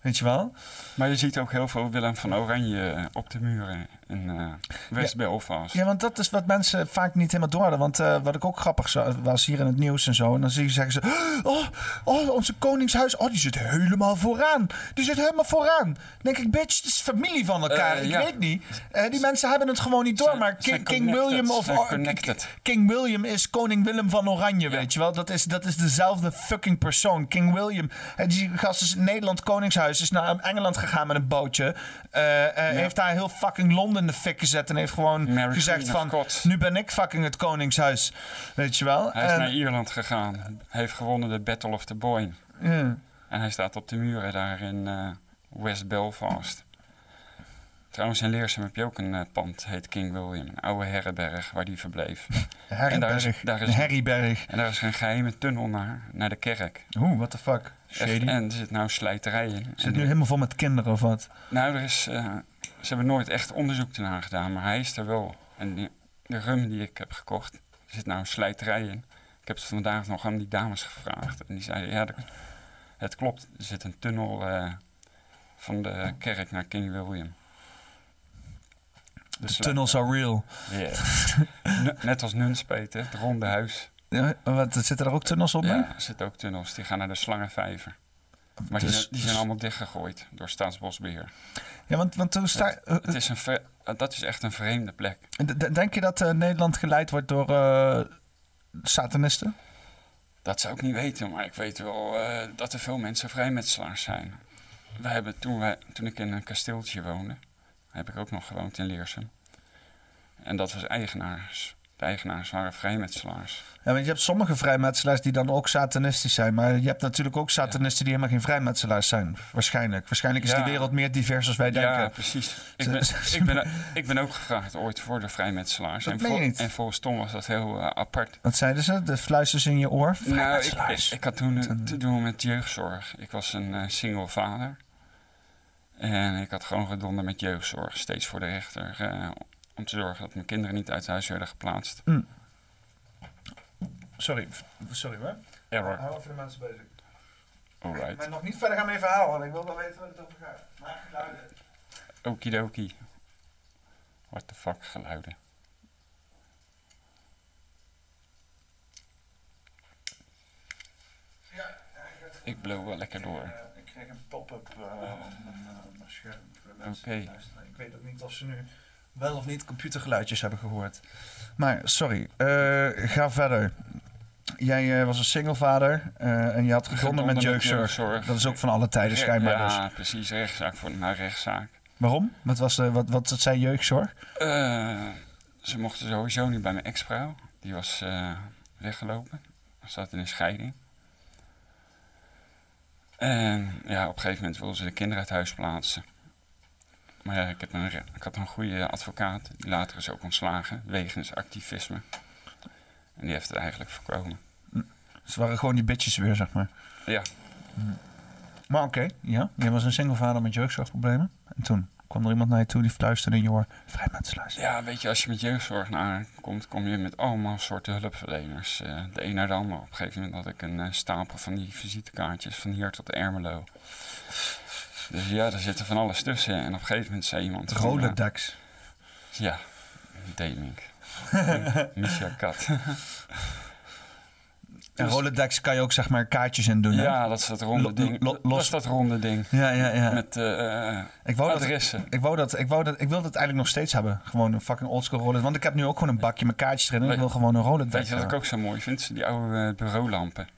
Weet je wel? Maar je ziet ook heel veel Willem van Oranje op de muren in eh West Belfast. Ja, want dat is wat mensen vaak niet helemaal door hadden. Want eh, wat ik ook grappig was hier in het nieuws en zo. En dan zie je, zeggen ze... Oh, oh, onze koningshuis. Oh, die zit helemaal vooraan. Die zit helemaal vooraan. Dan denk ik, bitch, het is familie van elkaar. Eh, ik ja. weet niet. Die mensen hebben het gewoon niet door. maar King, King William of... King William is koning Willem van Oranje, weet je wel. Dat is, dat is dezelfde fucking persoon. King William. Die gast is Nederland koningshuis. Is naar Engeland gegaan met een bootje. Heeft daar heel fucking Londen in de fik gezet. En heeft gewoon Mary gezegd Queen van... Nu ben ik fucking het koningshuis. Weet je wel. Hij is En- naar Ierland gegaan. Heeft gewonnen de Battle of the Boyne. Ja. En hij staat op de muren daar in eh, West Belfast. Trouwens, in Leersum heb je ook een eh, pand, heet King William. Een oude herrenberg waar die verbleef. En daar is, daar is, Een herrieberg. En daar is een geheime tunnel naar, naar de kerk. Oeh, what the fuck. Echt, Shady. en er zit nou slijterij in. En Zit die- nu helemaal vol met kinderen of wat? Nou, er is, eh, ze hebben nooit echt onderzoek naar gedaan, maar hij is er wel. En die- de rum die ik heb gekocht, er zit nou een slijterij in. Ik heb het vandaag nog aan die dames gevraagd. En die zeiden, ja, het klopt. Er zit een tunnel eh, van de kerk naar King William. De tunnels are real. Yeah. N- Net als Nunspeet, hè, het ronde huis. Ja, wat, zitten er ook tunnels onder? Ja, er zitten ook tunnels. Die gaan naar de Slangenvijver. Maar die, Dus- zijn, die zijn allemaal dichtgegooid door Staatsbosbeheer. Ja, want, want toen sta, eh, Het is een vre- dat is echt een vreemde plek. Denk je dat eh, Nederland geleid wordt door eh, satanisten? Dat zou ik niet weten, maar ik weet wel eh, dat er veel mensen vrijmetselaars zijn. Wij hebben toen, wij, toen ik in een kasteeltje woonde, heb ik ook nog gewoond in Leersum. En dat was eigenaars. De eigenaars waren vrijmetselaars. Ja, want je hebt sommige vrijmetselaars die dan ook satanistisch zijn. Maar je hebt natuurlijk ook satanisten die helemaal geen vrijmetselaars zijn. Waarschijnlijk. Waarschijnlijk is Ja. die wereld meer divers als wij denken. Ja, precies. Ik ben, ik, ben, ik ben ook gevraagd ooit voor de vrijmetselaars. Dat en, vol- niet. en volgens Tom was dat heel eh, apart. Wat zeiden ze? De fluisters in je oor? Nou, ik, ik, Vrijmetselaars. ik had toen eh, te doen met jeugdzorg. Ik was een eh, single vader. En ik had gewoon gedonder met jeugdzorg. Steeds voor de rechter. eh, om te zorgen dat mijn kinderen niet uit huis werden geplaatst. Mm. Sorry, sorry hoor. Error. Hou even de mensen bezig. Alright. Maar nog niet verder gaan met je verhaal, want ik wil wel weten waar het over gaat. Maak geluiden. Okidoki. What the fuck geluiden. Ik blow wel lekker door. Ik kreeg een pop-up. eh, scherm. Oké. Ik weet ook niet of ze nu wel of niet computergeluidjes hebben gehoord. Maar sorry, eh, ga verder. Jij eh, was een singlevader eh en je had gevonden met jeugdzorg. Dat is ook van alle tijden Re- schijnbaar Ja, dus. precies. Rechtszaak voor naar rechtszaak. Waarom? Wat, was, de, wat, wat zei jeugdzorg? Ze mochten sowieso niet bij mijn ex-vrouw. Die was eh, weggelopen. Ze zat in een scheiding. En ja, op een gegeven moment wilden ze de kinderen uit huis plaatsen. Maar ja, ik, heb een, ik had een goede advocaat. Die later is ook ontslagen. Wegens activisme. En die heeft het eigenlijk voorkomen. Ze waren gewoon die bitches weer, zeg maar. Ja. Maar oké, ja. Jij was een singlevader met jeugdzorgproblemen. En toen kwam er iemand naar je toe die fluisterde in je oor. Vrij mensen luisteren. Ja, weet je, als je met jeugdzorg naar komt, kom je met allemaal soorten hulpverleners. eh, de een naar de ander. Op een gegeven moment had ik een eh, stapel van die visitekaartjes van hier tot Ermelo. Dus ja, daar zit er van alles tussen. En op een gegeven moment zei iemand... van, eh, Rolodex. ja, Demink. Misha Kat. En Rolodex kan je ook zeg maar kaartjes in doen, hè? Ja, dat is dat ronde Lo- ding. lo- dat los- is dat ronde ding. Ja, ja, ja. Met eh, eh, Ik wou, dat, adressen. ik, wou dat, ik, wou dat, ik wil dat eigenlijk nog steeds hebben. Gewoon een fucking oldschool Rolodex. Want ik heb nu ook gewoon een bakje met kaartjes erin. En ik wil gewoon een Rolodex Weet je wat ik ook zo mooi vind? Die oude bureaulampen.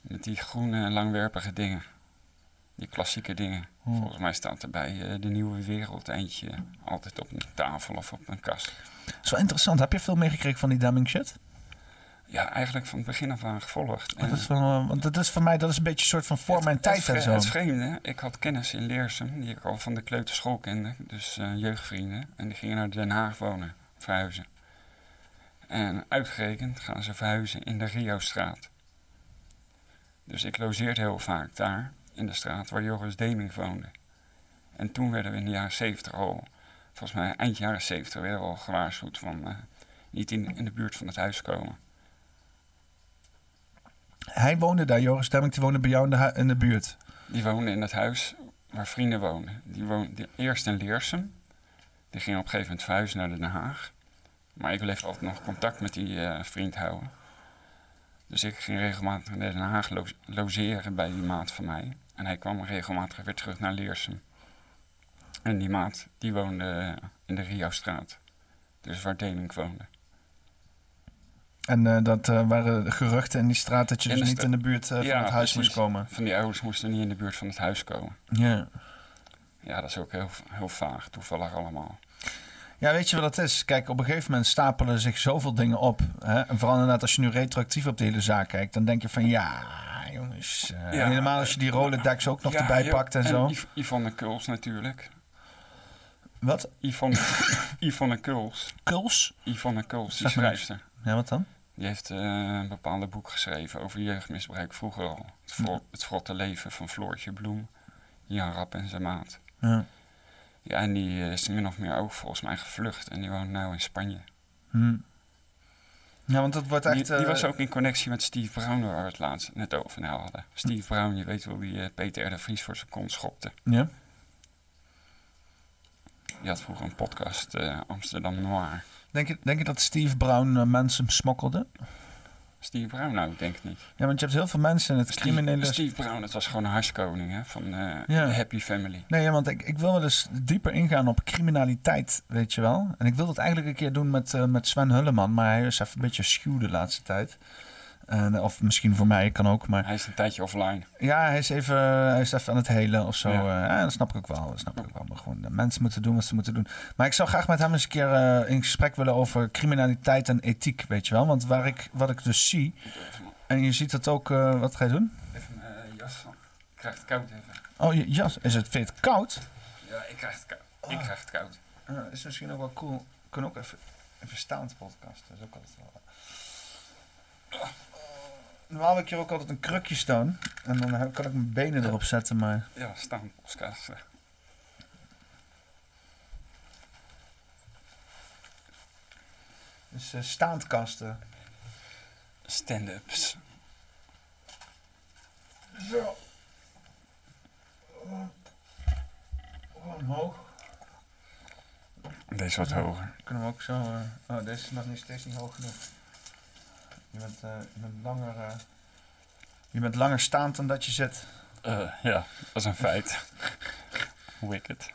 Met die groene, langwerpige dingen. Die klassieke dingen. Hmm. Volgens mij staat er bij eh, de nieuwe wereld eentje altijd op een tafel of op een kast. Dat is wel interessant. Heb je veel meegekregen van die Deming shit? Ja, eigenlijk van het begin af aan gevolgd. Want dat is, eh, want dat is voor mij dat is een beetje een soort van voor mijn tijd en zo. Het vreemde, ik had kennis in Leersum, die ik al van de kleuterschool kende. Dus eh, jeugdvrienden. En die gingen naar Den Haag wonen, verhuizen. En uitgerekend gaan ze verhuizen in de Rio-straat. Dus ik logeerde heel vaak daar, in de straat waar Joris Deming woonde. En toen werden we in de jaren 70 al, volgens mij eind jaren 70, werden we al gewaarschuwd van eh, niet in, in de buurt van het huis komen. Hij woonde daar, Joris Demming, die woonde bij jou in de, in de buurt. Die woonde in het huis waar vrienden woonden. Die woonde eerst in Leersum. Die ging op een gegeven moment verhuizen naar Den Haag. Maar ik bleef altijd nog contact met die eh, vriend houden. Dus ik ging regelmatig naar Den Haag lo- logeren bij die maat van mij. En hij kwam regelmatig weer terug naar Leersum. En die maat, die woonde eh, in de Rio-straat. Dus waar Demink woonde. En eh, dat eh, waren geruchten in die straat dat je In dus niet in de buurt van het huis precies. moest komen. Van die ouders moesten niet in de buurt van het huis komen. Ja. Ja, dat is ook heel, heel vaag, toevallig allemaal. Ja, weet je wat dat is? Kijk, op een gegeven moment stapelen zich zoveel dingen op. Hè? En vooral inderdaad als je nu retroactief op de hele zaak kijkt, dan denk je van ja, jongens. eh, Ja. Helemaal als je die Rolodex ook nog Ja, erbij pakt en, zo. Yv- Yvonne Kuls natuurlijk. Wat? Yvonne, Yvonne Kuls. Kuls? Yvonne Kuls, die schrijfster. Ja, wat dan? Die heeft eh, een bepaalde boek geschreven over jeugdmisbruik vroeger al. Het, vro- het vrotte leven van Floortje Bloem, Jan Rap en zijn maat. Ja. Ja, en die is min of meer ook volgens mij gevlucht. En die woont nu in Spanje. Hm. Ja, want dat wordt echt... Die, die eh, was ook in connectie met Steve Brown, waar we het laatst net over hadden. Steve Brown, je weet wel wie eh, Peter R. de Vries voor zijn kont schopte. Ja. Die had vroeger een podcast, eh, Amsterdam Noir. Denk je, denk je dat Steve Brown eh, mensen smokkelde? Steve Brown, nou, ik denk het niet. Ja, want je hebt heel veel mensen in het Steve, criminele... Steve Brown, het was gewoon een harskoning hè, van eh, Ja. de Happy Family. Nee, ja, want ik, ik wil wel eens dieper ingaan op criminaliteit, weet je wel. En ik wil dat eigenlijk een keer doen met, eh, met Sven Hulleman, maar hij is even een beetje schuw de laatste tijd. En, of misschien voor mij, kan ook, maar... Hij is een tijdje offline. Ja, hij is even, hij is even aan het helen of zo. Ja. Ja, dat snap ik ook wel. Dat snap ik ook wel. Maar gewoon, de mensen moeten doen wat ze moeten doen. Maar ik zou graag met hem eens een keer eh, in gesprek willen over criminaliteit en ethiek, weet je wel. Want waar ik, wat ik dus zie, en je ziet dat ook, eh, wat ga je doen? Even mijn eh, jas aan. Ik krijg het koud even. Oh, je jas. Is het, vind je het koud? Ja, ik krijg het koud. Ik krijg het koud. Is misschien ook wel cool. We kunnen ook even, even staand podcasten. Dat is ook altijd wel... Normaal heb ik hier ook altijd een krukje staan. En dan heb- kan ik mijn benen erop zetten, maar... Ja, staan podcasten. Dus eh, staandkasten. Stand-ups. Zo. Oh, omhoog. Deze wat hoger. Kunnen we ook zo... eh, oh, deze is nog niet, steeds niet hoog genoeg. Je bent, eh, je bent langer... eh, je bent langer staand dan dat je zit. Eh, ja, dat is een feit. Wicked.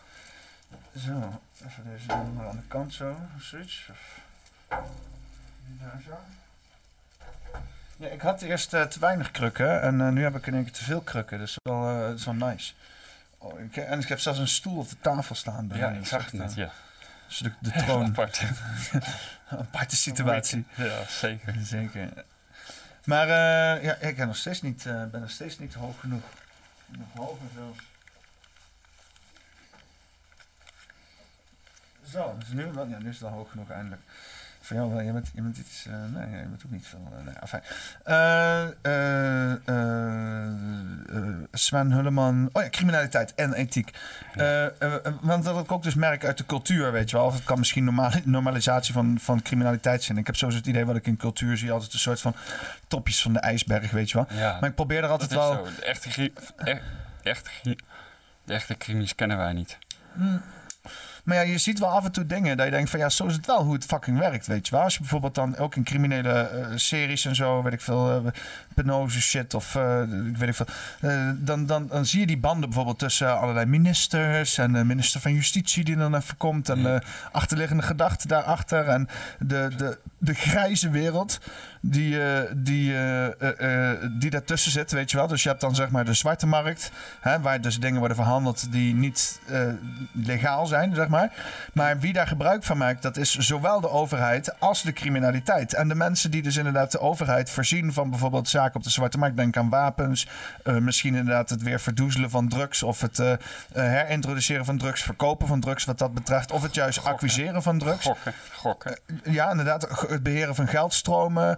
Zo, even deze aan de kant zo. of Zoiets. Of... Daar zo. Ja, ik had eerst te weinig krukken en nu heb ik in één keer te veel krukken. Dus dat is wel, dat is wel nice. Oh, ik, en ik heb zelfs een stoel op de tafel staan. bij Ja, ik zag het net, ja. Dus de, de troon. Apart. Een aparte situatie. Ja, zeker. Zeker. Maar eh, ja, ik ben nog steeds niet, eh, ben nog steeds niet hoog genoeg. Nog hoger zelfs. Zo, dus nu, ja, nu is het wel hoog genoeg eindelijk. Jou wel, je bent, je bent iets, eh, nee, je bent ook niet veel. eh, nee, afijn. Eh, eh, Sven Hulleman, oh ja, criminaliteit en ethiek. Eh, want dat ik ook dus merk uit de cultuur, weet je wel. Of het kan misschien normali- normalisatie van, van criminaliteit zijn. Ik heb sowieso het idee wat ik in cultuur zie, altijd een soort van topjes van de ijsberg, weet je wel. Ja, maar ik probeer er altijd wel... zo. De echte, gri- e- echte, de echte crimies kennen wij niet. Mm. Maar ja, je ziet wel af en toe dingen dat je denkt van ja, zo is het wel hoe het fucking werkt, weet je wel. Als je bijvoorbeeld dan ook in criminele eh, series en zo, weet ik veel, eh penose shit of ik weet ik veel, dan, dan, dan zie je die banden bijvoorbeeld tussen allerlei ministers en de minister van Justitie die dan even komt en de achterliggende gedachten daarachter en de, de, de grijze wereld die, eh, die, eh, die daartussen zit, weet je wel. Dus je hebt dan zeg maar de zwarte markt, hè, waar dus dingen worden verhandeld die niet legaal zijn, zeg maar. Maar wie daar gebruik van maakt, dat is zowel de overheid als de criminaliteit. En de mensen die dus inderdaad de overheid voorzien van bijvoorbeeld zaken op de zwarte markt, denk aan wapens, misschien inderdaad het weer verdoezelen van drugs of het herintroduceren van drugs, verkopen van drugs wat dat betreft, of het juist acquiseren van drugs. Gokken, gokken. Ja, inderdaad. Het beheren van geldstromen,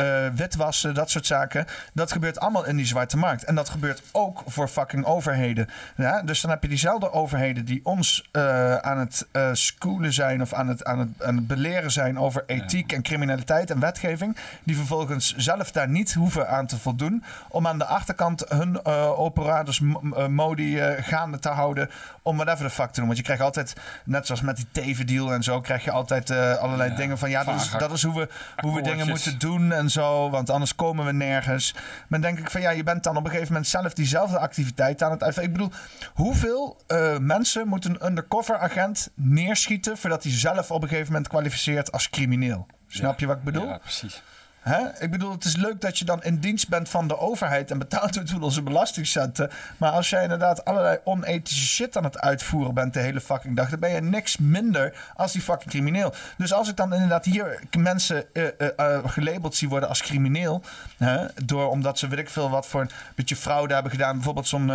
eh, witwassen, dat soort zaken. Dat gebeurt allemaal in die zwarte markt. En dat gebeurt ook voor fucking overheden. Ja? Dus dan heb je diezelfde overheden die ons eh, aan het eh schoolen zijn of aan het, aan, het, aan het beleren zijn over ethiek en criminaliteit en wetgeving. Die vervolgens zelf daar niet hoeven aan te voldoen. Om aan de achterkant hun operators modi gaande te houden. Om whatever the fuck te doen. Want je krijgt altijd, net zoals met die tevendeal en zo, krijg je altijd allerlei dingen van ja, dat is, dat is hoe we, hoe we dingen moeten doen en zo, want anders komen we nergens. Maar dan denk ik van ja, je bent dan op een gegeven moment zelf diezelfde activiteit aan het uitvoeren. Ik bedoel, hoeveel eh, mensen moet een undercover agent neerschieten voordat hij zelf op een gegeven moment kwalificeert als crimineel? Snap je wat ik bedoel? Ja, precies. Hè? Ik bedoel, het is leuk dat je dan in dienst bent van de overheid en betaald wordt met onze belastingcenten. Maar als jij inderdaad allerlei onethische shit aan het uitvoeren bent de hele fucking dag, dan ben je niks minder als die fucking crimineel. Dus als ik dan inderdaad hier mensen eh, eh, eh, gelabeld zie worden als crimineel, hè, door omdat ze weet ik veel wat voor een beetje fraude hebben gedaan. Bijvoorbeeld zo'n.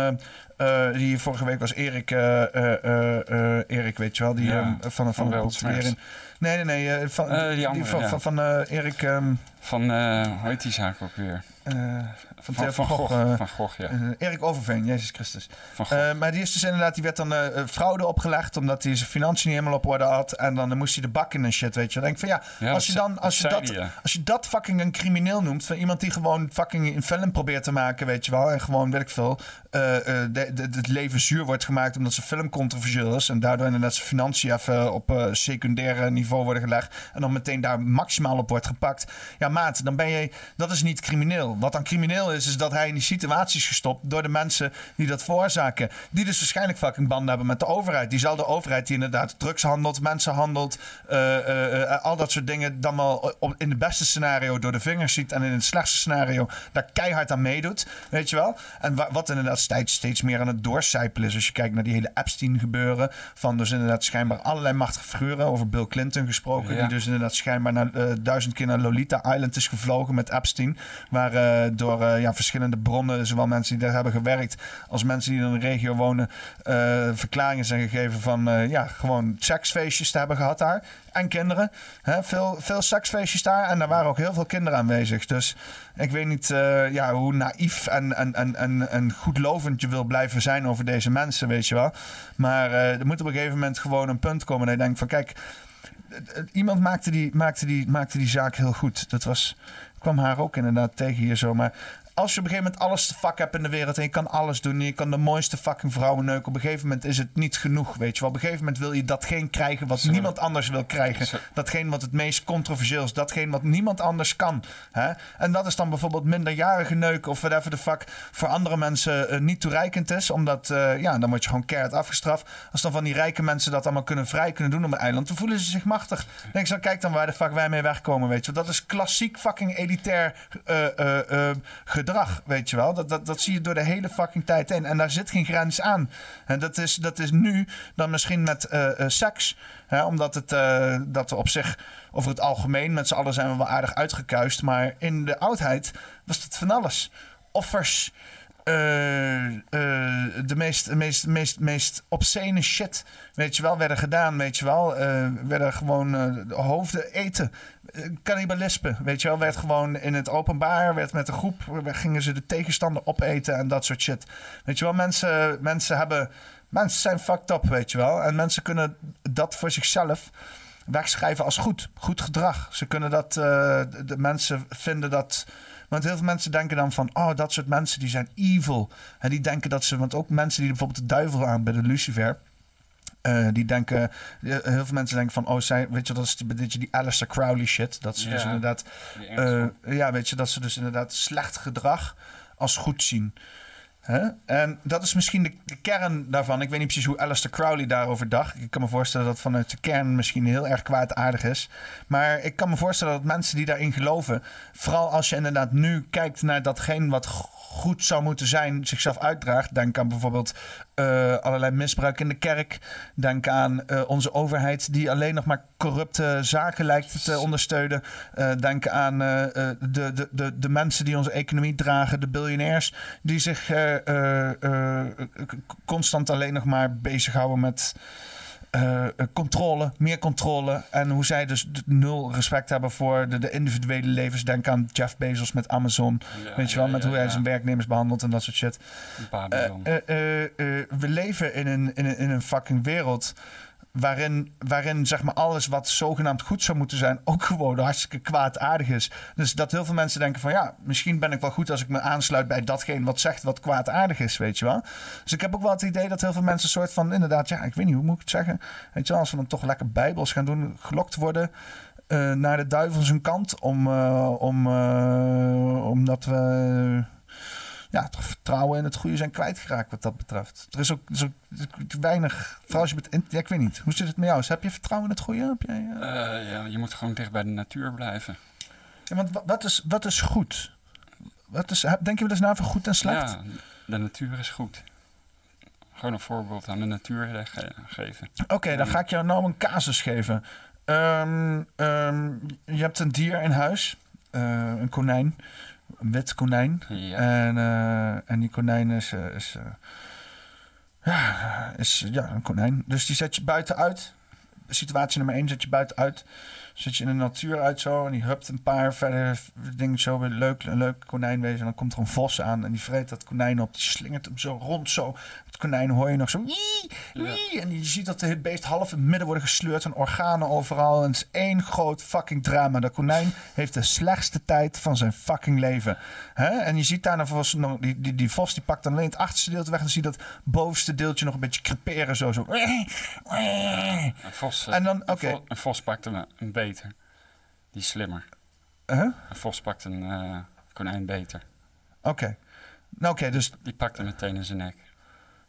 eh, die vorige week was Erik, Erik, weet je wel, die Ja, van, van, van de. Nee, nee, nee. van, die andere, van, ja. van, van Erik. ehm, Van, eh hoe heet die zaak ook weer? Eh, van, Van- van Gogh, eh, van Gogh, ja. eh, Erik Overveen, Jezus Christus. Van Eh, maar die is dus inderdaad, die werd dan eh, eh, fraude opgelegd omdat hij zijn financiën niet helemaal op orde had. En dan moest hij de bak in en shit, weet je. Dan denk ik van ja, Ja, als, je dat dan, als, je dat dat, ja. als je dat fucking een crimineel noemt, van iemand die gewoon fucking een film probeert te maken, weet je wel. En gewoon, weet ik veel, eh, eh, de, de- het leven zuur wordt gemaakt omdat zijn film controversieel is. En daardoor inderdaad zijn financiën even op eh secundaire niveau worden gelegd. En dan meteen daar maximaal op wordt gepakt. Ja, maat, dan ben je, dat is niet crimineel. Wat dan crimineel is, is dat hij in die situaties gestopt door de mensen die dat veroorzaken. Die dus waarschijnlijk fucking banden hebben met de overheid. Diezelfde overheid die inderdaad drugs handelt, mensen handelt, eh, eh, eh, al dat soort dingen. Dan wel op, in het beste scenario door de vingers ziet en in het slechtste scenario daar keihard aan meedoet. Weet je wel? En wa- wat inderdaad steeds, steeds meer aan het doorcijpelen is. Als je kijkt naar die hele Epstein gebeuren. Van dus inderdaad schijnbaar allerlei machtige figuren. Over Bill Clinton gesproken. Ja. Die dus inderdaad schijnbaar naar, duizend keer naar Lolita Island is gevlogen met Epstein. Waar door ja, verschillende bronnen, zowel mensen die daar hebben gewerkt. als mensen die in de regio wonen. eh, verklaringen zijn gegeven van eh, ja, gewoon seksfeestjes te hebben gehad daar. En kinderen. Hè? Veel, veel seksfeestjes daar. En daar waren ook heel veel kinderen aanwezig. Dus ik weet niet eh, ja, hoe naïef en, en, en, en, en goedlovend je wil blijven zijn over deze mensen, weet je wel. Maar eh, er moet op een gegeven moment gewoon een punt komen dat je denkt van kijk, eh, eh, iemand maakte die, maakte, die, maakte die zaak heel goed. Dat was kwam haar ook inderdaad tegen hier zo. Maar als je op een gegeven moment alles te fuck hebt in de wereld en je kan alles doen, en je kan de mooiste fucking vrouwen neuken, op een gegeven moment is het niet genoeg, weet je wel. Op een gegeven moment wil je datgene krijgen wat niemand anders wil krijgen. Datgene wat het meest controversieel is, datgene wat niemand anders kan. Hè? En dat is dan bijvoorbeeld minderjarige neuken of whatever the fuck voor andere mensen eh, niet toereikend is, omdat, eh, ja, dan word je gewoon keihard afgestraft. Als dan van die rijke mensen dat allemaal kunnen vrij kunnen doen op een eiland, dan voelen ze zich machtig. Dan denk ik zo, kijk dan waar de fuck wij mee wegkomen, weet je wel. Dat is klassiek fucking elitair eh, weet je wel. Dat, dat, dat zie je door de hele fucking tijd heen. En daar zit geen grens aan. En dat is, dat is nu dan misschien met eh, eh, seks. Hè, omdat het, eh, dat op zich, over het algemeen, met z'n allen zijn we wel aardig uitgekuist. Maar in de oudheid was het van alles. Offers. de meest, meest, meest, meest obscene shit, weet je wel, werden gedaan, weet je wel. Werden gewoon de hoofden eten. Cannibalisme, weet je wel, werd gewoon in het openbaar, werd met een groep, gingen ze de tegenstander opeten en dat soort shit. Weet je wel, mensen, mensen hebben, mensen zijn fucked up, weet je wel. En mensen kunnen dat voor zichzelf wegschrijven als goed, goed gedrag. Ze kunnen dat, eh, de mensen vinden dat... Want heel veel mensen denken dan van, oh, dat soort mensen die zijn evil. En die denken dat ze, want ook mensen die bijvoorbeeld de duivel aanbidden, Lucifer... eh, die denken, eh, heel veel mensen denken van, oh, zij, weet je, dat is die, dit je die Alistair Crowley shit. Dat ze dus inderdaad, eh, ja, weet je, dat ze dus inderdaad slecht gedrag als goed zien. Hè? En dat is misschien de, de kern daarvan. Ik weet niet precies hoe Alistair Crowley daarover dacht. Ik kan me voorstellen dat vanuit de kern misschien heel erg kwaadaardig is. Maar ik kan me voorstellen dat mensen die daarin geloven... vooral als je inderdaad nu kijkt naar datgene wat goed zou moeten zijn... zichzelf uitdraagt. Denk aan bijvoorbeeld eh, allerlei misbruik in de kerk. Denk aan eh, onze overheid die alleen nog maar corrupte zaken lijkt te ondersteunen. Eh, denk aan de, de, de, de mensen die onze economie dragen, de biljonairs, die zich constant alleen nog maar bezighouden met. Eh, eh, controle, meer controle. En hoe zij dus nul respect hebben voor de, de individuele levens. Denk aan Jeff Bezos met Amazon. Ja, Weet je wel, ja, met ja, hoe hij zijn werknemers behandelt en dat soort shit. Eh, we leven in een, in, een, in een fucking wereld waarin, waarin zeg maar alles wat zogenaamd goed zou moeten zijn ook gewoon hartstikke kwaadaardig is. Dus dat heel veel mensen denken van ja, misschien ben ik wel goed als ik me aansluit bij datgene wat zegt wat kwaadaardig is, weet je wel. Dus ik heb ook wel het idee dat heel veel mensen soort van inderdaad, ja, ik weet niet hoe moet ik het zeggen, weet je wel, als we dan toch lekker bijbels gaan doen, gelokt worden eh, naar de duivel zijn kant om, eh, om, eh, omdat we ja, toch vertrouwen in het goede zijn kwijtgeraakt wat dat betreft. Er is ook, er is ook weinig, vooral als je met, ja, ik weet niet, hoe zit het met jou? Heb je vertrouwen in het goede? Heb jij, eh? Eh, ja, je moet gewoon dicht bij de natuur blijven. Ja, want wa- wat is, wat is goed? Wat is, denk je wel eens na over goed en slecht? Ja, de natuur is goed. Gewoon een voorbeeld aan de natuur ge- geven. Oké, dan ga ik jou nou een casus geven. Ehm, ehm, je hebt een dier in huis, eh, een konijn, een wit konijn. Ja. En, eh, en die konijn is, eh, is, eh, ja, is ja, een konijn. Dus die zet je buiten uit. Situatie nummer 1 zet je buiten uit. Zet je in de natuur uit zo. En die hupt een paar verder dingen zo. Weer leuk, een leuk konijn wezen. En dan komt er een vos aan. En die vreet dat konijn op. Die slingert hem zo rond zo. Het konijn hoor je nog zo. "Wii, wii." En je ziet dat het beest half in het midden worden gesleurd. En organen overal. En het is één groot fucking drama. Dat konijn heeft de slechtste tijd van zijn fucking leven. Hè? En je ziet daar nog- die, die, die vos die pakt dan alleen het achterste deeltje weg. En dan zie je dat bovenste deeltje nog een beetje creperen. Zo, zo. Een vos, eh, En dan- een vo- een vos pakt een, een beter. Die is slimmer. Huh? Een vos pakt een eh, konijn beter. Oké. Nou, oké, dus Die pakt hem meteen in zijn nek.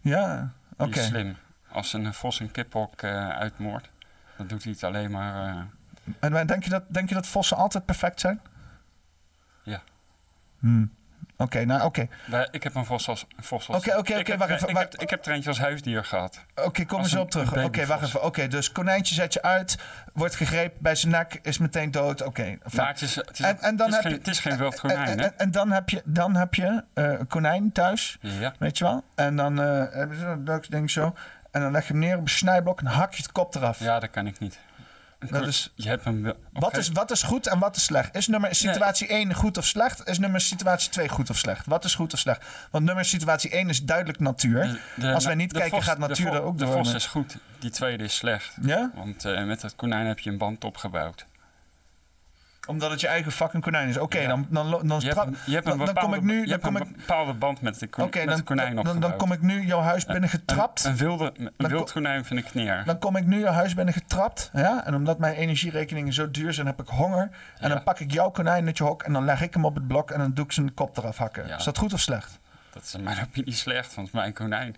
Ja, oké. is slim. Als een vos een kiphok eh uitmoordt, dan doet hij het alleen maar... eh, En denk je, dat, denk je dat vossen altijd perfect zijn? ja. Hmm. Oké, nou oké. Ik heb een vos als... vos als- Oké, oké, oké, wacht even, Ik, wacht- heb, ik heb er eentje als huisdier gehad. Oké, kom eens een- op terug. Oké, wacht even. Oké, dus konijntje zet je uit, wordt gegrepen bij zijn nek, is meteen dood. Oké. Maar het is, het is, En- en dan het is heb geen, je- het is geen wild konijn, en, hè? en, en dan heb je, dan heb je eh, een konijn thuis, Ja. weet je wel. En dan eh, hebben ze een leuk ding zo. En dan leg je hem neer op een snijblok en hak je het kop eraf. Ja, dat kan ik niet. Dat is, Je hebt hem wel... wat, is, wat is goed en wat is slecht? Is nummer situatie 1 goed of slecht? Is nummer situatie 2 goed of slecht? Wat is goed of slecht? Want nummer situatie 1 is duidelijk natuur. De- de- Als wij niet de kijken, vos- gaat natuur de er ook De door. vos maar- is goed, die tweede is slecht. Ja? Want eh, met dat konijn heb je een band opgebouwd. Omdat het je eigen fucking konijn is. Oké, dan, dan, dan, Je hebt, je hebt een dan, dan kom bepaalde, ik nu... je Dan kom een bepaalde band met de, kon, met dan, de konijn dan, dan, opgebouwd. kom ik nu jouw huis binnen getrapt. Een, een wilde, een Dan wild ko- konijn vind ik niet erg. Dan kom ik nu jouw huis binnen getrapt. Ja? En omdat mijn energierekeningen zo duur zijn, heb ik honger. En dan pak ik jouw konijn uit je hok en dan leg ik hem op het blok en dan doe ik zijn kop eraf hakken. Is dat goed of slecht? Dat is in mijn opinie slecht, want het is mijn konijn.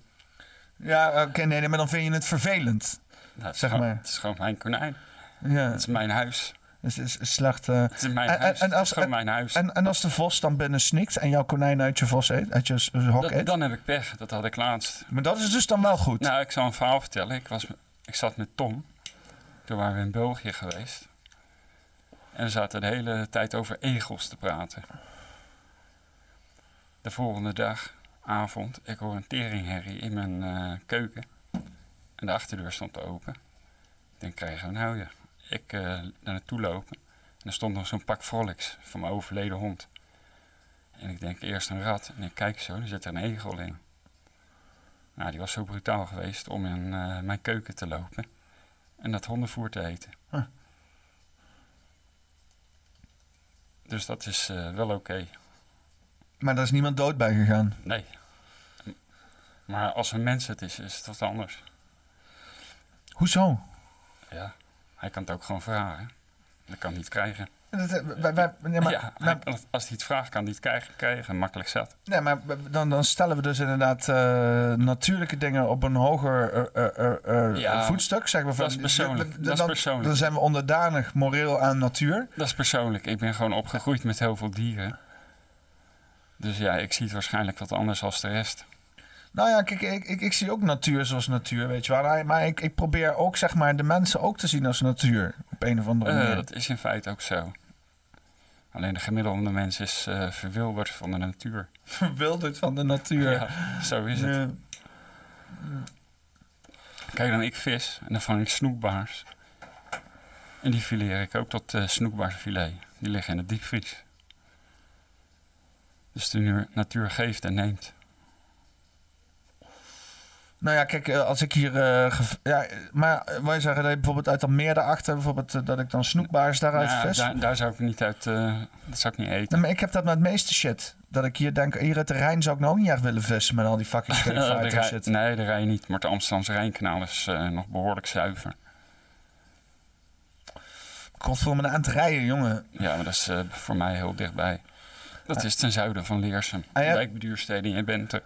Ja, oké, nee, nee, maar dan vind je het vervelend. Nou, Zeg gewoon, maar. het is gewoon mijn konijn. Ja. Het is mijn huis. Dus het is, is slecht. eh. Het is mijn en, huis. en, het als, en, mijn huis. en, en als de vos dan binnen snikt en jouw konijn uit je vos eet, uit je s- hok Dat- eet. dan heb ik pech. Dat had ik laatst. Maar dat is dus dan wel goed. Nou, ik zal een verhaal vertellen. Ik, was, ik zat met Tom. Toen waren we in België geweest. En we zaten de hele tijd over egels te praten. De volgende dag, avond, ik hoor een teringherrie in mijn eh, keuken. En de achterdeur stond open. Ik denk, krijgen we nou ja. Ik eh naar naartoe lopen. En er stond nog zo'n pak frolics van mijn overleden hond. En ik denk eerst een rat. En ik kijk zo, er zit er een egel in. Nou, die was zo brutaal geweest om in eh, mijn keuken te lopen. En dat hondenvoer te eten. Huh. Dus dat is eh, wel oké. Maar daar is niemand dood bij gegaan. Nee. Maar als een mens het is, is het wat anders. Hoezo? Ja, hij kan het ook gewoon vragen. Dat kan hij niet krijgen. Dat, eh, wij, wij- nee, maar, ja, hij kan het- als hij het vraagt, kan hij het krijgen. krijgen makkelijk zat. nee, maar dan, dan stellen we dus inderdaad eh, natuurlijke dingen op een hoger Ja, voetstuk. We van, dat is persoonlijk. Dan, Dat is persoonlijk. dan zijn we onderdanig moreel aan natuur. Dat is persoonlijk. Ik ben gewoon opgegroeid met heel veel dieren. Dus ja, ik zie het waarschijnlijk wat anders als de rest. Nou ja, kijk, ik, ik, ik zie ook natuur zoals natuur, weet je wel. Maar- ik, ik probeer ook, zeg maar, de mensen ook te zien als natuur. Op een of andere Eh, manier. dat is in feite ook zo. Alleen de gemiddelde mens is eh, verwilderd van de natuur. Verwilderd van de natuur. Ja, zo is het. Ja. Kijk dan, ik vis en dan vang ik snoekbaars. En die fileer ik ook tot eh snoekbaarsfilet. Die liggen in de diepvries. Dus de natuur geeft en neemt. Nou ja, kijk, eh, als ik hier... eh, ja, maar eh, wij zeggen dat je bijvoorbeeld uit dat meer daarachter... bijvoorbeeld dat ik dan snoekbaars daaruit Nou, vis. daar, daar zou ik niet uit... dat zou ik niet eten. Nee, maar ik heb dat met het meeste shit. Dat ik hier denk, hier uit de Rijn zou ik nou ook niet echt willen vissen... met al die fucking de en shit. nee, de rij niet. Maar het Amsterdamse Rijnkanaal is nog behoorlijk zuiver. God, voor me aan het rijden, jongen. Ja, maar dat is voor mij heel dichtbij. Dat is ten zuiden van Leersum. Ah, ja. Wijkbeduursteding in Bente.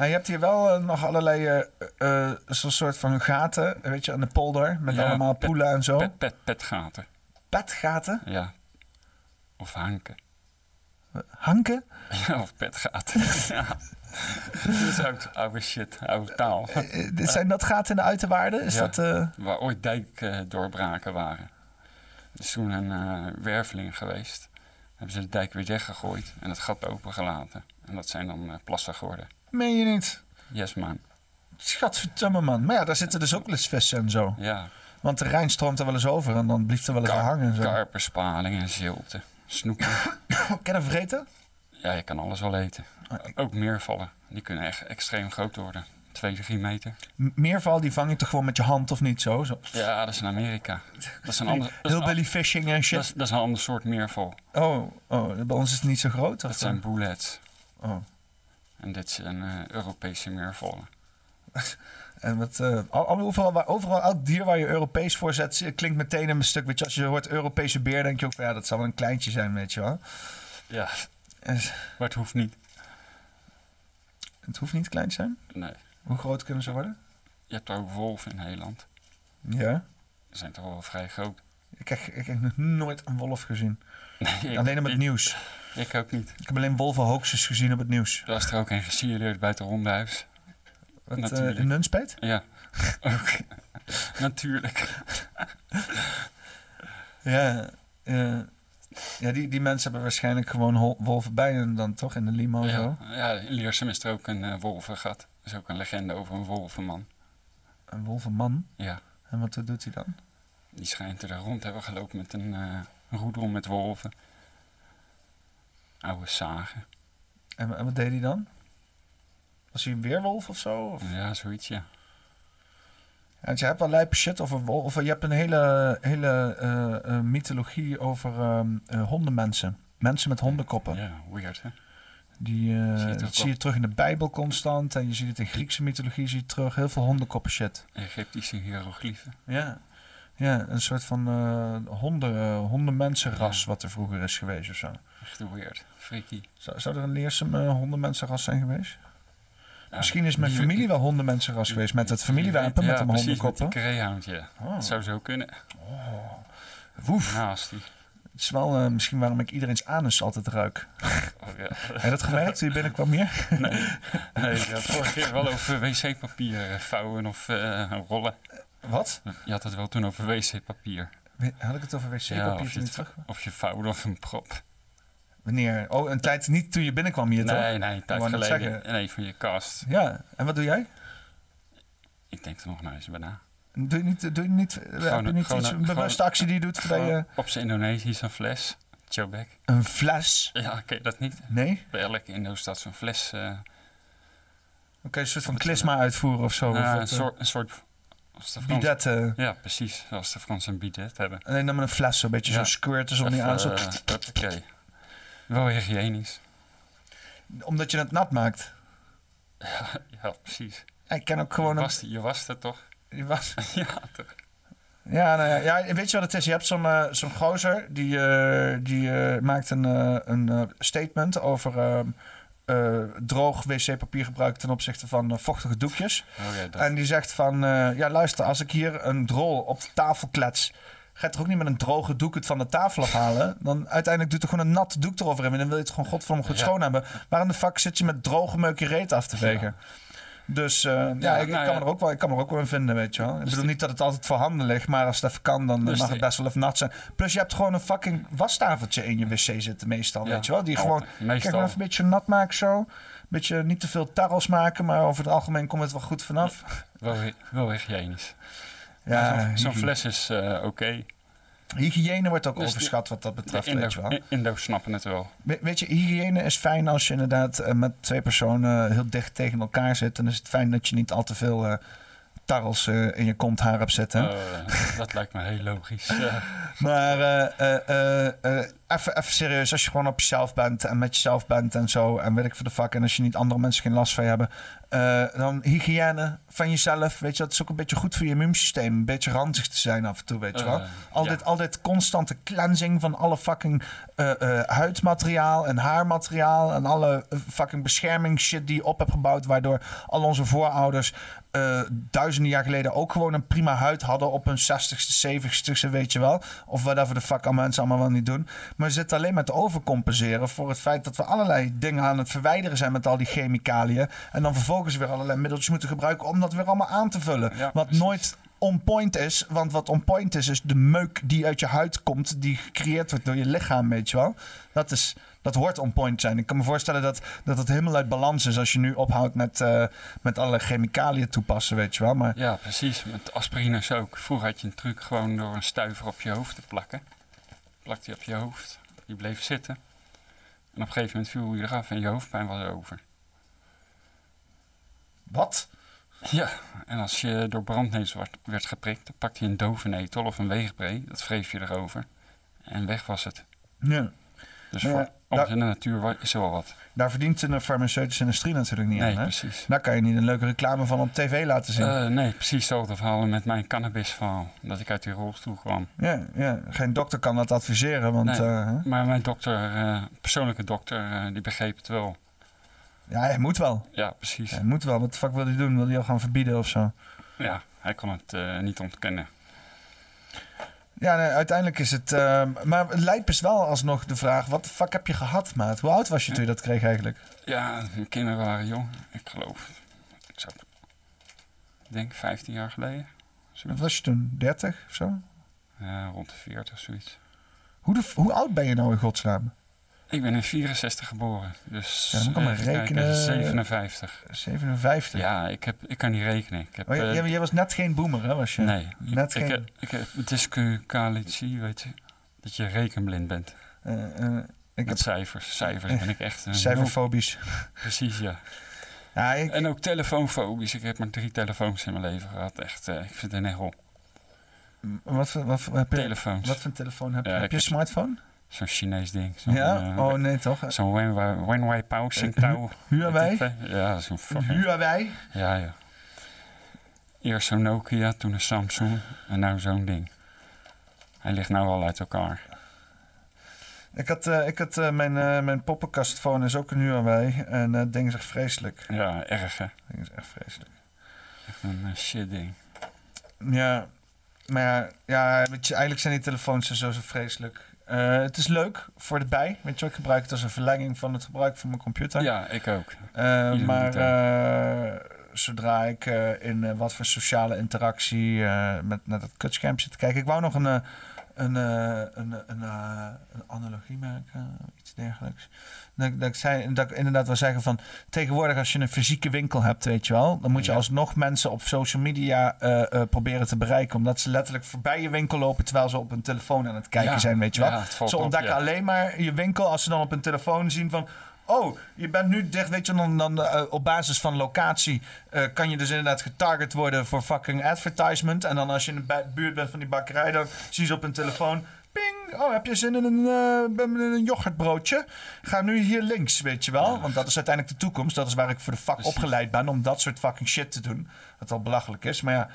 Nou, je hebt hier wel eh, nog allerlei eh, eh, zo'n soort van gaten, weet je, aan de polder. Met Ja, allemaal pet- poelen en zo. Pet, pet, petgaten. Petgaten? Ja. Of hanken. Hanken? Ja, of petgaten. ja. Dat is oud, oude shit, oude taal. Zijn dat gaten in de uiterwaarden? Is Ja, dat... Waar ooit dijkdoorbraken waren. Er is toen een eh, werveling geweest. Hebben ze de dijk weer dichtgegooid en het gat opengelaten. En dat zijn dan plassen geworden. Meen je niet? Yes, man. Schatverdamme, man. Maar ja, daar zitten dus ook wel eens vissen en zo. Ja. Want de Rijn stroomt er wel eens over en dan blijft er wel eens aan hangen en zo. Karper, spaling en zilte. Snoeken. Kan je vreten? ja, je kan alles wel eten. Ook meervallen. Die kunnen echt extreem groot worden. 2, 3 meter. M- Meerval, die vang je toch gewoon met je hand of niet zo? zo. Ja, dat is in Amerika. Dat is een ander, Hillbilly fishing en shit. Dat is, dat is een ander soort meerval. Oh, oh, bij ons is het niet zo groot? Dat zijn bullets. Oh. En dit zijn eh, Europese meervallen. En wat, eh, al, al- overal, waar, overal elk dier waar je Europees voor zet, eh, klinkt meteen een stuk. Weet je, als je hoort Europese beer, denk je ook van ja, dat zal wel een kleintje zijn, weet je wel. Ja, En maar het hoeft niet. het hoeft niet klein te zijn. Nee. Hoe groot kunnen ze worden? Je hebt ook wolven in Nederland. Ja. Die zijn toch wel vrij groot. Ik heb, ik heb nog nooit een wolf gezien. Nee, alleen op het nieuws. Ik ook niet. Ik heb alleen wolven hoaxes gezien op het nieuws. Er was er ook een gesignaleerd bij het rondehuis. Wat, eh, in Nunspeet? Ja, ook. Natuurlijk. Ja, ja. ja die, die mensen hebben waarschijnlijk gewoon wolven bij hen dan toch in de limo Ja, zo. ja, in Leersum is er ook een eh wolvengat. Er is ook een legende over een wolvenman. Een wolvenman? Ja. En wat doet hij dan? Die schijnt er rond te hebben gelopen met een eh roedel met wolven. Oude zagen. En, en wat deed hij dan? Was hij een weerwolf of zo? Of? Ja, zoiets, ja. Want je hebt wel lijpe shit over wol- of je hebt een hele, hele eh, eh, mythologie over ehm, eh, hondenmensen. Mensen met hondenkoppen. Ja, weird hè? Die, eh, Zie dat zie je terug in de Bijbel constant. En je ziet het in Griekse mythologie zie je terug. Heel veel hondenkoppen shit. Egyptische hieroglyphen. Ja. Ja, een soort van eh honden, eh, hondenmensenras wat er vroeger is geweest of zo. Weird. Freaky. Zou, zou er een leersam eh, hondenmensenras zijn geweest? Ja, Misschien is mijn die- familie wel hondenmensenras geweest. Met het familiewapen, met de met hondenkoppen. die greyhound, ja. Oh. Dat zou zo kunnen. Woef. Nasty. Het is wel eh, misschien waarom ik iedereen's anus altijd ruik. Oh, ja. Heb je dat gemerkt toen je binnenkwam hier? Nee, nee je had vorige keer wel over wc-papier eh, vouwen of rollen. Wat? Je had het wel toen over wc-papier. Had ik het over wc-papier Ja, of, je of je vouwde of een prop. Wanneer? Oh, een tijd niet toen je binnenkwam hier, toch? Nee, nee, een tijd geleden. Nee, van je cast. Ja, en wat doe jij? Ik denk er nog naar eens bij na. Doe je niet, doe je niet, heb je niet gewoon iets, een- bewuste gewoon- actie die je doet gewoon je... Op zijn Indonesisch een fles. Chobek. Een fles? Ja, ken je dat niet? Nee? Bij elke Indo staat zo'n fles. eh, Oké, een soort van klisma uitvoeren of zo. een, eh, soort, een soort. Als de Fransen- bidet. eh, Ja, precies. Zoals de Fransen een bidet hebben. alleen dan met een fles, zo'n beetje Ja. zo squirten zonder die Even, aan. Zo, eh, hoppakee. Wel hygiënisch. omdat je het nat maakt. Ja, ja precies. Ik ken ook gewoon je, was, je was het toch? Je was... ja, toch? Ja, nou ja, ja, weet je wat het is? Je hebt zo'n eh, zo'n gozer die, eh, die eh, maakt een, een statement over ehm, eh, droog wc-papier gebruik ten opzichte van vochtige doekjes. Oh ja, dat. En die zegt van, ja luister, als ik hier een drol op de tafel klets, ga je toch ook niet met een droge doek het van de tafel afhalen? Dan uiteindelijk doet er gewoon een nat doek eroverheen en dan wil je het gewoon godverdomme goed schoon hebben. Waarom de fuck zit je met droge meuk je reet af te vegen? Dus eh, ja, Ja, ik, nou kan ja. er ook wel, ik kan er ook wel in vinden, weet je wel. Ik bedoel niet dat het altijd voorhanden ligt, maar als het even kan, dan Dus mag het best wel even nat zijn. Plus je hebt gewoon een fucking wastafeltje in je wc zitten meestal, Ja, weet je wel. Die gewoon, kijk, even een beetje nat maken zo. Een beetje niet te veel tarrels maken, maar over het algemeen komt het wel goed vanaf. Wel, wel hygiënisch. Ja, zo'n- fles is eh, oké. Hygiëne wordt ook Dus de- overschat wat dat De betreft, Indo, weet je wel. I- Indo's snappen het wel. We- Weet je, hygiëne is fijn als je inderdaad eh, met twee personen heel dicht tegen elkaar zit. Dan is het fijn dat je niet al te veel eh tarrels in je konthaar hebt zitten. Eh, dat lijkt me heel logisch. Maar even even serieus, als je gewoon op jezelf bent en met jezelf bent en zo, en weet ik voor de fuck, en als je niet andere mensen geen last van hebben, eh, dan hygiëne van jezelf, weet je, dat is ook een beetje goed voor je immuunsysteem. Een beetje ranzig te zijn af en toe, weet je wel. Eh, al, ja. dit, al dit constante cleansing van alle fucking eh, huidmateriaal en haarmateriaal en alle fucking beschermingsshit die je op hebt gebouwd, waardoor al onze voorouders duizenden jaar geleden ook gewoon een prima huid hadden op hun 60ste, 70ste, weet je wel. Of whatever de fuck al mensen allemaal wel niet doen. Maar zitten alleen maar te overcompenseren voor het feit dat we allerlei dingen aan het verwijderen zijn met al die chemicaliën. En dan vervolgens weer allerlei middeltjes moeten gebruiken om dat weer allemaal aan te vullen. Wat nooit on point is. Want wat on point is, is de meuk die uit je huid komt, die gecreëerd wordt door je lichaam, weet je wel. Dat, is, dat hoort on point zijn. Ik kan me voorstellen dat, dat het helemaal uit balans is als je nu ophoudt met, eh, met allerlei chemicaliën toepassen, weet je wel. Maar ja, precies. Met aspirines ook. Vroeger had je een truc gewoon door een stuiver op je hoofd te plakken. Plakte die op je hoofd. Die bleef zitten. En op een gegeven moment viel je eraf en je hoofdpijn was over. Wat? Ja, en als je door brandnetel werd, werd geprikt, dan pakte je een dovenetel of een weegbree. Dat wreef je erover. En weg was het. ja. Dus Maar voor alles in de natuur is er wel wat. daar verdient de farmaceutische industrie natuurlijk niet Nee, aan. Hè? precies. Daar kan je niet een leuke reclame van op tv laten zien. Eh, nee, precies hetzelfde verhaal met mijn cannabisverhaal. Dat ik uit die rolstoel kwam. ja, ja, geen dokter kan dat adviseren, want Nee, eh, maar mijn dokter, eh, persoonlijke dokter, eh, die begreep het wel. ja, hij moet wel. Ja, precies. Hij moet wel. Wat de fuck wil hij doen? Wil hij al gaan verbieden of zo? Ja, hij kon het eh, niet ontkennen. Ja, nee, uiteindelijk is het... eh, maar het lijp is wel alsnog de vraag... wat de fuck heb je gehad, maat? Hoe oud was je toen je dat kreeg eigenlijk? Ja, mijn kinderen waren jong. Ik geloof, ik ik denk 15 jaar geleden. Wat was je toen? 30 of zo? Ja, rond de 40, zoiets. Hoe, de, hoe oud ben je nou in godsnaam? Ik ben in 64 geboren, dus Ja, dan ik maar kijken, rekenen. 57. 57? Ja, ik, heb, ik kan niet rekenen. Ik heb, Oh, jij, eh, jij was net geen boomer, hè? Was je? nee, Net ik, ik, geen... heb, ik heb dyscalculie, weet je. Dat je rekenblind bent. eh, eh, ik Met heb cijfers. Cijfers ben ik echt... een cijferfobisch. Precies, ja. Ja, ik, En ook telefoonfobisch. Ik heb maar drie telefoons in mijn leven gehad. Echt, eh, ik vind het een hel. wat, voor- wat, voor- heb je, Telefoons. wat voor een telefoon heb je? Ja, heb ik je een smartphone? Zo'n Chinees ding. Zo'n, Ja? eh, Oh nee, toch? Zo'n Wenwei Wenwei Pao Singtao. Huawei? Ja, zo'n fucking... Huawei? Ja, ja. Eerst zo'n Nokia, toen een Samsung en nu zo'n ding. Hij ligt nou al uit elkaar. Ik had, eh, ik had eh, mijn, eh, mijn poppenkastphone is ook een Huawei. En dat ding is echt vreselijk. Ja, erg hè. Dat ding is echt vreselijk. Echt een shit ding. Ja, maar ja, ja weet je, eigenlijk zijn die telefoons zo, zo vreselijk. Eh, het is leuk voor de bij. Weet je, ik gebruik het als een verlenging van het gebruik van mijn computer. Ja, ik ook. Ieder maar dat. eh, zodra ik in wat voor sociale interactie met, met het kutscherm zit te kijken. Ik wou nog een, een, eh, een, een, eh, een analogie maken, iets dergelijks. Dat, dat, ik zei, dat ik inderdaad wil zeggen van... tegenwoordig als je een fysieke winkel hebt, weet je wel... dan moet je alsnog mensen op social media eh, proberen te bereiken... omdat ze letterlijk voorbij je winkel lopen... terwijl ze op hun telefoon aan het kijken Ja, zijn, weet je wel. ja, ze ontdekken alleen maar je winkel als ze dan op hun telefoon zien van... Oh, je bent nu dicht, weet je, dan, dan eh, op basis van locatie eh, kan je dus inderdaad getarget worden voor fucking advertisement. En dan als je in de bu- buurt bent van die bakkerij, dan zien ze op hun telefoon. Ping! Oh, heb je zin in een, eh, een yoghurtbroodje? Ga nu hier links, weet je wel. Want dat is uiteindelijk de toekomst. Dat is waar ik voor de vak opgeleid ben, om dat soort fucking shit te doen. Wat al belachelijk is. Maar ja,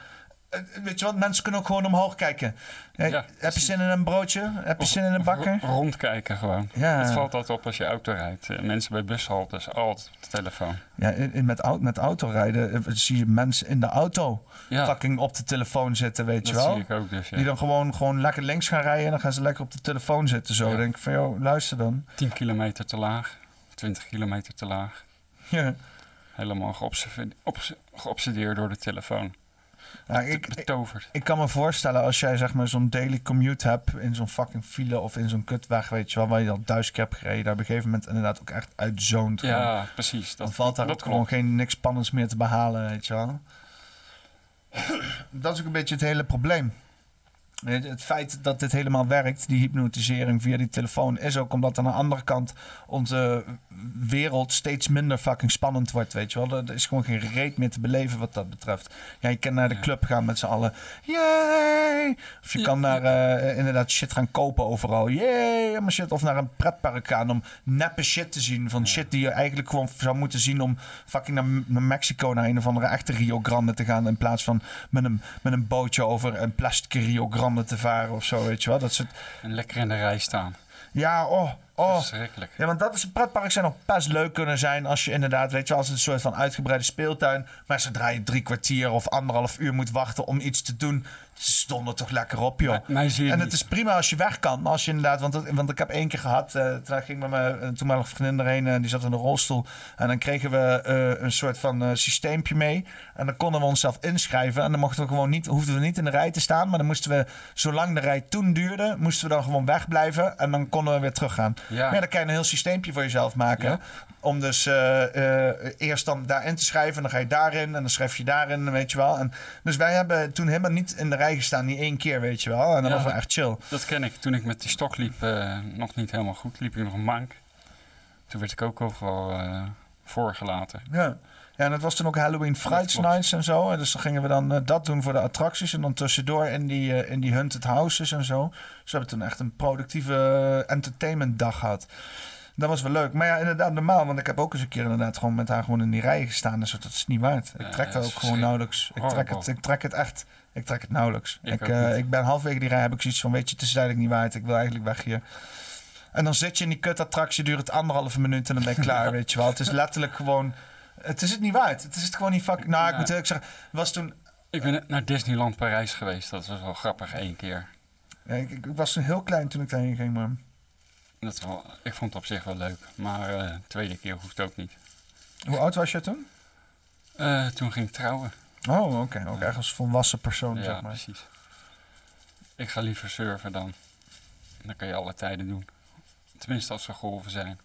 weet je wat? Mensen kunnen ook gewoon omhoog kijken. Eh, heb je zin in een broodje? Heb je zin in een bakker? Rondkijken gewoon. Ja. Het valt altijd op als je auto rijdt. Eh, Mensen bij bushaltes, altijd op de telefoon. Ja, met, met autorijden eh, zie je mensen in de auto Ja. fucking op de telefoon zitten, weet je Dat wel. zie ik ook dus, ja. Die dan gewoon, gewoon lekker links gaan rijden en dan gaan ze lekker op de telefoon zitten. Zo Dan denk ik van, joh, luister dan. 10 kilometer te laag, 20 kilometer te laag. Ja. Helemaal geobsede- obs- geobsedeerd door de telefoon. Ja, ik, Betoverd. ik kan me voorstellen als jij zeg maar zo'n daily commute hebt in zo'n fucking file of in zo'n kutweg, weet je wel, waar je al duizend keer hebt gereden, daar op een gegeven moment inderdaad ook echt uitzoont. Ja, gewoon. precies. Dan Dat, valt daar ook gewoon klopt. geen niks spannends meer te behalen, weet je wel. Dat is ook een beetje het hele probleem. Het feit dat dit helemaal werkt, die hypnotisering via die telefoon, is ook omdat aan de andere kant onze wereld steeds minder fucking spannend wordt, weet je wel. Er is gewoon geen reet meer te beleven wat dat betreft. Ja, je kan naar de club gaan met z'n allen, yay! Of je kan naar eh, inderdaad shit gaan kopen overal, yay! allemaal shit. Of naar een pretpark gaan om neppe shit te zien, van shit die je eigenlijk gewoon zou moeten zien om fucking naar, naar Mexico, naar een of andere echte Rio Grande te gaan, in plaats van met een, met een bootje over een plastic Rio Grande te varen of zo, weet je wel. Dat soort... En lekker in de rij staan. Ja, oh, oh. Verschrikkelijk. Ja, want dat is, pretpark zou nog best leuk kunnen zijn als je inderdaad, weet je, als het een soort van uitgebreide speeltuin. Maar zodra je drie kwartier of anderhalf uur moet wachten om iets te doen, stond er toch lekker op, joh. en het is prima als je weg kan. Als je inderdaad, want, het- want ik heb één keer gehad, eh, toen ging met mijn eh, toenmalige vriendin erheen, eh, die zat in een rolstoel. En dan kregen we eh, een soort van eh, systeempje mee. En dan konden we onszelf inschrijven. En dan mochten we gewoon niet, hoefden we niet in de rij te staan. Maar dan moesten we, zolang de rij toen duurde, moesten we dan gewoon wegblijven. En dan konden we weer teruggaan. Ja. Maar ja, dan kan je een heel systeempje voor jezelf maken. Om dus eh, eh, eerst dan daarin te schrijven. En dan ga je daarin. En dan schrijf je daarin, weet je wel. En, dus wij hebben toen helemaal niet in de rij gestaan. Niet één keer, weet je wel. En dat Ja, was wel echt chill. Dat ken ik. Toen ik met die stok liep, eh, nog niet helemaal goed, liep ik nog een mank. Toen werd ik ook overal eh voorgelaten. Ja. Ja, en het was toen ook Halloween Fright klopt. Nights en zo. En dus dan gingen we dan eh, dat doen voor de attracties. En dan tussendoor in die, in die haunted houses en zo. Dus we hebben toen echt een productieve entertainment dag gehad. Dat was wel leuk. Maar ja, inderdaad normaal. Want ik heb ook eens een keer inderdaad gewoon met haar gewoon in die rij gestaan. Dus dat is niet waard. Ik trek dat dat ook gewoon nauwelijks. Ik trek, het, ik trek het echt. Ik trek het nauwelijks. Ik Ik, eh, ik ben halverwege die rij heb ik zoiets van, weet je, het is eigenlijk niet waard. Ik wil eigenlijk weg hier. En dan zit je in die kutattractie, duurt het anderhalve minuut en dan ben je klaar, weet je wel. Het is letterlijk gewoon... Het is het niet waard. Het is het gewoon niet fucking... Nou, ik moet eerlijk zeggen, was toen... Ik ben naar Disneyland Parijs geweest. Dat was wel grappig, één keer. Ja, ik, ik was toen heel klein toen ik daarheen ging, maar... Dat wel, ik vond het op zich wel leuk. Maar de tweede keer hoeft ook niet. Hoe oud was je toen? Eh, toen ging ik trouwen. Oh, oké. Ook echt als volwassen persoon, Ja, zeg maar. precies. Ik ga liever surfen dan. Dan kan je alle tijden doen. Tenminste als er golven zijn.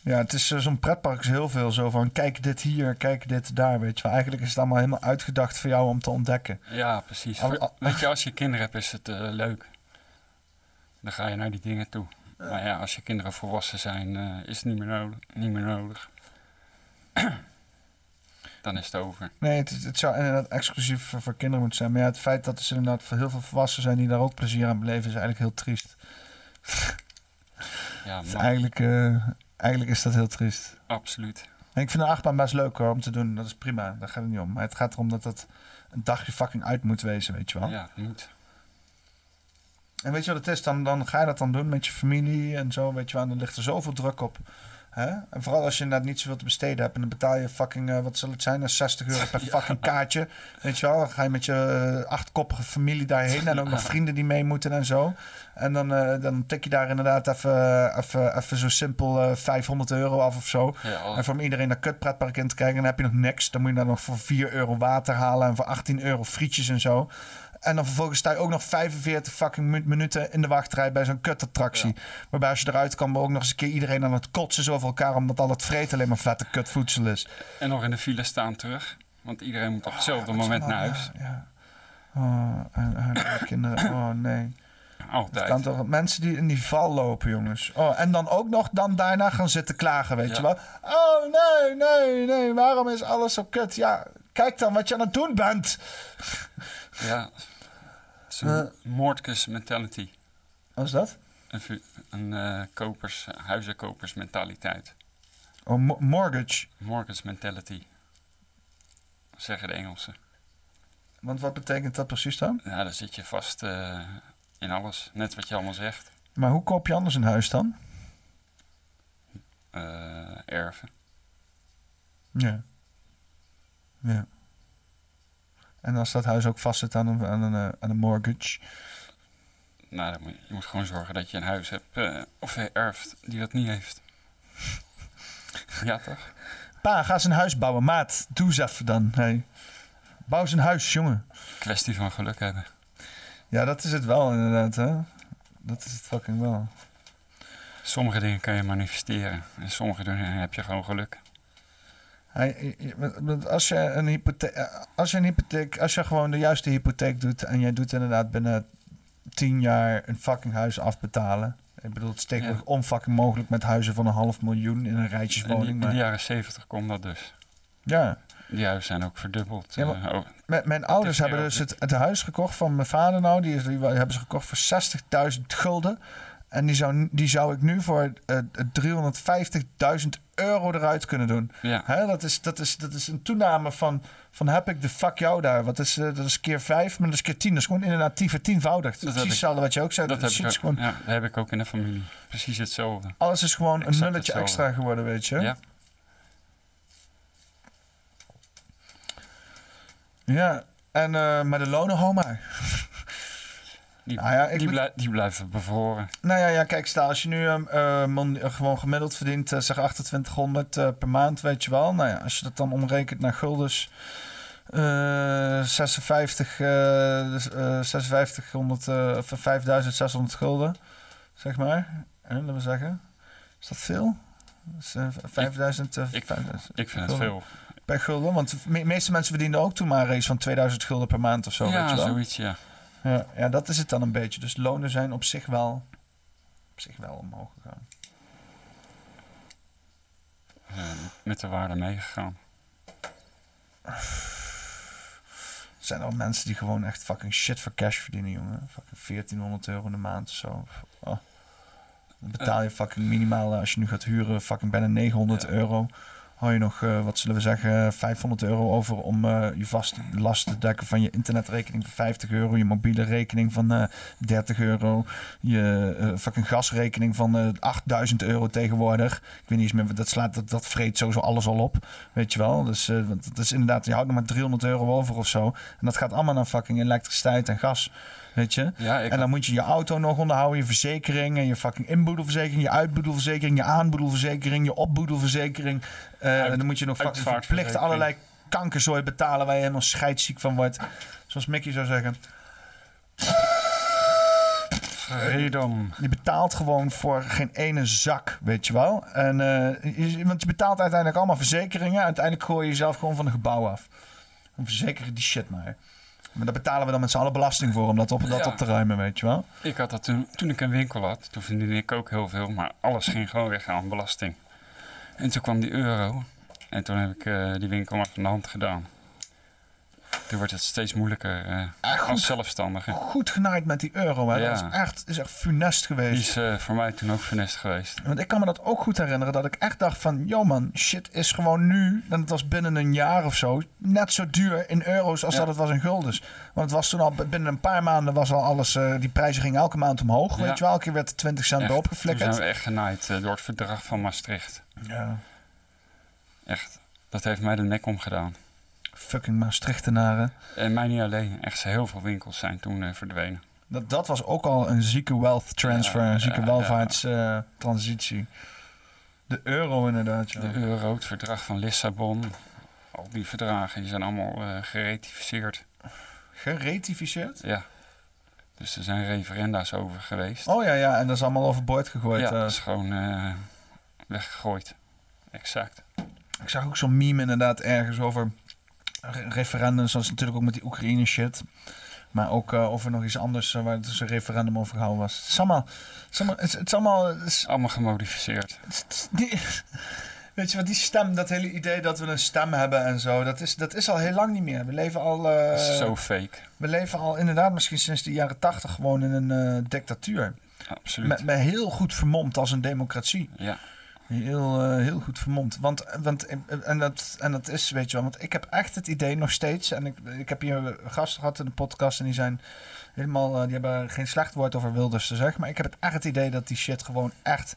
Ja, het is eh, zo'n pretpark is heel veel zo van... Kijk dit hier, kijk dit daar, weet je wel. Eigenlijk is het allemaal helemaal uitgedacht voor jou om te ontdekken. Ja, precies. Al- Weet je, als je kinderen hebt is het eh, leuk. Dan ga je naar die dingen toe. Maar ja, als je kinderen volwassen zijn, eh, is het niet meer nodig. Niet meer nodig. Dan is het over. Nee, het, het zou inderdaad exclusief voor, voor kinderen moeten zijn. Maar ja, het feit dat er inderdaad voor heel veel volwassenen zijn die daar ook plezier aan beleven, is eigenlijk heel triest. Ja, Dus maar- eigenlijk, eh, eigenlijk is dat heel triest. Absoluut. En ik vind een achtbaan best leuk hoor, om te doen. Dat is prima, daar gaat het niet om. Maar het gaat erom dat dat een dagje fucking uit moet wezen, weet je wel. Ja, moet. En weet je wat het is? Dan, dan ga je dat dan doen met je familie en zo, weet je wel. En dan ligt er zoveel druk op. Hè? En vooral als je inderdaad niet zoveel te besteden hebt. En dan betaal je fucking, eh, wat zal het zijn, eh, 60 euro per fucking kaartje. Weet je wel, dan ga je met je eh, achtkoppige familie daarheen. En ook nog vrienden die mee moeten en zo. En dan, eh, dan tik je daar inderdaad even, even, even zo simpel eh, 500 euro af of zo. Ja, En voor iedereen naar kutpretpark in te kijken, dan heb je nog niks. Dan moet je dan nog voor 4 euro water halen en voor 18 euro frietjes en zo. En dan vervolgens sta je ook nog 45 fucking mi- minuten in de wachtrij bij zo'n kutattractie. Waarbij als je eruit kan, ook nog eens een keer iedereen aan het kotsen over elkaar. Omdat al het vreten alleen maar vette kutvoedsel is. En nog in de file staan terug. Want iedereen moet op hetzelfde moment naar huis. Ja. Oh, en, en de kinderen. Oh nee. Altijd. Kan toch mensen die in die val lopen, jongens. Oh, en dan ook nog dan daarna gaan zitten klagen, weet Ja. je wel. Oh nee, nee, nee. Waarom is alles zo kut? Ja, kijk dan wat je aan het doen bent. Ja. Is een mentality. Wat is dat? Een, een eh, kopers, huizenkopers mentaliteit. Oh, mo- mortgage. Mortgage mentality. Zeggen de Engelsen. Want wat betekent dat precies dan? Ja, dan zit je vast eh, in alles. Net wat je allemaal zegt. Maar hoe koop je anders een huis dan? Eh, erven. Ja. Ja. En als dat huis ook vastzit aan een, aan een, eh, aan een mortgage. Nou, moet, je moet gewoon zorgen dat je een huis hebt. eh, of erft die dat niet heeft. ja, toch? Pa, ga eens een huis bouwen. Maat, doe eens even dan. Hey. Bouw eens een huis, jongen. Kwestie van geluk hebben. Ja, dat is het wel inderdaad, hè. Dat is het fucking wel. Sommige dingen kan je manifesteren. En sommige dingen heb je gewoon geluk. Hij, als je een hypotheek, als je een hypotheek, als je gewoon de juiste hypotheek doet en jij doet inderdaad binnen tien jaar een fucking huis afbetalen. Ik bedoel, het is tegenwoordig onfucking mogelijk met huizen van een half miljoen in een In, die, rijtjeswoning. in de jaren zeventig kwam dat dus. ja, Die huizen zijn ook verdubbeld. Ja, maar- eh, oh, mijn, mijn ouders hebben dus het, het huis gekocht van mijn vader nou. Die, is, die hebben ze gekocht voor 60.000 gulden. En die zou, die zou ik nu voor eh, 350.000 euro eruit kunnen doen. Ja. Hè, dat, is, dat, is, dat is een toename van, van heb ik de fuck jou daar. Wat is, eh, dat is keer 5, maar dat is keer 10. Dat is gewoon inderdaad 10 vertienvoudigd. Dat Precies ik- hetzelfde wat je ook zei. dat Dat heb, is ik, gewoon, ook- ja, dat heb ik ook in de familie. Precies hetzelfde. alles is gewoon een nulletje hetzelfde. extra geworden, weet je. Ja. Ja, en, eh, maar de lonen, hou maar. Die, Nou ja, ik die, moet- blij- die blijven bevroren. Nou ja, ja kijk, stel als je nu ehm, eh, mon- eh, gewoon gemiddeld verdient, eh, zeg 2800 eh, per maand, weet je wel. Nou ja, als je dat dan omrekent naar guldens, eh 56, eh, dus, eh, 5600, eh, of 5600 gulden, zeg maar. En laten we zeggen, is dat veel? Dus, eh, 5000, eh, Ik, 5000 ik vind het veel. Per gulden, want de me- meeste mensen verdienen ook toen maar een race van 2000 gulden per maand of zo, weet ja, je wel. zoiets, ja. Ja, ja, dat is het dan een beetje. Dus lonen zijn op zich wel, op zich wel omhoog gegaan. Met de waarde meegegaan. Er zijn al mensen die gewoon echt fucking shit voor cash verdienen, jongen. Fucking 1400 euro in de maand of zo. Oh. Dan betaal je fucking minimaal, eh, als je nu gaat huren, fucking bijna 900 euro. Hou je nog, eh, wat zullen we zeggen, 500 euro over om eh, je vaste lasten te dekken van je internetrekening van 50 euro, je mobiele rekening van eh 30 euro, je eh, fucking gasrekening van eh 8000 euro tegenwoordig. Ik weet niet eens meer, dat slaat, dat, dat vreet sowieso alles al op, weet je wel. Dus eh, het is inderdaad, je houdt nog maar 300 euro over of zo. En dat gaat allemaal naar fucking elektriciteit en gas. Weet je? Ja, en dan moet je je auto nog onderhouden, je verzekering en je fucking inboedelverzekering, je uitboedelverzekering, je aanboedelverzekering, je opboedelverzekering. Eh, en dan moet je nog fucking verplicht allerlei kankerzooi betalen waar je helemaal scheidsziek van wordt. Zoals Mickey zou zeggen. Freedom. Je betaalt gewoon voor geen ene zak, weet je wel. En, eh, je- want je betaalt uiteindelijk allemaal verzekeringen. Uiteindelijk gooi je jezelf gewoon van een gebouw af. Dan verzekeren die shit maar. Maar daar betalen we dan met z'n allen belasting voor om dat op, dat Ja. op te ruimen, weet je wel. Ik had dat toen, toen ik een winkel had, toen verdiende ik ook heel veel, maar alles ging gewoon weg aan belasting. En toen kwam die euro en toen heb ik eh, die winkel maar van de hand gedaan. Toen wordt het steeds moeilijker eh, als zelfstandige. Goed genaaid met die euro, hè. Ja. Dat is echt, is echt funest Die geweest. is eh, voor mij toen ook funest geweest. Want ik kan me dat ook goed herinneren, dat ik echt dacht van... Yo man, shit is gewoon nu, en het was binnen een jaar of zo... net zo duur in euro's als Ja. dat het was in guldens. Want het was toen al, binnen een paar maanden was al alles... eh, die prijzen gingen elke maand omhoog, Ja. weet je wel. Elke keer werd er 20 cent erop toen geflikkerd. zijn we echt genaaid door het verdrag van Maastricht. Ja. Echt, dat heeft mij de nek omgedaan. Fucking Maastrichtenaren. En mij niet alleen, echt heel veel winkels zijn toen eh, verdwenen. Dat, dat was ook al een zieke wealth transfer, Ja, een zieke ja, welvaartstransitie. de euro inderdaad, ja. De euro, het verdrag van Lissabon, al die verdragen die zijn allemaal eh geratificeerd. Geretificeerd? Ja. Dus er zijn referenda's over geweest. Oh ja, ja, en dat is allemaal overboord gegooid. ja, eh. dat is gewoon eh, weggegooid. Exact. Ik zag ook zo'n meme inderdaad ergens over re- referendums, zoals natuurlijk ook met die Oekraïne shit. Maar ook eh, over nog iets anders eh, waar het dus een referendum over gehouden was. Het is allemaal... Het is allemaal, het is, het is allemaal het is- Allemaal gemodificeerd. die, weet je wat, die stem, dat hele idee dat we een stem hebben en zo, dat is, dat is al heel lang niet meer. We leven al... eh, zo fake. We leven al inderdaad misschien sinds de jaren tachtig gewoon in een dictatuur. Absoluut. Met, met heel goed vermomd als een democratie. Ja. Heel, eh, heel goed vermomd. Want, want, en, dat, en dat is, weet je wel, want ik heb echt het idee nog steeds. En ik, ik heb hier gasten gehad in de podcast en die zijn helemaal, eh, die hebben geen slecht woord over Wilders te zeggen. Maar ik heb het echt het idee dat die shit gewoon echt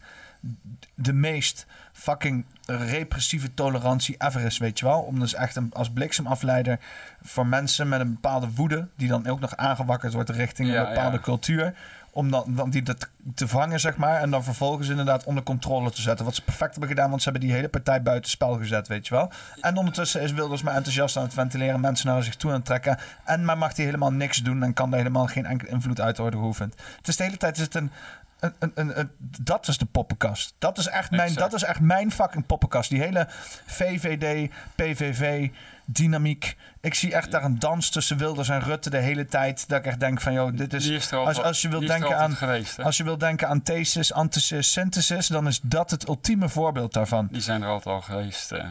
de meest fucking repressieve tolerantie ever is, weet je wel. Om dus echt een, als bliksemafleider voor mensen met een bepaalde woede, die dan ook nog aangewakkerd wordt richting Ja, een bepaalde ja. cultuur, om die dat te vangen, zeg maar, en dan vervolgens inderdaad onder controle te zetten. Wat ze perfect hebben gedaan, want ze hebben die hele partij buiten spel gezet, weet je wel. En ondertussen is Wilders maar enthousiast aan het ventileren, mensen naar zich toe aan het trekken. En maar mag hij helemaal niks doen en kan daar helemaal geen enkele invloed uit worden geoefend. Het is de hele tijd is het een een, een, een, een- dat is de poppenkast. Dat is, echt mijn, Exact. dat is echt mijn fucking poppenkast. Die hele VVD, PVV, dynamiek. Ik zie echt daar een dans tussen Wilders en Rutte de hele tijd. Dat ik echt denk van, joh, dit is... Als, als, je wilt er denken aan, geweest, hè? als je wilt denken aan thesis, antithesis, synthesis... dan is dat het ultieme voorbeeld daarvan. Die zijn er altijd al geweest. eh.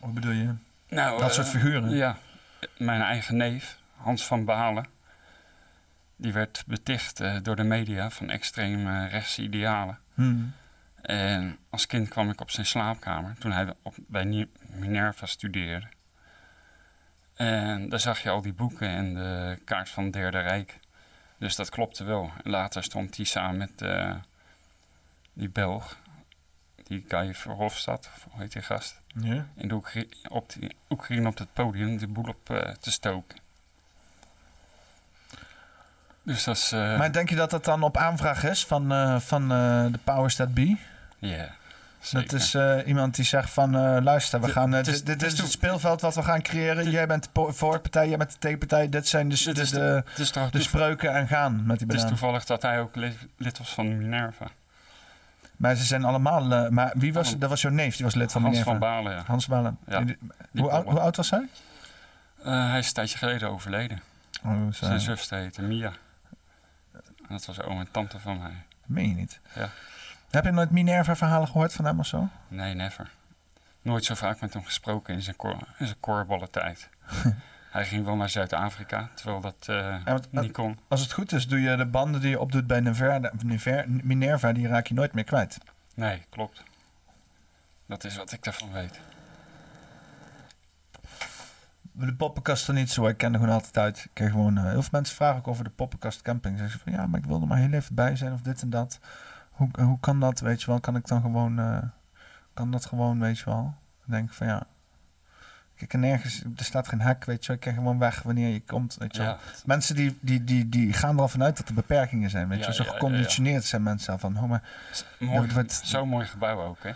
Wat bedoel je? Nou, Dat eh, soort figuren? Ja. Mijn eigen neef, Hans van Balen, die werd beticht eh, door de media van extreem eh, rechtse idealen. Hmm. En als kind kwam ik op zijn slaapkamer toen hij op, bij Minerva studeerde. En daar zag je al die boeken en de kaart van het Derde Rijk. Dus dat klopte wel. En later stond hij samen met eh, die Belg, die Guy Verhofstadt, of hoe heet die gast? Ja. In de Oekra- op die Oekraïne op het podium de boel op eh, te stoken. Dus dat is... eh, Maar denk je dat dat dan op aanvraag is van, eh, van eh, de powers that be? Ja, Dat is iemand die zegt van, luister, we Dit- gaan, het is- dit, dit is het speelveld wat we gaan creëren. Jij bent de voorpartij, jij bent de tegenpartij. Dit zijn dus Dit de, de, de- spreuken en gaan met die Het is toevallig dat hij ook lid, lid was van Minerva. Maar ze zijn allemaal... maar wie was, Oh. dat was jouw neef, die was lid van Hans Minerva. van Balen, ja. Hans van Balen. Ja, En die- die hoe, oud, hoe oud was hij? Hij is een tijdje geleden overleden. Oh, Zijn zuster heette Mia. En dat was oom en tante van mij. Meen je niet? Ja. Heb je nooit Minerva-verhalen gehoord van hem of zo? Nee, never. Nooit zo vaak met hem gesproken in zijn, kor in zijn korfballentijd. hij ging wel naar Zuid-Afrika, terwijl dat eh, Ja, want, niet kon. Als het goed is, doe je de banden die je opdoet bij Never- Minerva, die raak je nooit meer kwijt. Nee, klopt. Dat is wat ik daarvan weet. De poppenkast er niet zo, ik ken er gewoon altijd uit. Ik krijg gewoon, eh, heel veel mensen vragen ook over de poppenkast camping. Zeggen ze van ja, maar ik wil er maar heel even bij zijn of dit en dat. Hoe, hoe kan dat, weet je wel? Kan ik dan gewoon, eh, kan dat gewoon, weet je wel? Dan denk ik van ja. Kijk, en nergens, er staat geen hek, weet je wel. Ik kan gewoon weg wanneer je komt, weet je wel. Ja. Mensen die, die, die, die gaan er al vanuit dat er beperkingen zijn, weet je Ja, wel. Zo ja, geconditioneerd zijn mensen al van, oh maar... Mooi, dat wordt- Zo'n mooi gebouw ook, hè?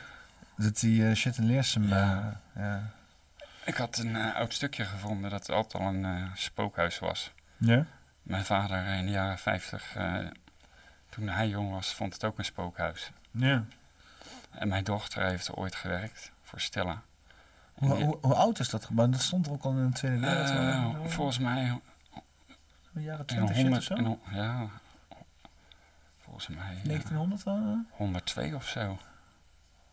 Dat die eh, shit in Leersum, Ja. Eh. Ik had een eh, oud stukje gevonden dat altijd al een eh, spookhuis was. Ja? Mijn vader in de jaren 50, eh, toen hij jong was, vond het ook een spookhuis. Ja. En mijn dochter heeft er ooit gewerkt voor Stella. Hoe, die- hoe, hoe oud is dat gebouw? Dat stond er ook al in de Tweede Eh, Wereldoorlog. volgens mij De jaren In 20 shit of zo? in ja, volgens mij. ja. 1900 wel? 102 of zo.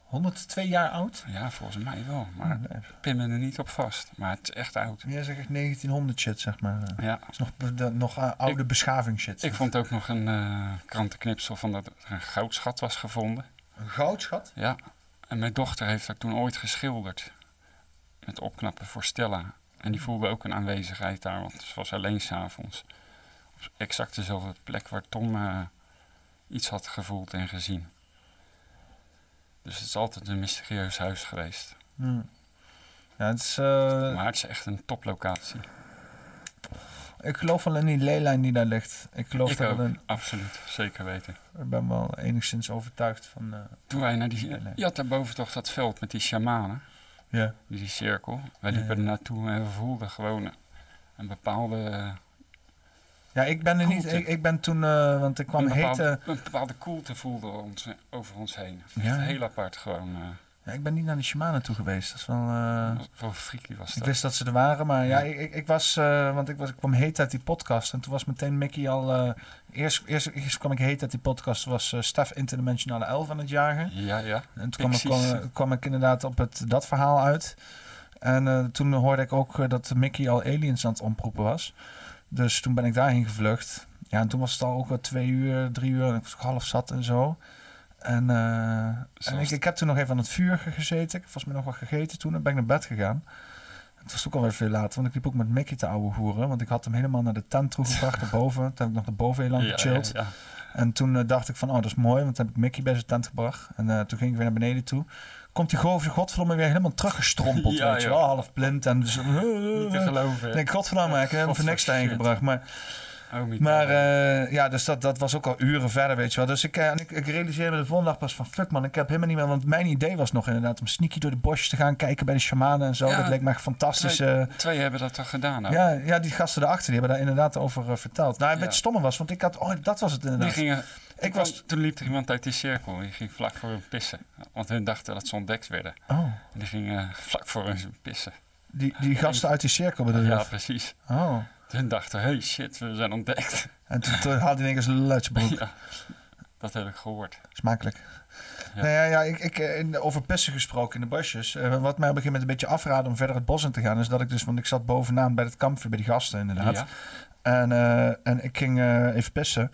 102 jaar oud? Ja, volgens mij wel. Maar ik pin me er niet op vast. Maar het is echt oud. Jij zegt echt 1900 shit, zeg maar. Ja. Het is nog, de- nog eh, oude beschaving shit. Ik vond ook nog een eh, krantenknipsel van dat er een goudschat was gevonden. Een goudschat? Ja. En mijn dochter heeft dat toen ooit geschilderd. Met opknappen voor Stella. En die voelde ook een aanwezigheid daar, want ze was alleen s'avonds. Op exact dezelfde plek waar Tom eh, iets had gevoeld en gezien. Dus het is altijd een mysterieus huis geweest. Hmm. Ja, het is... eh, Maar het is echt een toplocatie. ik geloof wel in die leelijn die daar ligt. Ik geloof Ik dat ook, een- absoluut. Zeker weten. Ik ben wel enigszins overtuigd van... eh, Toen wij naar die... Je had daarboven toch dat veld met die shamanen. Ja. Die, cirkel. Wij Ja, liepen ja. er naartoe en we voelden gewoon een bepaalde... Ja, ik ben er niet... Ik, ik ben toen... eh, want ik kwam een, bepaalde, hete... een bepaalde koelte voelden we ons, eh, over ons heen. Ja. Heel apart gewoon. eh, Ja, ik ben niet naar de shamanen toe geweest. Dat is wel... eh, Wel freaky was Ik dat. wist dat ze er waren, maar ja, Ja. ik, ik, ik was, want ik, was, ik kwam heet uit die podcast en toen was meteen Mickey al, eerst, eerst, eerst kwam ik heet uit die podcast, was Stef Interdimensionale Elf aan het jagen. Ja, ja. En toen kwam ik, kwam, kwam ik inderdaad op het, dat verhaal uit. En toen hoorde ik ook dat Mickey al aliens aan het omproepen was. Dus toen ben ik daarheen gevlucht. Ja, en toen was het al ook wel twee uur, drie uur en ik was ook half zat en zo. En, eh, en ik, ik heb toen nog even aan het vuur ge- gezeten. Ik heb volgens mij nog wat gegeten toen en ben ik naar bed gegaan. Het was ook alweer veel later, want ik liep ook met Mickey te ouwe hoeren. Want ik had hem helemaal naar de tent toegebracht, erboven. Toen heb ik nog erboven heel lang Ja, gechilled. ja, ja. En toen eh, dacht ik van, oh, dat is mooi. Want toen heb ik Mickey bij zijn tent gebracht. En eh, toen ging ik weer naar beneden toe. Komt die gozer, godverdomme, weer helemaal teruggestrompeld. Ja, weet je wel, half blind. En dus, Niet te geloven. Ik denk, godverdomme, ik heb voor niks gebracht. Maar, Oh, maar eh, ja, dus dat, dat was ook al uren verder, weet je wel. Dus ik, eh, en ik, ik realiseerde me de volgende dag pas van, fuck man, ik heb helemaal niet meer... Want mijn idee was nog inderdaad om sneaky door de bosjes te gaan kijken bij de shamanen en zo. Ja, dat leek me echt fantastisch. Twee, eh, twee hebben dat toch gedaan ook? ja, ja, die gasten daarachter, die hebben daar inderdaad over verteld. Nou, het Ja. stomme was, want ik had... Oh, dat was het Die inderdaad. gingen, Ik was- toen liep er iemand uit die cirkel. Die ging vlak voor hun pissen. Want hun dachten dat ze ontdekt werden. Oh. En die gingen vlak voor hun pissen. Die, die gasten uit die cirkel bedoel je? Ja, precies. Oh. Hun dachten, hey shit, we zijn ontdekt. En toen, toen haalde hij ineens een luidje broek. Ja, dat heb ik gehoord. Smakelijk. Ja. Nou ja, ja ik, ik, eh, over pissen gesproken in de bosjes. Eh, wat mij op een gegeven moment een beetje afraadde om verder het bos in te gaan... is dat ik dus, want ik zat bovenaan bij het kampvuur bij die gasten inderdaad. Ja. En, eh, en ik ging eh, even pissen.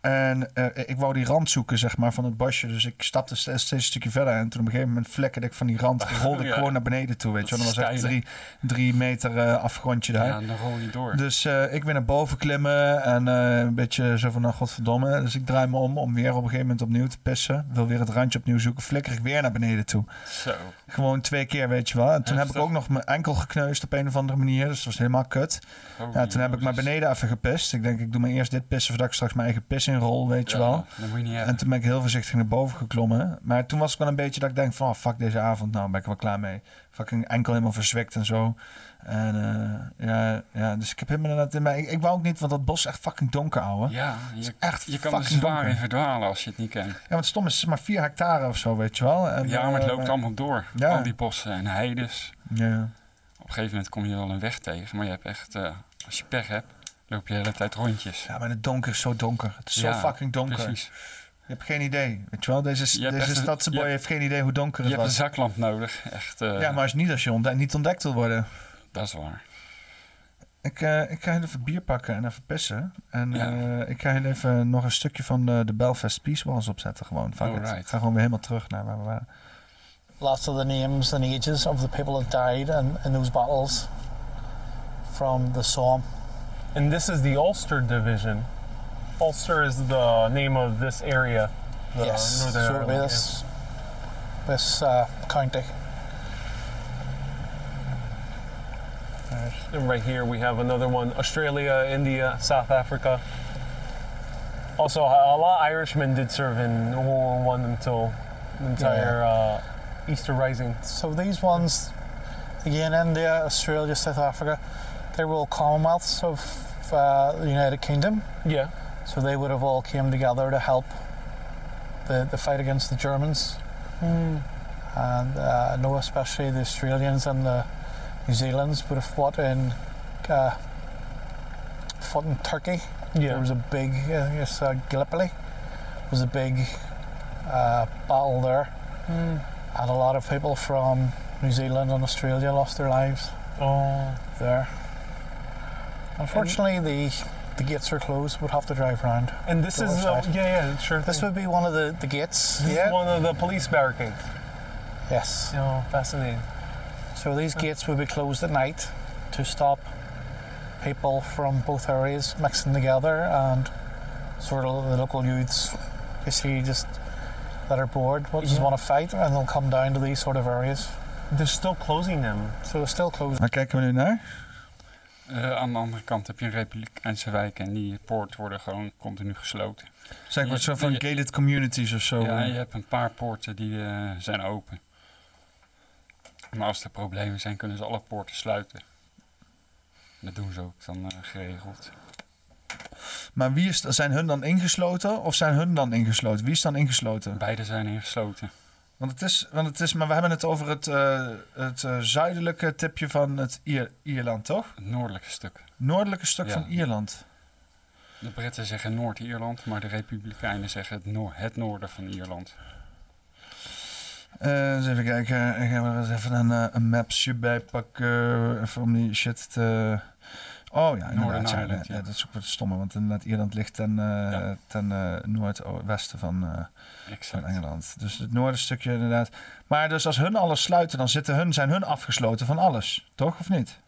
En eh, ik wou die rand zoeken, zeg maar, van het bosje. Dus ik stapte steeds, een stukje verder. En toen op een gegeven moment vlekkerde ik van die rand. rolde ik Ja. gewoon naar beneden toe, weet je. Dat Dan was echt drie, drie meter eh, afgrondje daar. Ja, dan rol je door. Dus eh, ik weer naar boven klimmen en een beetje zo van, nou godverdomme. Dus ik draai me om, om weer op een gegeven moment opnieuw te pissen. Wil weer het randje opnieuw zoeken, flikker ik weer naar beneden toe. Zo. Gewoon twee keer, weet je wel. En toen heb ik ook nog mijn enkel gekneusd op een of andere manier. Dus dat was helemaal kut. Holy ja, toen heb ik maar beneden even gepist. Ik denk, ik doe maar eerst dit pissen voordat ik straks mijn eigen pis inrol, weet je wel. dat moet je niet hebben. En toen ben ik heel voorzichtig naar boven geklommen. Maar toen was ik wel een beetje dat ik denk van, oh, fuck deze avond. Nou, ben ik wel klaar mee. Fucking enkel helemaal verzwikt en zo. En eh, ja, ja, dus ik heb helemaal inderdaad... Maar ik, ik wou ook niet, want dat bos is echt fucking donker, ouwe. Ja, je, echt je kan er zwaar donker. in verdwalen als je het niet kent. Ja, want stom is maar 4 hectare of zo, weet je wel. En, Ja, maar het eh, loopt allemaal door. Ja. Al die bossen en heides. Ja. Op een gegeven moment kom je wel een weg tegen. Maar je hebt echt, eh, als je pech hebt, loop je de hele tijd rondjes. Ja, maar het donker is zo donker. Het is Ja, zo fucking donker. precies. Je hebt geen idee, weet je wel. Deze, Je deze je- heeft geen idee hoe donker Je het hebt een was. zaklamp nodig. Echt, eh, Ja, maar als niet als je ontdekt, niet ontdekt wil worden. Dat is waar. Ik, eh, ik ga heel even bier pakken en even pissen. En Ja. eh, ik ga heel even nog een stukje van de, de Belfast Peace Walls opzetten gewoon. Fuck it. Alright. Ik ga gewoon weer helemaal terug naar waar we waren. Lots of the names and ages of the people that died in, in those battles from the Somme. And this is the Ulster Division. Ulster is the name of this area. The yes, Northern so Ireland, this, this uh, county. yeah. And right here we have another one Australia, India, South Africa. Also, a lot of Irishmen did serve in World War One until the entire uh, Easter Rising. So these ones, again, India, Australia, South Africa, they were all Commonwealths of uh, the United Kingdom. Yeah. So they would have all came together to help the, the fight against the Germans. Hmm. And uh, I know especially the Australians and the New Zealanders would have fought in uh, fought in Turkey. Yeah. There was a big, uh, yes, uh, Gallipoli was a big uh, battle there. Hmm. And a lot of people from New Zealand and Australia lost their lives Oh. there. Unfortunately, the the gates are closed. We'd have to drive around. And this is, other uh, yeah, yeah, sure. This thing. would be one of the, the gates. This yeah. one of the police barricades. Yes. Oh, fascinating. So these gates would be closed at night to stop people from both areas mixing together and sort of the local youths basically just that are bored, what just want to fight, and they'll come down to these sort of areas. They're still closing them. So they're still closed. Waar kijken in nu Eh, aan de andere kant heb je een Republikeinse wijk en die poorten worden gewoon continu gesloten. Zeg maar zo van je- gated communities of zo. Ja, eh. je hebt een paar poorten die eh, zijn open. Maar als er problemen zijn, kunnen ze alle poorten sluiten. Dat doen ze ook dan geregeld. Maar wie is, zijn hun dan ingesloten of zijn hun dan ingesloten? Wie is dan ingesloten? Beide zijn ingesloten. Want het is, want het is maar we hebben het over het, eh, het eh, zuidelijke tipje van het Ier- Ierland, toch? Het noordelijke stuk. Noordelijke stuk Ja. van Ierland. De Britten zeggen Noord-Ierland, maar de Republikeinen zeggen het, noor- het noorden van Ierland. Eh, eens even kijken. Ik ga er eens even een, een mapsje bij pakken. Even om die shit te... Oh ja. Northern Ja, ja, ja. dat is ook wat stomme. Want inderdaad, Ierland ligt ten, ten noordwesten van, van. Engeland. Dus het noordenstukje inderdaad. Maar dus als hun alles sluiten, dan zitten hun, zijn hun afgesloten van alles. Toch, of niet?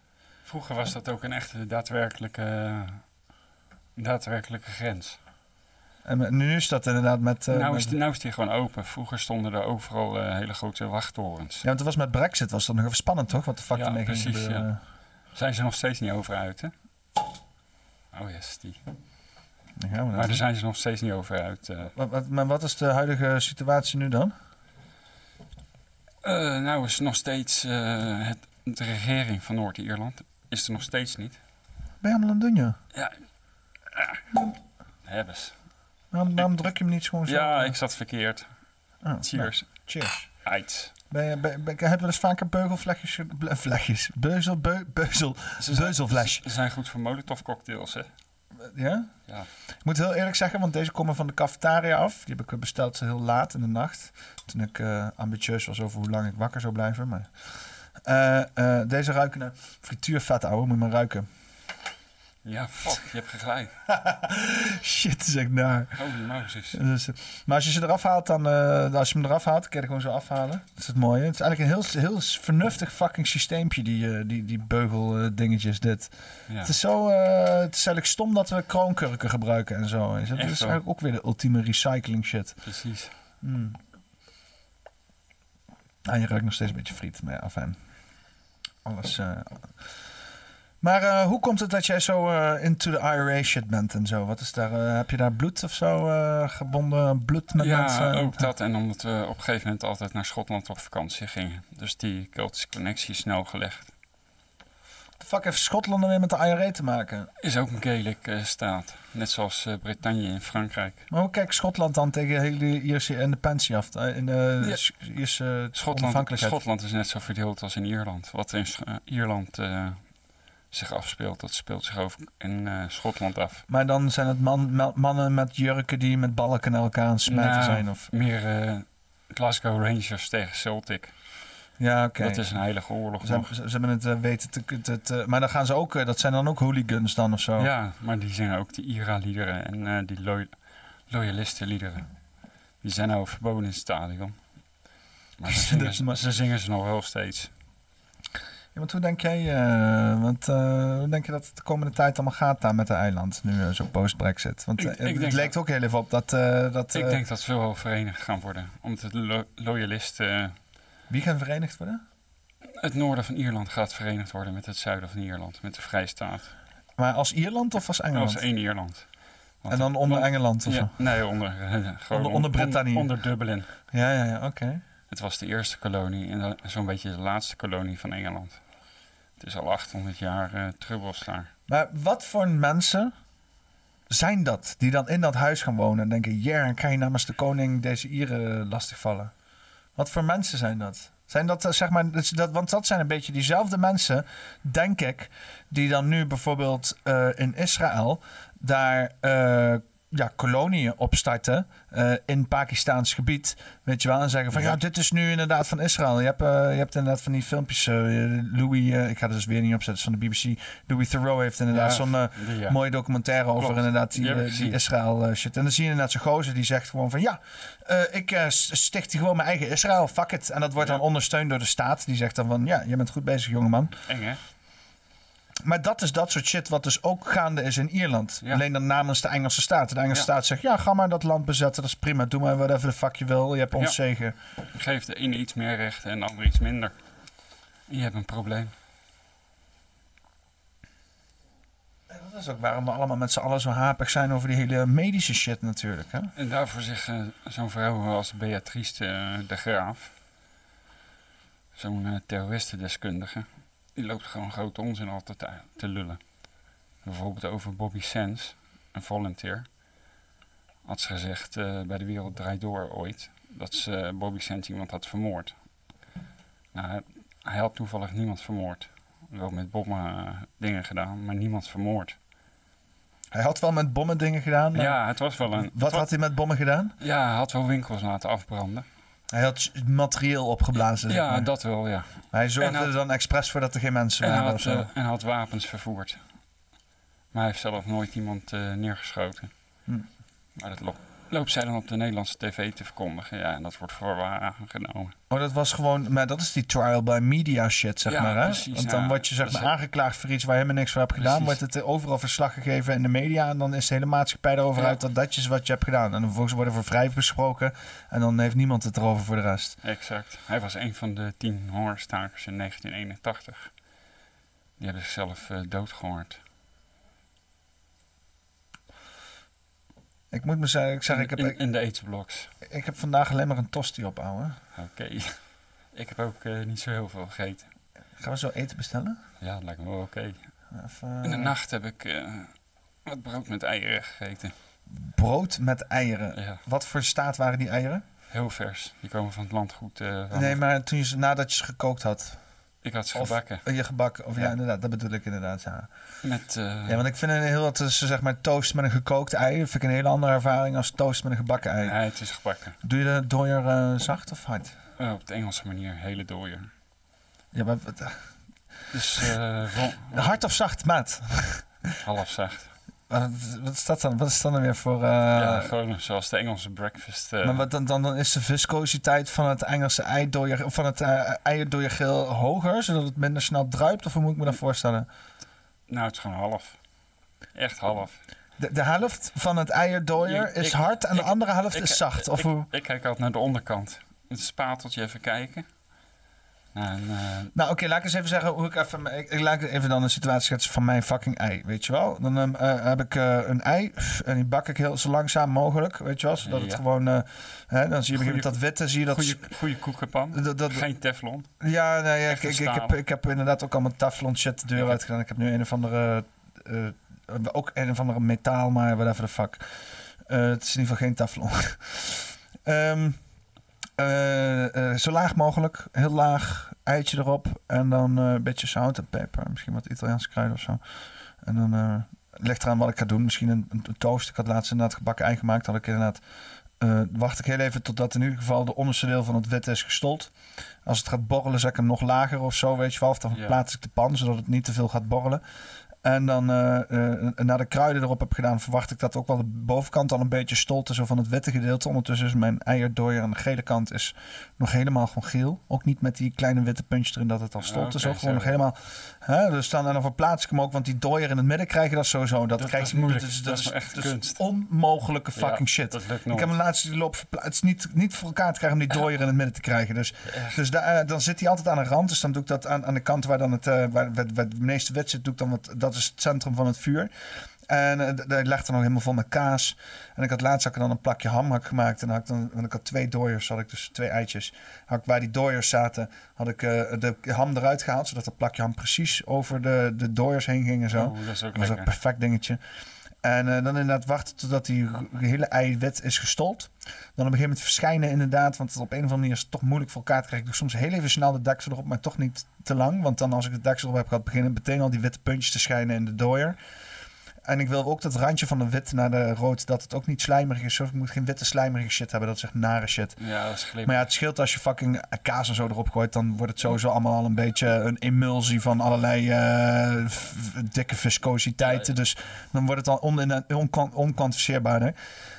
Vroeger was dat ook een echte daadwerkelijke, daadwerkelijke grens. En nu is dat inderdaad met... eh, nou, is die, nou is die gewoon open. Vroeger stonden er overal eh, hele grote wachttorens. Ja, want het was met Brexit was dat nog even spannend, toch? Wat de fuck Ja, ermee ging precies, ja. Zijn ze nog steeds niet over uit, hè? Oh yes, die. We Maar daar zijn ze nog steeds niet over uit. eh. Wat, wat, maar wat is de huidige situatie nu dan? Eh, nou is nog steeds eh, het, de regering van Noord-Ierland is er nog steeds niet. Ben je allemaal aan het doen, ja? Ja. Hebben ze. Waarom, waarom druk je hem niet gewoon zo? Ja, ik zat verkeerd. Oh, Cheers. nou, cheers. Uit. Ben je, ben, ben, heb je wel eens vaker beugelvlekjes... Vlekjes. Beuzel, beu, beuzel. Ze zijn goed voor molotov cocktails, hè? Ja? Ja. Ik moet heel eerlijk zeggen, want deze komen van de cafetaria af. Die heb ik besteld heel laat in de nacht. Toen ik eh, ambitieus was over hoe lang ik wakker zou blijven. Maar, Eh, eh, deze ruiken naar frituurvet, ouwe. Moet je maar ruiken. Ja, fuck, je hebt gelijk. Shit, zeg naar. Holy Moses. Dus, maar als je ze eraf haalt, dan, eh, als je hem eraf haalt, kan je gewoon zo afhalen. Dat is het mooie. Het is eigenlijk een heel, heel vernuftig fucking systeempje, die, eh, die, die beugel eh, dit. Ja. Het is zo, het is eigenlijk stom dat we kroonkurken gebruiken en zo. Dat is Echt wel. eigenlijk ook weer de ultieme recycling shit. Precies. Ah, je ruikt nog steeds een beetje friet, maar ja, afijn. Alles. Maar eh, hoe komt het dat jij zo eh, into the IRA shit bent en zo? Wat is daar, eh, heb je daar bloed of zo gebonden? Bloed met ja, mensen? ook dat. En omdat we op een gegeven moment altijd naar Schotland op vakantie gingen. Dus die cultische connectie is snel gelegd. De fuck heeft Schotland dan weer met de IRA te maken? Is ook een Gaelic staat. Net zoals Bretagne in Frankrijk. Maar hoe kijkt Schotland dan tegen de hele Ierse independentie af? In de Ja. Ierse Schotland, onafhankelijkheid? Schotland is net zo verdeeld als in Ierland. Wat in Ierland zich afspeelt, dat speelt zich over in eh, Schotland af. Maar dan zijn het man, ma- mannen met jurken die met balken naar elkaar aan het smijten Nou, zijn? Of? Meer eh, Glasgow Rangers tegen Celtic. Ja, oké. Dat is een heilige oorlog Ze, hebben- ze, ze hebben het eh, weten te... te, te- maar dan gaan ze ook... dat zijn dan ook hooligans dan of zo? Ja, maar die zingen ook die IRA-liederen en die loy loyalisten-liederen. Die zijn nou verboden in het stadion. Maar ze zingen, ze, ze zingen ze nog wel steeds. Ja, want hoe denk jij... eh, want, eh, hoe denk je dat het de komende tijd allemaal gaat daar met de eiland? Nu eh, zo post-Brexit. Want Ik- ik het leek ook heel even op dat... dat Ik denk dat ze wel verenigd gaan worden. Omdat de lo loyalisten... Wie gaan verenigd worden? het noorden van Ierland gaat verenigd worden met het zuiden van Ierland. Met de Vrijstaat. Maar als Ierland of als Engeland? Als één Ierland. Want- En dan onder Engeland of ja, zo? Nee, onder, gewoon Onder- onder Brittannië. Onder Dublin. Ja, ja, ja, oké. Het was de eerste kolonie en zo'n beetje de laatste kolonie van Engeland. Het is al 800 jaar daar. Maar wat voor mensen zijn dat die dan in dat huis gaan wonen en denken: ja, dan kan je namens de koning deze Ieren lastigvallen? Wat voor mensen zijn dat? Zijn dat, eh, zeg maar, dat, want dat zijn een beetje diezelfde mensen, denk ik, die dan nu bijvoorbeeld eh, in Israël daar eh, ja, koloniën opstarten eh, in Pakistaans gebied. Weet je wel, en zeggen van ja, dit is nu inderdaad van Israël. Je hebt, eh, je hebt inderdaad van die filmpjes, eh, Louis, ik ga het dus weer niet opzetten, van de BBC. Louis Theroux heeft inderdaad Ja, zo'n ja. mooie documentaire over inderdaad Die. Israël shit. En dan zie je inderdaad zo'n gozer die zegt gewoon van ja, ik sticht gewoon mijn eigen Israël, fuck it. En dat wordt dan ondersteund door de staat. Die zegt dan van ja, je bent goed bezig jongeman. Eng, hè? Maar dat is dat soort shit wat dus ook gaande is in Ierland. Alleen dan namens de Engelse staat. De Engelse Ja. staat zegt ja, ga maar dat land bezetten, dat is prima. Doe maar whatever the fuck je wil, je hebt ons Ja. zegen. Geef de ene iets meer rechten en de ander iets minder. Je hebt een probleem. Dat is ook waarom we allemaal met z'n allen zo hapig zijn over die hele medische shit natuurlijk. Hè? En daarvoor zegt zo'n vrouw als Beatrice eh, de Graaf, zo'n eh, terroristendeskundige, die loopt gewoon grote onzin altijd te, te lullen. Bijvoorbeeld over Bobby Sands, een volunteer. Had ze gezegd eh, bij de Wereld Draait Door ooit dat ze Bobby Sands iemand had vermoord. Nou, hij- had toevallig niemand vermoord. Wel met bommen eh, dingen gedaan, maar niemand vermoord. Hij had wel met bommen dingen gedaan. Ja, het was wel een... Wat had hij met bommen gedaan? Ja, hij had wel winkels laten afbranden. Hij had materieel opgeblazen. Ja, maar. dat wel, ja. Hij zorgde had- er dan expres voor dat er geen mensen En waren. of had, zo. eh, en had wapens vervoerd. Maar hij heeft zelf nooit iemand eh, neergeschoten. Hm. Maar dat loopt zij dan op de Nederlandse tv te verkondigen. Ja, en dat wordt voor waar aangenomen. Oh, dat was gewoon, maar dat is die trial by media shit, zeg Ja, maar. Hè? precies, Want dan ja. word je zeg maar aangeklaagd voor iets waar helemaal niks voor hebt gedaan. Precies. Wordt het eh, overal verslag gegeven in de media. En dan is de hele maatschappij erover Ja. uit dat dat is wat je hebt gedaan. En vervolgens worden we vrij besproken. En dan heeft niemand het erover voor de rest. Exact. Hij was een van de tien hongerstakers in 1981. Die hebben zichzelf eh doodgehoord. Ik moet me zeggen, ik zeg, in, ik heb, in, de aidsbloks. ik heb vandaag alleen maar een tosti op, ouwe. Oké. Ik heb ook eh, niet zo heel veel gegeten. Gaan we zo eten bestellen? Ja, dat lijkt me wel oké. In de nacht heb ik eh, wat brood met eieren gegeten. Brood met eieren. Ja. Wat voor staat waren die eieren? Heel vers. Die komen van het landgoed. eh, Nee, maar toen je ze, nadat je ze gekookt had. Ik had ze Of- gebakken. eh, je gebakken. Of ja. Ja. inderdaad, dat bedoel ik inderdaad. Ja. Met, eh, Ja, want ik vind een heel wat tussen zeg maar toast met een gekookt ei. Dat vind ik een hele andere ervaring als toast met een gebakken ei. Ja, het is gebakken. Doe je de dooier eh, zacht of hard? Eh, op de Engelse manier, hele dooier. Ja, maar wat- Dus hard of zacht, maat? half zacht. Wat, wat is dat dan? Wat is dat dan weer voor... eh, ja, gewoon zoals de Engelse breakfast. eh, maar wat, dan, dan, dan is de viscositeit van het Engelse of van het eh eierdooiergeel hoger, zodat het minder snel druipt? Of hoe moet ik me dat voorstellen? Nou, het is gewoon half. Echt half. De, de helft van het eierdooier Ik- is ik- hard en de andere helft is zacht. Of hoe? ik kijk altijd naar de onderkant. Het spateltje even kijken. Nou, en, eh, Nou, oké, laat ik eens even zeggen hoe ik even. Ik, ik laat even dan een situatie schetsen van mijn fucking ei, weet je wel? Dan ehm, eh, heb ik eh, een ei en die bak ik heel zo langzaam mogelijk, weet je wel? Zodat het gewoon. hè, dan zie je bijvoorbeeld dat witte, zie je dat. goede, goede koekenpan. dat, dat- Geen teflon. ja, nee, ja, ik, ik, ik, heb, ik heb inderdaad ook al mijn teflon shit de deur Ja. uitgedaan. Ik heb nu een of andere. ook een of andere metaal, maar whatever the fuck. Het is in ieder geval geen teflon. Ehm, eh, eh, zo laag mogelijk, heel laag, eitje erop en dan eh, een beetje zout en peper, misschien wat Italiaanse kruiden of zo. En dan eh ligt eraan wat ik ga doen. Misschien een, een toast. Ik had laatst inderdaad gebakken ei gemaakt. Had ik inderdaad. eh, wacht ik heel even totdat in ieder geval de onderste deel van het wit is gestold. Als het gaat borrelen, zet ik hem nog lager of zo, weet je wel. Of dan Ja. plaats ik de pan, zodat het niet te veel gaat borrelen. En dan eh, na de kruiden erop heb gedaan, verwacht ik dat ook wel de bovenkant al een beetje stolt is zo van het witte gedeelte. Ondertussen is mijn eierdooier aan de gele kant is nog helemaal gewoon geel. Ook niet met die kleine witte puntjes erin dat het al stolt is. oké, Ook gewoon nog helemaal. Hè, dus dan, en dan verplaats ik hem ook, want die dooier in het midden krijg je dat sowieso. Dat, Dat- krijg je. Dat is, Dat is echt dat kunst. onmogelijke Ja, fucking shit. ik heb hem laatst die loop verplaatst. Het is niet, niet voor elkaar te krijgen om die dooier in het midden te krijgen. Dus, dus eh, dan zit hij altijd aan de rand. Dus dan doe ik dat aan, aan de kant waar, dan het, eh, waar, waar, waar het meeste wit zit. Doe ik dan wat, dat is het centrum van het vuur. En eh, d- daar legt er nog helemaal vol met kaas. En ik had laatst had ik dan een plakje ham gemaakt. En dan had ik dan, want ik had twee dooiers, had ik dus twee eitjes. Had ik, waar die dooiers zaten, had ik eh, de ham eruit gehaald. Zodat dat plakje ham precies over de, de dooiers heen ging en zo. Oh, dat is ook was een perfect dingetje. En eh, dan inderdaad wachten totdat die hele ei wit is gestold. Dan op een gegeven moment verschijnen inderdaad, want op een of andere manier is het toch moeilijk voor elkaar te krijgen. Ik doe soms heel even snel de deksel erop, maar toch niet te lang. Want dan als ik de deksel erop heb gehad, beginnen meteen al die witte puntjes te schijnen in de dooier. En ik wil ook dat randje van de wit naar de rood, dat het ook niet slijmerig is. Zo, Ik moet geen witte slijmerige shit hebben, dat is echt nare shit. Ja, dat is. Maar ja, het scheelt als je fucking kaas en zo erop gooit, dan wordt het sowieso allemaal al een beetje een emulsie van allerlei eh, dikke viscositeiten. Dus dan wordt het al on, on, onkwantificeerbaarder.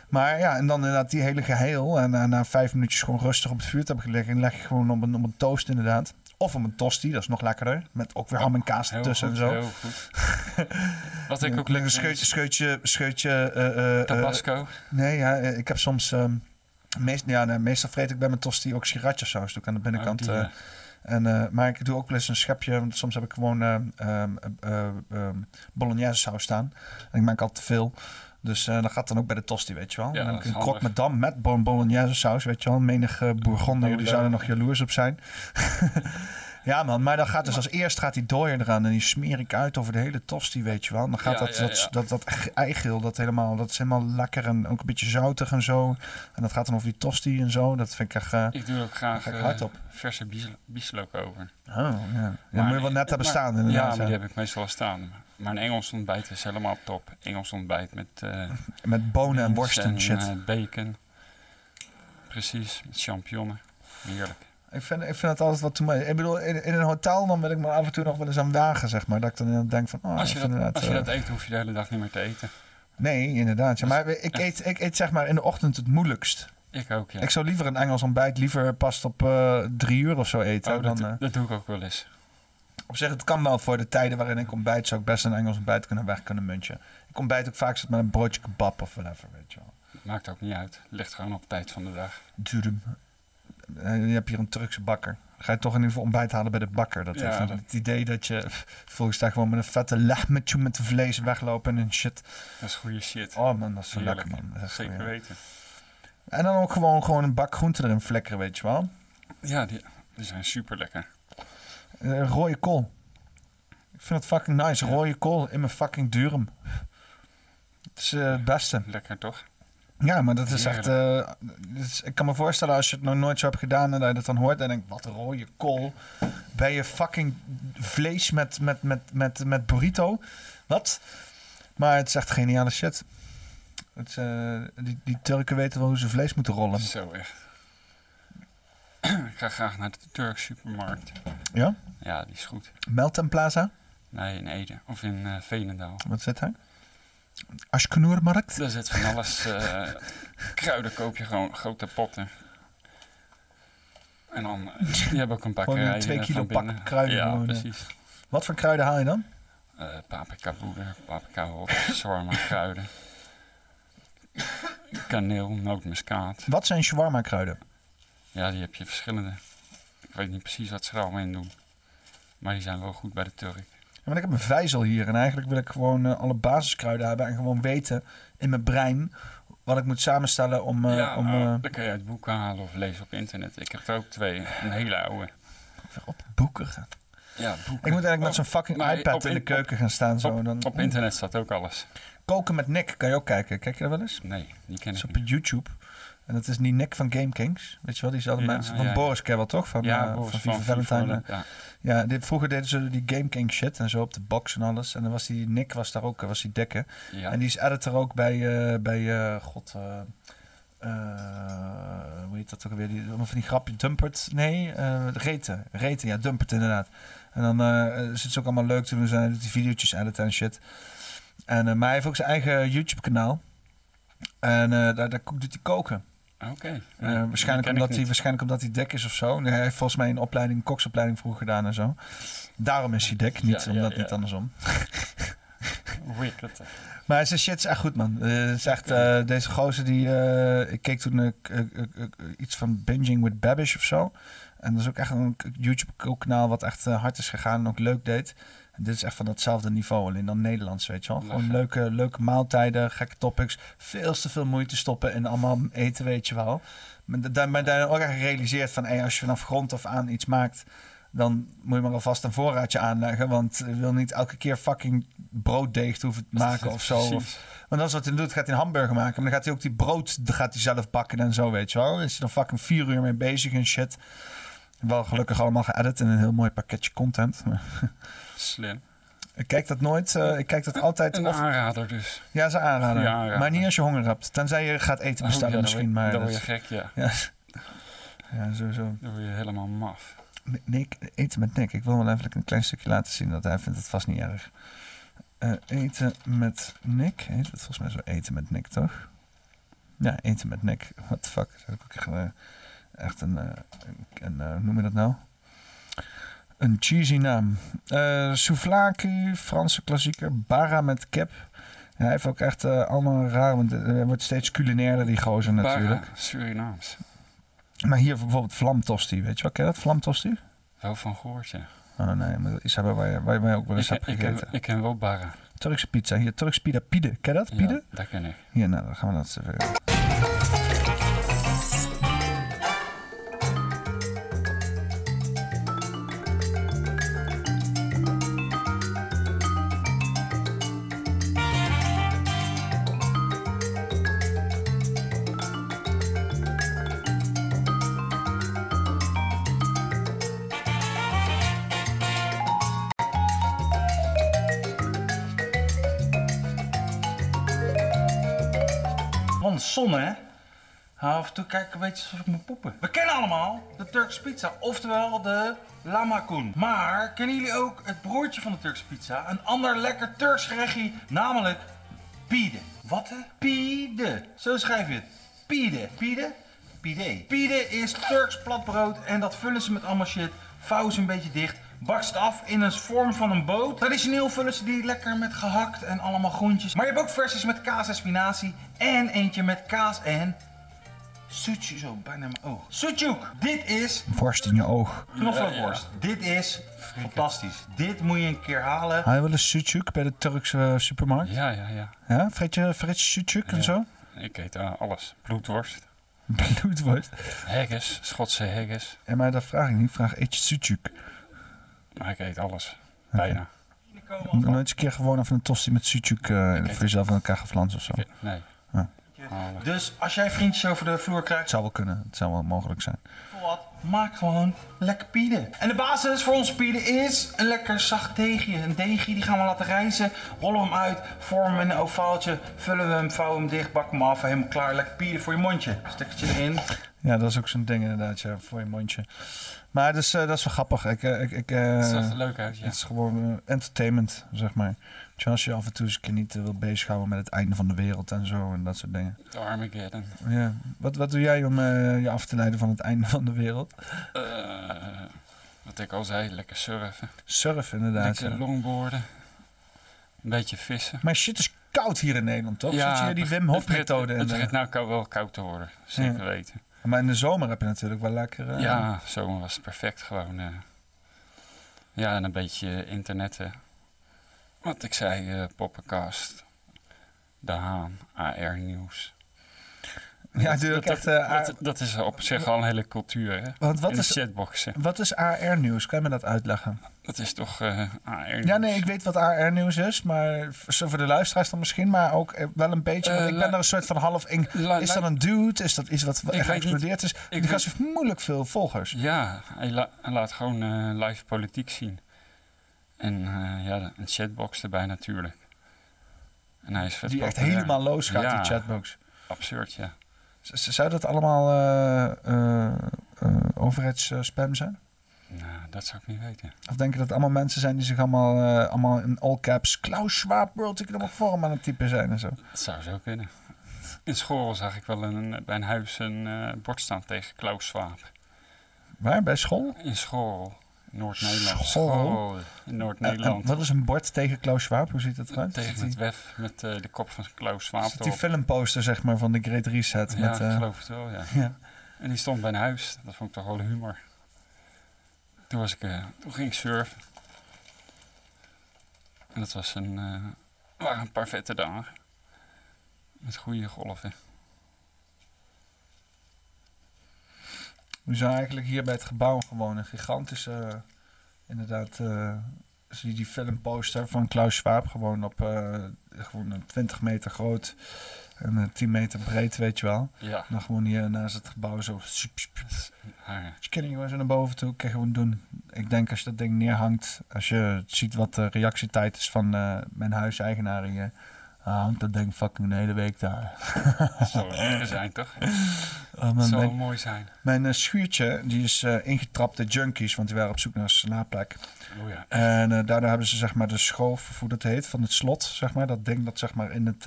Maar ja, en dan inderdaad die hele geheel. En eh, na vijf minuutjes gewoon rustig op het vuur te hebben gelegen. En leg je gewoon op een, op een toast inderdaad. Of een tosti, dat is nog lekkerder. Met ook weer ham en kaas ertussen en zo. heel goed. Wat ik ook Een lekker scheutje, scheutje, scheutje... eh, eh, Tabasco? eh, nee, ja, ik heb soms... ehm, meest, ja, nee, meestal vreet ik bij mijn tosti ook sriracha saus. Doe ik aan de binnenkant. Oh, en, maar ik doe ook wel eens een schepje. Want soms heb ik gewoon eh, ehm, eh, ehm, bolognese saus staan. En ik maak altijd te veel. Dus eh, dat gaat dan ook bij de tosti, weet je wel. Ja, dan heb dat ik is een krok met dam met bo- bolognese saus, weet je wel. Menig uh, Bourgondier, die zouden nog jaloers op zijn. ja man, maar dan gaat dus als eerst gaat die dooier eraan en die smeer ik uit over de hele tosti, weet je wel. En dan gaat Ja, dat, ja, dat, ja. dat, dat eigeel, dat, helemaal, dat is helemaal lekker en ook een beetje zoutig en zo. En dat gaat dan over die tosti en zo. Dat vind ik echt... eh, Ik doe er ook graag ik eh, hard op. verse bies- bieslook over. Oh, ja. Ja, moet je wel net hebben staan inderdaad. Ja, maar ja. die heb ik meestal al staan. Maar een Engels ontbijt is helemaal top. Engels ontbijt met... eh, Met bonen en beans worst en shit. eh, bacon. Precies, met champignonnen. Heerlijk. Ik vind, ik vind het altijd wat te mooi. Ik bedoel, in, in een hotel dan wil ik me af en toe nog wel eens aan wagen, zeg maar. Dat ik dan denk van, oh, als je, dat, als je eh, dat eet, hoef je de hele dag niet meer te eten. Nee, inderdaad. Ja. Maar ik eet, ik eet zeg maar in de ochtend het moeilijkst. Ik ook, ja. Ik zou liever een Engels ontbijt liever past op drie uur of zo eten. Oh, dat, dan, dat doe ik ook wel eens. Op zich, het kan wel voor de tijden waarin ik ontbijt, zou ik best een Engels ontbijt kunnen weg kunnen muntje. Ik ontbijt ook vaak met een broodje kebab of whatever, weet je wel. Maakt ook niet uit. Ligt gewoon op tijd van de dag. Eh, Je hebt hier een Turkse bakker. Ga je toch in ieder geval ontbijt halen bij de bakker. Dat Ja, heeft dat- het idee dat je volgens daar gewoon met een vette lachmetje met vlees weglopen en shit. Dat is goede shit. Oh man, dat is zo Heerlijk. lekker man. Zeker weten. En dan ook gewoon, gewoon een bak groenten erin flikkeren, weet je wel. Ja, die, die zijn super lekker. Eh, rode kool. Ik vind het fucking nice. Rode kool in mijn fucking durum. Het is eh, het beste. Lekker toch? Ja, maar dat is echt... is- ik kan me voorstellen als je het nog nooit zo hebt gedaan en dat je dat dan hoort en denkt, wat rode kool. Ben je fucking vlees met, met, met, met, met burrito? Wat? Maar het is echt geniale shit. Het, die, die Turken weten wel hoe ze vlees moeten rollen. Zo echt. Ik ga graag naar de Turkse supermarkt. Ja? Ja, die is goed. Meltem Plaza? Nee, in Ede. Of in eh Veenendaal. Wat zit hij? Ashkenoermarkt? Daar zit van alles. eh, kruiden koop je gewoon grote potten. En dan, eh, die hebben ook een paar kruiden twee van kilo pak kruiden Ja, gewoon, eh. precies. Wat voor kruiden haal je dan? Eh paprika poeder, paprika shawarma kruiden. Kaneel, nootmuskaat. Wat zijn shawarma kruiden? Ja, die heb je verschillende. Ik weet niet precies wat ze er allemaal in doen. Maar die zijn wel goed bij de Turk. Ja, maar ik heb een vijzel hier en eigenlijk wil ik gewoon eh, alle basiskruiden hebben en gewoon weten in mijn brein wat ik moet samenstellen om... eh, ja, om nou, eh, dat kan je uit boeken halen of lezen op internet. Ik heb er ook twee. Een hele oude. boeken gaan. Ja, boeken. Ik moet eigenlijk met Oh, zo'n fucking iPad op in de keuken gaan staan. Zo. Op, dan, op internet staat ook alles. Koken met Nick kan je ook kijken. Kijk je dat wel eens? Nee, die ken Dat is ik op YouTube. En dat is die Nick van Game Kings. Weet je wel, diezelfde Ja, mensen. Van ja. Boris wel toch? Van, Ja, eh, Boris van van Viva Viva Valentine. Ja, dit, vroeger deden ze die Game King shit en zo op de box en alles. En dan was die Nick was daar ook, was die dikke. Ja. En die is editor ook bij, eh, bij eh, god, eh, eh, hoe heet dat ook alweer? Die, van die grapje, Dumpert? Nee, eh Reten. Reten, ja, Dumpert inderdaad. En dan eh zit ze ook allemaal leuk te doen. Zijn die video's editen en shit. En, eh, maar hij heeft ook zijn eigen YouTube kanaal. En eh, daar, daar doet hij koken. Oké. Eh, waarschijnlijk, omdat hij, waarschijnlijk omdat hij dik is of zo. Hij heeft volgens mij een opleiding, koksopleiding vroeger gedaan en zo. Daarom is hij dik, niet Ja, omdat ja. niet andersom. Wicked. Maar zijn shit is echt goed, man. Het is echt, deze gozer die... eh, ik keek toen eh, iets van Binging with Babish of zo. En dat is ook echt een YouTube-kanaal wat echt hard is gegaan en ook leuk deed. Dit is echt van datzelfde niveau, alleen dan Nederlands, weet je wel. Gewoon leuke, leuke maaltijden, gekke topics. Veel te veel moeite stoppen in allemaal eten, weet je wel. Maar da- maar daar ook echt gerealiseerd van... Hey, als je vanaf grond af aan iets maakt... dan moet je maar alvast een voorraadje aanleggen. Want je wil niet elke keer fucking brooddeeg hoeven maken of zo. Of, want dat is wat hij doet. Gaat hij een hamburger maken. Maar dan gaat hij ook die brood gaat hij zelf bakken en zo, weet je wel. Dan is hij er fucking vier uur mee bezig en shit. Wel gelukkig allemaal geëdit in een heel mooi pakketje content. Slim. ik kijk dat nooit. eh, ik kijk dat altijd. Een of- aanrader dus. ja, ze aanraden. Ja, aanrader. Maar niet als je honger hebt. Tenzij je gaat eten Oh, bestellen ja, misschien. maar dan dat word je gek, ja. ja. Ja, sowieso. Dan word je helemaal maf. Nick, eten met Nick. Ik wil wel even een klein stukje laten zien. Dat hij vindt het vast niet erg. Eh, eten met Nick. Heet het volgens mij zo eten met Nick, toch? Ja, eten met Nick. What the fuck. Dat is ook echt, eh, echt een... eh, een, een, hoe noem je dat nou? Een cheesy naam. Eh souvlaki, Franse klassieker. Bara met. Ja, hij heeft ook echt eh, allemaal raar... Want eh, hij wordt steeds culinairder, die gozer natuurlijk. Bara, Surinaams. Maar hier bijvoorbeeld vlamtosti. Weet je wat? Ken je dat? Vlamtosti? Wel van gehoord, ja. Oh nee, maar dat is hebben waar je mij ook wel eens Ik, hebt ik, ken, gegeten. ik ken wel Barra. Turkse pizza. Hier, Turks pida. Pide. Ken je dat? Pide? Ja, dat ken ik. Hier, nou, dan gaan we dat even... Af en toe kijk een beetje ik moet poepen. We kennen allemaal de Turkse pizza, oftewel de lamakoen. Maar kennen jullie ook het broertje van de Turkse pizza? Een ander lekker Turks gerechtje, namelijk pide. Wat hè? Pide. Zo schrijf je het. Pide. Pide? Pide. Pide is Turks platbrood en dat vullen ze met allemaal shit. Vouwen ze een beetje dicht. Het af in een vorm van een boot. Traditioneel vullen ze die lekker met gehakt en allemaal groentjes. Maar je hebt ook versies met kaas en spinazie. En eentje met kaas en... Sucuk, zo bijna mijn oog. Sucuk, dit is Worst in je oog. knoflookworst. Dit is fantastisch. Dit moet je een keer halen. Haal je wel eens sucuk bij de Turkse eh, supermarkt? Ja, ja, ja. Ja? Vreet je, vreet je sucuk en Ja. zo? Ik eet eh, alles. Bloedworst. Bloedworst. Haggis, Schotse haggis. Ja, maar dat vraag ik niet. Ik vraag, eet je sucuk? Maar ik eet alles. Bijna. Nooit eens een keer gewoon even een tosti met sucuk eh, voor jezelf in elkaar geflanst of zo? Nee. Dus als jij vriendjes over de vloer krijgt, Het zou wel kunnen. Het zou wel mogelijk zijn. voor wat, maak gewoon lekker pide. En de basis voor onze pide is een lekker zacht deegje. Een deegje die gaan we laten rijzen, rollen we hem uit, vormen we in een ovaaltje, vullen we hem, vouwen hem dicht, bakken hem af, helemaal klaar. Lekker pide voor je mondje. Stekkertje erin. Ja, dat is ook zo'n ding inderdaad, ja, voor je mondje. Maar dus, eh, dat is wel grappig. Ik, eh, ik, ik, eh, Het zag er leuk uit, ja. Het is gewoon entertainment, zeg maar. Als je af en toe eens een keer niet eh, wil bezighouden met het einde van de wereld en zo en dat soort dingen. Armageddon. Ja. Wat, wat doe jij om eh, je af te leiden van het einde van de wereld? Eh, wat ik al zei, lekker surfen. Surfen inderdaad. Lekker ja. longboarden. Een beetje vissen. Maar shit is koud hier in Nederland, toch? Zit je die Wim Hof methode in? Het begint nou wel koud te worden. Zeker Ja. weten. Maar in de zomer heb je natuurlijk wel lekker... Ja, zomer was het perfect gewoon. ja, en een beetje internetten. Wat ik zei, eh Poppenkast, De Haan, AR Nieuws. Ja, dat, dat, echt, eh, dat, dat is op zich al een hele cultuur, hè? Want wat In is- chatboxen. Wat is AR-nieuws? Kan je me dat uitleggen? Dat is toch eh AR Nieuws? Ja, nee, ik weet wat AR-nieuws is, maar voor de luisteraars dan misschien, maar ook wel een beetje. want ik ben er een soort van half in. Is dat een dude? Is dat iets wat geëxplodeerd is? Ik Die gast heeft moeilijk veel volgers. Ja, hij, la- hij laat gewoon live politiek zien. En eh, ja, een chatbox erbij natuurlijk. En hij is vet Die echt populair. helemaal los gaat, Ja, die chatbox. Absurd, ja. Z- Zou dat allemaal eh eh, eh, overheidsspam zijn? Nou, dat zou ik niet weten. Of denk je dat het allemaal mensen zijn die zich allemaal, allemaal in all caps Klaus Schwab World Economic Forum aan het typen zijn en zo? Dat zou zo kunnen. In school zag ik wel een, bij een huis een eh, bord staan tegen Klaus Schwab. Waar? Bij school? In school. Noord-Nederland. Noord-Nederland. en wat is een bord tegen Klaus Schwab? Hoe ziet dat eruit? Tegen het wef met eh, de kop van Klaus Schwab is die filmposter zeg maar van de Great Reset? Ja, met, ik eh, geloof het wel, ja. ja. En die stond bij een huis. Dat vond ik toch wel humor. Toen, was ik, eh, toen ging ik surfen. En dat was een, eh, waren een paar vette dagen. Met goede golven. We zijn eigenlijk hier bij het gebouw gewoon een gigantische inderdaad, eh, zie je die filmposter van Klaus Schwab gewoon op eh, gewoon een 20 meter groot en eh, 10 meter breed, weet je wel. Ja. Dan gewoon hier naast het gebouw zo. Dus kun je gewoon zo naar boven toe, kan je gewoon doen. Ik denk als je dat ding neerhangt, als je ziet wat de reactietijd is van eh, mijn huiseigenaar hier, dan hangt dat ding fucking de hele week daar. Zou lekker zijn, toch? Man, Zou mooi zijn. Mijn eh, schuurtje, die is eh, ingetrapt door junkies, want die waren op zoek naar een slaapplek. Oh ja. En daardoor hebben ze zeg maar de schoof, of hoe dat heet, van het slot, zeg maar. Dat ding dat zeg maar in, het,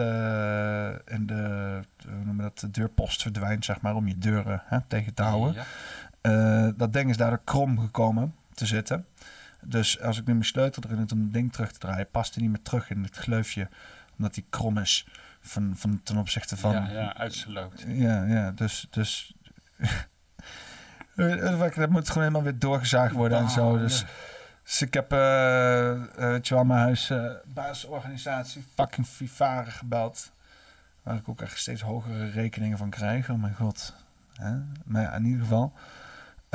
in de, hoe dat, de deurpost verdwijnt, zeg maar, om je deuren hè, tegen te houden. Ja. Dat ding is daardoor krom gekomen te zitten. Dus als ik nu mijn sleutel erin heb om het ding terug te draaien, past hij niet meer terug in het gleufje. Omdat hij krom is van, van, ten opzichte van... Ja, ja. Ja, ja, dus... dus dat moet gewoon helemaal weer doorgezaagd worden en zo. Wauw, Dus, dus ik heb, eh eh, weet je wel, mijn huis, eh, basisorganisatie, fucking Vivare gebeld. Waar ik ook echt steeds hogere rekeningen van krijg. Oh mijn god. Hè? Maar ja, in ieder geval.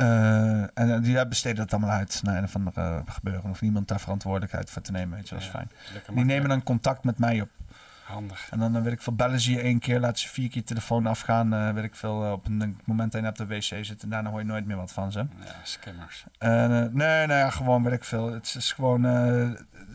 Eh, en eh, die besteden dat allemaal uit naar een of andere eh, gebeuren. Of niemand daar verantwoordelijkheid voor te nemen. Weet je, dat is Ja, fijn. Die nemen dan contact met mij op. Handig. En dan eh, weet ik veel, bellen ze je één keer, laten ze vier keer telefoon afgaan. eh weet ik veel, eh, op een moment dat je op de wc zit. En daarna hoor je nooit meer wat van ze. Ja, scammers. En, eh, nee, nou ja, gewoon weet ik veel. Het is gewoon,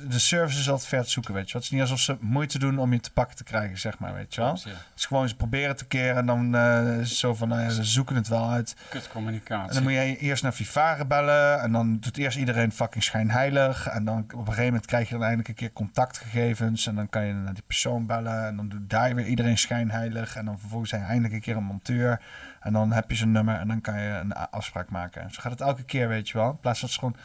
de service is altijd ver te zoeken, weet je wel. Het is niet alsof ze moeite doen om je te pakken te krijgen, zeg maar, weet je wel. Ja. Het is gewoon, ze proberen te keren en dan eh, is zo van, nou ja, ze zoeken het wel uit. Kut communicatie. En dan moet je eerst naar Vivare bellen. En dan doet eerst iedereen fucking schijnheilig. En dan op een gegeven moment krijg je dan eindelijk een keer contactgegevens. En dan kan je naar die persoon bellen. En dan doet daar weer iedereen schijnheilig. En dan vervolgens zijn eindelijk een keer een monteur. En dan heb je zijn nummer en dan kan je een afspraak maken. En zo gaat het elke keer, weet je wel. In plaats van het is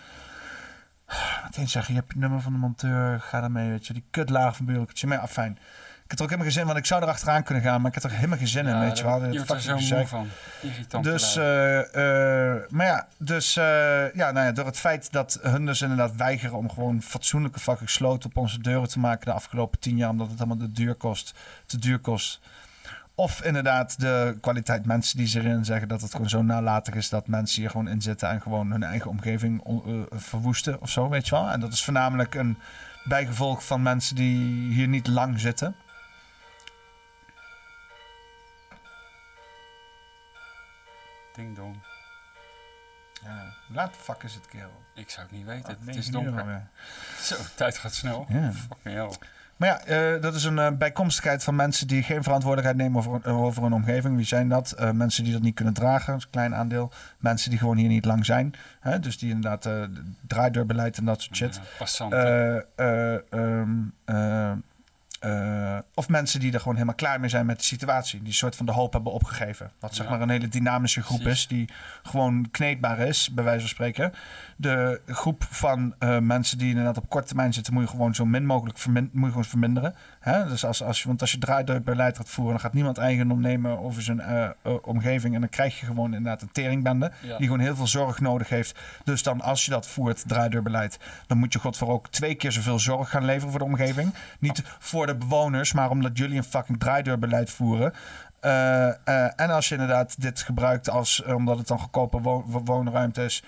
gewoon... Meteen zeggen, je hebt je nummer van de monteur, ga daarmee, weet je. Die kutlaag van bureaucratie. Maar ja, fijn. Ik heb er ook helemaal geen zin in, want ik zou er achteraan kunnen gaan, maar ik heb er helemaal geen zin in, Ja, weet je wel. je wordt er zo moe gezeik. van. Irritant Dus, eh, eh, maar ja, dus eh, ja, nou ja, door het feit dat hun dus inderdaad weigeren om gewoon fatsoenlijke fucking sloten op onze deuren te maken de afgelopen tien jaar, omdat het allemaal te duur kost, te duur kost. Of inderdaad de kwaliteit mensen die ze erin zeggen dat het gewoon zo nalatig is dat mensen hier gewoon in zitten en gewoon hun eigen omgeving eh, verwoesten of zo, weet je wel. En dat is voornamelijk een bijgevolg van mensen die hier niet lang zitten. Ding dong. Ja, laat de fuck is het kerel. Ik zou het niet weten. Oh, het is donker. Zo, tijd gaat snel. Ja. Fucking hell. Maar ja, eh, dat is een eh, bijkomstigheid van mensen die geen verantwoordelijkheid nemen over, over hun omgeving. Wie zijn dat? Eh, mensen die dat niet kunnen dragen, dat is een klein aandeel. Mensen die gewoon hier niet lang zijn. Hè? Dus die inderdaad draaideurbeleid en dat soort shit. Ja. Eh, eh, ehm, eh, eh, of mensen die er gewoon helemaal klaar mee zijn met de situatie. Die een soort van de hoop hebben opgegeven. Wat zeg Ja. maar een hele dynamische groep Precies. is. Die gewoon kneedbaar is, bij wijze van spreken. De groep van eh, mensen die inderdaad op korte termijn zitten... moet je gewoon zo min mogelijk vermin- moet je gewoon verminderen. Hè? Dus als, als, je- want als je draaideurbeleid gaat voeren... dan gaat niemand eigendom nemen over zijn eh, eh, omgeving. En dan krijg je gewoon inderdaad een teringbende... Ja. die gewoon heel veel zorg nodig heeft. Dus dan als je dat voert, draaideurbeleid... dan moet je godver ook twee keer zoveel zorg gaan leveren voor de omgeving. Niet voor de bewoners, maar omdat jullie een fucking draaideurbeleid voeren... En als je inderdaad dit gebruikt als, omdat het dan goedkope wo- wo- woonruimte is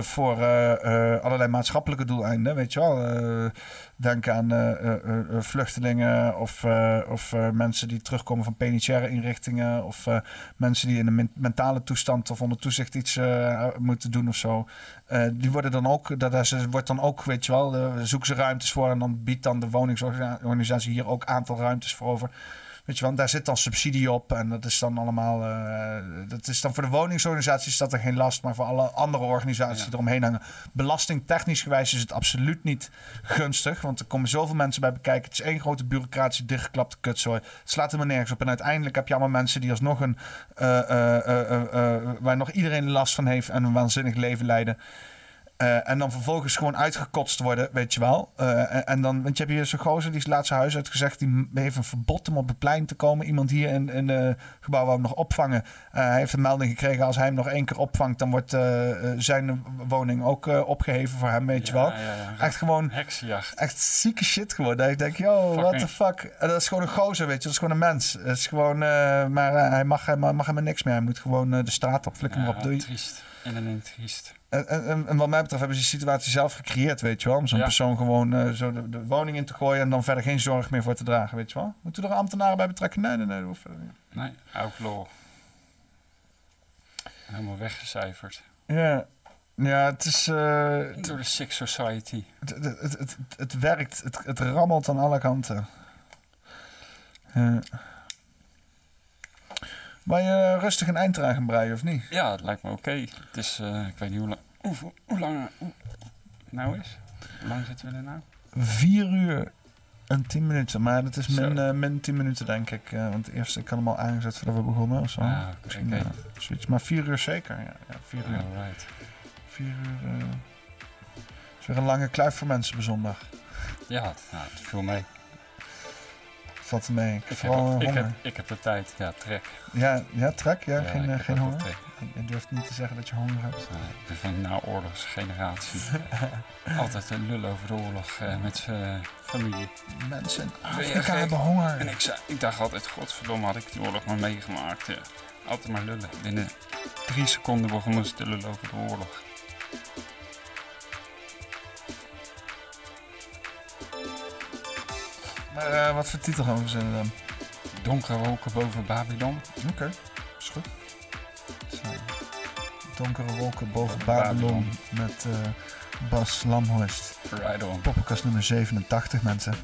voor eh, eh, allerlei maatschappelijke doeleinden, weet je wel. Eh, denk aan eh, eh, eh, eh, vluchtelingen of, eh, of eh, mensen die terugkomen van penitentiaire inrichtingen of eh, mensen die in een men- mentale toestand of onder toezicht iets eh, moeten doen of zo. Eh, die worden dan ook, dat is, wordt dan ook, weet je wel, eh, zoeken ze ruimtes voor en dan biedt dan de woningsorganisatie hier ook aantal ruimtes voor over. Weet je wel, daar zit dan subsidie op en dat is dan allemaal. eh, dat is dan voor de woningsorganisaties is dat er geen last, maar voor alle andere organisaties die eromheen hangen. Belastingtechnisch gewijs is het absoluut niet gunstig, want er komen zoveel mensen bij bekijken. Het is één grote bureaucratische dichtgeklapte kutzooi. Het slaat helemaal nergens op. En uiteindelijk heb je allemaal mensen die alsnog een. eh, eh, waar nog iedereen last van heeft en een waanzinnig leven leiden. Eh, en dan vervolgens gewoon uitgekotst worden, weet je wel. Eh, en, en dan, want je hebt hier zo'n gozer, die is laatst zijn huis uitgezegd. Die heeft een verbod om op het plein te komen. Iemand hier in, in het gebouw wou hem nog opvangen. Eh, hij heeft een melding gekregen, als hij hem nog één keer opvangt... dan wordt eh, eh, zijn woning ook eh, opgeheven voor hem, weet je wel. Ja, ja, ja. Echt gewoon... Heksenjacht. Echt zieke shit gewoon. Dat ik denk, yo, what the fuck. En dat is gewoon een gozer, weet je. Dat is gewoon een mens. Het is gewoon... eh, maar eh, hij mag, hij mag helemaal niks meer. Hij moet gewoon eh, de straat op. Flikker maar op. Doei. triest. In een intriest. En, en, en- en wat mij betreft hebben ze die situatie zelf gecreëerd, weet je wel. Om zo'n Ja. persoon gewoon eh, zo de, de woning in te gooien en dan verder geen zorg meer voor te dragen, weet je wel. Moeten er ambtenaren bij betrekken? Nee, nee, nee, dat hoeft verder niet. Nee, outlaw. Helemaal weggecijferd. Ja, ja het is... eh, Door de Sick Society. Het, het, het, het, het werkt, het, het rammelt aan alle kanten. Ja. Wil je rustig een eind eraan gaan breien, of niet? Ja, het lijkt me oké. Het is, eh, ik weet niet hoe lang, hoe, hoe lang hoe, nou is. Hoe lang zitten we er nou? Vier uur en tien minuten, maar dat is min, eh, min tien minuten, denk ik. eh, want eerst, ik had hem al aangezet voordat we begonnen. Of zo. Ah, oké, Misschien, oké. eh, zoiets. Maar vier uur zeker, ja. ja vier uur. Alright. Vier uur... is weer een lange kluif voor mensen op zondag. Ja, nou, het viel mee. Valt mee. Ik, heb, vooral ik, heb, ik heb de tijd. Ja, trek. Ja, ja, trek? Ja, Ja, geen, eh, geen honger? Je durft niet te zeggen dat je honger hebt. Ik ben van de naoorlogsgeneratie. Altijd een lul over de oorlog eh, met eh, familie. Mensen in je Afrika hebben honger. En ik, zei, ik dacht altijd, godverdomme, had ik die oorlog maar meegemaakt. Ja. Altijd maar lullen. Binnen drie seconden begonnen ze te lullen over de oorlog. Maar eh, wat voor titel gaan we verzinnen dan? Donkere wolken boven Babylon. Oké, is goed. Zo. Donkere wolken boven Babylon. Babylon met eh, Bas Lamhorst. Right on. Poppenkast nummer 87, mensen.